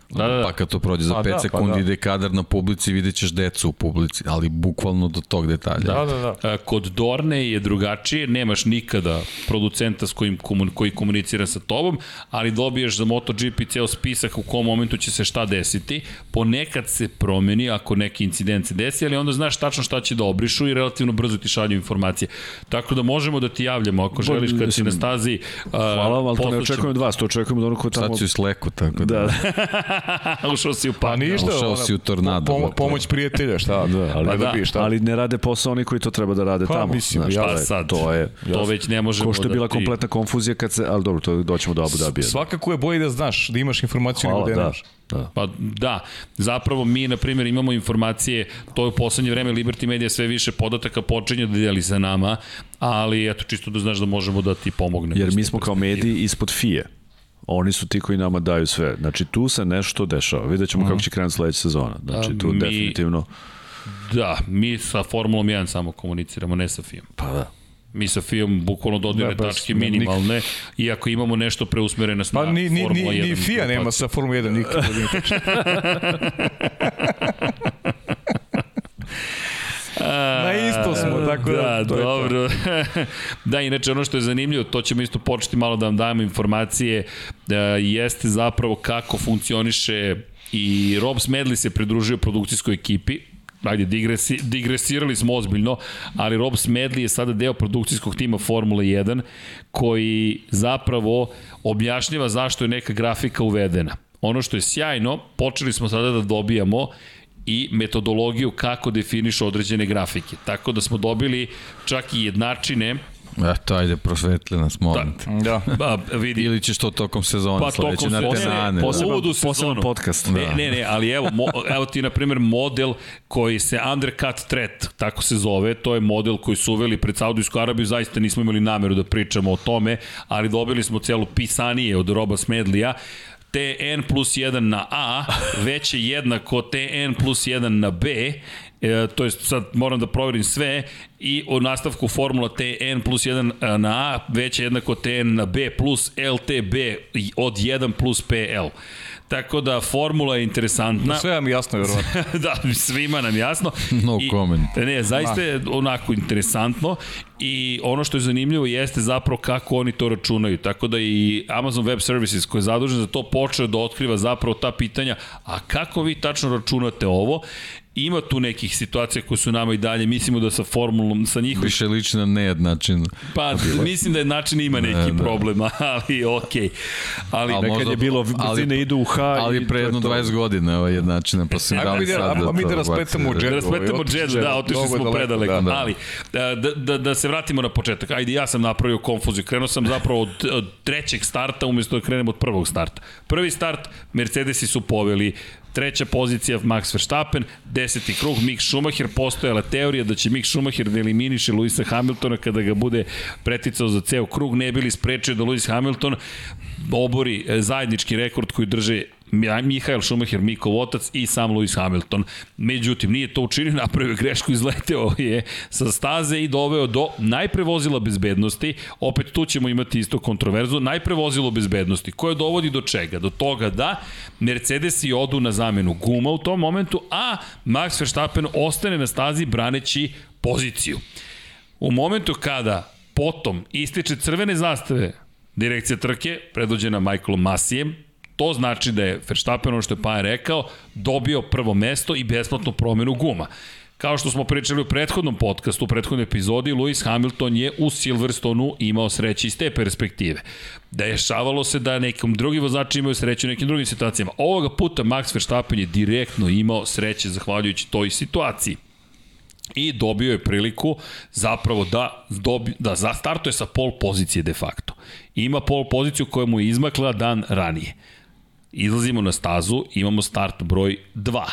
Da, da, da. Pa kad to prođe za Pa 5 da, pa sekundi da. ide kadar na publici, vidjet ćeš decu u publici, ali bukvalno do tog detalja. Da, da, da. A, Kod Dorne je drugačije, nemaš nikada producenta s kojim komun, koji komunicira sa tobom, ali dobiješ za MotoGP ceo spisak u kom momentu će se šta desiti. Ponekad se promeni ako neki incident se desi, ali onda znaš tačno šta će da obrišu i relativno brzo ti šalju informacije. Tako da možemo da ti javljamo ako želiš kad si na stazi. a, Hvala vam, ali to ne očekujem od vas, to očekujem od onog ko tamo... Sad si u sleku, tako da. Da, Ušao si u Pa pa ništa. Ušao ono, si u tornado, Pomo, dakle. pomoć prijatelja, šta? Da, ali Pa ne da, dobiješ, šta? ali ne rade posao oni koji to treba da rade Pa, tamo. mislim, znaš, ja- Pa sad, To je, to već ne možemo Ko što je da bila ti- kompletna konfuzija kad se, ali dobro, to doćemo do Abu Dhabija. Svakako je bolje da znaš, da imaš informaciju Hvala, nego da da. nemaš. da. Pa da, zapravo mi, na primjer, imamo informacije, to je u poslednje vreme Liberty Media sve više podataka počinje da deli sa nama, ali eto, čisto da znaš da možemo da ti pomognemo. Jer mi smo kao mediji ispod FIE. Oni su ti koji nama daju sve. Znači, tu se nešto dešava. Vidjet ćemo kako će krenuti sledeća sezona. Znači, tu mi- definitivno... Da, mi sa Formulom 1 samo komuniciramo, ne sa FIM. Pa da. Mi sa FIM bukvalno dodirne Da, tačke ne, minimalne, iako imamo nešto preusmereno na Pa ni, ni, Formula ni, 1. ni FIA nema sa Formula 1 nikad. da nije tačno. Na isto smo, tako da, da, to je to. dobro. da, inače ono što je zanimljivo, to ćemo isto početi malo da vam dajemo informacije, da jeste zapravo kako funkcioniše i Rob Smedley se pridružio produkcijskoj ekipi, ajde, digresi, digresirali smo ozbiljno, ali Rob Smedley je sada deo produkcijskog tima Formula 1, koji zapravo objašnjava zašto je neka grafika uvedena. Ono što je sjajno, počeli smo sada da dobijamo i metodologiju kako definiš određene grafike. Tako da smo dobili čak i jednačine Eto, ajde, prosvetli nas, molim te. Da. Ba, vidi. Ili ćeš to tokom sezona Pa sledeće tokom na sezone, tenane. posebno- da. Poseban, sezonu. poseban podcast. Ne, ne, ne, ali evo, mo, evo ti, na primjer, model koji se undercut threat, tako se zove, to je model koji su uveli pred Saudijsku Arabiju, zaista nismo imali nameru da pričamo o tome, ali dobili smo celu pisanije od Roba Smedlija, TN plus 1 na A već je jednako TN plus 1 na B, e, to jest sad moram da proverim sve i u nastavku formula TN plus 1 na A već je jednako TN na B plus LTB od 1 plus PL. Tako da formula je interesantna. Sve vam jasno, verovatno. da, svima nam jasno. No I, comment. Ne, zaista je onako interesantno i ono što je zanimljivo jeste zapravo kako oni to računaju. Tako da i Amazon Web Services koji je zadužen za to počeo da otkriva zapravo ta pitanja, a kako vi tačno računate ovo? Ima tu nekih situacija koje su nama i dalje, mislimo da sa formulom, sa njihovim Više liči na nejednačin. Pa, mislim da je način ima neki Ne, ne. problem, ali okej. Ali, Al ali možda- Kad je bilo ali- brzine idu u H Ali pre je jedno to. 20 godina ovaj jednačina, pa sam Ajmo da mi da- sad ajmo mi da raspletamo džet. Da raspletamo smo da, otišli smo daleko, predaleko. da, Da, da. Ali, da, da, da se vratimo na početak. Ajde, ja sam napravio konfuziju. Krenuo sam zapravo od, od trećeg starta, umjesto da krenem od prvog starta. Prvi start, Mercedesi su poveli treća pozicija Max Verstappen, deseti krug Mick Schumacher, postojala teorija da će Mick Schumacher da eliminiše Luisa Hamiltona kada ga bude preticao za ceo krug, ne bili sprečio da Lewis Hamilton obori e, zajednički rekord koji drže Mihael Schumacher, Mikov otac i sam Lewis Hamilton. Međutim, nije to učinio, napravio grešku, izleteo je sa staze i doveo do najpre vozila bezbednosti, opet tu ćemo imati isto kontroverzu, najpre vozilo bezbednosti, koje dovodi do čega? Do toga da Mercedesi odu na zamenu guma u tom momentu, a Max Verstappen ostane na stazi braneći poziciju. U momentu kada potom ističe crvene zastave direkcija trke, predvođena Michaelom Masijem, to znači da je Verstappen, ono što je Pajan rekao, dobio prvo mesto i besplatnu promenu guma. Kao što smo pričali u prethodnom podcastu, u prethodnoj epizodi, Lewis Hamilton je u Silverstonu imao sreće iz te perspektive. Dešavalo se da nekom drugi vozači imaju sreću u nekim drugim situacijama. Ovoga puta Max Verstappen je direktno imao sreće zahvaljujući toj situaciji i dobio je priliku zapravo da, dobi, da za startuje sa pol pozicije de facto. Ima pol poziciju koja mu je izmakla dan ranije. Izlazimo na stazu, imamo start broj 2.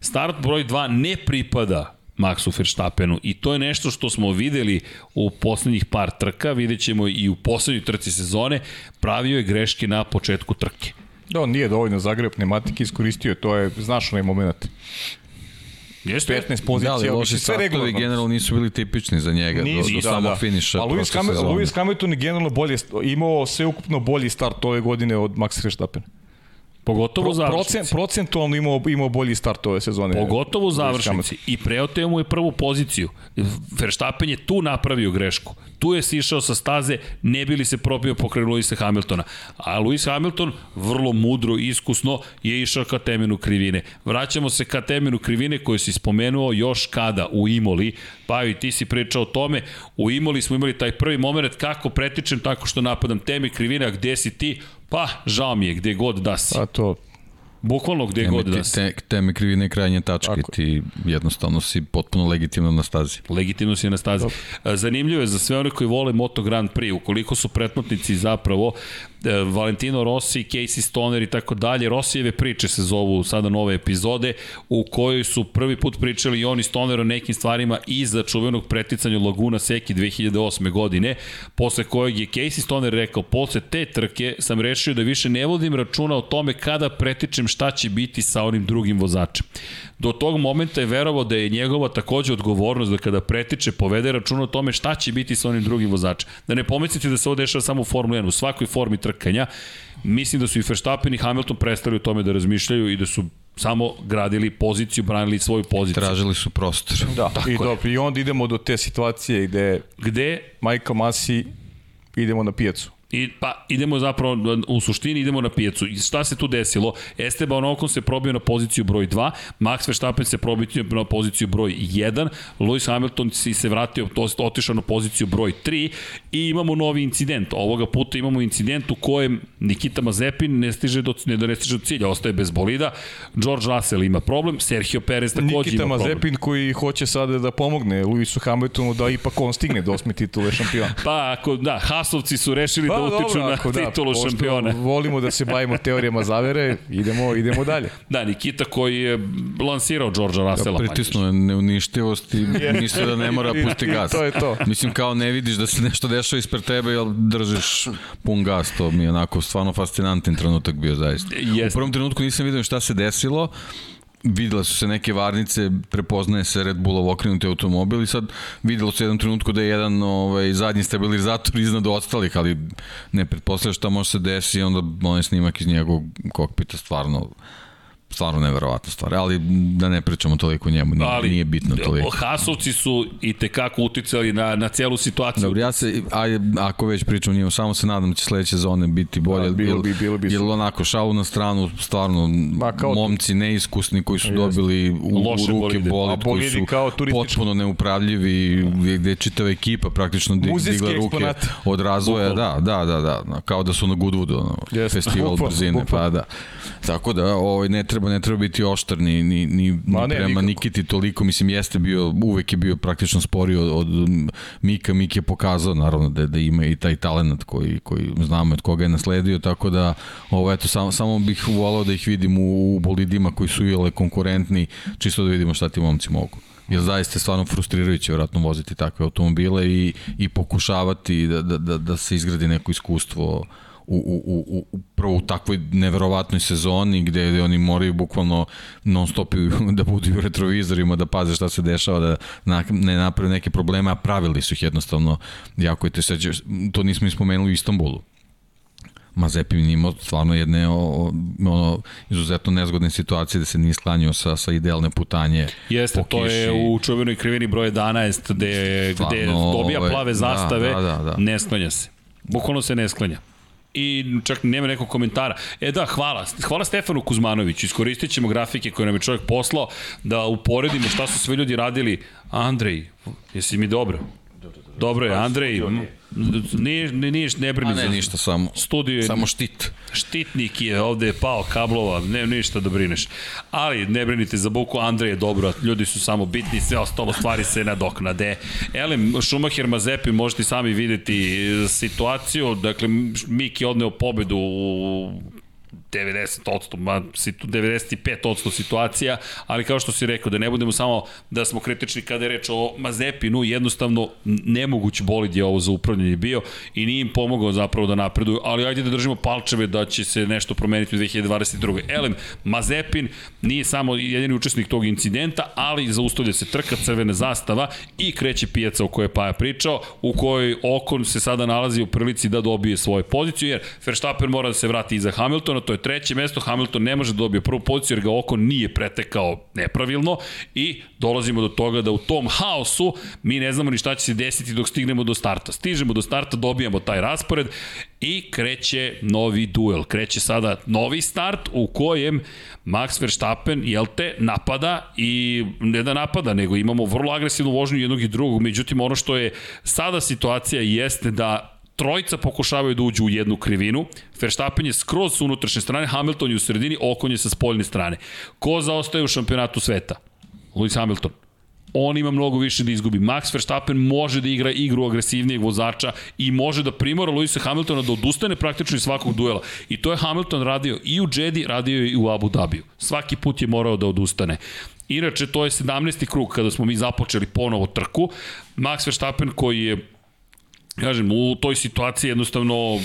Start broj 2 ne pripada Maxu Verstappenu i to je nešto što smo videli u poslednjih par trka, vidjet ćemo i u poslednjoj trci sezone, pravio je greške na početku trke. Da, on nije dovoljno zagreb pneumatike iskoristio, to je, znaš onaj moment. Jeste? 15 Da, pozicija, ali mislim, loši sve regularno. generalno nisu bili tipični za njega. Nisu, do, do da, samog da. finiša A Lewis, sezone. Lewis Hamilton je generalno bolje, imao sve ukupno bolji start ove godine od Max Verstappen. Pogotovo Pro, procent, procentualno imao, imao bolji start ove sezone. Pogotovo u završnici. I preoteo mu je prvu poziciju. Verstappen je tu napravio grešku. Tu je sišao sa staze, ne bi li se probio pokraj Luisa Hamiltona. A Lewis Hamilton, vrlo mudro i iskusno, je išao ka temenu krivine. Vraćamo se ka temenu krivine koju si spomenuo još kada u Imoli. Pa i ti si pričao o tome. U Imoli smo imali taj prvi moment kako pretičem tako što napadam teme krivine, a gde si ti? Pa, žao mi je, gde god da si. A to, Bukvalno gde Teme, god da te, si. te, teme krivine krajnje tačke, Tako. ti jednostavno si potpuno legitimno na stazi. Legitimno si na stazi. E, Zanimljivo je za sve one koji vole Moto Grand Prix, ukoliko su pretplatnici zapravo Valentino Rossi, Casey Stoner i tako dalje, Rossijeve priče se zovu sada nove epizode, u kojoj su prvi put pričali i oni Stoner o nekim stvarima iza čuvenog preticanja Laguna Seki 2008. godine, posle kojeg je Casey Stoner rekao, posle te trke sam rešio da više ne vodim računa o tome kada pretičem šta će biti sa onim drugim vozačem. Do tog momenta je verovao da je njegova takođe odgovornost da kada pretiče povede računa o tome šta će biti sa onim drugim vozačem. Da ne pomislite da se ovo dešava samo u Formuli 1, u svakoj formi trkanja. Mislim da su i Verstappen i Hamilton prestali o tome da razmišljaju i da su samo gradili poziciju, branili svoju poziciju. Tražili su prostor. da. I, dobro, I onda idemo do te situacije gde Gde Michael Masi idemo na pijacu. I, pa idemo zapravo u suštini idemo na pijacu. I šta se tu desilo? Esteban Ocon se probio na poziciju broj 2, Max Verstappen se probio na poziciju broj 1, Lewis Hamilton si se vratio, to je otišao na poziciju broj 3 i imamo novi incident. Ovoga puta imamo incident u kojem Nikita Mazepin ne stiže do, ne, ne stiže do cilja, ostaje bez bolida. George Russell ima problem, Sergio Perez takođe Nikita ima problem. Mazepin koji hoće sada da pomogne Lewisu Hamiltonu da ipak on stigne do osme titule šampiona. Pa ako, da, Hasovci su rešili pa, da utiču dobro, na titulu da, šampiona. volimo da se bavimo teorijama zavere, idemo, idemo dalje. Da, Nikita koji je lansirao Georgea Russella. Da, pritisnuo je neuništivost i misle da ne mora pusti gas. to je to. Mislim kao ne vidiš da se nešto dešava ispred tebe, jel držiš pun gas, to mi je onako stvarno fascinantan trenutak bio zaista. Jest. U prvom trenutku nisam vidio šta se desilo, videla su se neke varnice, prepoznaje se Red Bullov okrenuti automobil i sad videlo se jednom trenutku da je jedan ovaj, zadnji stabilizator iznad ostalih, ali ne pretpostavlja šta može se desi i onda onaj snimak iz njegovog kokpita stvarno stvarno neverovatna stvar, ali da ne pričamo toliko o njemu, nije, ali, nije bitno toliko. Hasovci su i tekako uticali na, na celu situaciju. Dobro, ja se, a, ako već pričam o njemu, samo se nadam da će sledeće zone biti bolje, da, bilo bi, bilo bi. Jer onako, šalu na stranu, stvarno, Ma, kao momci neiskusni koji su dobili u, u ruke bolide. bolid, koji su kao potpuno neupravljivi, gde, je čitava ekipa praktično digla ruke eksponat. od razvoja, da, da, da, da, kao da su na Goodwoodu, ono, yes. festival brzine, pa da. Tako da, ovaj, ne treba treba, ne treba biti oštar ni, ni, ni, Ma, ne, prema nikako. Nikiti toliko, mislim jeste bio, uvek je bio praktično spori od, od Mika, Mik je pokazao naravno da, da ima i taj talent koji, koji znamo od koga je nasledio, tako da ovo, eto, samo, samo bih volao da ih vidim u, u bolidima koji su ile konkurentni, čisto da vidimo šta ti momci mogu. Jer zaista je stvarno frustrirajuće vratno voziti takve automobile i, i pokušavati da, da, da, da se izgradi neko iskustvo u, u, u, u, prvo u takvoj neverovatnoj sezoni gde, gde oni moraju bukvalno non stop da budu u retrovizorima, da paze šta se dešava, da na, ne naprave neke probleme, a pravili su ih jednostavno jako je te seđe, to nismo ispomenuli u Istanbulu. Mazepin imao stvarno jedne o, ono, izuzetno nezgodne situacije da se nije sklanio sa, sa idealne putanje. Jeste, to je u čuvenoj krivini broj 11 gde, stvarno, gde dobija plave ovaj, da, zastave, da, da, da, da. ne sklanja se. Bukvalno se ne sklanja i čak nema nekog komentara. E da, hvala. Hvala Stefanu Kuzmanoviću. Iskoristit ćemo grafike koje nam je čovjek poslao da uporedimo šta su sve ljudi radili. Andrej, jesi mi dobro? Dobro je, Andrej, nije, nije, ne brini za... ne, ništa, samo, studio samo štit. Štitnik je, ovde je pao kablova, ne, ništa da brineš. Ali ne brinite za buku, Andrej je dobro, ljudi su samo bitni, sve ostalo stvari se nadoknade. Elem, Schumacher Mazepi, možete sami videti situaciju, dakle, Miki odneo pobedu u 90%, ma 95% situacija, ali kao što si rekao, da ne budemo samo da smo kritični kada je reč o Mazepinu, jednostavno nemoguć bolid je ovo za upravljanje bio i nije im pomogao zapravo da napreduju, ali ajde da držimo palčeve da će se nešto promeniti u 2022. Elem, Mazepin nije samo jedini učesnik tog incidenta, ali zaustavlja se trka crvena zastava i kreće pijaca o kojoj je Paja pričao, u kojoj Okon se sada nalazi u prilici da dobije svoju poziciju, jer Verstappen mora da se vrati iza Hamiltona, to je treće mesto, Hamilton ne može da dobije prvu poziciju jer ga oko nije pretekao nepravilno i dolazimo do toga da u tom haosu mi ne znamo ni šta će se desiti dok stignemo do starta. Stižemo do starta, dobijamo taj raspored i kreće novi duel. Kreće sada novi start u kojem Max Verstappen, jel te, napada i ne da napada, nego imamo vrlo agresivnu vožnju jednog i drugog. Međutim, ono što je sada situacija jeste da trojica pokušavaju da uđu u jednu krivinu, Verstappen je skroz s unutrašnje strane, Hamilton je u sredini, Okon je sa spoljne strane. Ko zaostaje u šampionatu sveta? Lewis Hamilton on ima mnogo više da izgubi. Max Verstappen može da igra igru agresivnijeg vozača i može da primora Lewisa Hamiltona da odustane praktično iz svakog duela. I to je Hamilton radio i u Jedi, radio i u Abu Dhabiju. Svaki put je morao da odustane. Inače, to je 17. krug kada smo mi započeli ponovo trku. Max Verstappen koji je kažem, u toj situaciji jednostavno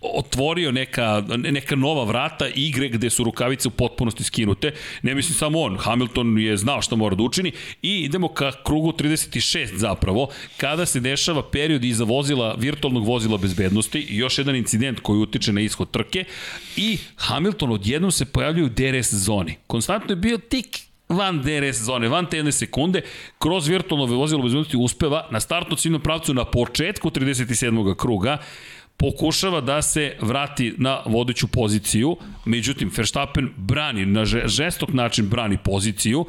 otvorio neka, neka nova vrata igre gde su rukavice u potpunosti skinute. Ne mislim samo on, Hamilton je znao šta mora da učini i idemo ka krugu 36 zapravo, kada se dešava period iza vozila, virtualnog vozila bezbednosti još jedan incident koji utiče na ishod trke i Hamilton odjednom se pojavljaju u DRS zoni. Konstantno je bio tik van DRS zone, van te jedne sekunde, kroz virtualno vozilo bezbednosti uspeva na startno ciljnom pravcu na početku 37. kruga, pokušava da se vrati na vodeću poziciju, međutim Verstappen brani, na žestok način brani poziciju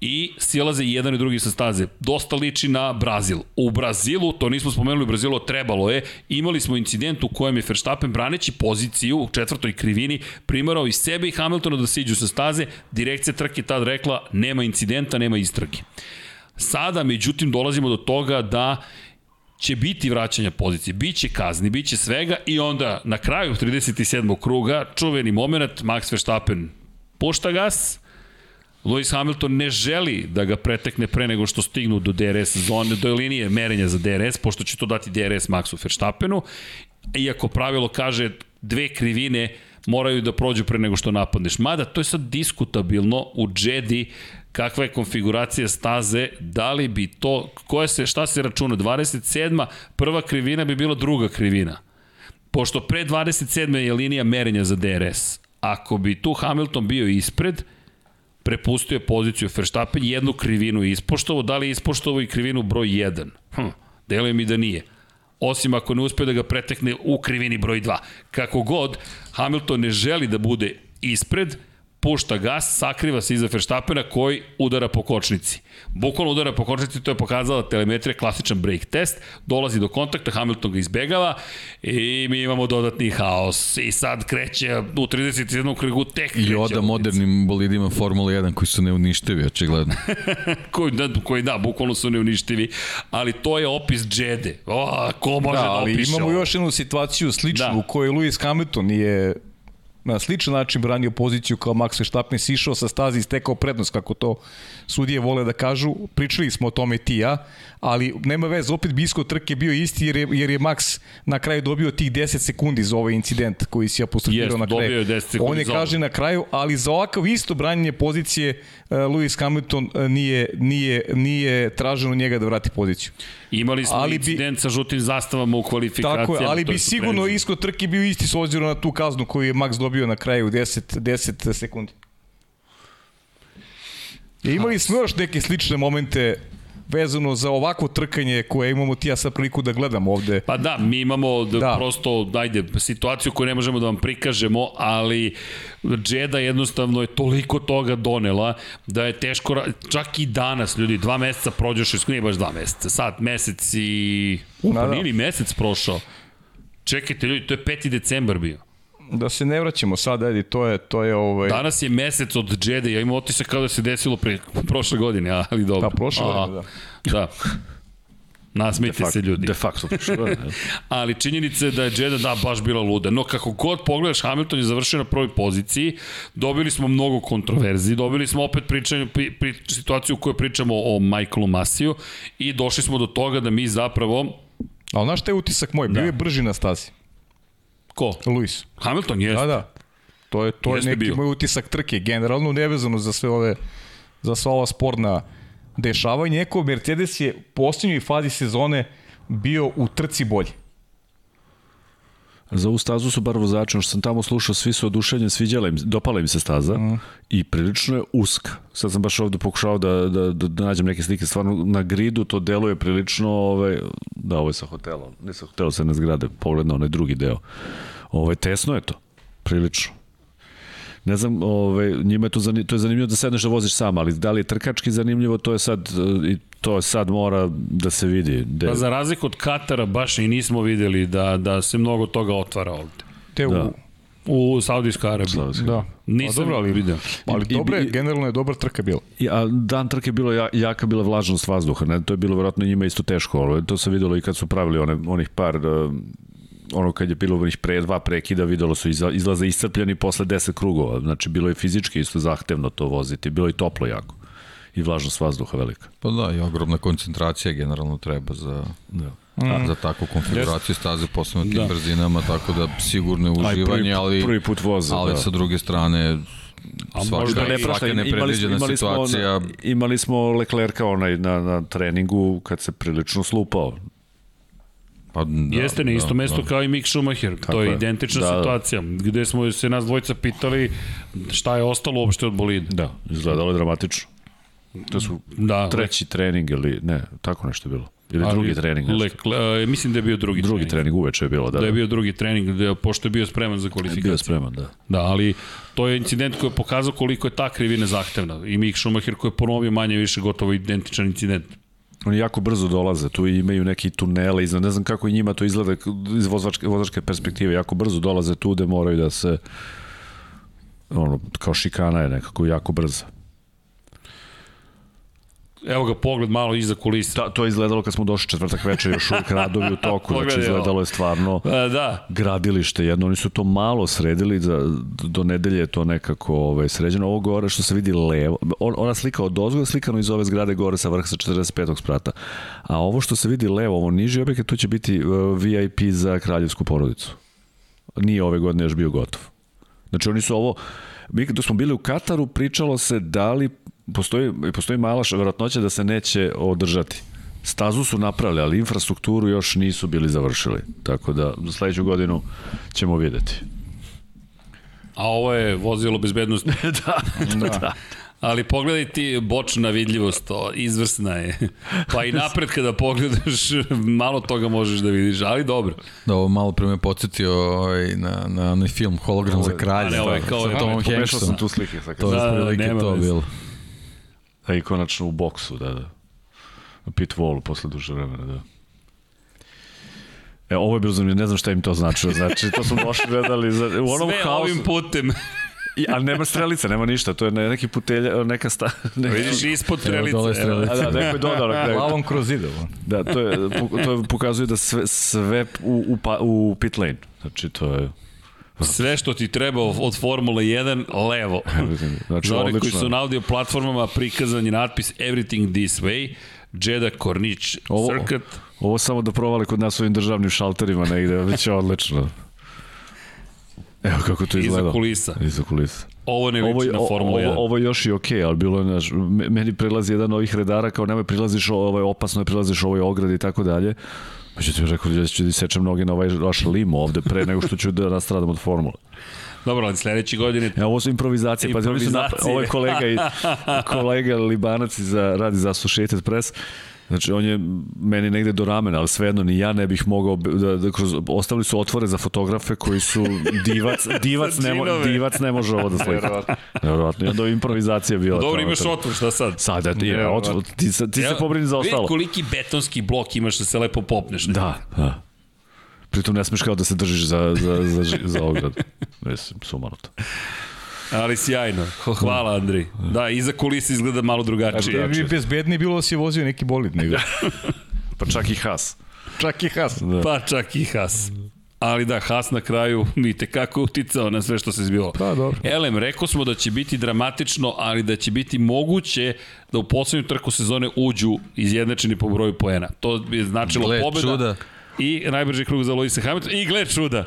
i silaze i jedan i drugi sa staze. Dosta liči na Brazil. U Brazilu, to nismo spomenuli u Brazilu, trebalo je, imali smo incident u kojem je Verstappen braneći poziciju u četvrtoj krivini primarao i sebe i Hamiltona da siđu sa staze, direkcija trke tad rekla nema incidenta, nema istrake. Sada, međutim, dolazimo do toga da će biti vraćanja pozicije, bit će kazni, bit će svega i onda na kraju 37. kruga čuveni moment, Max Verstappen pušta gas, Lewis Hamilton ne želi da ga pretekne pre nego što stignu do DRS zone, do linije merenja za DRS, pošto će to dati DRS Maxu Verstappenu, iako pravilo kaže dve krivine moraju da prođu pre nego što napadneš. Mada, to je sad diskutabilno u Jedi kakva je konfiguracija staze, da li bi to, koje se, šta se računa, 27. prva krivina bi bila druga krivina. Pošto pre 27. je linija merenja za DRS. Ako bi tu Hamilton bio ispred, prepustio je poziciju Verstappen, jednu krivinu ispoštovo, da li je ispoštovo i krivinu broj 1? Hm, deluje mi da nije. Osim ako ne uspe da ga pretekne u krivini broj 2. Kako god, Hamilton ne želi da bude ispred, pušta gas, sakriva se iza Verstappena koji udara po kočnici. Bukvalno udara po kočnici, to je pokazala telemetrija, klasičan brake test, dolazi do kontakta, Hamilton ga izbegava i mi imamo dodatni haos. I sad kreće u 37. krugu, tek kreće. I oda modernim bolidima Formula 1 koji su neuništivi, očigledno. koji, da, koji da, bukvalno su neuništivi, ali to je opis Džede. O, ko može da, da opiše imamo još jednu situaciju sličnu da. u kojoj Lewis Hamilton je na sličan način branio poziciju kao Max Verstappen, sišao sa stazi i stekao prednost, kako to sudije vole da kažu. Pričali smo o tome ti ja, ali nema veze, opet bi iskod trke bio isti jer je, jer je Max na kraju dobio tih 10 sekundi za ovaj incident koji si apostrofirao na kraju. Dobio je 10 sekundi On je kaže na kraju, ali za ovakav isto branjenje pozicije uh, Lewis Hamilton uh, nije, nije, nije traženo njega da vrati poziciju. Imali smo ali incident bi, sa žutim zastavama u kvalifikacijama. Tako je, ali bi sigurno iskod trke bio isti s obzirom na tu kaznu koju je Max dobio na kraju 10, 10 sekundi. I imali smo još neke slične momente vezano za ovako trkanje koje imamo ti ja sad priliku da gledam ovde. Pa da, mi imamo da, da. prosto, ajde, situaciju koju ne možemo da vam prikažemo, ali Džeda jednostavno je toliko toga donela da je teško, čak i danas, ljudi, dva meseca prođeš, nije baš dva meseca, sad mesec i... Upa, da, da. nije ni mesec prošao. Čekajte, ljudi, to je 5. decembar bio da se ne vraćamo sad, ajde, to je, to je ovaj... Danas je mesec od Džede, ja imam otisak kao da se desilo pre prošle godine, ali dobro. Pa prošle godine, da. Da. Nasmijte se ljudi. De facto. Ali činjenica je da je Jeddah da baš bila luda. No kako god pogledaš, Hamilton je završio na prvoj poziciji, dobili smo mnogo kontroverzi, dobili smo opet pričanje, pri, pri, situaciju u kojoj pričamo o Michaelu Masiju i došli smo do toga da mi zapravo... Ali znaš šta je utisak moj? Bio da. je brži na stazi. Ko? Luis. Hamilton jeste. Da, da. To je, to je neki bio. moj utisak trke, generalno nevezano za sve ove, za sva ova sporna dešavanja. Neko Mercedes je u posljednjoj fazi sezone bio u trci bolje. Za ovu stazu su bar vozači, što sam tamo slušao, svi su oduševljeni, sviđala im, dopala im se staza mm. i prilično je uska. Sad sam baš ovde pokušao da, da, da, da nađem neke slike, stvarno na gridu to deluje prilično, ovaj, da ovo je sa hotelom, ne sa hotelom, sa ne zgrade, pogled na onaj drugi deo. Ovaj, tesno je to, prilično. Ne znam, ovaj, njima je to, zanimljivo, to je zanimljivo da sedneš da voziš sam, ali da li je trkački zanimljivo, to je sad, i to sad mora da se vidi. De... Pa za razliku od Katara baš i nismo videli da, da se mnogo toga otvara ovde. Te da. u U Saudijskoj Arabiji. Da. Nisam pa dobro, ali video. Ali I, dobre, i, generalno je dobar trka bila. I, a dan trke je bilo ja, jaka bila vlažnost vazduha, ne? to je bilo verovatno njima isto teško, ali to se videlo i kad su pravili one, onih par uh, ono kad je bilo onih pre dva prekida, videlo su izlaze iscrpljeni posle 10 krugova, znači bilo je fizički isto zahtevno to voziti, bilo je toplo jako i vlažnost vazduha velika. Pa da, i ogromna koncentracija generalno treba za, da. Mm. za takvu konfiguraciju staze, posebno tim da. brzinama, tako da sigurno uživanje, prvi, ali, prvi put voza, ali da. sa druge strane A svaka, možda ne svaka nepredviđena imali smo, imali situacija. Smo, imali smo Leclerca onaj na, na treningu kad se prilično slupao. Pa, da, Jeste na isto da, mesto da. kao i Mick Schumacher. Tako to je, je. identična da, da. situacija. Da. Gde smo se nas dvojica pitali šta je ostalo uopšte od bolida. Da, izgledalo je dramatično. To su da, treći trening ili ne, tako nešto je bilo. Ili Ali, drugi trening nešto. Lekle, uh, mislim da je bio drugi, drugi trening. trening uveče je bilo, da. Da je bio drugi trening, da, pošto je bio spreman za kvalifikaciju. Bio spreman, da. Da, ali to je incident koji je pokazao koliko je ta krivina zahtevna. I Mick Schumacher koji je ponovio manje više gotovo identičan incident. Oni jako brzo dolaze, tu imaju neki tunele, iznad, ne znam kako i njima to izgleda iz vozačke, vozačke perspektive, jako brzo dolaze tu gde moraju da se ono, kao šikana je nekako jako brza. Evo ga pogled malo iza kulisa. Da, to je izgledalo kad smo došli četvrtak večer, još uvijek radovi u toku, znači izgledalo je stvarno A, e, da. gradilište jedno. Oni su to malo sredili, za, do nedelje je to nekako ovaj, sređeno. Ovo gore što se vidi levo, on, ona slika od ozgo slikano iz ove zgrade gore sa vrha sa 45. sprata. A ovo što se vidi levo, ovo niži objekat, tu će biti e, VIP za kraljevsku porodicu. Nije ove godine još bio gotov. Znači oni su ovo, mi kada smo bili u Kataru, pričalo se da li postoji, postoji mala verovatnoća da se neće održati. Stazu su napravili, ali infrastrukturu još nisu bili završili. Tako da za sledeću godinu ćemo videti. A ovo je vozilo bezbednosti. da, da. da. Ali pogledaj ti bočna vidljivost, to izvrsna je. Pa i napred kada pogledaš, malo toga možeš da vidiš, ali dobro. Da, ovo malo pre me podsjetio ovaj, na, na onaj film Hologram za kralja. Ne, ovo je kao... Sa Tomom Hanksom. sam tu slike. To je da, da, nema to bilo. A i konačno u boksu, da, da. Na pit wallu posle duže vremena, da. E, ovo je bilo zanimljivo, ne znam šta im to značilo. Znači, to smo došli gledali za, u onom Sve haosu. ovim putem. I, ali nema strelice, nema ništa, to je neki putelja, neka sta... Neka... Vidiš ispod strelice. Dole strelice. Da, da, neko je dodao. Da, Glavom kroz zidel. Da, to, je, to je, pokazuje da sve, sve u, u, pa, u pit lane. Znači, to je... Sve što ti treba od Formula 1, levo. Znači, Za one koji su na audio platformama prikazan je natpis Everything This Way, Jeddah Corniche Circuit. Ovo samo da provali kod nas ovim državnim šalterima negde, već je odlično. Evo kako to izgleda. Iza kulisa. Iza kulisa. Ovo ne liči na Formula 1. Ovo, ovo još i okej, okay, ali bilo je, naš, meni prilazi jedan ovih redara kao nemoj prilaziš, ovo je opasno, prilaziš ovoj ogradi i tako dalje. Međutim, rekao da ću da sečem noge na ovaj vaš limo ovde pre nego što ću da nastradam od formule. Dobro, ali sledeće godine... Evo, ovo su improvizacije. Pa, oni su ovo je kolega, i, kolega Libanac za, radi za Associated Press. Znači, on je meni negde do ramena, ali svejedno ni ja ne bih mogao, da, da kroz, ostavili su otvore za fotografe koji su divac, divac, ne, mo, divac ne može ovo da slika. Nevjerovatno. I onda improvizacija bila. Dobro, imaš otvor, šta sad? Sada ti je, otvor, ti, ti se pobrini za ostalo. Vidi koliki betonski blok imaš da se lepo popneš. Ne? Da, da. Pritom ne smeš kao da se držiš za, za, za, za ograd. Mislim, sumanuto. Ali sjajno. Hvala, Andri. Da, iza kulisa izgleda malo drugačije. Bi bezbedni bilo da si vozio neki bolid nego. pa čak i Haas. Čak i Haas. Da. Pa čak i Haas. Ali da, Haas na kraju vidite kako uticao na sve što se zbilo. Pa, dobro. Elem, rekao smo da će biti dramatično, ali da će biti moguće da u poslednju trku sezone uđu izjednačeni po broju poena. To bi značilo Gle, pobeda. Čuda i najbrži krug za Luisa Hamilton i gled čuda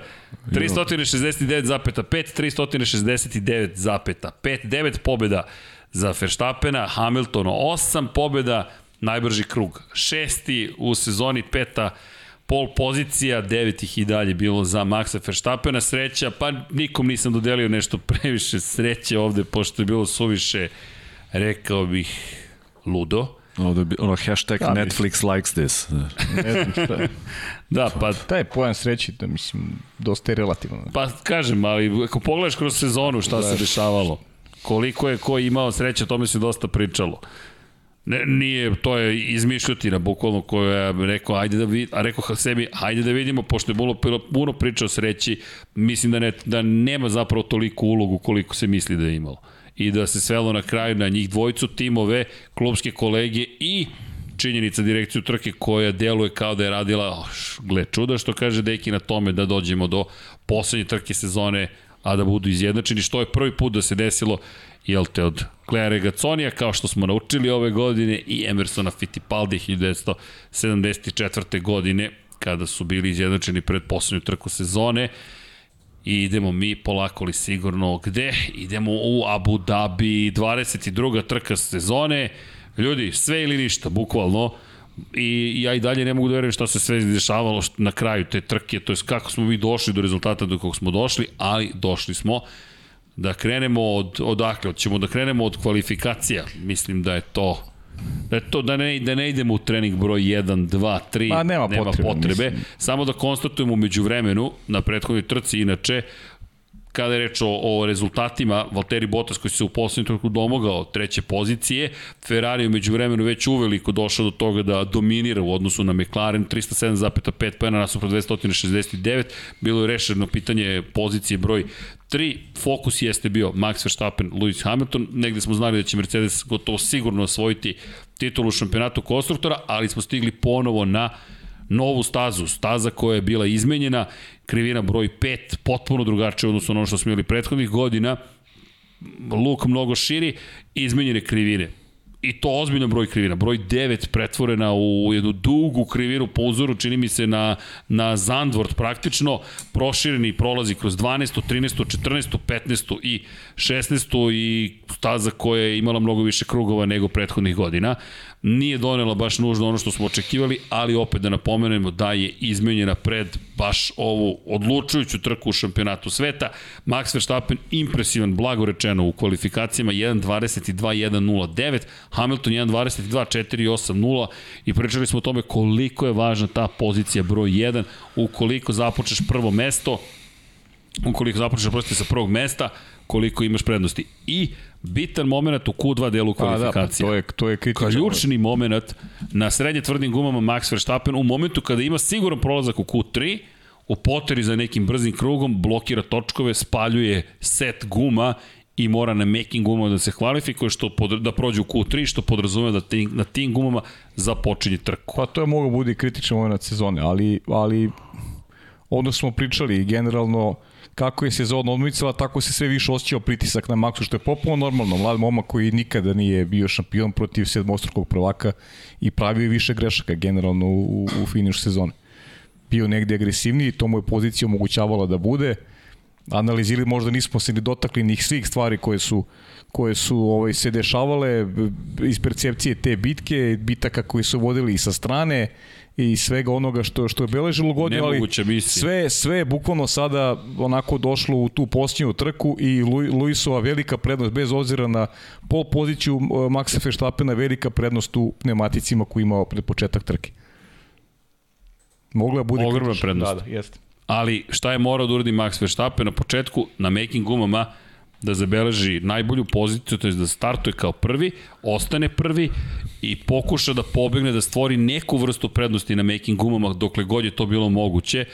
369,5 369,5 9 pobjeda za Verstappena Hamilton 8 pobjeda najbrži krug šesti u sezoni peta pol pozicija, devetih i dalje bilo za Maxa Verstappena, sreća, pa nikom nisam dodelio nešto previše sreće ovde, pošto je bilo suviše, rekao bih, ludo. Ovde bi, ono, hashtag da, Netflix likes this. ne znam šta je. Da, pa... Taj pojam sreći, da mislim, dosta je relativno. Pa kažem, ali ako pogledaš kroz sezonu šta da. se dešavalo, koliko je ko imao sreće, tome se dosta pričalo. Ne, nije, to je izmišljotina, bukvalno koja je rekao, ajde da vid, a rekao sebi, ajde da vidimo, pošto je bilo puno priča o sreći, mislim da, ne, da nema zapravo toliko ulogu koliko se misli da je imalo i da se svelo na kraju na njih dvojicu, timove, klubske kolege i činjenica direkciju trke koja deluje kao da je radila, oh, gle čuda što kaže Deki na tome da dođemo do poslednje trke sezone, a da budu izjednačeni, što je prvi put da se desilo, jel te, od Clea Regaconija, kao što smo naučili ove godine, i Emersona Fittipaldi 1974. godine, kada su bili izjednačeni pred poslednju trku sezone. I idemo mi polako li sigurno gde? Idemo u Abu Dhabi, 22. trka sezone. Ljudi, sve ili ništa, bukvalno. I ja i dalje ne mogu da verujem šta se sve dešavalo na kraju te trke, to je kako smo mi došli do rezultata do kog smo došli, ali došli smo. Da krenemo od, odakle, ćemo da krenemo od kvalifikacija, mislim da je to Da, to, da, ne, da ne idemo u trening broj 1, 2, 3, Ma, nema, nema potrebe, potrebe. mislim. Samo da konstatujemo među vremenu, na prethodnoj trci, inače, kada je reč o, o rezultatima, Valtteri Bottas koji se u poslednjem trenutku domogao treće pozicije, Ferrari umeđu vremenu već uveliko došao do toga da dominira u odnosu na McLaren, 307,5 pojena nasupra 269, bilo je rešeno pitanje pozicije broj 3, fokus jeste bio Max Verstappen, Lewis Hamilton, negde smo znali da će Mercedes gotovo sigurno osvojiti titulu u šampionatu konstruktora, ali smo stigli ponovo na novu stazu, staza koja je bila izmenjena, krivina broj 5, potpuno drugačija odnosno ono što smo imali prethodnih godina, luk mnogo širi, izmenjene krivine. I to ozbiljno broj krivina. Broj 9 pretvorena u jednu dugu krivinu po uzoru, čini mi se na, na Zandvort praktično, prošireni prolazi kroz 12. 13. 14. 15. i 16. i staza koja je imala mnogo više krugova nego prethodnih godina. Nije donela baš nužno ono što smo očekivali, ali opet da napomenemo da je izmenjena pred baš ovu odlučujuću trku u šampionatu sveta. Max Verstappen impresivan, blago rečeno, u kvalifikacijama 1.22.1.09, Hamilton 1.22.4.8.0 i pričali smo o tome koliko je važna ta pozicija broj 1, ukoliko započeš prvo mesto, ukoliko započeš prosti sa prvog mesta, koliko imaš prednosti. I bitan moment u Q2 delu kvalifikacije. Pa da, pa to je, to je kritično. Ključni moment na srednje tvrdim gumama Max Verstappen u momentu kada ima siguran prolazak u Q3, u poteri za nekim brzim krugom, blokira točkove, spaljuje set guma i mora na making gumama da se kvalifikuje, što pod, da prođe u Q3, što podrazumeva da tim, na tim gumama započinje trku. Pa to je mogo bude kritičan moment sezone, ali, ali ono smo pričali generalno kako je sezona odmicala, tako se sve više osjećao pritisak na Maxu, što je popuno normalno. Mlad momak koji nikada nije bio šampion protiv sedmostrukog prvaka i pravio više grešaka generalno u, u finišu sezone. Bio negde agresivniji, to mu je pozicija omogućavala da bude. Analizili možda nismo se ni dotakli njih svih stvari koje su koje su ovaj se dešavale iz percepcije te bitke, bitaka koji su vodili i sa strane, i svega onoga što što je beležilo godinu, ali sve sve je bukvalno sada onako došlo u tu posljednju trku i Luisova velika prednost bez obzira na pol poziciju Maxa Verstappena velika prednost u pneumaticima koji imao pred početak trke. Mogla bude ogromna prednost. Da, da, jeste. Ali šta je morao da uradi Max Verstappen na početku? Na making gumama da zabeleži najbolju poziciju, to je da startuje kao prvi, ostane prvi i pokuša da pobegne, da stvori neku vrstu prednosti na making gumama dokle god je to bilo moguće,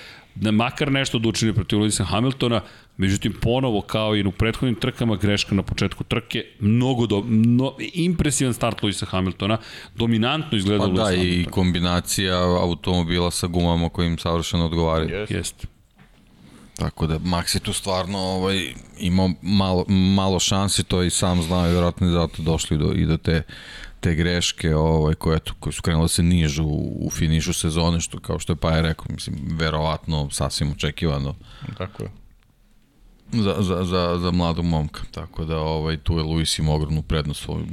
da makar nešto da učini protiv Lewisa Hamiltona, međutim ponovo kao i u prethodnim trkama greška na početku trke, mnogo do, no, impresivan start Lewisa Hamiltona, dominantno izgleda pa da, i kombinacija automobila sa gumama kojim savršeno odgovaraju. Jeste. Jest. Tako da Max je tu stvarno ovaj, imao malo, malo šansi, to i sam znao i vjerojatno je zato došli do, i do te te greške ovaj, koje, tu, koje su krenule da se nižu u, u finišu sezone, što kao što je Paja rekao, mislim, verovatno sasvim očekivano. Tako je. Za, za, za, za mladog momka, tako da ovaj, tu je Luis ima ogromnu prednost, svoj,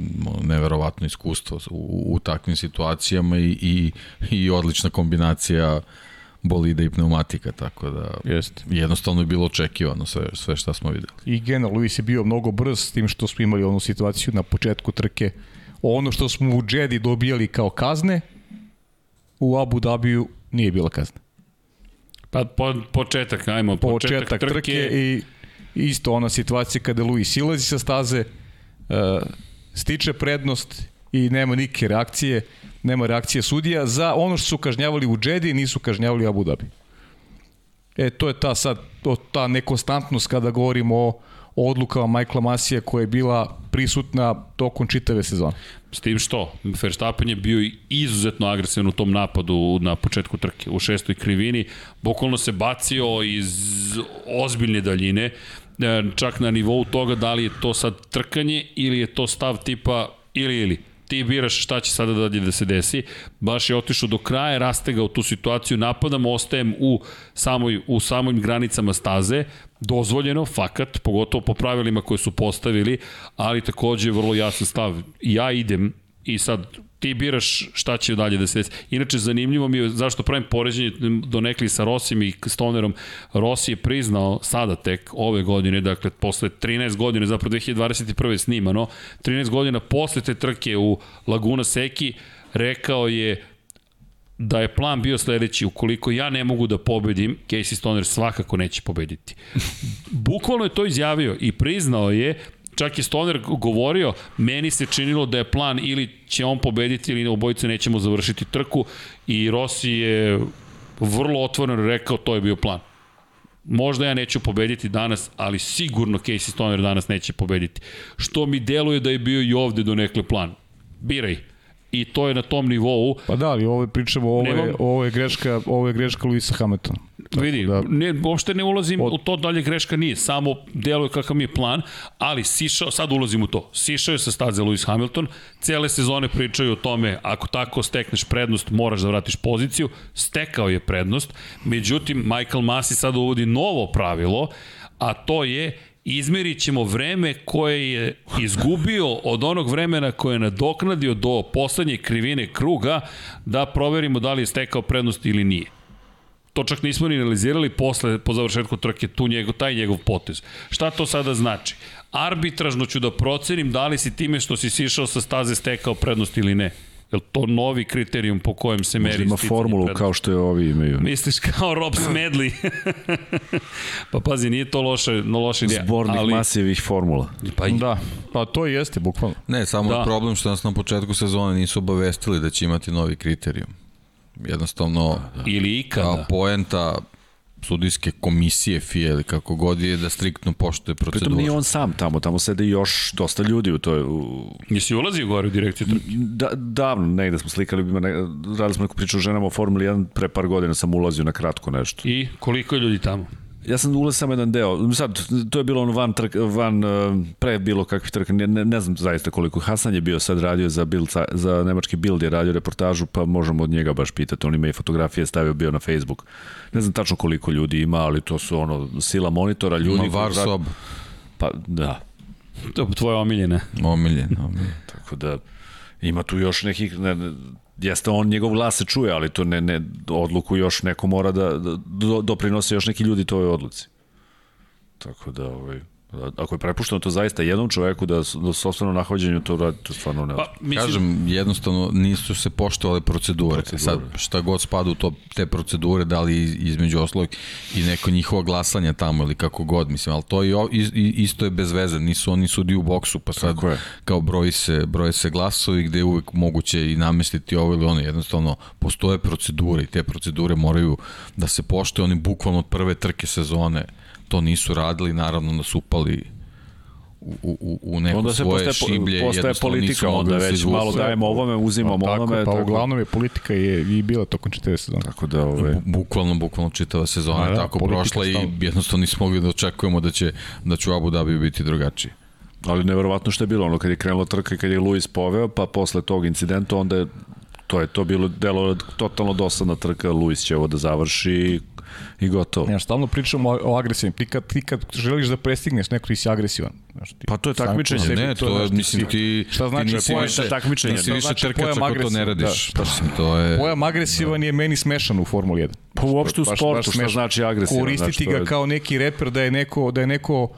neverovatno iskustvo u, u takvim situacijama i, i, i odlična kombinacija bolida i pneumatika, tako da Jeste. jednostavno je bilo očekivano sve, sve šta smo videli. I Gena Luis je bio mnogo brz s tim što smo imali onu situaciju na početku trke ono što smo u Jedi dobijali kao kazne, u Abu Dhabiju nije bila kazna. Pa po, početak, ajmo, početak, početak trke. trke i isto ona situacija kada Luis silazi sa staze, uh, stiče prednost i nema nike reakcije, nema reakcije sudija za ono što su kažnjavali u Jedi, nisu kažnjavali u Abu Dhabi. E, to je ta sad, to, ta nekonstantnost kada govorimo o odlukama Michaela Masija koja je bila prisutna tokom čitave sezone. S tim što, Verstappen je bio izuzetno agresivan u tom napadu na početku trke, u šestoj krivini, bukvalno se bacio iz ozbiljne daljine, e, čak na nivou toga da li je to sad trkanje ili je to stav tipa ili ili ti biraš šta će sada dalje da se desi. Baš je otišao do kraja, rastegao tu situaciju, napadam, ostajem u, samoj, u samojim granicama staze, dozvoljeno, fakat, pogotovo po pravilima koje su postavili, ali takođe je vrlo jasan stav. Ja idem i sad ti biraš šta će dalje da se desi. Inače, zanimljivo mi je zašto pravim poređenje do nekli sa Rosim i Stonerom. Rossi je priznao sada tek ove godine, dakle, posle 13 godine, zapravo 2021. snimano, 13 godina posle te trke u Laguna Seki, rekao je da je plan bio sledeći, ukoliko ja ne mogu da pobedim, Casey Stoner svakako neće pobediti. Bukvalno je to izjavio i priznao je čak je Stoner govorio, meni se činilo da je plan ili će on pobediti ili obojice nećemo završiti trku i Rossi je vrlo otvoreno rekao to je bio plan. Možda ja neću pobediti danas, ali sigurno Casey Stoner danas neće pobediti. Što mi deluje da je bio i ovde do nekle plan. Biraj i to je na tom nivou. Pa da, ali ovo pričamo, ovo je, ovo je greška, ovo je greška Luisa Hamiltona. Tako Vidi, da, ne, uopšte ne ulazim od... u to dalje greška nije, samo deluje kakav mi je plan, ali sišao, sad ulazim u to, sišao je sa staze Lewis Hamilton, cele sezone pričaju o tome, ako tako stekneš prednost, moraš da vratiš poziciju, stekao je prednost, međutim, Michael Masi sad uvodi novo pravilo, a to je izmerit ćemo vreme koje je izgubio od onog vremena koje je nadoknadio do poslednje krivine kruga da proverimo da li je stekao prednost ili nije. To čak nismo ni analizirali posle, po završetku trke, tu njegov, taj njegov potez. Šta to sada znači? Arbitražno ću da procenim da li si time što si sišao sa staze stekao prednost ili ne. Je to novi kriterijum po kojem se meri ima formulu kao što je ovi imaju. Misliš kao Rob Smedley? pa pazi, nije to loše, no loše ideja. Zbornik ali... masivih formula. Pa, da, pa to jeste, bukvalno. Ne, samo da. problem što nas na početku sezone nisu obavestili da će imati novi kriterijum. Jednostavno, da, da. ili ikada. Poenta sudijske komisije FIA ili kako god je da striktno poštuje proceduru. Pritom nije on sam tamo, tamo sede još dosta ljudi u toj... U... Nisi ulazio gore u direkciju trke? Da, davno, negde smo slikali, ne, radili smo neku priču o ženama u Formuli 1, pre par godina sam ulazio na kratko nešto. I koliko je ljudi tamo? Ja sam ulazio samo jedan deo. Sad, to je bilo ono van, trk, van uh, pre bilo kakvih trka. Ne, ne, ne znam zaista koliko. Hasan je bio sad radio za, Bild, za nemački Bild je radio reportažu, pa možemo od njega baš pitati. On ima i fotografije stavio bio na Facebook. Ne znam tačno koliko ljudi ima, ali to su ono sila monitora, ljudi. Ima var sob. Pa da. To je tvoje omiljene. Omiljene, omiljene. Tako da ima tu još nekih, ne, jeste on, njegov glas se čuje, ali to ne, ne, odluku još neko mora da, da doprinose još neki ljudi toj odluci. Tako da, ovaj, ako je prepušteno to zaista jednom čoveku da da sobstveno nahođenju to radi, to stvarno ne. Pa, mislim... Kažem, jednostavno nisu se poštovale procedure. procedure. Sad, šta god spada u to, te procedure, da li između oslovog i neko njihovo glasanje tamo ili kako god, mislim, ali to je, isto je bez veze, nisu oni sudi u boksu, pa sad kao broji se, broje se glasovi gde je uvek moguće i namestiti ovo ili ono, jednostavno postoje procedure i te procedure moraju da se poštoje, oni bukvalno od prve trke sezone to nisu radili, naravno da su upali u, u, u neko onda se svoje postaje, šiblje. Postaje politika, onda već da malo dajemo ovome, uzimamo pa, onome. Pa tako. uglavnom je politika je i bila tokom čitave sezone. Tako da, ove... Bukvalno, bukvalno čitava sezona da, tako prošla i jednostavno nismo mogli da očekujemo da će, da će u Abu Dhabi biti drugačiji. Ali neverovatno što je bilo, ono kad je krenulo trka i kad je Luis poveo, pa posle tog incidenta onda je to je to bilo delo totalno dosadna trka, Luis će ovo da završi, i gotovo. Ja, stalno pričamo o, o agresivnim. Ti kad, ti kad želiš da prestigneš neko, ti si agresivan. Znaš, ti, pa to je takmičenje. Ne, to, to je, mislim, ti, šta znači ti nisi pojam, više, takmičenje. Ti si više znači, trkač ako to ne radiš. Da, da. to je... Pojam agresivan da. je meni smešan u Formuli 1. Pa uopšte u sportu, šta znači agresivan? Koristiti ga kao neki reper da je neko, da je neko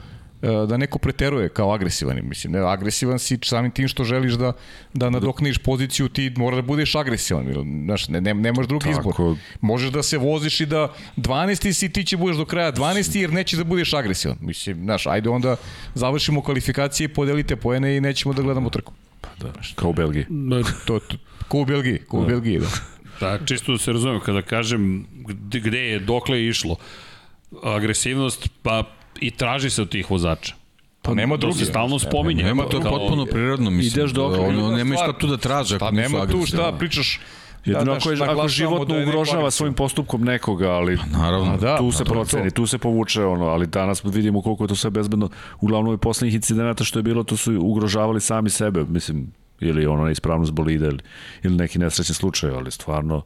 da neko preteruje kao agresivan. Mislim, ne, agresivan si samim tim što želiš da, da nadokniš poziciju, ti mora da budeš agresivan. Znaš, ne, ne, nemaš drugi Tako. izbor. Možeš da se voziš i da 12. si, ti će budeš do kraja 12. jer nećeš da budeš agresivan. Mislim, znaš, ajde onda završimo kvalifikacije, podelite poene i nećemo da gledamo trku. Pa da, kao u Belgiji. To, to, kao u Belgiji, kao u da. Belgiji, da. Da, čisto da se razumem, kada kažem gde je, dokle je išlo, agresivnost, pa i traži se od tih vozača. Pa nema drugi. To se stalno spominje. Nema to kao... potpuno prirodno, mislim. Ideš dok... Ono, nema šta tu da traže. Pa nema tu šta pričaš Jedino da, ako, je, ako životno da ugrožava svojim postupkom nekoga, ali pa, naravno, da, tu se pa proceni, tu se povuče ono, ali danas vidimo koliko je to sve bezbedno. Uglavnom i poslednjih incidenata što je bilo, to su ugrožavali sami sebe, mislim, ili ono neispravnost bolida ili, ili neki nesrećni slučaj, ali stvarno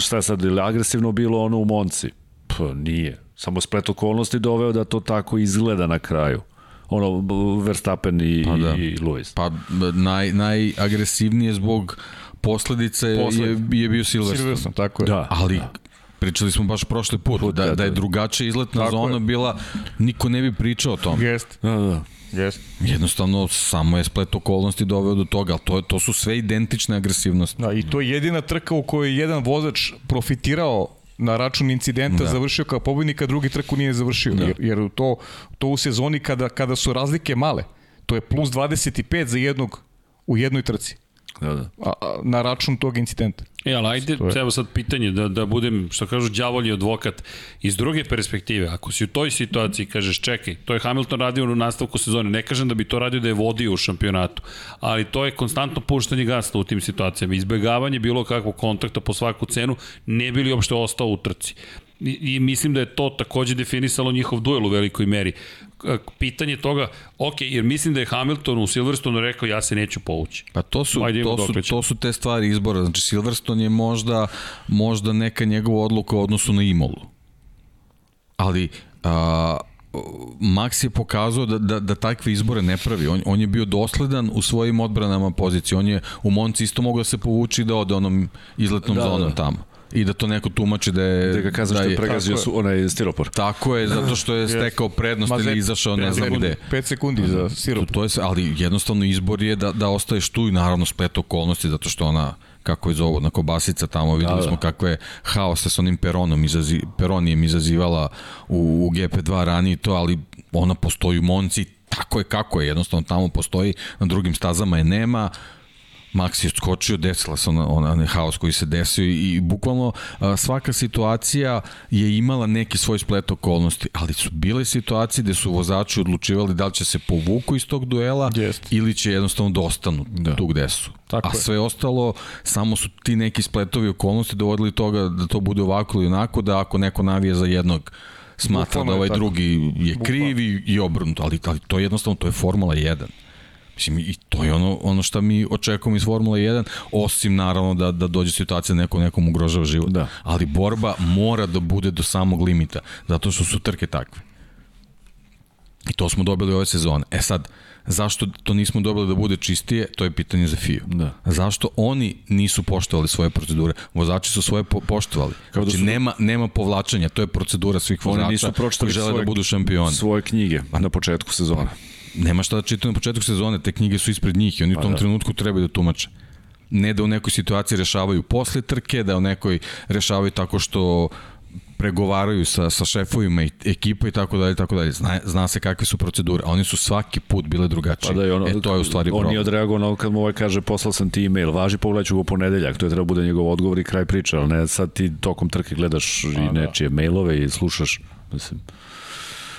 šta je sad, ili agresivno bilo ono u Monci? Pa nije. Samo splet okolnosti doveo da to tako izgleda na kraju. ono Verstappen i, pa da. i Lewis. Pa naj, najagresivnije zbog posledice je, je bio Silverstone. Silverstone, tako je. Da. Ali da. Pričali smo baš prošli put, put da, da je drugačija izletna Tako zona je. bila, niko ne bi pričao o tom. Jest. Da, da. Jest. Jednostavno, samo je splet okolnosti doveo do toga, ali to, je, to su sve identične agresivnosti. Da, i to je jedina trka u kojoj je jedan vozač profitirao na račun incidenta da. završio kao pobednik, a drugi trku nije završio. Da. Jer, jer to, to u sezoni kada, kada su razlike male, to je plus 25 za jednog u jednoj trci. Da, da. A, a, na račun tog incidenta. E, ali ajde, evo sad pitanje, da, da budem, što kažu, djavolji advokat, iz druge perspektive, ako si u toj situaciji, kažeš, čekaj, to je Hamilton radio u nastavku sezone, ne kažem da bi to radio da je vodio u šampionatu, ali to je konstantno puštanje gasa u tim situacijama, izbegavanje bilo kakvog kontakta po svaku cenu, ne bi li uopšte ostao u trci. I, I mislim da je to takođe definisalo njihov duel u velikoj meri pitanje toga, ok, jer mislim da je Hamilton u Silverstonu rekao ja se neću povući. Pa to su, Ajde, to, su, to su te stvari izbora. Znači Silverstone je možda, možda neka njegova odluka u odnosu na Imolu. Ali a, Max je pokazao da, da, da takve izbore ne pravi. On, on je bio dosledan u svojim odbranama pozicije. On je u Monci isto mogao da se povući da ode onom izletnom da, zonom da. tamo i da to neko tumači da je... Da ga kazam da što je pregazio su onaj stiropor. Tako je, zato što je stekao prednost ili izašao ne znam gde. 5 sekundi za stiropor. To, to je, ali jednostavno izbor je da, da ostaješ tu i naravno splet okolnosti, zato što ona kako je zovu, na kobasica tamo, videli da, da. smo kakve haose sa onim peronom, izazi, peronijem izazivala u, u GP2 ranije to, ali ona postoji u Monci, tako je kako je, jednostavno tamo postoji, na drugim stazama je nema, Max je skočio, desila se ona, ona, haos koji se desio i, i bukvalno a, svaka situacija je imala neki svoj splet okolnosti, ali su bile situacije gde su vozači odlučivali da li će se povuku iz tog duela Jest. ili će jednostavno da ostanu da. tu gde su. Tako A je. sve ostalo, samo su ti neki spletovi okolnosti dovodili toga da to bude ovako ili onako, da ako neko navije za jednog smatra Bukvalno da ovaj drugi je kriv i, i obrnuto, ali, ali to je jednostavno, to je Formula 1. Mislim, i to je ono, ono što mi očekujemo iz Formule 1, osim naravno da, da dođe situacija da neko nekom ugrožava život. Da. Ali borba mora da bude do samog limita, zato što su trke takve. I to smo dobili ove sezone. E sad, zašto to nismo dobili da bude čistije, to je pitanje za FIU. Da. Zašto oni nisu poštovali svoje procedure? Vozači su svoje po poštovali. Kao da znači, su... nema, nema povlačenja, to je procedura svih vozača koji žele da svoje, da budu šampioni. Svoje knjige na početku sezona nema šta da čitaju na početku sezone, te knjige su ispred njih i oni pa u tom da. trenutku trebaju da tumače. Ne da u nekoj situaciji rešavaju posle trke, da u nekoj rešavaju tako što pregovaraju sa, sa šefovima i ekipa i tako dalje, tako dalje. Zna, zna se kakve su procedure, a oni su svaki put bile drugačije. Pa da, ono, e, to je u stvari problem. On je odreagovao kad mu ovaj kaže poslao sam ti e-mail, važi pogledat ću go ponedeljak, to je treba bude njegov odgovor i kraj priče, ali ne sad ti tokom trke gledaš pa, i da. nečije da. mailove i slušaš, mislim,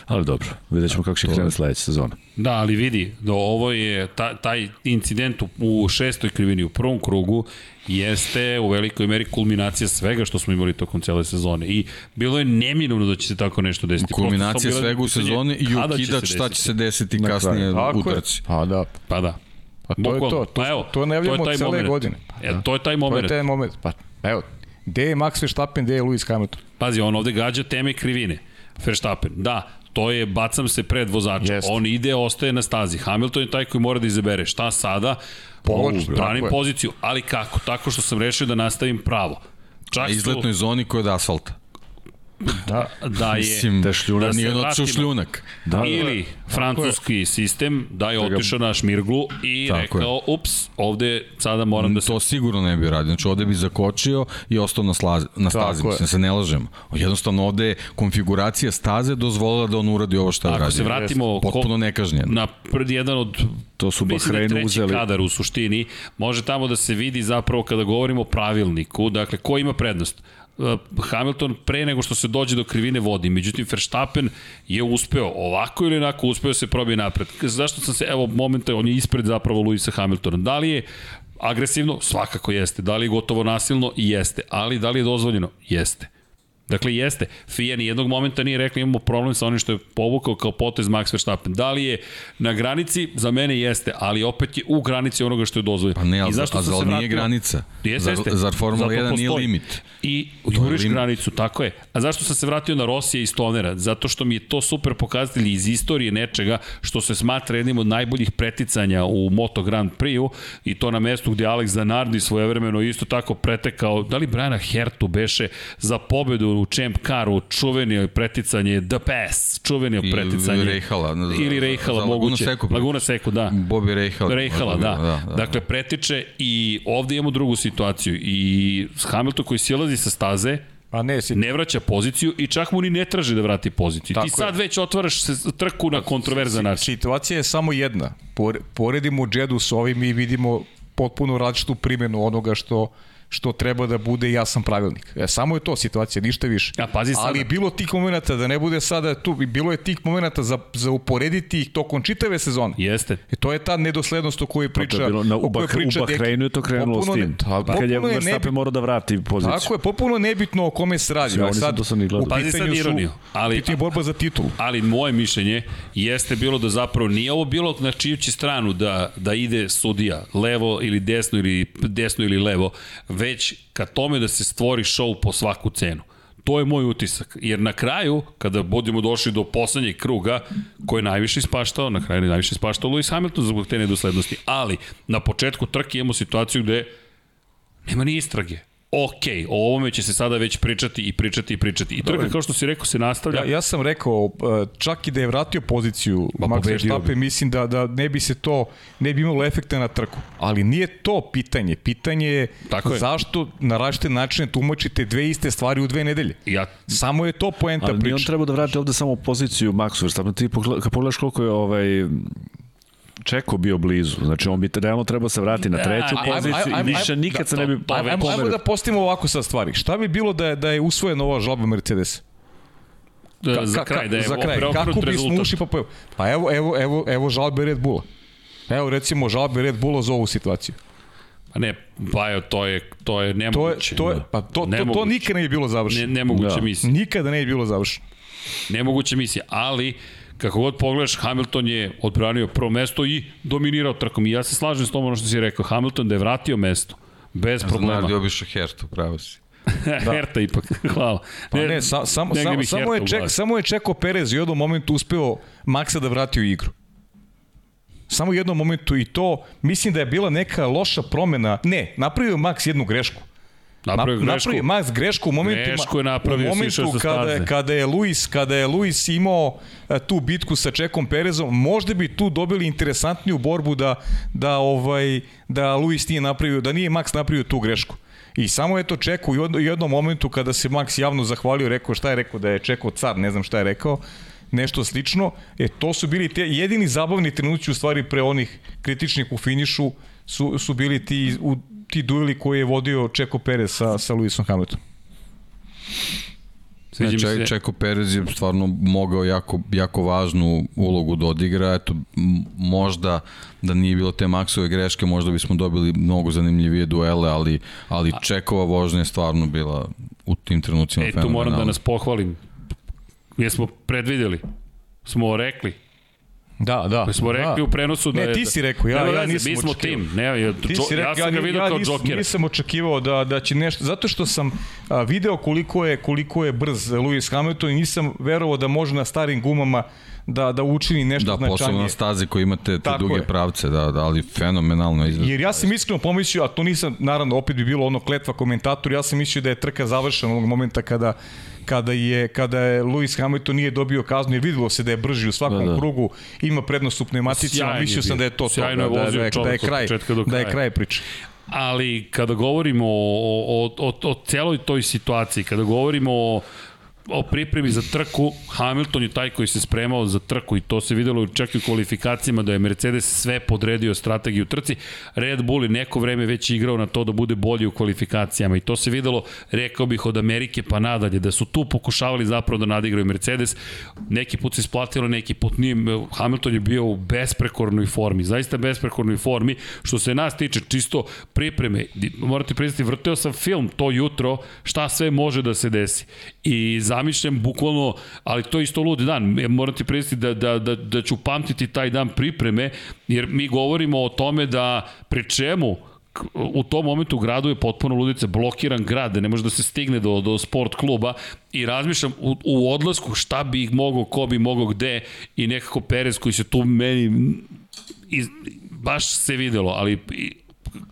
Ali dobro, vidjet ćemo kako će krenuti sledeća sezona. Da, ali vidi, da ovo je ta, taj incident u, šestoj krivini u prvom krugu jeste u velikoj meri kulminacija svega što smo imali tokom cele sezone i bilo je neminovno da će se tako nešto desiti. Kulminacija svega u sezoni i ukidač šta će se desiti kasnije u trci. Pa da. Pa da. Pa to Bukvalno. je to, to, pa evo, to najavljamo cele moment. godine. E, to je taj moment. To je taj moment. Pa, evo, gde je Max Verstappen, gde je Lewis Hamilton? Pazi, on ovde gađa teme krivine. Verstappen, da, to je bacam se pred vozača. Jest. On ide, ostaje na stazi. Hamilton je taj koji mora da izabere šta sada. Povlač, branim poziciju, ali kako? Tako što sam rešio da nastavim pravo. Čak izletnoj zoni koja je od asfalta. Da, da je Mislim, da, šljunak, da nije otišao šljunak. Da, ili da, francuski je. sistem da je da otišao na šmirglu i Tako rekao, je. ups, ovde sada moram da se... To sigurno ne bi radio. Znači, ovde bi zakočio i ostao na, slaz, na stazi. Tako Mislim, da se ne lažemo. Jednostavno, ovde je konfiguracija staze dozvolila da on uradi ovo što je radio. Ako se vratimo... Potpuno nekažnjen. Na pred jedan od to su Bahrein da uzeli. kadar u suštini, može tamo da se vidi zapravo kada govorimo o pravilniku, dakle, ko ima prednost? Uh, Hamilton pre nego što se dođe do krivine vodi. Međutim, Verstappen je uspeo ovako ili onako uspeo se probije napred. Zašto sam se, evo, momenta, on je ispred zapravo Luisa Hamiltona. Da li je agresivno? Svakako jeste. Da li je gotovo nasilno? Jeste. Ali da li je dozvoljeno? Jeste. Dakle, jeste. FIA ni jednog momenta nije rekla imamo problem sa onim što je povukao kao potez Max Verstappen. Da li je na granici? Za mene jeste, ali opet je u granici onoga što je dozvoljeno. Pa ne, ali, I zašto a zar nije vratio? granica? Jeste, jeste. Zar, zar Formula 1 nije limit? I juriš granicu, tako je. A zašto sam se vratio na Rosija i Stonera? Zato što mi je to super pokazatelj iz istorije nečega što se smatra jednim od najboljih preticanja u Moto Grand Prix-u i to na mestu gdje Alex Zanardi svojevremeno isto tako pretekao, da li Briana Hertu beše za pobedu u Champ Caru, čuveni preticanje The Pass, čuveni preticanje. Ili Rejhala. Ili Rejhala, moguće. Seku, Laguna Seku, da. Bobby Rejhala. Rejhala, da. Da, da. Dakle, pretiče i ovde imamo drugu situaciju i Hamilton koji silazi sa staze, A ne, si... ne vraća poziciju i čak mu ni ne traži da vrati poziciju. Tako Ti sad je. već otvaraš se trku na kontroverzan način. Situacija je samo jedna. Poredimo Jedu s ovim i vidimo potpuno različitu primjenu onoga što što treba da bude jasan pravilnik. E, samo je to situacija, ništa više. A pazi sada. Ali bilo tih momenta da ne bude sada tu, bilo je tih momenta za, za uporediti ih tokom čitave sezone. Jeste. I to je ta nedoslednost o kojoj priča. Pa to je bilo na, u, Bah, priča u Bahreinu je to krenulo s tim. Ne, ta, kad je Verstappen morao da vrati poziciju. Tako je, potpuno nebitno o kome se radi. Ja, sad, to sam ni. Pazi sad ironiju. Ali, je borba za titulu. Ali moje mišljenje jeste bilo da zapravo nije ovo bilo na čiju će stranu da, da ide sudija, levo ili desno ili desno ili levo, već ka tome da se stvori show po svaku cenu. To je moj utisak. Jer na kraju, kada budemo došli do poslednjeg kruga, ko je najviše ispaštao, na kraju je najviše ispaštao Lewis Hamilton zbog te nedoslednosti. Ali, na početku trke imamo situaciju gde nema ni istrage ok, o ovome će se sada već pričati i pričati i pričati. I trka, kao što si rekao, se nastavlja. Ja, ja sam rekao, uh, čak i da je vratio poziciju ba, Max Verstappen, mislim da, da ne bi se to, ne bi imalo efekta na trku. Ali nije to pitanje. Pitanje je Tako je. zašto na različite načine tumačite dve iste stvari u dve nedelje. Ja... Samo je to poenta priče. Ali on treba da vrati ovde samo poziciju Max Verstappen. Ti pogledaš koliko je ovaj Čeko bio blizu. Znači, on bi realno trebao se vrati na treću da, poziciju i više nikad se ne bi pomerio. Ajmo, ajmo da postavimo ovako sa stvari. Šta bi bilo da je, da je usvojena ova žalba Mercedes? Da, ka, za kraj, da je za kraj. Kako bismo ušli pa pa Pa evo, evo, evo, evo žalbe Red Bulla. Evo recimo žalbe Red Bulla za ovu situaciju. Pa ne, pa evo, to je, to je nemoguće. To je, to je, pa to, to, to nikad ne bi bilo završeno. Ne, nemoguće da. misija. Nikada ne bi bilo završeno. Nemoguće misija, ali kako god pogledaš, Hamilton je odbranio prvo mesto i dominirao trkom. I ja se slažem s tom ono što si rekao, Hamilton da je vratio mesto, bez ja problema. Znam da je obišao Hertu, pravo si. da. Herta ipak, hvala. Pa ne, ne sa, sam, sam, samo, je ček, samo je čekao Perez i u jednom momentu uspeo Maxa da vrati u igru. Samo u jednom momentu i to, mislim da je bila neka loša promena. Ne, napravio Max jednu grešku. Napravio grešku. Napravio Max grešku u momentu, grešku je napravio, u momentu kada, je, kada je Luis, kada je Luis imao e, tu bitku sa Čekom Perezom, možda bi tu dobili interesantniju borbu da, da, ovaj, da Luis nije napravio, da nije Max napravio tu grešku. I samo je to Čeko u jednom momentu kada se Max javno zahvalio, rekao šta je rekao da je Čeko car, ne znam šta je rekao, nešto slično. E, to su bili te jedini zabavni trenuci u stvari pre onih kritičnih u finišu su, su bili ti u ti dueli koje je vodio Čeko Perez sa, sa Lewisom Hamiltonom. Sviđa Če, Čeko Perez je stvarno mogao jako, jako važnu ulogu da odigra. Eto, možda da nije bilo te maksove greške, možda bismo dobili mnogo zanimljivije duele, ali, ali Čekova vožnja je stvarno bila u tim trenucima e, fenomenalna. E, tu moram da nas pohvalim. Jesmo predvideli, smo rekli, Da, da. Mi smo rekli da. u prenosu da ne, je... Ne, ti si rekao, ja, ja nisam Mi smo očekivao. tim, ne, ja, ti si rekao, ja sam ga vidio ja, kao džokera. Ja nisam očekivao da, da će nešto, zato što sam a, video koliko je, koliko je brz Lewis Hamilton i nisam verovao da može na starim gumama da da učini nešto da, značajnije. Da, posebno na stazi koji imate te Tako duge je. pravce, da, da, ali fenomenalno izgleda. Jer ja sam iskreno pomislio, a to nisam, naravno, opet bi bilo ono kletva komentator, ja sam mislio da je trka završena onog momenta kada kada je kada je Lewis Hamilton nije dobio kaznu jer videlo se da je brži u svakom da, da. krugu, ima prednost u pneumaticima, mislio sam da je to to, da, da, da, da, da je kraj, da je kraj priče. Ali kada govorimo o, o, o, o celoj toj situaciji, kada govorimo o o pripremi za trku, Hamilton je taj koji se spremao za trku i to se videlo čak i u kvalifikacijama da je Mercedes sve podredio strategiju trci. Red Bull je neko vreme već igrao na to da bude bolji u kvalifikacijama i to se videlo, rekao bih, od Amerike pa nadalje, da su tu pokušavali zapravo da nadigraju Mercedes. Neki put se isplatilo, neki put nije. Hamilton je bio u besprekornoj formi, zaista besprekornoj formi. Što se nas tiče, čisto pripreme, morate priznati, vrteo sam film to jutro, šta sve može da se desi. I zamišljam bukvalno, ali to je isto ludi dan, e, morate priznati da, da, da, da ću pamtiti taj dan pripreme, jer mi govorimo o tome da pri čemu u tom momentu u gradu je potpuno ludice, blokiran grad, da ne može da se stigne do, do sport kluba i razmišljam u, u odlasku šta bi ih mogao, ko bi mogao gde i nekako Perez koji se tu meni iz, baš se videlo, ali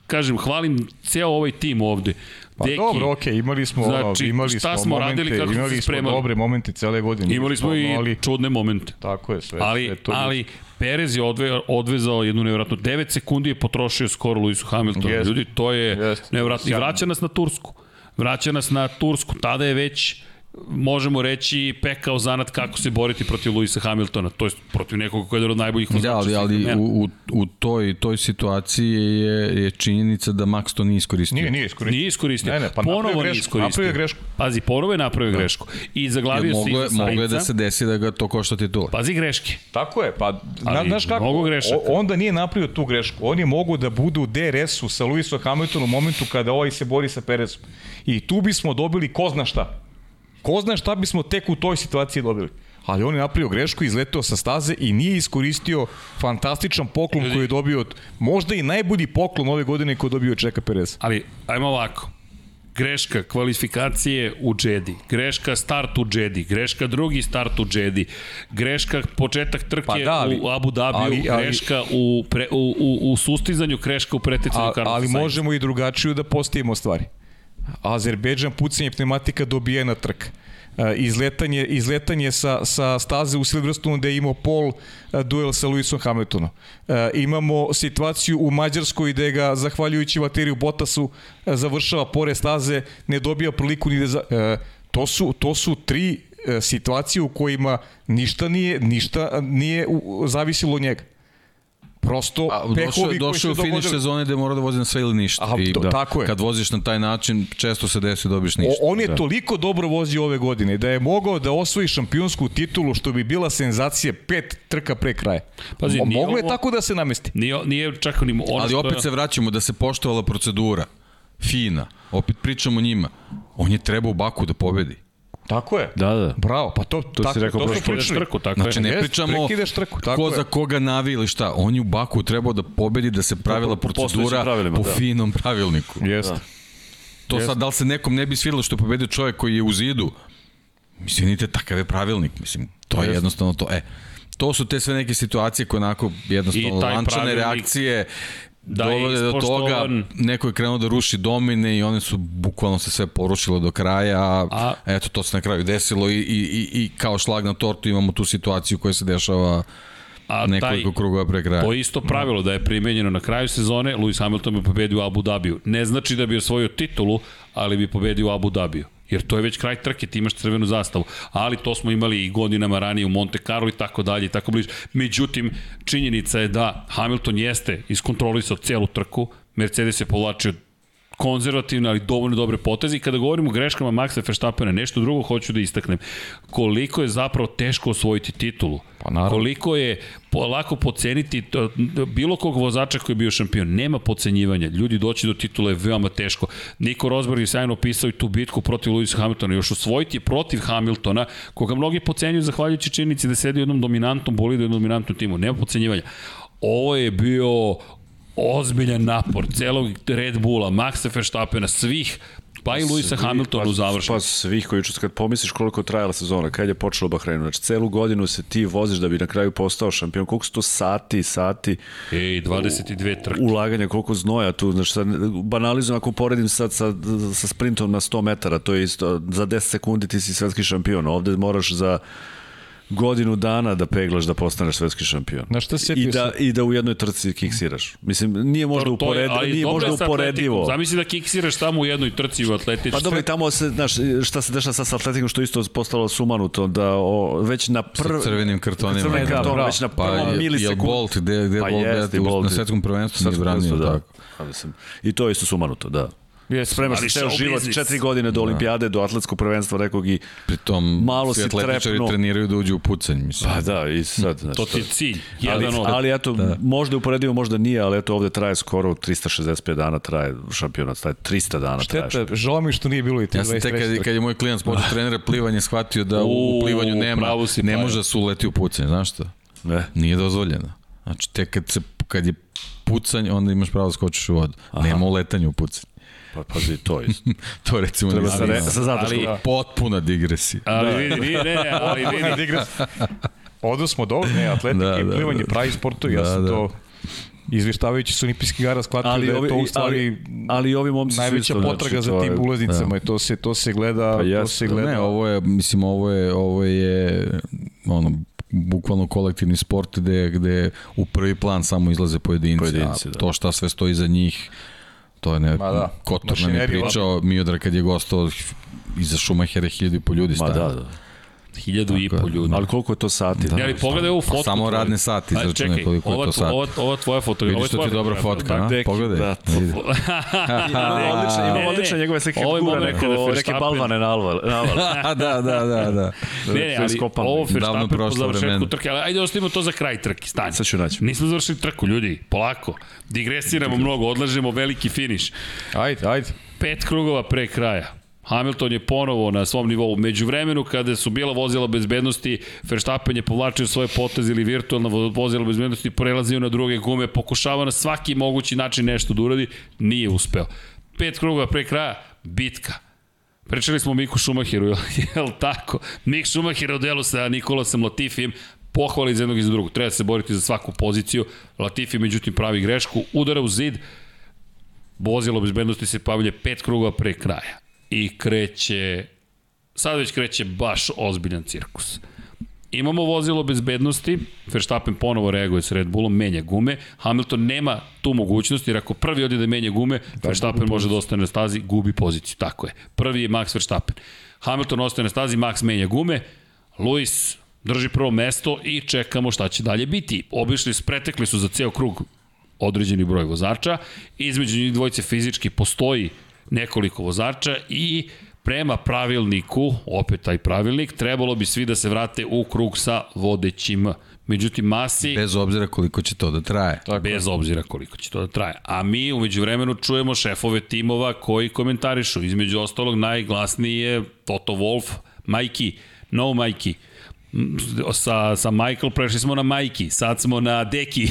kažem, hvalim ceo ovaj tim ovde. Pa Deki, dobro, okej, okay, imali smo, znači, imali šta smo, smo momente, radili, kako imali smo dobre momente cele godine. Imali smo i ali, čudne momente. Tako je, sve. Ali, sve to ali Perez je odve, odvezao jednu nevjerojatnu, 9 sekundi je potrošio skoro Luisu Hamiltonu. Jest. Ljudi, to je Jest. nevjerojatno. I vraća nas na Tursku. Vraća nas na Tursku. Tada je već možemo reći pekao zanat kako se boriti protiv Luisa Hamiltona, to je protiv nekog koji je jedan od najboljih vozača. Da, ali, ali u, u, u toj, toj situaciji je, je činjenica da Max to nije iskoristio. Nije, nije iskoristio. Nije iskoristio. Ne, ne, pa ponovo nije iskoristio. Napravio grešku. Pazi, ponovo je napravio da. grešku. I zaglavio ja, se iza Sainca. Mogu je da se desi da ga to košta titula. Pazi greške. Tako je, pa ali, znaš kako, mnogo grešaka. onda nije napravio tu grešku. On je mogu da bude u DRS-u sa Luisom Hamiltonom u momentu kada ovaj se bori sa Perezom. I tu bismo dobili ko zna šta Ko zna šta bismo tek u toj situaciji dobili. Ali on je napravio grešku, izleteo sa staze i nije iskoristio fantastičan poklon koji je dobio od, možda i najbolji poklon ove godine koji je dobio od Čeka Perez. Ali, ajmo ovako. Greška kvalifikacije u Džedi, greška start u Džedi, greška drugi start u Džedi, greška početak trke pa da, ali, u Abu Dhabiju, ali, ali, greška u, pre, u, u, u sustizanju, greška u pretecanju Carlosa Ali možemo i drugačiju da postavimo stvari. Azerbejdžan pucanje pneumatika dobijena trka. E, izletanje, izletanje sa, sa staze u Silverstone gde je imao Paul e, duel sa Lewisom Hamiltonom. E, imamo situaciju u Mađarskoj gde ga, zahvaljujući Vateriju Botasu, završava pore staze, ne dobija priliku ni da... Za, to, su, to su tri situacije u kojima ništa nije, ništa nije zavisilo od njega prosto A, došao, došao u finiš sezone gde mora da vozi na sve ili ništa. A, I, da, tako je. Kad voziš na taj način, često se desi da dobiš ništa. O, on je da. toliko dobro vozio ove godine da je mogao da osvoji šampionsku titulu što bi bila senzacija pet trka pre kraja. Pazi, Mo, moglo je tako da se namesti. Nije, nije čak ni ono Ali opet se vraćamo da se poštovala procedura. Fina. Opet pričamo njima. On je trebao u Baku da pobedi. Tako je. Da, da. Bravo, pa to, to tako, si rekao to smo trku, tako znači, ne pričamo trku, tako ko je. za koga navi ili šta. On je u Baku trebao da pobedi, da se pravila po, procedura po da. finom pravilniku. Jeste. Da. To Jest. sad, da li se nekom ne bi svidilo što je pobedio čovjek koji je u zidu? Mislim, nite takav je pravilnik. Mislim, to je jednostavno to. E, to su te sve neke situacije koje onako jednostavno lančane reakcije da dovode do toga, neko je krenuo da ruši domine i one su bukvalno se sve porušilo do kraja, a, a eto to se na kraju desilo i, i, i, i kao šlag na tortu imamo tu situaciju koja se dešava a nekoliko taj, krugova pre kraja. To je isto pravilo da je primenjeno na kraju sezone, Lewis Hamilton bi pobedio u Abu Dhabiju. Ne znači da bi osvojio titulu, ali bi pobedio u Abu Dhabiju jer to je već kraj trke, ti imaš crvenu zastavu, ali to smo imali i godinama ranije u Monte Carlo i tako dalje i tako bliže. Međutim, činjenica je da Hamilton jeste iskontrolisao celu trku, Mercedes je povlačio konzervativne, ali dovoljno dobre poteze i kada govorimo o greškama Maxa Verstappena, nešto drugo hoću da istaknem. Koliko je zapravo teško osvojiti titulu. Pa naravno. Koliko je lako poceniti bilo kog vozača koji je bio šampion. Nema pocenjivanja. Ljudi doći do titula je veoma teško. Niko Rosberg je sajno opisao i tu bitku protiv Lewis Hamiltona. Još osvojiti je protiv Hamiltona, koga mnogi pocenjuju zahvaljujući činjenici da sedi u jednom dominantnom bolidu, jednom dominantnom timu. Nema pocenjivanja. Ovo je bio ozbiljan napor celog Red Bulla, Maxa Verstappena, svih pa i Luisa Hamiltona u završenju. Pa svih koji kad pomisliš koliko je trajala sezona, kad je počelo Bahreinu, znači celu godinu se ti voziš da bi na kraju postao šampion, koliko su to sati, sati. Ej, 22 trke. Ulaganja, koliko znoja tu, znači sad, banalizujem ako poredim sad sa, sa sprintom na 100 metara, to je isto, za 10 sekundi ti si svetski šampion, ovde moraš za godinu dana da peglaš da postaneš svetski šampion. Na šta se I da, I da u jednoj trci kiksiraš. Mislim, nije možda, To- to je- uporedi, nije dobro je možda sa uporedivo. atletikom. Zamisli da kiksiraš tamo u jednoj trci u atletici. Pa dobro, i tamo se, znaš, šta se dešava sa atletikom, što je isto postalo sumanuto, da o, već na prv... Sa crvenim kartonima. Crvenim Da, kartonom, bravo. već na Pa prvom je, je milisekundu. Bolt, gde, gde Pa je Bolt, jeste, Bolt na je- svetskom prvenstvu branio, prvenstvo, da. tako. Ja mislim. I to je isto sumanuto, da. Jes, Spremaš Ali se ceo život, business. četiri godine do olimpijade, do atletskog prvenstva, rekog i... Pritom, Malo si trepnuo. treniraju da uđu u pucanj, mislim. Pa da, i sad, znači, To ti je cilj. Ali, od... ali eto, da. možda je uporedivo, možda nije, ali eto ovde traje skoro 365 dana traje šampionat, traje 300 dana traje. Šteta, žao mi što nije bilo i te Ja sam 23 tek kad, kad je moj klijent spomenuo trenera plivanje shvatio da u, U, plivanju nema, si, ne Pajo. može da se uleti u pucanj, znaš šta? Ne. Nije dozvoljeno. Znači, tek kad, se, kad je pucanj, onda imaš pravo da skočiš u vodu. Aha. Nema uletanja u pucanj. Pa pazi, to isto. To recimo Treba nisam sa, sa zadrškom. Ali- Potpuna digresija. Ali vidi, nije, ne, ali vidi. digres. Odu smo dobro, ne, atletika Da, i da, plivanje, da. pravi sportovi, ja Da, sam da. to izvištavajući sa olimpijskih igara shvatio Ali da je ovi- to u ali- stvari ali i ovi momci su najveća isto, znači, potraga za to tim je- ulaznicama i to se to se gleda, Pa to jeste, se gleda. Ne, ovo je, mislim, ovo je, ovo je ono, bukvalno kolektivni sport gde, gde u prvi plan samo izlaze pojedinci, Pojedinci, a da. to šta sve stoji za njih, to je ne, Ma da, Kotor nam je pričao, Miodra kad je gostao iza Šumahera hiljadu i po ljudi Ma stane. da, da. Hiljadu i po ljudi. Ali koliko je to sati? Da. Ja, ali pogledaj ovu fotku. Samo tvoju. radne sati Aj, izračunaj čekaj, koliko je to sati. Ova, ova tvoja fotografija. Vidiš što ti je dobra fotka, a? Deki, Pogledaj. da. Odlične, Ne, ima ne, odlične ne. njegove slike Ovo kada neke Verstappen- balvane naval. naval. da, da, da, da. Ne, ne, ali ovo Verstappen po prošlo završetku trke, ali ajde ostavimo to za kraj trke, stani. Sad ću naći. Nismo završili trku, ljudi, polako. Digresiramo mnogo, odlažemo veliki finiš. Ajde, ajde. Pet krugova pre kraja. Hamilton je ponovo na svom nivou. Među vremenu kada su bila vozila bezbednosti, Verstappen je povlačio svoje poteze ili virtualna vo- vozila bezbednosti, prelazio na druge gume, pokušava na svaki mogući način nešto da uradi, nije uspeo. Pet krugova pre kraja, bitka. Pričali smo o Miku Šumahiru, jel tako? Mik Šumahir je u delu sa Nikolasom Latifijem, pohvali iz jednog i za drugog. Treba se boriti za svaku poziciju. Latifi, međutim, pravi grešku, udara u zid, vozilo bezbednosti se pavlje pet krugova pre kraja. I kreće, sad već kreće baš ozbiljan cirkus. Imamo vozilo bezbednosti, Verstappen ponovo reaguje s Red Bullom, menja gume, Hamilton nema tu mogućnost, jer ako prvi ode da menja gume, Verstappen može da ostane na stazi, gubi poziciju, tako je. Prvi je Max Verstappen. Hamilton ostaje na stazi, Max menja gume, Lewis drži prvo mesto i čekamo šta će dalje biti. Obišli, pretekli su za ceo krug određeni broj vozača, između njih dvojice fizički postoji nekoliko vozača i prema pravilniku, opet taj pravilnik, trebalo bi svi da se vrate u krug sa vodećim. Međutim, Masi, Bez obzira koliko će to da traje. Tako bez obzira koliko će to da traje. A mi umeđu vremenu čujemo šefove timova koji komentarišu. Između ostalog najglasniji je Toto Wolf, Majki, no Majki. M, Sa, sa Michael prešli smo na Majki, sad smo na Deki.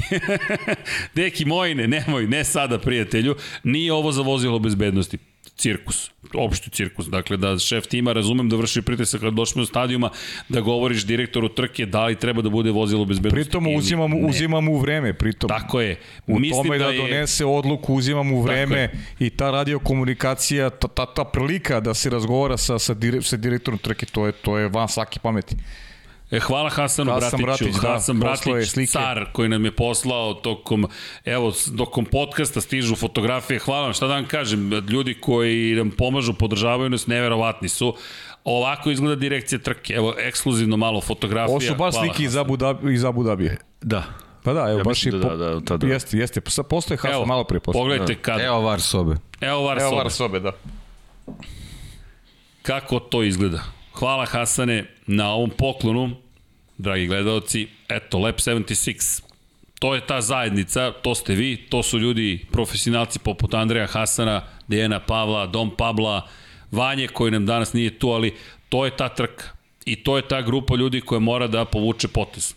Deki, mojne, nemoj, ne sada prijatelju. Nije ovo za vozilo bezbednosti cirkus, opšti cirkus. Dakle, da šef tima, razumem da vrši pritisak kad došli do stadijuma, da govoriš direktoru trke da li treba da bude vozilo bezbednosti. Pritom ne. uzimamo u vreme, pritom. Tako je. U Mislim tome da, da je... donese odluku, uzimamo u vreme i ta radiokomunikacija, ta, ta, ta prilika da se razgovara sa, sa, dire, sa direktorom trke, to je, to je van svake pameti. E, hvala Hasanu Hasan Bratiću, Bratić, da, Hasan Bratić, slike. car koji nam je poslao tokom, evo, tokom podcasta stižu fotografije, hvala vam, šta da vam kažem, ljudi koji nam pomažu, podržavaju nas, neverovatni su. Ovako izgleda direkcija trke, evo, ekskluzivno malo fotografija. Ovo su baš slike iz. Abu, Dhabi, iz Abu Dhabija. Da. Pa da, evo, Ja baš mislim je... da, da, da, tada. Jeste, jeste. Postoje Hasan Evo, malo pre postoje. pogledajte kad, evo, Evo var sobe. evo var Evo sobe. var sobe, da. Kako to izgleda? Hvala Hasane na ovom poklonu, dragi gledalci. Eto, Lab 76. To je ta zajednica, to ste vi, to su ljudi, profesionalci poput Andreja Hasana, Dejana Pavla, Dom Pabla, Vanje koji nam danas nije tu, ali to je ta trka. I to je ta grupa ljudi koja mora da povuče potez.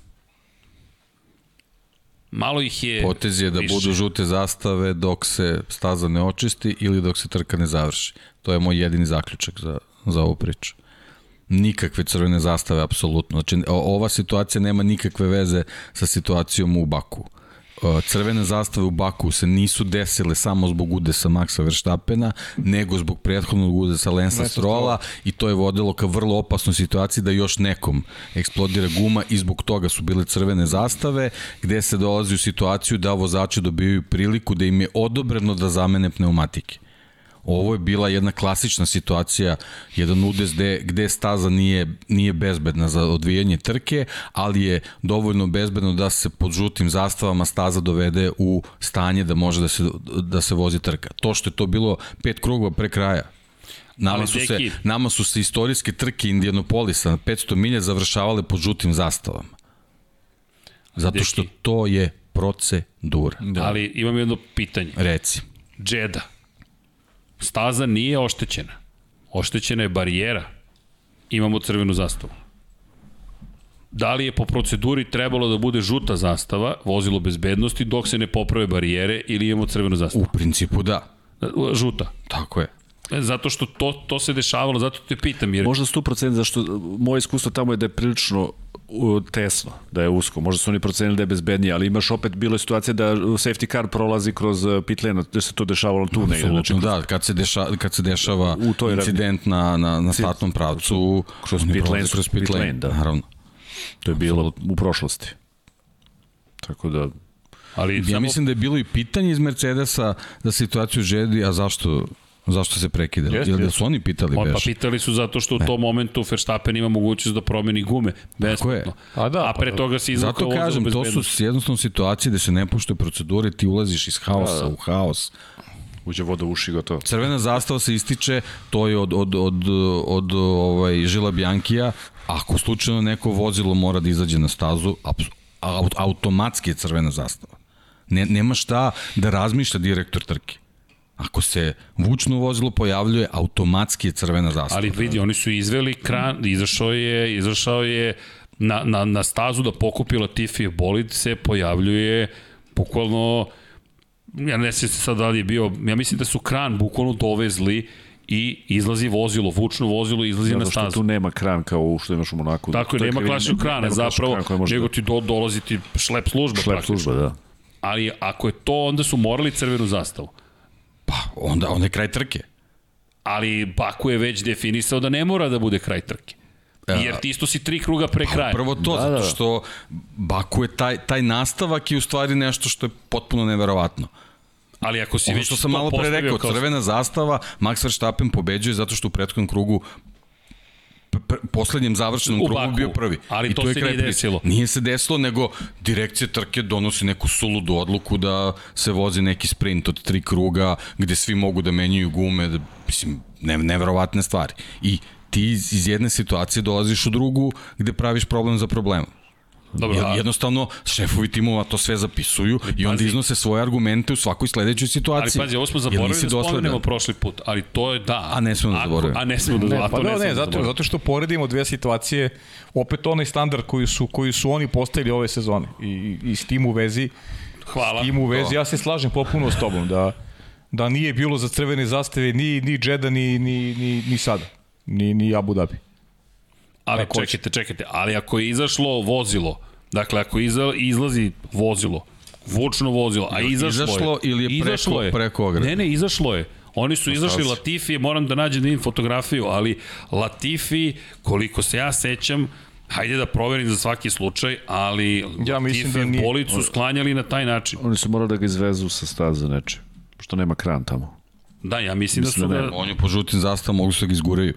Malo ih je... Potez je da više. budu žute zastave dok se staza ne očisti ili dok se trka ne završi. To je moj jedini zaključak za, za ovu priču. Nikakve crvene zastave, apsolutno. Znači, ova situacija nema nikakve veze sa situacijom u Baku. crvene zastave u Baku se nisu desile samo zbog udesa Maxa Verstappena, nego zbog prethodnog udesa Lensa Strola i to je vodilo ka vrlo opasnoj situaciji da još nekom eksplodira guma i zbog toga su bile crvene zastave, gde se dolazi u situaciju da vozači dobijaju priliku da im je odobreno da zamene pneumatike. Ovo je bila jedna klasična situacija, jedan udes gde, gde staza nije, nije bezbedna za odvijanje trke, ali je dovoljno bezbedno da se pod žutim zastavama staza dovede u stanje da može da se, da se vozi trka. To što je to bilo pet krugova pre kraja, Nama su, se, nama su se istorijske trke Indianapolisa na 500 milja završavale pod žutim zastavama. Zato što to je procedura. Da. Ali imam jedno pitanje. Reci. Džeda Staza nije oštećena. Oštećena je barijera. Imamo crvenu zastavu. Da li je po proceduri trebalo da bude žuta zastava, vozilo bezbednosti, dok se ne poprave barijere ili imamo crvenu zastavu? U principu da. Žuta. Tako je. E, zato što to, to se dešavalo, zato te pitam. Jer... Možda 100%, zašto moje iskustvo tamo je da je prilično tesno, da je usko. Možda su oni procenili da je bezbednije, ali imaš opet bilo je situacija da safety car prolazi kroz uh, pit lane, da se to dešavalo tu negde. Znači, da, kad se, deša, kad se dešava u toj incident na, na, na startnom pravcu, kroz pit lane, kroz pit lane, da. naravno. To je bilo u prošlosti. Tako da... Ali ja samo... mislim da je bilo i pitanje iz Mercedesa da situaciju žedi, a zašto Zašto se prekida? Jeste, Ili da su oni pitali On, Pa pitali su zato što u tom momentu Verstappen ima mogućnost da promeni gume. Besplatno. A, da, A pre pa, toga se izvukao Zato kažem, to su jednostavno situacije da se ne poštuje procedure, ti ulaziš iz haosa da, da. u haos. Uđe voda u uši, gotovo. Crvena zastava se ističe, to je od, od, od, od ovaj, Žila Bjankija. Ako slučajno neko vozilo mora da izađe na stazu, automatski je crvena zastava. Ne, nema šta da razmišlja direktor trke. Ako se vučno vozilo pojavljuje, automatski je crvena zastava. Ali vidi, oni su izveli kran, izašao je, izašao je na, na, na stazu da pokupi Latifi bolid, se pojavljuje bukvalno, ja ne se sad da li je bio, ja mislim da su kran bukvalno dovezli i izlazi vozilo, vučno vozilo izlazi Zato na stazu. Zato što tu nema kran kao u što imaš u Monaku. Tako je, nema klasičnog krana, nema zapravo, kran nego ti do, dolazi ti šlep služba. Šlep služba, da. Ali ako je to, onda su morali crvenu zastavu. Onda, onda je kraj trke. Ali Baku je već definisao da ne mora da bude kraj trke. Jer ti isto si tri kruga pre pa, kraja. Prvo to, da, zato da. što Baku je taj, taj nastavak i u stvari nešto što je potpuno neverovatno. Ali ako si ono već što sam malo pre rekao, kao... crvena zastava, Max Verstappen pobeđuje zato što u prethodnom krugu poslednjem završenom krugu Baku, bio prvi. Ali I to, to je se nije desilo. Nije se desilo, nego direkcija trke donosi neku suludu odluku da se vozi neki sprint od tri kruga gde svi mogu da menjaju gume, da, mislim, ne, neverovatne stvari. I ti iz jedne situacije dolaziš u drugu gde praviš problem za problemom. Dobro, a... Jednostavno, šefovi timova to sve zapisuju ali, i onda pazi, iznose svoje argumente u svakoj sledećoj situaciji. Ali pazi, ovo smo zaboravili da spomenemo prošli put, ali to je da. A ne smemo da zaboravimo. A ne smemo da zaboravimo. Pa ne, ne, ne zato, zato što poredimo dve situacije, opet onaj standard koji su, koji su oni postavili ove sezone i, i s tim u vezi, Hvala. S tim u vezi, ja se slažem popuno s tobom da da nije bilo za crvene zastave ni ni Džeda ni ni ni ni sada. Ni ni Abu Dhabi. Ali Tako čekajte, čekajte, ali ako je izašlo vozilo, dakle ako izlazi vozilo, vučno vozilo, a izašlo, izašlo je, ili je preko, izašlo je. preko ograde? Ne, ne, izašlo je. Oni su izašli Latifi, moram da nađem da im fotografiju, ali Latifi, koliko se ja sećam, Hajde da proverim za svaki slučaj, ali ja mislim da nije... bolicu sklanjali na taj način. Oni su morali da ga izvezu sa staze neče, što nema kran tamo. Da, ja mislim, da mislim da su da... da... On je po žutim zastavama, mogu se da ga izguraju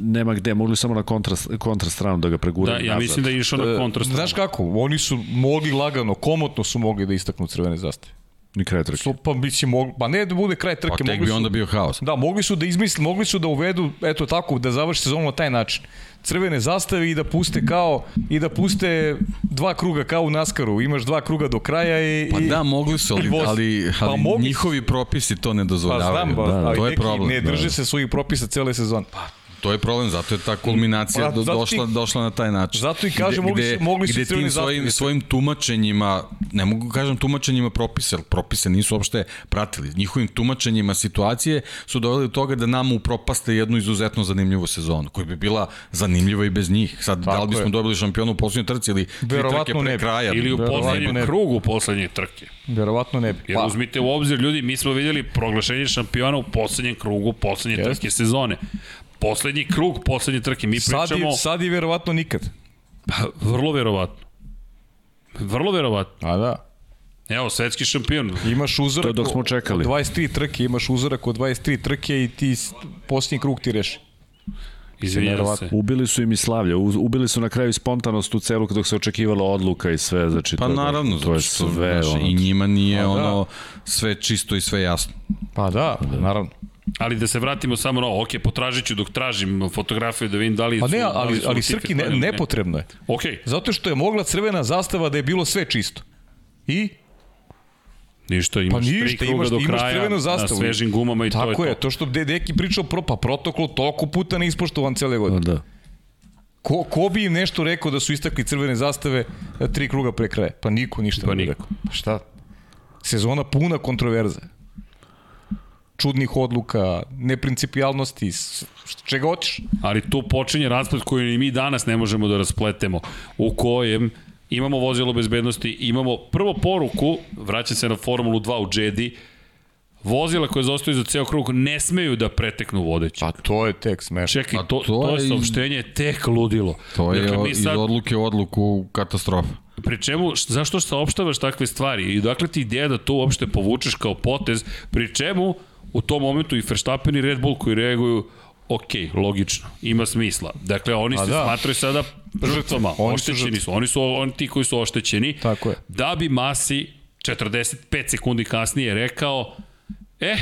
nema gde, mogli samo na kontra, kontra stranu da ga preguraju. Da, ja nazad. mislim da je išao na kontra stranu. Znaš kako, oni su mogli lagano, komotno su mogli da istaknu crvene zastave. Ni kraj trke. So, pa mislim, mogli, pa ne da bude kraj trke. Pa tek bi su, onda bio haos. Da, mogli su da izmisle, mogli su da uvedu, eto tako, da završi sezonu na taj način. Crvene zastave i da puste kao, i da puste dva kruga kao u Naskaru. Imaš dva kruga do kraja i... Pa da, mogli su, ali, ali, ali pa mogli njihovi propisi to ne dozvoljavaju. Pa znam, ba, da, da, to je problem. Ne drže da. se svojih propisa cele sezone. Pa to je problem, zato je ta kulminacija Pa, zato došla, ti- došla na taj način. zato i kažem, mogli su- mogli su gde crvene tim svojim, svojim tumačenjima, ne mogu kažem tumačenjima propisa, propise nisu uopšte pratili. Njihovim tumačenjima situacije su doveli do toga da nam upropaste jednu izuzetno zanimljivu sezonu, koja bi bila zanimljiva i bez njih. Sad, da li Tako bismo je. dobili šampionu u poslednjoj trci ili Verovatno trke ne pre bi. kraja? Ili u poslednjem krugu poslednje trke. Verovatno ne bi. Jer Pa, uzmite u obzir, ljudi, mi smo vidjeli proglašenje šampiona u poslednjem krugu poslednje Jeste. trke sezone. Poslednji krug, poslednje trke. Mi sad, pričamo... i, sad i verovatno nikad. Pa, vrlo verovatno. Vrlo verovatno. A da. Evo, svetski šampion. Imaš uzorak To dok smo čekali. od 23 trke, imaš uzorak od 23 trke i ti posljednji krug ti reši. Izvinjam se. Ubili su im i slavlje, ubili su na kraju i spontanost u celu dok se očekivala odluka i sve, znači Pa to, naravno, to je sve znaš, ono, i njima nije Pa da. ono sve čisto i sve jasno. Pa da, naravno. Ali da se vratimo samo na ovo. Ok, potražit ću dok tražim fotografiju da vidim da li Pa ne, su, da ali, li su ali motive Srki, ne, nepotrebno je. Ok, Zato što je mogla crvena zastava da je bilo sve čisto. I ništa, imaš Pa ništa, tri kruga imaš- do imaš kraja crvenu na zastavu. svežim gumama i to je tako to. je, to što de, Deki pričao pro, pa protokol toliko puta ne ispoštovan cele Pa godine. Da. Ko, ko bi im nešto rekao da su istakli crvene zastave e, tri kruga pre kraja? Pa niko ništa Pa ne bi rekao. Pa šta? Sezona puna kontroverze. Čudnih odluka, neprincipijalnosti, čega hoćeš. Ali tu počinje rasplet koji i mi danas ne možemo da raspletemo, u kojem imamo vozilo bezbednosti, imamo prvo poruku, vraćam se na Formulu 2 u Jedi, vozila koje zostaju za ceo krug ne smeju da preteknu vodeći. Pa to je tek smešno. Čekaj, Pa to, to to, je je- saopštenje tek ludilo. To je dakle, mi iz sad, odluke u odluku katastrofa. pri čemu, zašto saopštavaš takve stvari i dakle ti ideja da to uopšte povučeš kao potez, pri čemu u tom momentu i Verstappen i Red Bull koji reaguju ok, logično, ima smisla. Dakle, oni A se da. smatraju sada žrtvama, Oni su oštećeni žrtve. su, oni su oni ti koji su oštećeni, Tako je. da bi Masi 45 sekundi kasnije rekao, eh,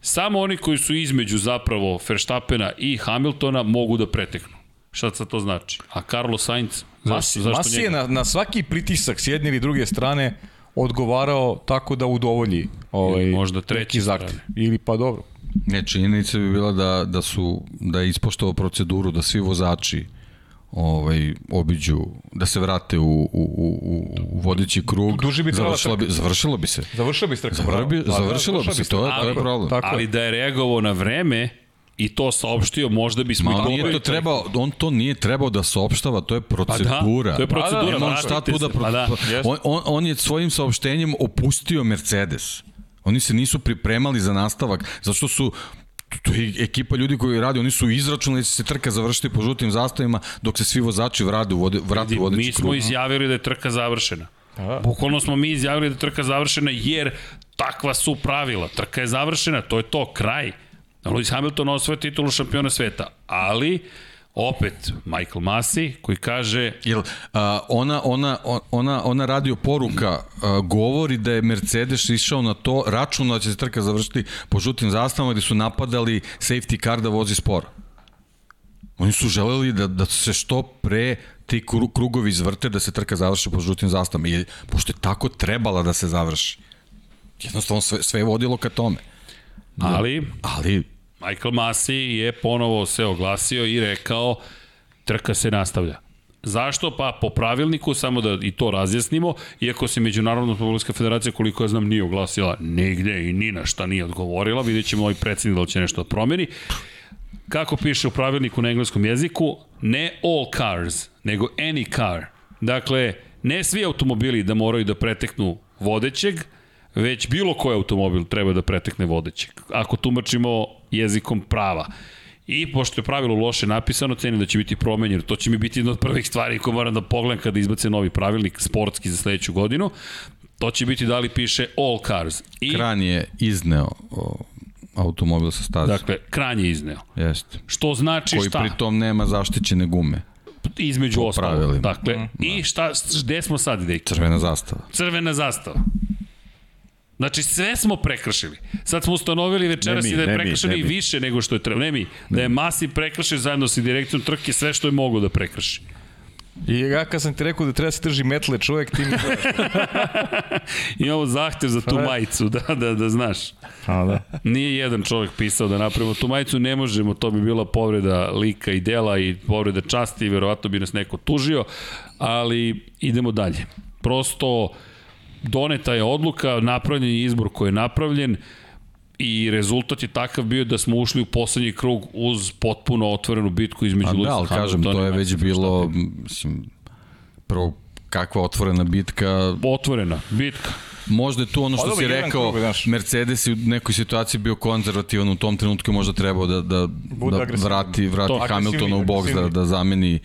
samo oni koji su između zapravo Verstappena i Hamiltona mogu da preteknu. Šta sad to znači? A Carlos Sainz? Masi, Zašto, zašto Masi je njega? na, na svaki pritisak s jedne ili druge strane odgovarao tako da udovolji ovaj, Ili možda treće neki zahtev. Ili pa dobro. Ne, činjenica bi bila da, da su da je ispoštovao proceduru da svi vozači ovaj obiđu da se vrate u, u, u, u vodeći krug Duže bi završilo bi, završilo bi se bi strka. Završilo bi, završilo bi se, to je, to je problem. Tako ali da je reagovao na vreme i to saopštio, možda bismo Ma i to trebao, on to nije trebao da saopštava, to je procedura. Pa to je procedura, Nema on šta tu da... Pro... pa da. on, on, on je svojim saopštenjem opustio Mercedes. Oni se nisu pripremali za nastavak, zato što su to je ekipa ljudi koji radi, oni su izračunali da će se trka završiti po žutim zastavima dok se svi vozači vrade u vode, vrate u vodeći Mi smo krug. izjavili da je trka završena. Bukvalno smo mi izjavili da je trka završena jer takva su pravila. Trka je završena, to je to, kraj. Lewis Hamilton osvoje titulu šampiona sveta, ali opet Michael Masi koji kaže Jel, a, ona, ona, ona, ona radio poruka a, govori da je Mercedes išao na to, računa da će se trka završiti po žutim zastavama gde su napadali safety car da vozi sporo. Oni su želeli da, da se što pre ti kru- krugovi izvrte da se trka završi po žutim zastavama. I, pošto je tako trebala da se završi. Jednostavno sve, sve je vodilo ka tome. ali Ali Michael Masi je ponovo se oglasio i rekao trka se nastavlja. Zašto? Pa po pravilniku, samo da i to razjasnimo, iako se Međunarodna automobilska federacija, koliko ja znam, nije oglasila nigde i ni na šta nije odgovorila, vidjet ćemo ovaj predsednik da li će nešto da promeni. Kako piše u pravilniku na engleskom jeziku, ne all cars, nego any car. Dakle, ne svi automobili da moraju da preteknu vodećeg, već bilo koji automobil treba da pretekne vodećeg. Ako tumačimo jezikom prava. I pošto je pravilo loše napisano, cenim da će biti promenjeno. To će mi biti jedna od prvih stvari koje moram da pogledam kada izbace novi pravilnik sportski za sledeću godinu. To će biti da li piše all cars. I, Kran je izneo o, automobil sa staze. dakle, kran je izneo. Jeste. Što znači Koji šta? pritom nema zaštićene gume. između ostalog. pravilima. Dakle, i šta, gde smo sad, Deki? Crvena zastava. Crvena zastava. Znači, sve smo prekršili. Sad smo ustanovili večeras Ne mi, i da je ne prekršeno ne i više nego što je trebalo. Ne mi, da je Masi prekršio zajedno sa direkcijom trke sve što je mogo da prekrši. I ja kad sam ti rekao da treba da se drži metle čovjek, ti mi Imamo zahtev za tu Pa ne. majicu, da, da, da znaš. A, da. Nije jedan čovjek pisao da napravimo tu majicu, ne možemo, to bi bila povreda lika i dela i povreda časti i verovatno bi nas neko tužio, ali idemo dalje. Prosto doneta je odluka, napravljen je izbor koji je napravljen i rezultat je takav bio da smo ušli u poslednji krug uz potpuno otvorenu bitku između A Lewisa da, ali kažem, Hamiltona to je već bilo, mislim, prvo kakva otvorena bitka, Otvorena bitka. Možda je tu ono Pa što dobro, si rekao, krug. Mercedes je u nekoj situaciji bio konzervativan u tom trenutku i možda trebao da, da, da vrati, vrati To. Hamiltona u boks, da, da zameni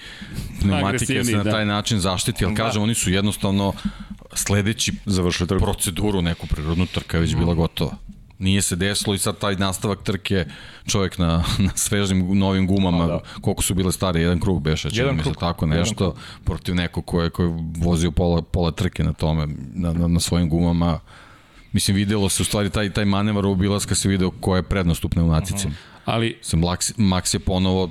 pneumatike, da se na taj način zaštiti, ali Da. kažem, oni su jednostavno sledeći Završili trku. proceduru, neku prirodnu trka je već bila gotova. Nije se desilo i sad taj nastavak trke čovjek na, na svežim novim gumama, da. koliko su bile stare, jedan krug beše, čini mi se tako nešto, protiv nekog ko je, ko je vozio pola, pola trke na tome, na, na, na svojim gumama, Mislim, videlo se u stvari taj, taj manevar obilaska se video koja je prednost u pneumatici. Ali Sam Max, je ponovo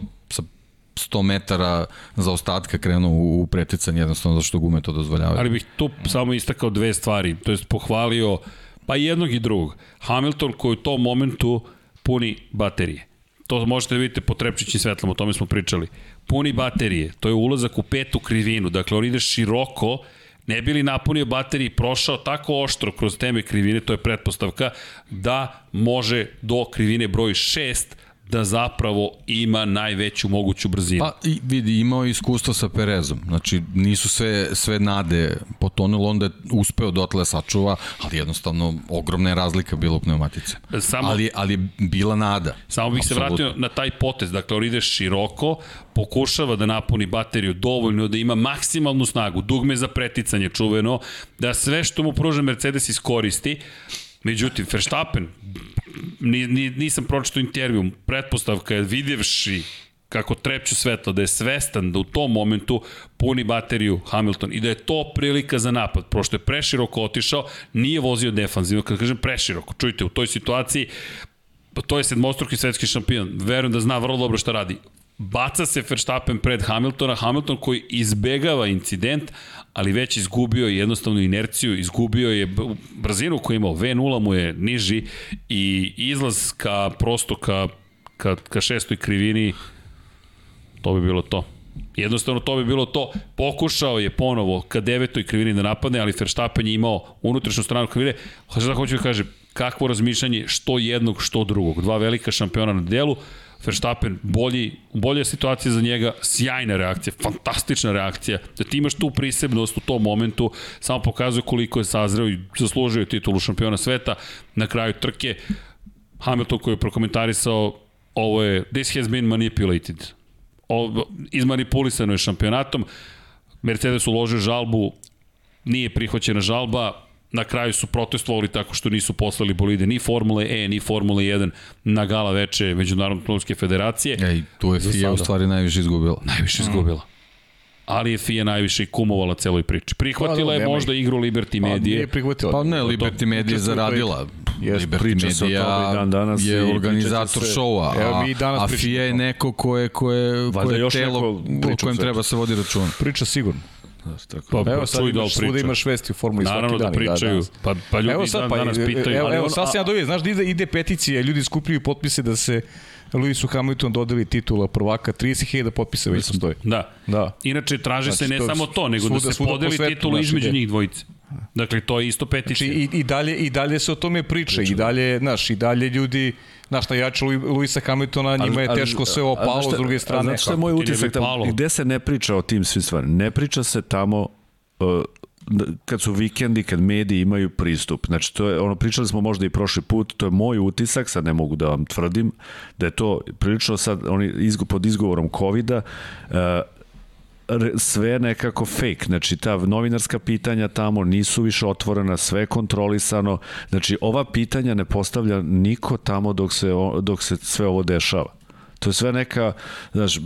100 metara za ostatka krenuo u, u jednostavno zašto gume to dozvoljavaju. Ali bih tu samo istakao dve stvari, to jest pohvalio pa jednog i drugog. Hamilton koji u tom momentu puni baterije. To možete da vidite po trepčićim svetlom, o tome smo pričali. Puni baterije, to je ulazak u petu krivinu, dakle on ide široko, ne bi li napunio baterije i prošao tako oštro kroz teme krivine, to je pretpostavka, da može do krivine broj 6 da zapravo ima najveću moguću brzinu. Pa i vidi, imao je iskustvo sa Perezom. Znači, nisu sve, sve nade potonulo, onda je uspeo dotle da sačuva, ali jednostavno ogromna je razlika bila u pneumatice. Samo- Ali, ali je bila nada. Samo bih se Apsolutno. vratio na taj potez, dakle on ide široko, pokušava da napuni bateriju dovoljno da ima maksimalnu snagu, dugme za preticanje čuveno, da sve što mu pruža Mercedes iskoristi, međutim Verstappen, ni, ni, nisam pročito intervju, pretpostavka je vidjevši kako trepću svetlo, da je svestan da u tom momentu puni bateriju Hamilton i da je to prilika za napad, pošto je preširoko otišao, nije vozio defanzivno, kad kažem preširoko, čujte, u toj situaciji Pa to je sedmostruki svetski šampion. Verujem da zna vrlo dobro šta radi. Baca se Verstappen pred Hamiltona, Hamilton koji izbegava incident, ali već izgubio je jednostavno inerciju, izgubio je brzinu koju imao, V0 mu je niži i izlaz ka prosto ka, ka, ka šestoj krivini, to bi bilo to. Jednostavno to bi bilo to. Pokušao je ponovo ka devetoj krivini da napadne, ali Verstappen je imao unutrašnju stranu krivine. Šta hoću da kažem, kakvo razmišljanje što jednog, što drugog. Dva velika šampiona na delu, Verstappen bolji, bolja situacija za njega, sjajna reakcija, fantastična reakcija, da ti imaš tu prisebnost u tom momentu, samo pokazuje koliko je sazreo i zaslužio titulu šampiona sveta na kraju trke. Hamilton koji je prokomentarisao ovo je, this has been manipulated. Ovo, izmanipulisano je šampionatom. Mercedes uložio žalbu, nije prihvaćena žalba, na kraju su protestovali tako što nisu poslali bolide ni Formule E, ni Formule 1 na gala veče Međunarodne automobilske federacije. Ej, tu je FIA u stvari najviše izgubila. Najviše izgubila. Ali je FIA najviše i kumovala celoj priči. Prihvatila Pa, je možda igru Liberty Pa, Medije. nije prihvatila. Pa ne, Liberty Media je u zaradila. Jeste, Liberty i dan danas je organizator se- šova, Evo, a, mi i danas a pričamo FIA je neko koje, koje, koje telo o kojem treba se vodi računa. Priča sigurno. Znaš, tako. Pa, Evo sad čuj da imaš, svuda priča. imaš vesti u Formuli svaki Naravno dan. da i pričaju. danas. Pa, pa ljudi Evo sad, dan, pa, danas pitaju. evo, ali evo on- sad se ja dovije, znaš da ide, ide peticija, ljudi skupljaju potpise da se Lewisu Hamilton dodeli titula prvaka, 30.000 potpisa već postoji. Da. Da. Inače, traže se Znači, ne to samo to, nego svuda- da se svuda po podeli svetu, titulu između ide. njih dvojice. Dakle, to je isto peticija. Znači, i, i, dalje, I dalje se o tome priča, i dalje, znaš, i dalje ljudi, znaš, Lu- Luisa Hamiltona, njima je teško sve ovo palo, s druge strane. znaš šta je moj utisak tamo? Gde se ne priča o tim svim stvarima? Ne priča se tamo uh, kad su vikendi, kad mediji imaju pristup. Znači, to je, ono, pričali smo možda i prošli put, to je moj utisak, sad ne mogu da vam tvrdim, da je to prilično sad, oni izgo, pod izgovorom COVID-a, uh, sve nekako fake, znači ta novinarska pitanja tamo nisu više otvorena, sve kontrolisano, znači ova pitanja ne postavlja niko tamo dok se, dok se sve ovo dešava. To je sve neka, znaš,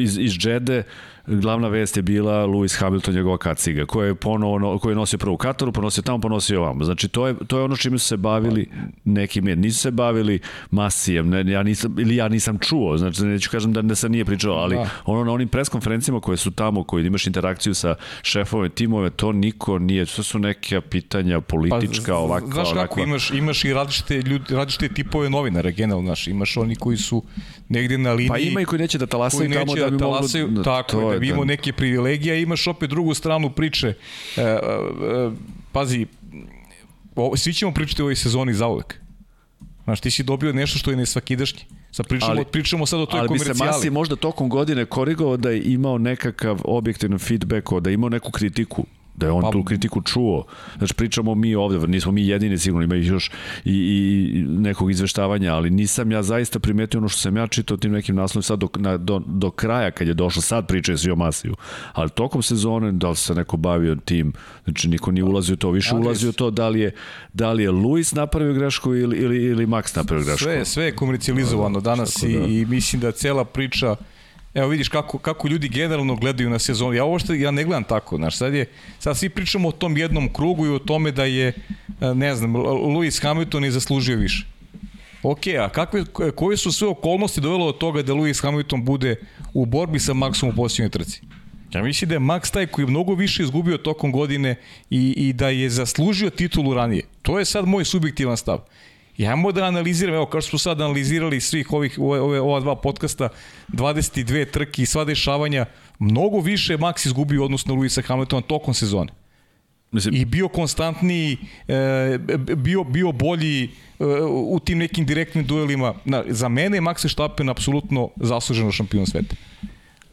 iz, iz Džede, glavna vest je bila Lewis Hamilton, njegova kaciga, koja je ponovo, koji je nosio prvo u Kataru, ponosio tamo, ponosio ovamo. Znači, to je, to je ono čime su se bavili neki med. Nisu se bavili masijem, ne, ja nisam, ili ja nisam čuo, znači, neću kažem da ne sam nije pričao, ali da. ono na onim preskonferencijama koje su tamo, koji imaš interakciju sa šefove timove, to niko nije, to su neke pitanja politička, pa, ovakva, znaš ovakva. kako, imaš, imaš i različite, ljudi, različite tipove novinara, generalno, znaš, imaš oni koji su negde na liniji. Pa ima i koji neće da talasaju tamo da bi da talasaju, moglo... Tako je, da bi imao da. neke privilegije, imaš opet drugu stranu priče. E, e, e, pazi, o, svi ćemo pričati u ovoj sezoni za uvek. Znaš, ti si dobio nešto što je nesvakidašnje. Sad pričamo, ali, pričamo sad o toj komercijali. Ali bi se Masi možda tokom godine korigovao da je imao nekakav objektivan feedback, da je imao neku kritiku da je on pa, tu kritiku čuo. Znači, pričamo mi ovde, nismo mi jedini sigurno, ima još i, i nekog izveštavanja, ali nisam ja zaista primetio ono što sam ja čitao tim nekim naslovima sad do, na, do, do kraja kad je došlo, sad pričaju svi o Masiju, ali tokom sezone da li se neko bavio tim, znači niko nije ulazio to, više ali, ulazio to da li je, da li je Luis napravio grešku ili, ili, ili Max napravio grešku. Sve, sve je komercijalizovano danas da. i, i mislim da cela priča Evo vidiš kako, kako ljudi generalno gledaju na sezonu. Ja ovo što ja ne gledam tako, znaš, sad je sad svi pričamo o tom jednom krugu i o tome da je e, ne znam, Lewis Hamilton je zaslužio više. Ok, a kakve, koje su sve okolnosti dovelo do toga da Lewis Hamilton bude u borbi sa Maxom u posljednjoj trci? Ja mislim da je Max taj koji je mnogo više izgubio tokom godine i, i da je zaslužio titulu ranije. To je sad moj subjektivan stav. Ja mogu da analiziram, evo kao što smo sad analizirali svih ovih, ove, ova dva podcasta, 22 trke i sva dešavanja, mnogo više Max izgubio odnosno Luisa Hamiltona tokom sezone. Mislim, I bio konstantniji, e, bio, bio bolji e, u tim nekim direktnim duelima. Na, za mene je Max Verstappen apsolutno zasluženo šampion sveta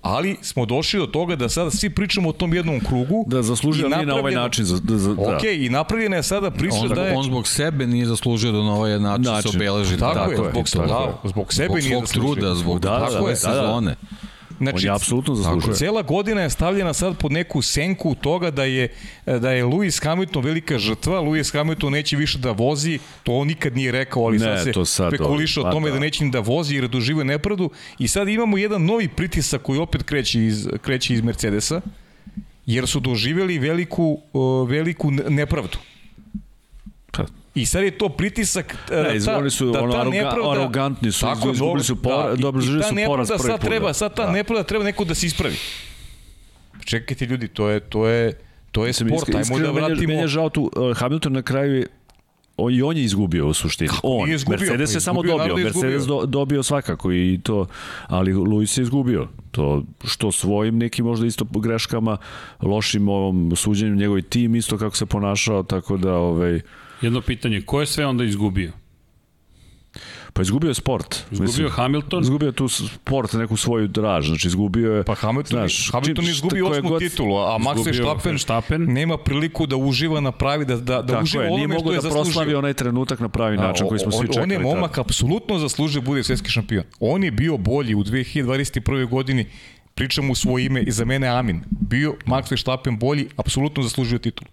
ali smo došli do toga da sada svi pričamo o tom jednom krugu. Da zaslužio nije na ovaj način. Za, da, za, da. Ok, i napravljena je sada priča on, da je... On zbog sebe nije zaslužio da na ovaj način, način. se obeleži. Tako, tako je, zbog, da, zbog sebe zbog nije zaslužio. truda, zbog da, da, da, sezone. Da, da. Znači, on je apsolutno zaslužuje. Cela godina je stavljena sad pod neku senku toga da je, da je Lewis Hamilton velika žrtva, Lewis Hamilton neće više da vozi, to on nikad nije rekao, ali ne, sad se to sad, spekuliša o tome da. da neće da vozi jer doživuje nepravdu i sad imamo jedan novi pritisak koji opet kreće iz, kreće iz Mercedesa, jer su doživeli veliku, veliku nepravdu. Pa, I sad je to pritisak ne, ta, su da ono, aroga, nepravda, arogantni su, tako, izgubili su por, da, dobro, su poraz prvi sad treba, sad ta da. nepravda treba neko da se ispravi. Čekajte ljudi, to je, to je, to je sport, ajmo da vratimo... Meni je žao tu, uh, Hamilton na kraju o, i on je izgubio u suštini. Kako on, izgubio, Mercedes je samo dobio, Mercedes do, dobio svakako i to, ali Luis je izgubio. To što svojim nekim možda isto greškama, lošim ovom suđenjem njegovoj tim isto kako se ponašao, tako da ovaj Jedno pitanje, ko je sve onda izgubio? Pa izgubio je sport. Izgubio mislim, Hamilton. Izgubio je tu sport, neku svoju draž. Znači izgubio je... Pa Hamilton, znaš, Hamilton je izgubio osmu god, titulu, a Max Verstappen, Verstappen nema priliku da uživa na pravi, da, da, da uživa je, onome što je da zaslužio. proslavi onaj trenutak na pravi način a, koji smo svi čekali. On je momak apsolutno zaslužio da bude svetski šampion. On je bio bolji u 2021. godini pričam u svoje ime i za mene Amin. Bio Max Verstappen bolji, apsolutno zaslužio titulu.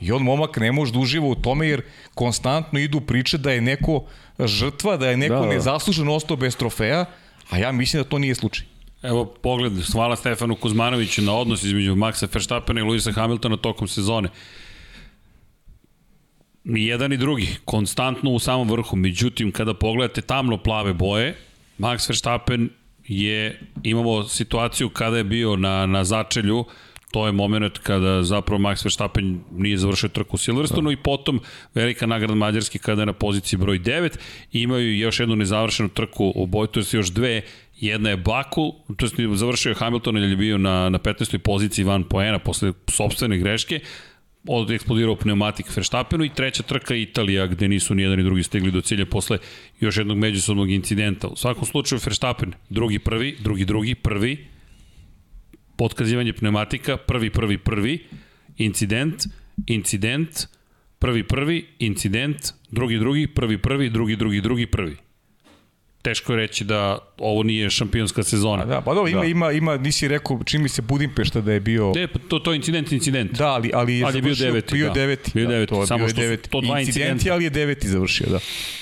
I on momak ne može da uživa u tome jer konstantno idu priče da je neko žrtva, da je neko da, da. nezasluženo ostao bez trofeja, a ja mislim da to nije slučaj. Evo pogled, hvala Stefanu Kuzmanoviću na odnos između Maxa Verstappena i Luisa Hamiltona tokom sezone. I jedan i drugi, konstantno u samom vrhu. Međutim, kada pogledate tamno plave boje, Max Verstappen je imamo situaciju kada je bio na, na začelju, to je moment kada zapravo Max Verstappen nije završio trku u Silverstonu da. i potom velika nagrada Mađarske kada je na poziciji broj 9 i imaju još jednu nezavršenu trku u boju, to je još dve Jedna je Baku, to je završio je Hamilton ili je bio na, na 15. poziciji van poena posle sobstvene greške, od eksplodirao pneumatik Verstappenu i treća trka Italija gde nisu ni jedan ni drugi stigli do cilja posle još jednog međusobnog incidenta. U svakom slučaju Verstappen drugi prvi, drugi drugi, prvi, potkazivanje pneumatika, prvi, prvi, prvi, incident, incident, prvi, prvi, incident, drugi, drugi, prvi, prvi, drugi, drugi, drugi, prvi. teško je reći da ovo nije šampionska sezona. A da, pa dobro, ima, da. ima, ima, nisi rekao, čini mi se Budimpešta da je bio... Ne, pa to, to je incident, incident. Da, ali, ali je, ali je bio deveti. Bio da. deveti. Bio da, deveti, to je samo bio što deveti. to dva incidenti, incidenta. ali je deveti završio, da.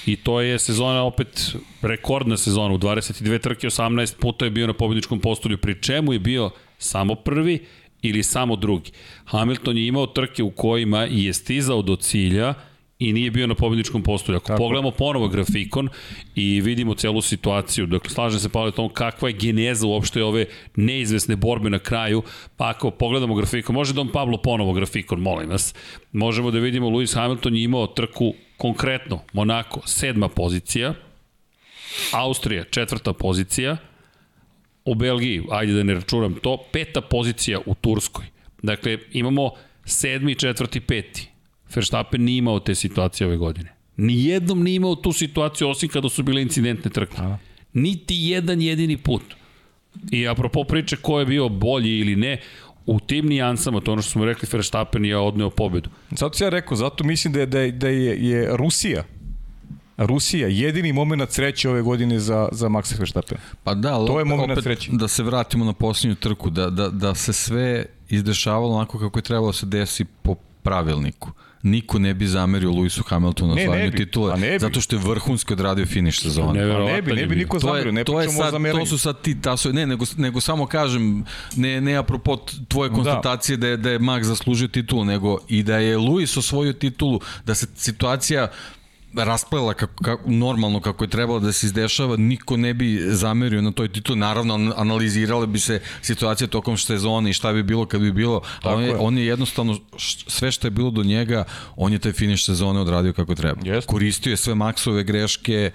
I to je sezona opet rekordna sezona, u 22 trke, 18 puta je bio na pobedničkom postolju, pri čemu je bio samo prvi ili samo drugi. Hamilton je imao trke u kojima je stizao do cilja, i nije bio na pobedničkom postolju. Ako Tako. pogledamo ponovo grafikon i vidimo celu situaciju, dakle, slažem se Pavle tom kakva je geneza uopšte ove neizvesne borbe na kraju, pa ako pogledamo grafikon, može Dom Pablo ponovo grafikon, molim vas, možemo da vidimo Lewis Hamilton je imao trku konkretno, Monako, sedma pozicija, Austrija, četvrta pozicija, u Belgiji, ajde da ne računam to, peta pozicija u Turskoj. Dakle, imamo sedmi, četvrti, peti Verstappen nije imao te situacije ove godine. Nijednom nije imao tu situaciju osim kada su bile incidentne trke. Niti jedan jedini put. I apropo priče ko je bio bolji ili ne, u tim nijansama, to ono što smo rekli, Verstappen je odneo pobedu. Zato ja rekao, zato mislim da je, da je, da je, je Rusija Rusija jedini moment sreće ove godine za, za Maxa Verstappen. Pa da, ali to je moment opet, sreće. Da se vratimo na posljednju trku, da, da, da se sve izdešavalo onako kako je trebalo da se desi po pravilniku niko ne bi zamerio Lewisu Hamiltonu na osvajanju titule, ne zato što je vrhunski odradio finiš sezone. Ne, ne bi, ne bi niko zamerio, ne to je sad, To su sad ti tasovi, ne, nego, nego samo kažem, ne, ne apropo tvoje da. konstatacije da. da je, da je Max zaslužio titulu, nego i da je Lewis osvojio titulu, da se situacija rasplela kako, kako, normalno kako je trebalo da se izdešava, niko ne bi zamerio na toj titulu. Naravno, analizirale bi se situacije tokom sezone i šta bi bilo kad bi bilo. A on je, je. on je jednostavno, sve što je bilo do njega, on je taj finiš sezone odradio kako treba. Yes. Koristio je sve maksove greške,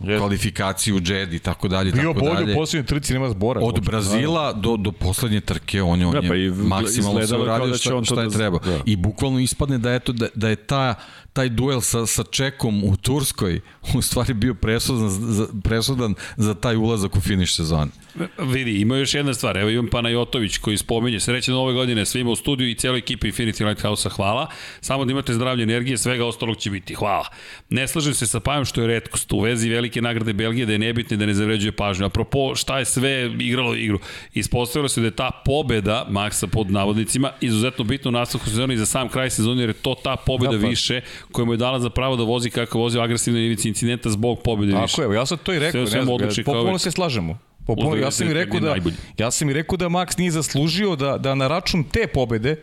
Yes. kvalifikaciju, džed i tako dalje. Bio tako bolje u poslednjoj trci, nema zbora. Od Brazila do, do poslednje trke, on je, on ja, pa je maksimalno se uradio da šta, šta je da, treba. Da. I bukvalno ispadne da, eto, da, da je ta taj duel sa, sa Čekom u Turskoj u stvari bio presudan za, presudan za taj ulazak u finiš sezone. Vidi, ima još jedna stvar. Evo Ivan Panajotović koji spomenje srećne nove godine svima u studiju i cijeloj ekipi Infinity Lighthouse-a. Hvala. Samo da imate zdravlje energije, svega ostalog će biti. Hvala. Ne slažem se sa Pajom što je redkost u vezi velike nagrade Belgije da je nebitne da ne zavređuje pažnju. Apropo šta je sve igralo igru. Ispostavilo se da je ta pobeda Maxa pod navodnicima izuzetno bitna u nastavku sezona i za sam kraj sezona jer je to ta pobeda ja, pa. više koja mu je dala za pravo da vozi kako vozi agresivno ivici incidenta zbog pobede više. Tako je, ja sam to i rekao, sve, ne znam, popuno se slažemo. Popuno, ja sam i rekao da, ja sam i rekao da Max nije zaslužio da, da na račun te pobede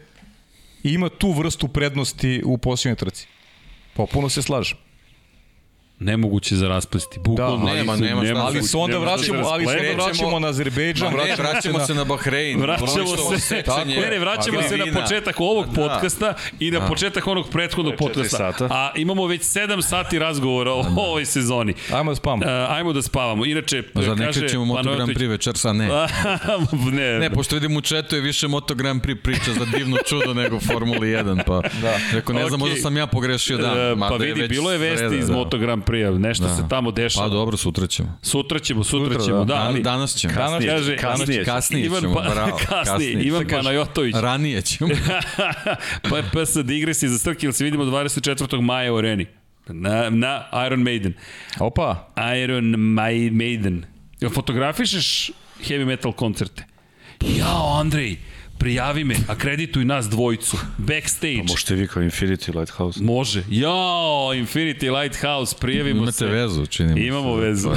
ima tu vrstu prednosti u posljednjoj trci. Popuno se slažem nemoguće za rasplesti. Bukvalno, da, nema, nema, nema, ali se onda vraćamo, ali se onda vraćamo na Azerbejdžan, vraćamo, ne, vraćamo se na, Bahrein. Vraćamo se, tako, ne, ne, vraćamo se na početak ovog da. podcasta i na da. početak onog prethodnog podcasta. A imamo već 7 sati razgovora o da. ovoj sezoni. Ajmo da spavamo. Uh, ajmo da spavamo. Inače, Za ne krećemo Moto Grand Prix večersa, ne. ne. Ne, pošto vidim u četu je više Moto Grand Prix priča za divno čudo nego Formula 1, pa da. Rekao, ne znam, možda sam ja pogrešio dan. Pa vidi, bilo je vesti iz Moto Grand Prix, nešto da. se tamo dešava. Pa dobro, sutra ćemo. Sutra ćemo, sutra, sutra ćemo, da. da ali, danas ćemo. Kasnije, kaže, kasnije, kasnije Ivan ćemo, pa, bravo. Kasnije, kasnije. Ivan Panajotović. Ranije ćemo. pa PS digresi za Strki, ili se vidimo 24. maja u areni. Na, na Iron Maiden. Opa. Iron Maiden. Jel fotografišeš heavy metal koncerte? Jao, Andrej, prijavi me, akredituj nas dvojicu, backstage. Pa možete vi kao Infinity Lighthouse. Može. Jao, Infinity Lighthouse, prijavimo Imate se. Imate vezu, čini mi Imamo se. vezu.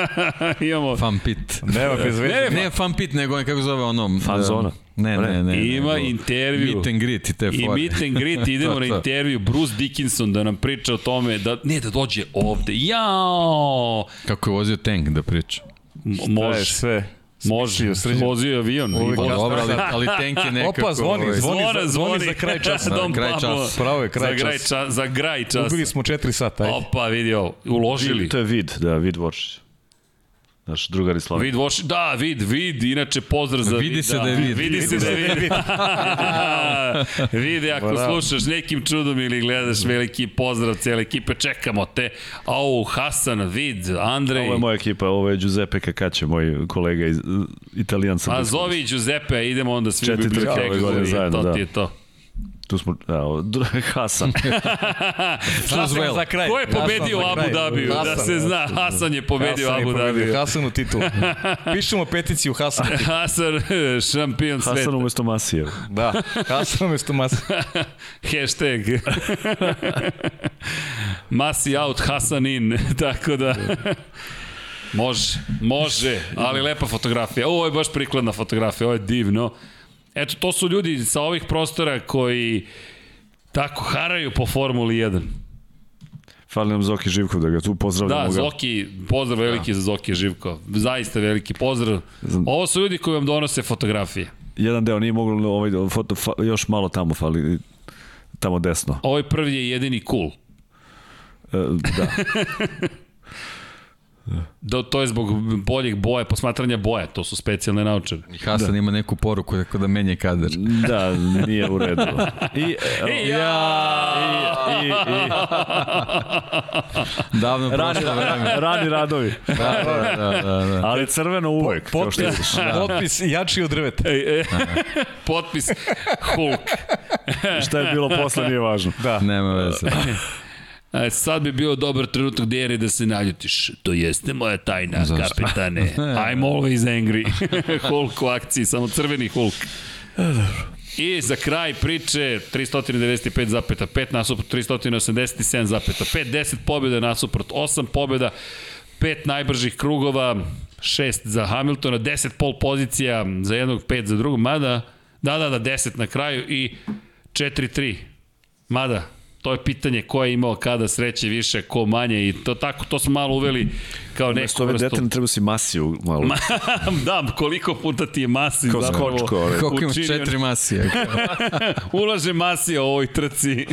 Imamo. Fan pit. Nema bez veze. Ne, ne fan pit, nego kako zove ono... Fan zona. Ne, ne, ne. Ima ne, intervju. Meet and greet i te I fore. meet and greet, idemo na intervju. Bruce Dickinson da nam priča o tome, da, ne, da dođe ovde. Jao! Kako je vozio tank da priča. Može. Sve. Može, vozio avion. Uvijek pa dobro, ali, ali tank je nekako... Opa, zvoni, ovaj- zvoni, zvoni, zvoni za kraj časa. Da, kraj časa. Pravo je, kraj za, kraj časa. Za kraj časa. Ubili smo 4 sata. Ajde. Opa, vidio, uložili. To je vid, da, vid Voršić. Naš drugar iz Vid Voš, da, vid, vid, inače pozdrav za vidi vid. Se da, da je vid. Vidi, se da je vid. vidi, ako Bravo. slušaš nekim čudom ili gledaš veliki pozdrav cijele ekipe, čekamo te. Au, Hasan, vid, Andrej. Ovo je moja ekipa, ovo je Giuseppe Kakaće, moj kolega iz Italijan sam. A zovi Giuseppe, idemo onda svi u biblioteku. Četiri godine zajedno, to da. ti je to. Tu smo, evo, Hasan. Hasan za kraj. Ko je pobedio u Hasan Abu. Dabiju? Da Hasan, se zna, Hasan je pobedio u Hasan Abu. Dabiju. Hasanu titul. Pišemo peticiju Hasan. Hasan, šampion Hasan sveta. umesto Masija. Da, Hasan umesto Masa. Hashtag. Masi out, Hasan in. Tako da... Može, može, ali lepa fotografija. Ovo je baš prikladna fotografija, ovo je divno. Eto, to su ljudi sa ovih prostora koji tako haraju po Formuli 1. Fali nam Zoki Živkov da ga tu pozdravljamo. Da, ga. Zoki, pozdrav veliki za Zoki Živko. Zaista veliki pozdrav. Ovo su ljudi koji vam donose fotografije. Jedan deo nije moglo ovaj foto fa, još malo tamo fali tamo desno. Ovaj prvi je jedini cool. E, da. Da, to je zbog boljeg boja, posmatranja boja, to su specijalne naučare. I Hasan da. ima neku poruku da, da menje kadar. da, nije u redu. I, E, ja! I, i, i, Davno rani, vreme. rani radovi. Da, da, da, da, da. Ali crveno uvek. Potpis, potpis jači od drveta. E, e, potpis Hulk. Šta je bilo posle nije važno. Da. Nema veze. E, sad bi bio dobar trenutak Deri da se naljutiš. To jeste moja tajna, Zašto? kapetane. I'm always angry. Hulk u akciji, samo crveni Hulk. I za kraj priče 395,5 nasuprot 387,5 10 pobjeda nasuprot 8 pobjeda 5 najbržih krugova 6 za Hamiltona 10 pol pozicija za jednog 5 za drugog mada da da da 10 na kraju i 4-3 mada to je pitanje ko je imao kada sreće više, ko manje i to tako, to smo malo uveli kao neku Što ove vrstu... detaljne treba si masiju malo. Ma, da, koliko puta ti je masi Kao zapravo skočko, ovaj. Koliko imaš učinio- četiri masije? Ulaže masi o ovoj trci.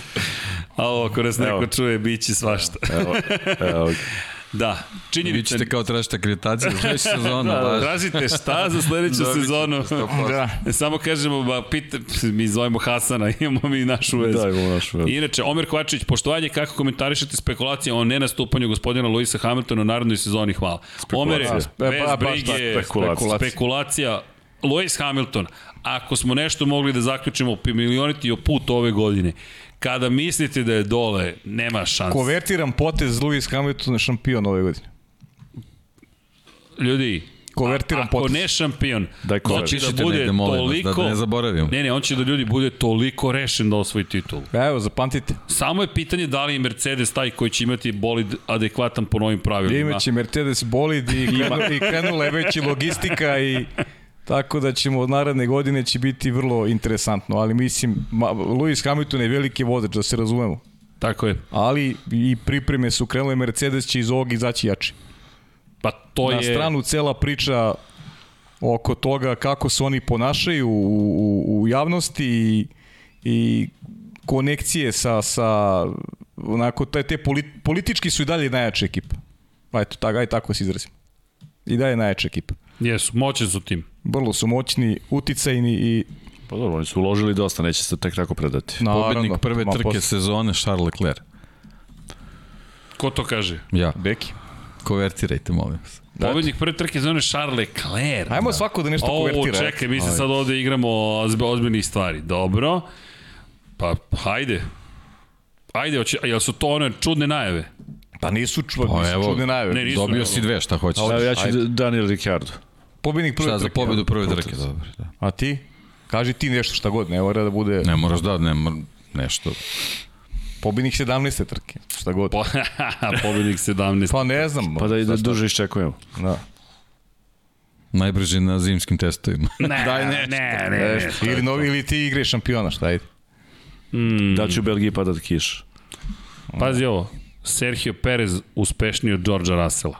A ovo, ako nas neko Evo. čuje, bit će svašta. evo, evo, Da, Vi činjenica. ćete kao tražite akreditaciju za sledeću sezonu. Da, baš. tražite šta za sledeću sezonu? 100%. Da. Samo kažemo, ba, pita, mi zovemo Hasana, imamo mi našu vezu. Da, imamo našu vezu. Inače, Omer Kovačević, poštovanje, kako komentarišete spekulacije o nenastupanju gospodina Luisa Hamiltona u narodnoj sezoni? Hvala. Omer, E, bez pa, baš brige, spekulacija. spekulacija. Lewis Hamilton, ako smo nešto mogli da zaključimo po milioniti o put ove godine, kada mislite da je dole, nema šanse. Konvertiram potez Lewis Hamilton na šampion ove godine. Ljudi, Konvertiram a, ako potez. ne šampion, Daj ko- on će da bude negde, molim toliko... da ne zaboravimo. Ne, ne, on će da ljudi bude toliko rešen da osvoji titul. Evo, zapamtite. Samo je pitanje da li je Mercedes taj koji će imati bolid adekvatan po novim pravilima. Imaće Mercedes bolid i, krenu, i krenula je već i logistika i tako da ćemo od naredne godine će biti vrlo interesantno, ali mislim, ma, Lewis Hamilton je veliki vozač, da se razumemo, Tako je. ali i pripreme su krenule, Mercedes će iz ovog izaći jači. Pa to Na je... stranu cela priča oko toga kako se oni ponašaju u, u, u javnosti i, i konekcije sa, sa onako, te, te polit, politički su i dalje najjača ekipa. Pa eto, tak, aj tako se izrazim. I dalje najjača ekipa. Jesu, moćni su tim. Vrlo su moćni, uticajni i Pa dobro, oni su uložili dosta, neće se tek tako predati. naravno... Pobednik prve trke posle- sezone Charles Leclerc. Ko to kaže? Ja. Beki. Konvertirajte, molim vas. Pobednik prve trke zone Charles Leclerc. Ajmo svako da nešto O, konvertira. čekaj, mi se sad ovde igramo ozbe, ozbiljnih stvari. Dobro. Pa, hajde. Ajde, hoće, jel su to one čudne najave? Pa nisu, ču, Pa nisu evo, čudne najave. ne, nisu. Dobio si dve, šta hoćeš? Evo, ja ću Ajde. Daniel Ricciardo. Pobednik prve Šta za trke. pobedu prve trke? Dobro, da. A ti? Kaži ti nešto šta god, ne mora da bude Ne moraš da, ne mora, nešto. pobednik 17. trke, šta god. Po, pobednik 17. Pa ne znam. Pa da, da šta- šta- duže iščekujemo. Da. Najbrži na zimskim testovima. Ne, Daj ne, ne, ne, ne. Nešto. Ili, novi, ili ti igre šampiona, šta ide? Mm, Da će u Belgiji padat kiš? pazi ovo. Sergio Perez uspešniji od Georgea Russella.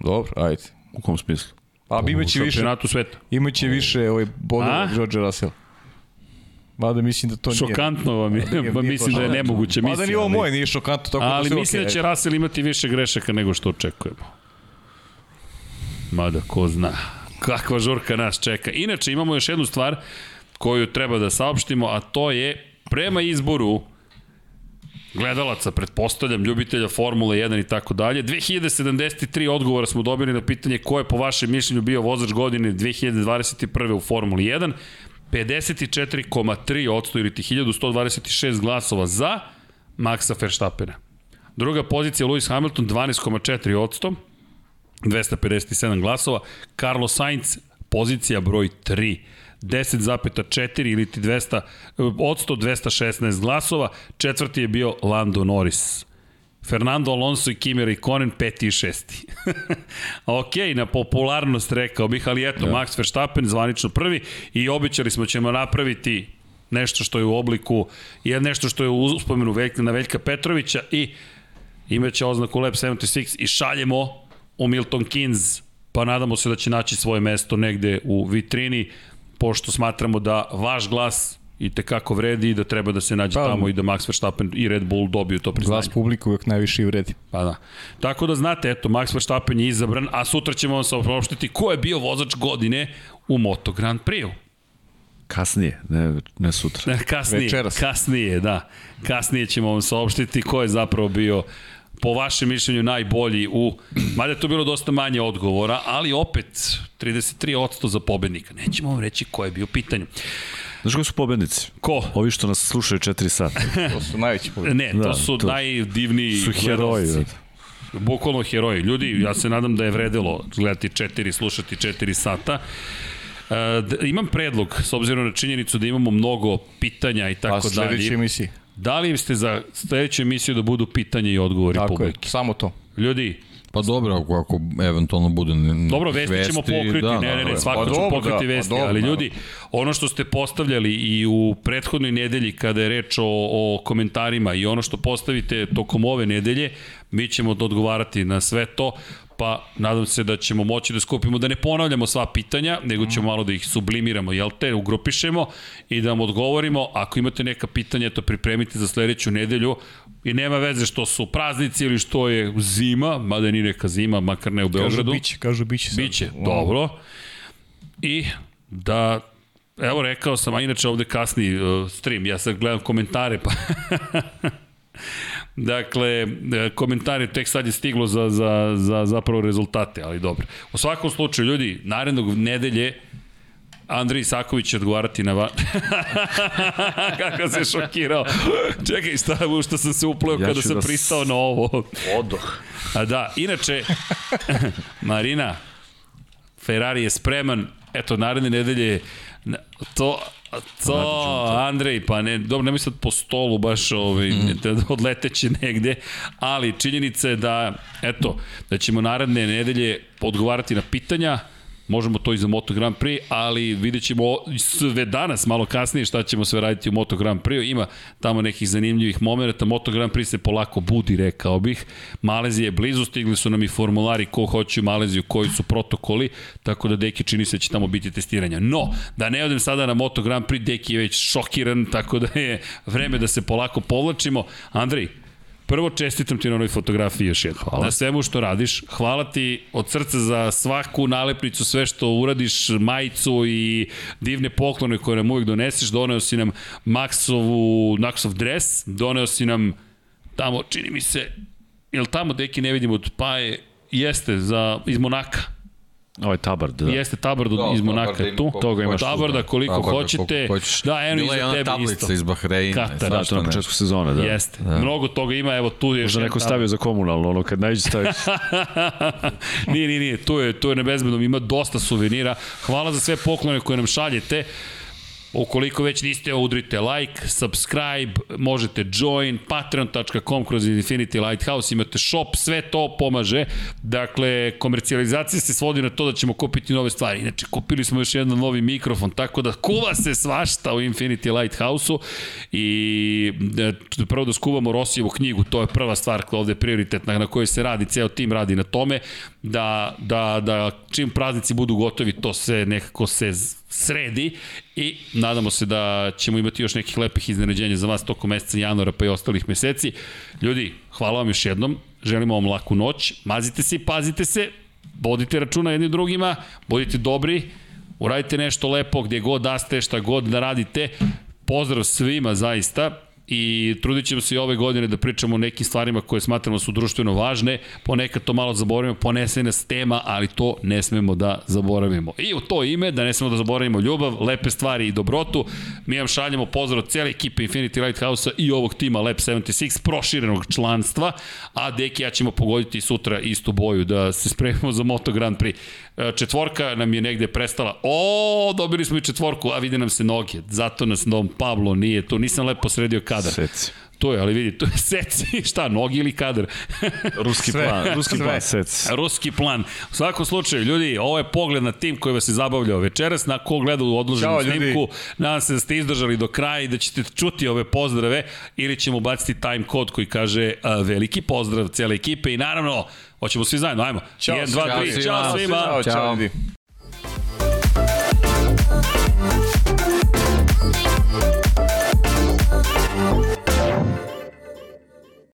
Dobro, ajde. U kom smislu? Pa imaće više, šampionatu sveta. imaće više ovaj bodova George Russell. Mada mislim da to nije. Šokantno vam je, Nije- pa mislim da je nemoguće Mada nije ovo ali- moje, nije šokantno, tako Ali da sve mislim okej. da će Russell imati više grešaka nego što očekujemo. Mada, ko zna. Kakva žurka nas čeka. Inače, imamo još jednu stvar koju treba da saopštimo, a to je prema izboru gledalaca, pretpostavljam, ljubitelja Formule 1 i tako dalje. 2073 odgovora smo dobili na pitanje ko je po vašem mišljenju bio vozač godine 2021. u Formuli 1. 54,3% ili ti 1126 glasova za Maxa Verstappena. Druga pozicija Lewis Hamilton 12,4%, 257 glasova. Carlos Sainz, pozicija broj 3, 10,4 ili ti 200, od 100 216 glasova. Četvrti je bio Lando Norris. Fernando Alonso i Kimi Raikkonen peti i šesti. ok, na popularnost rekao bih, ali eto, ja. Max Verstappen zvanično prvi i običali smo ćemo napraviti nešto što je u obliku, je nešto što je u uspomenu Veljka, na Veljka Petrovića i imaće oznaku Lab 76 i šaljemo u Milton Keynes, pa nadamo se da će naći svoje mesto negde u vitrini, pošto smatramo da vaš glas i te kako vredi i da treba da se nađe pa, tamo i da Max Verstappen i Red Bull dobiju to priznanje. Glas publiku uvek najviše i vredi. Pa da. Tako da znate, eto, Max Verstappen je izabran, a sutra ćemo vam saopštiti ko je bio vozač godine u Moto Grand Prix-u. Kasnije, ne, ne sutra. Ne, kasnije, Večeras. kasnije, da. Kasnije ćemo vam saopštiti ko je zapravo bio po vašem mišljenju najbolji u... Mada je to bilo dosta manje odgovora, ali opet 33% za pobednika. Nećemo vam reći ko je bio u pitanju. Znaš koji su pobednici? Ko? Ovi što nas slušaju 4 sata. to su najveći pobednici. Ne, to da, su to najdivniji Su heroji. Da. Bukvalno heroji. Ljudi, ja se nadam da je vredelo gledati 4, slušati 4 sata. Uh, imam predlog, s obzirom na činjenicu da imamo mnogo pitanja i tako dalje. Pa sledeće emisije. Da li ste za sledeću emisiju da budu pitanja i odgovori Tako publike? Je, samo to. Ljudi, Pa dobro, ako, ako eventualno bude Dobro, vesti, vesti ćemo pokriti, da, ne, ne, ne, svako pa ću pokriti da, vesti, pa dobro, ali ljudi, ono što ste postavljali i u prethodnoj nedelji kada je reč o, o komentarima i ono što postavite tokom ove nedelje, mi ćemo odgovarati na sve to pa nadam se da ćemo moći da skupimo, da ne ponavljamo sva pitanja, nego ćemo malo da ih sublimiramo, jel te, ugrupišemo i da vam odgovorimo. Ako imate neka pitanja, to pripremite za sledeću nedelju i nema veze što su praznici ili što je zima, mada nije neka zima, makar ne u Beogradu. Kažu biće, kažu biće. Sad. Biće, dobro. I da Evo rekao sam, a inače ovde kasni uh, stream, ja sad gledam komentare, pa Dakle, e, komentari tek sad je stiglo za, za, za zapravo rezultate, ali dobro. U svakom slučaju, ljudi, narednog nedelje Andrej Isaković će odgovarati na va... Kako se šokirao. Čekaj, šta, što sam se upleo ja kada sam da pristao na ovo. Odoh. A da, inače, Marina, Ferrari je spreman, eto, naredne nedelje to To, Andrej, pa ne, dobro, nemoj sad po stolu baš ovaj, mm. da odleteće negde, ali činjenica je da, eto, da ćemo naredne nedelje odgovarati na pitanja, Možemo to i za Moto Grand Prix, ali vidjet ćemo sve danas, malo kasnije, šta ćemo sve raditi u Moto Grand Prix. Ima tamo nekih zanimljivih momenta. Moto Grand Prix se polako budi, rekao bih. Malezija je blizu, stigli su nam i formulari ko hoće u Maleziju, koji su protokoli, tako da Deki čini se da će tamo biti testiranja. No, da ne odem sada na Moto Grand Prix, Deki je već šokiran, tako da je vreme da se polako povlačimo. Andrej, Prvo čestitam ti na onoj fotografiji još jednom. Hvala. Na svemu što radiš. Hvala ti od srca za svaku nalepnicu, sve što uradiš, majicu i divne poklone koje nam uvijek doneseš. Doneo si nam Maxovu, Maxov dres, doneo si nam tamo, čini mi se, jel tamo deki ne vidimo od Paje, jeste za, iz Monaka Ovo je Tabard, da. Jeste Tabard da, iz Monaka je tu. Toga imaš Tabarda koliko Tabarda, hoćete. Koliko da, eno i za tebe isto. iz Bahreina. Katar, da, to na početku sezone, da. Jeste. Da. Mnogo toga ima, evo tu je. Možda neko stavio za komunalno, ono kad najđe stavio. nije, nije, nije, tu je, tu je nebezbedno, ima dosta suvenira. Hvala za sve poklone koje nam šaljete. Ukoliko već niste, udrite like, subscribe, možete join, patreon.com kroz Infinity Lighthouse, imate shop, sve to pomaže. Dakle, komercijalizacija se svodi na to da ćemo kupiti nove stvari. Inače, kupili smo još jedan novi mikrofon, tako da kuva se svašta u Infinity Lighthouse-u i e, prvo da skuvamo Rosijevu knjigu, to je prva stvar ovde prioritetna na kojoj se radi, ceo tim radi na tome, da, da, da čim praznici budu gotovi, to se nekako se sredi i nadamo se da ćemo imati još nekih lepih iznenađenja za vas tokom meseca januara pa i ostalih meseci. Ljudi, hvala vam još jednom, želimo vam laku noć, mazite se i pazite se, vodite računa jednim drugima, budite dobri, uradite nešto lepo gdje god da ste, šta god da radite. Pozdrav svima zaista i trudit ćemo se i ove godine da pričamo o nekim stvarima koje smatramo su društveno važne, ponekad to malo zaboravimo, ponese nas tema, ali to ne smemo da zaboravimo. I u to ime, da ne smemo da zaboravimo ljubav, lepe stvari i dobrotu, mi vam šaljemo pozdrav od cijele ekipe Infinity Lighthouse-a i ovog tima Lab 76, proširenog članstva, a Deki ja ćemo pogoditi sutra istu boju da se spremimo za Moto Grand Prix. E, četvorka nam je negde prestala. O, dobili smo i četvorku, a vide nam se noge. Zato nas Dom Pablo nije tu. Nisam lepo sredio kadar. Seci. To je, ali vidi, to je seci, šta, nogi ili kadar? Ruski Sve. plan, ruski Sve. plan, sec. Ruski plan. U svakom slučaju, ljudi, ovo je pogled na tim koji vas je zabavljao večeras, na ko gleda u odloženom Ćao, snimku. Ljudi. Nadam se da ste izdržali do kraja i da ćete čuti ove pozdrave ili ćemo baciti time kod koji kaže uh, veliki pozdrav cele ekipe i naravno, hoćemo svi zajedno, ajmo. Ćao, 1, 2, 3, čao svima. Ćao, čao, čao.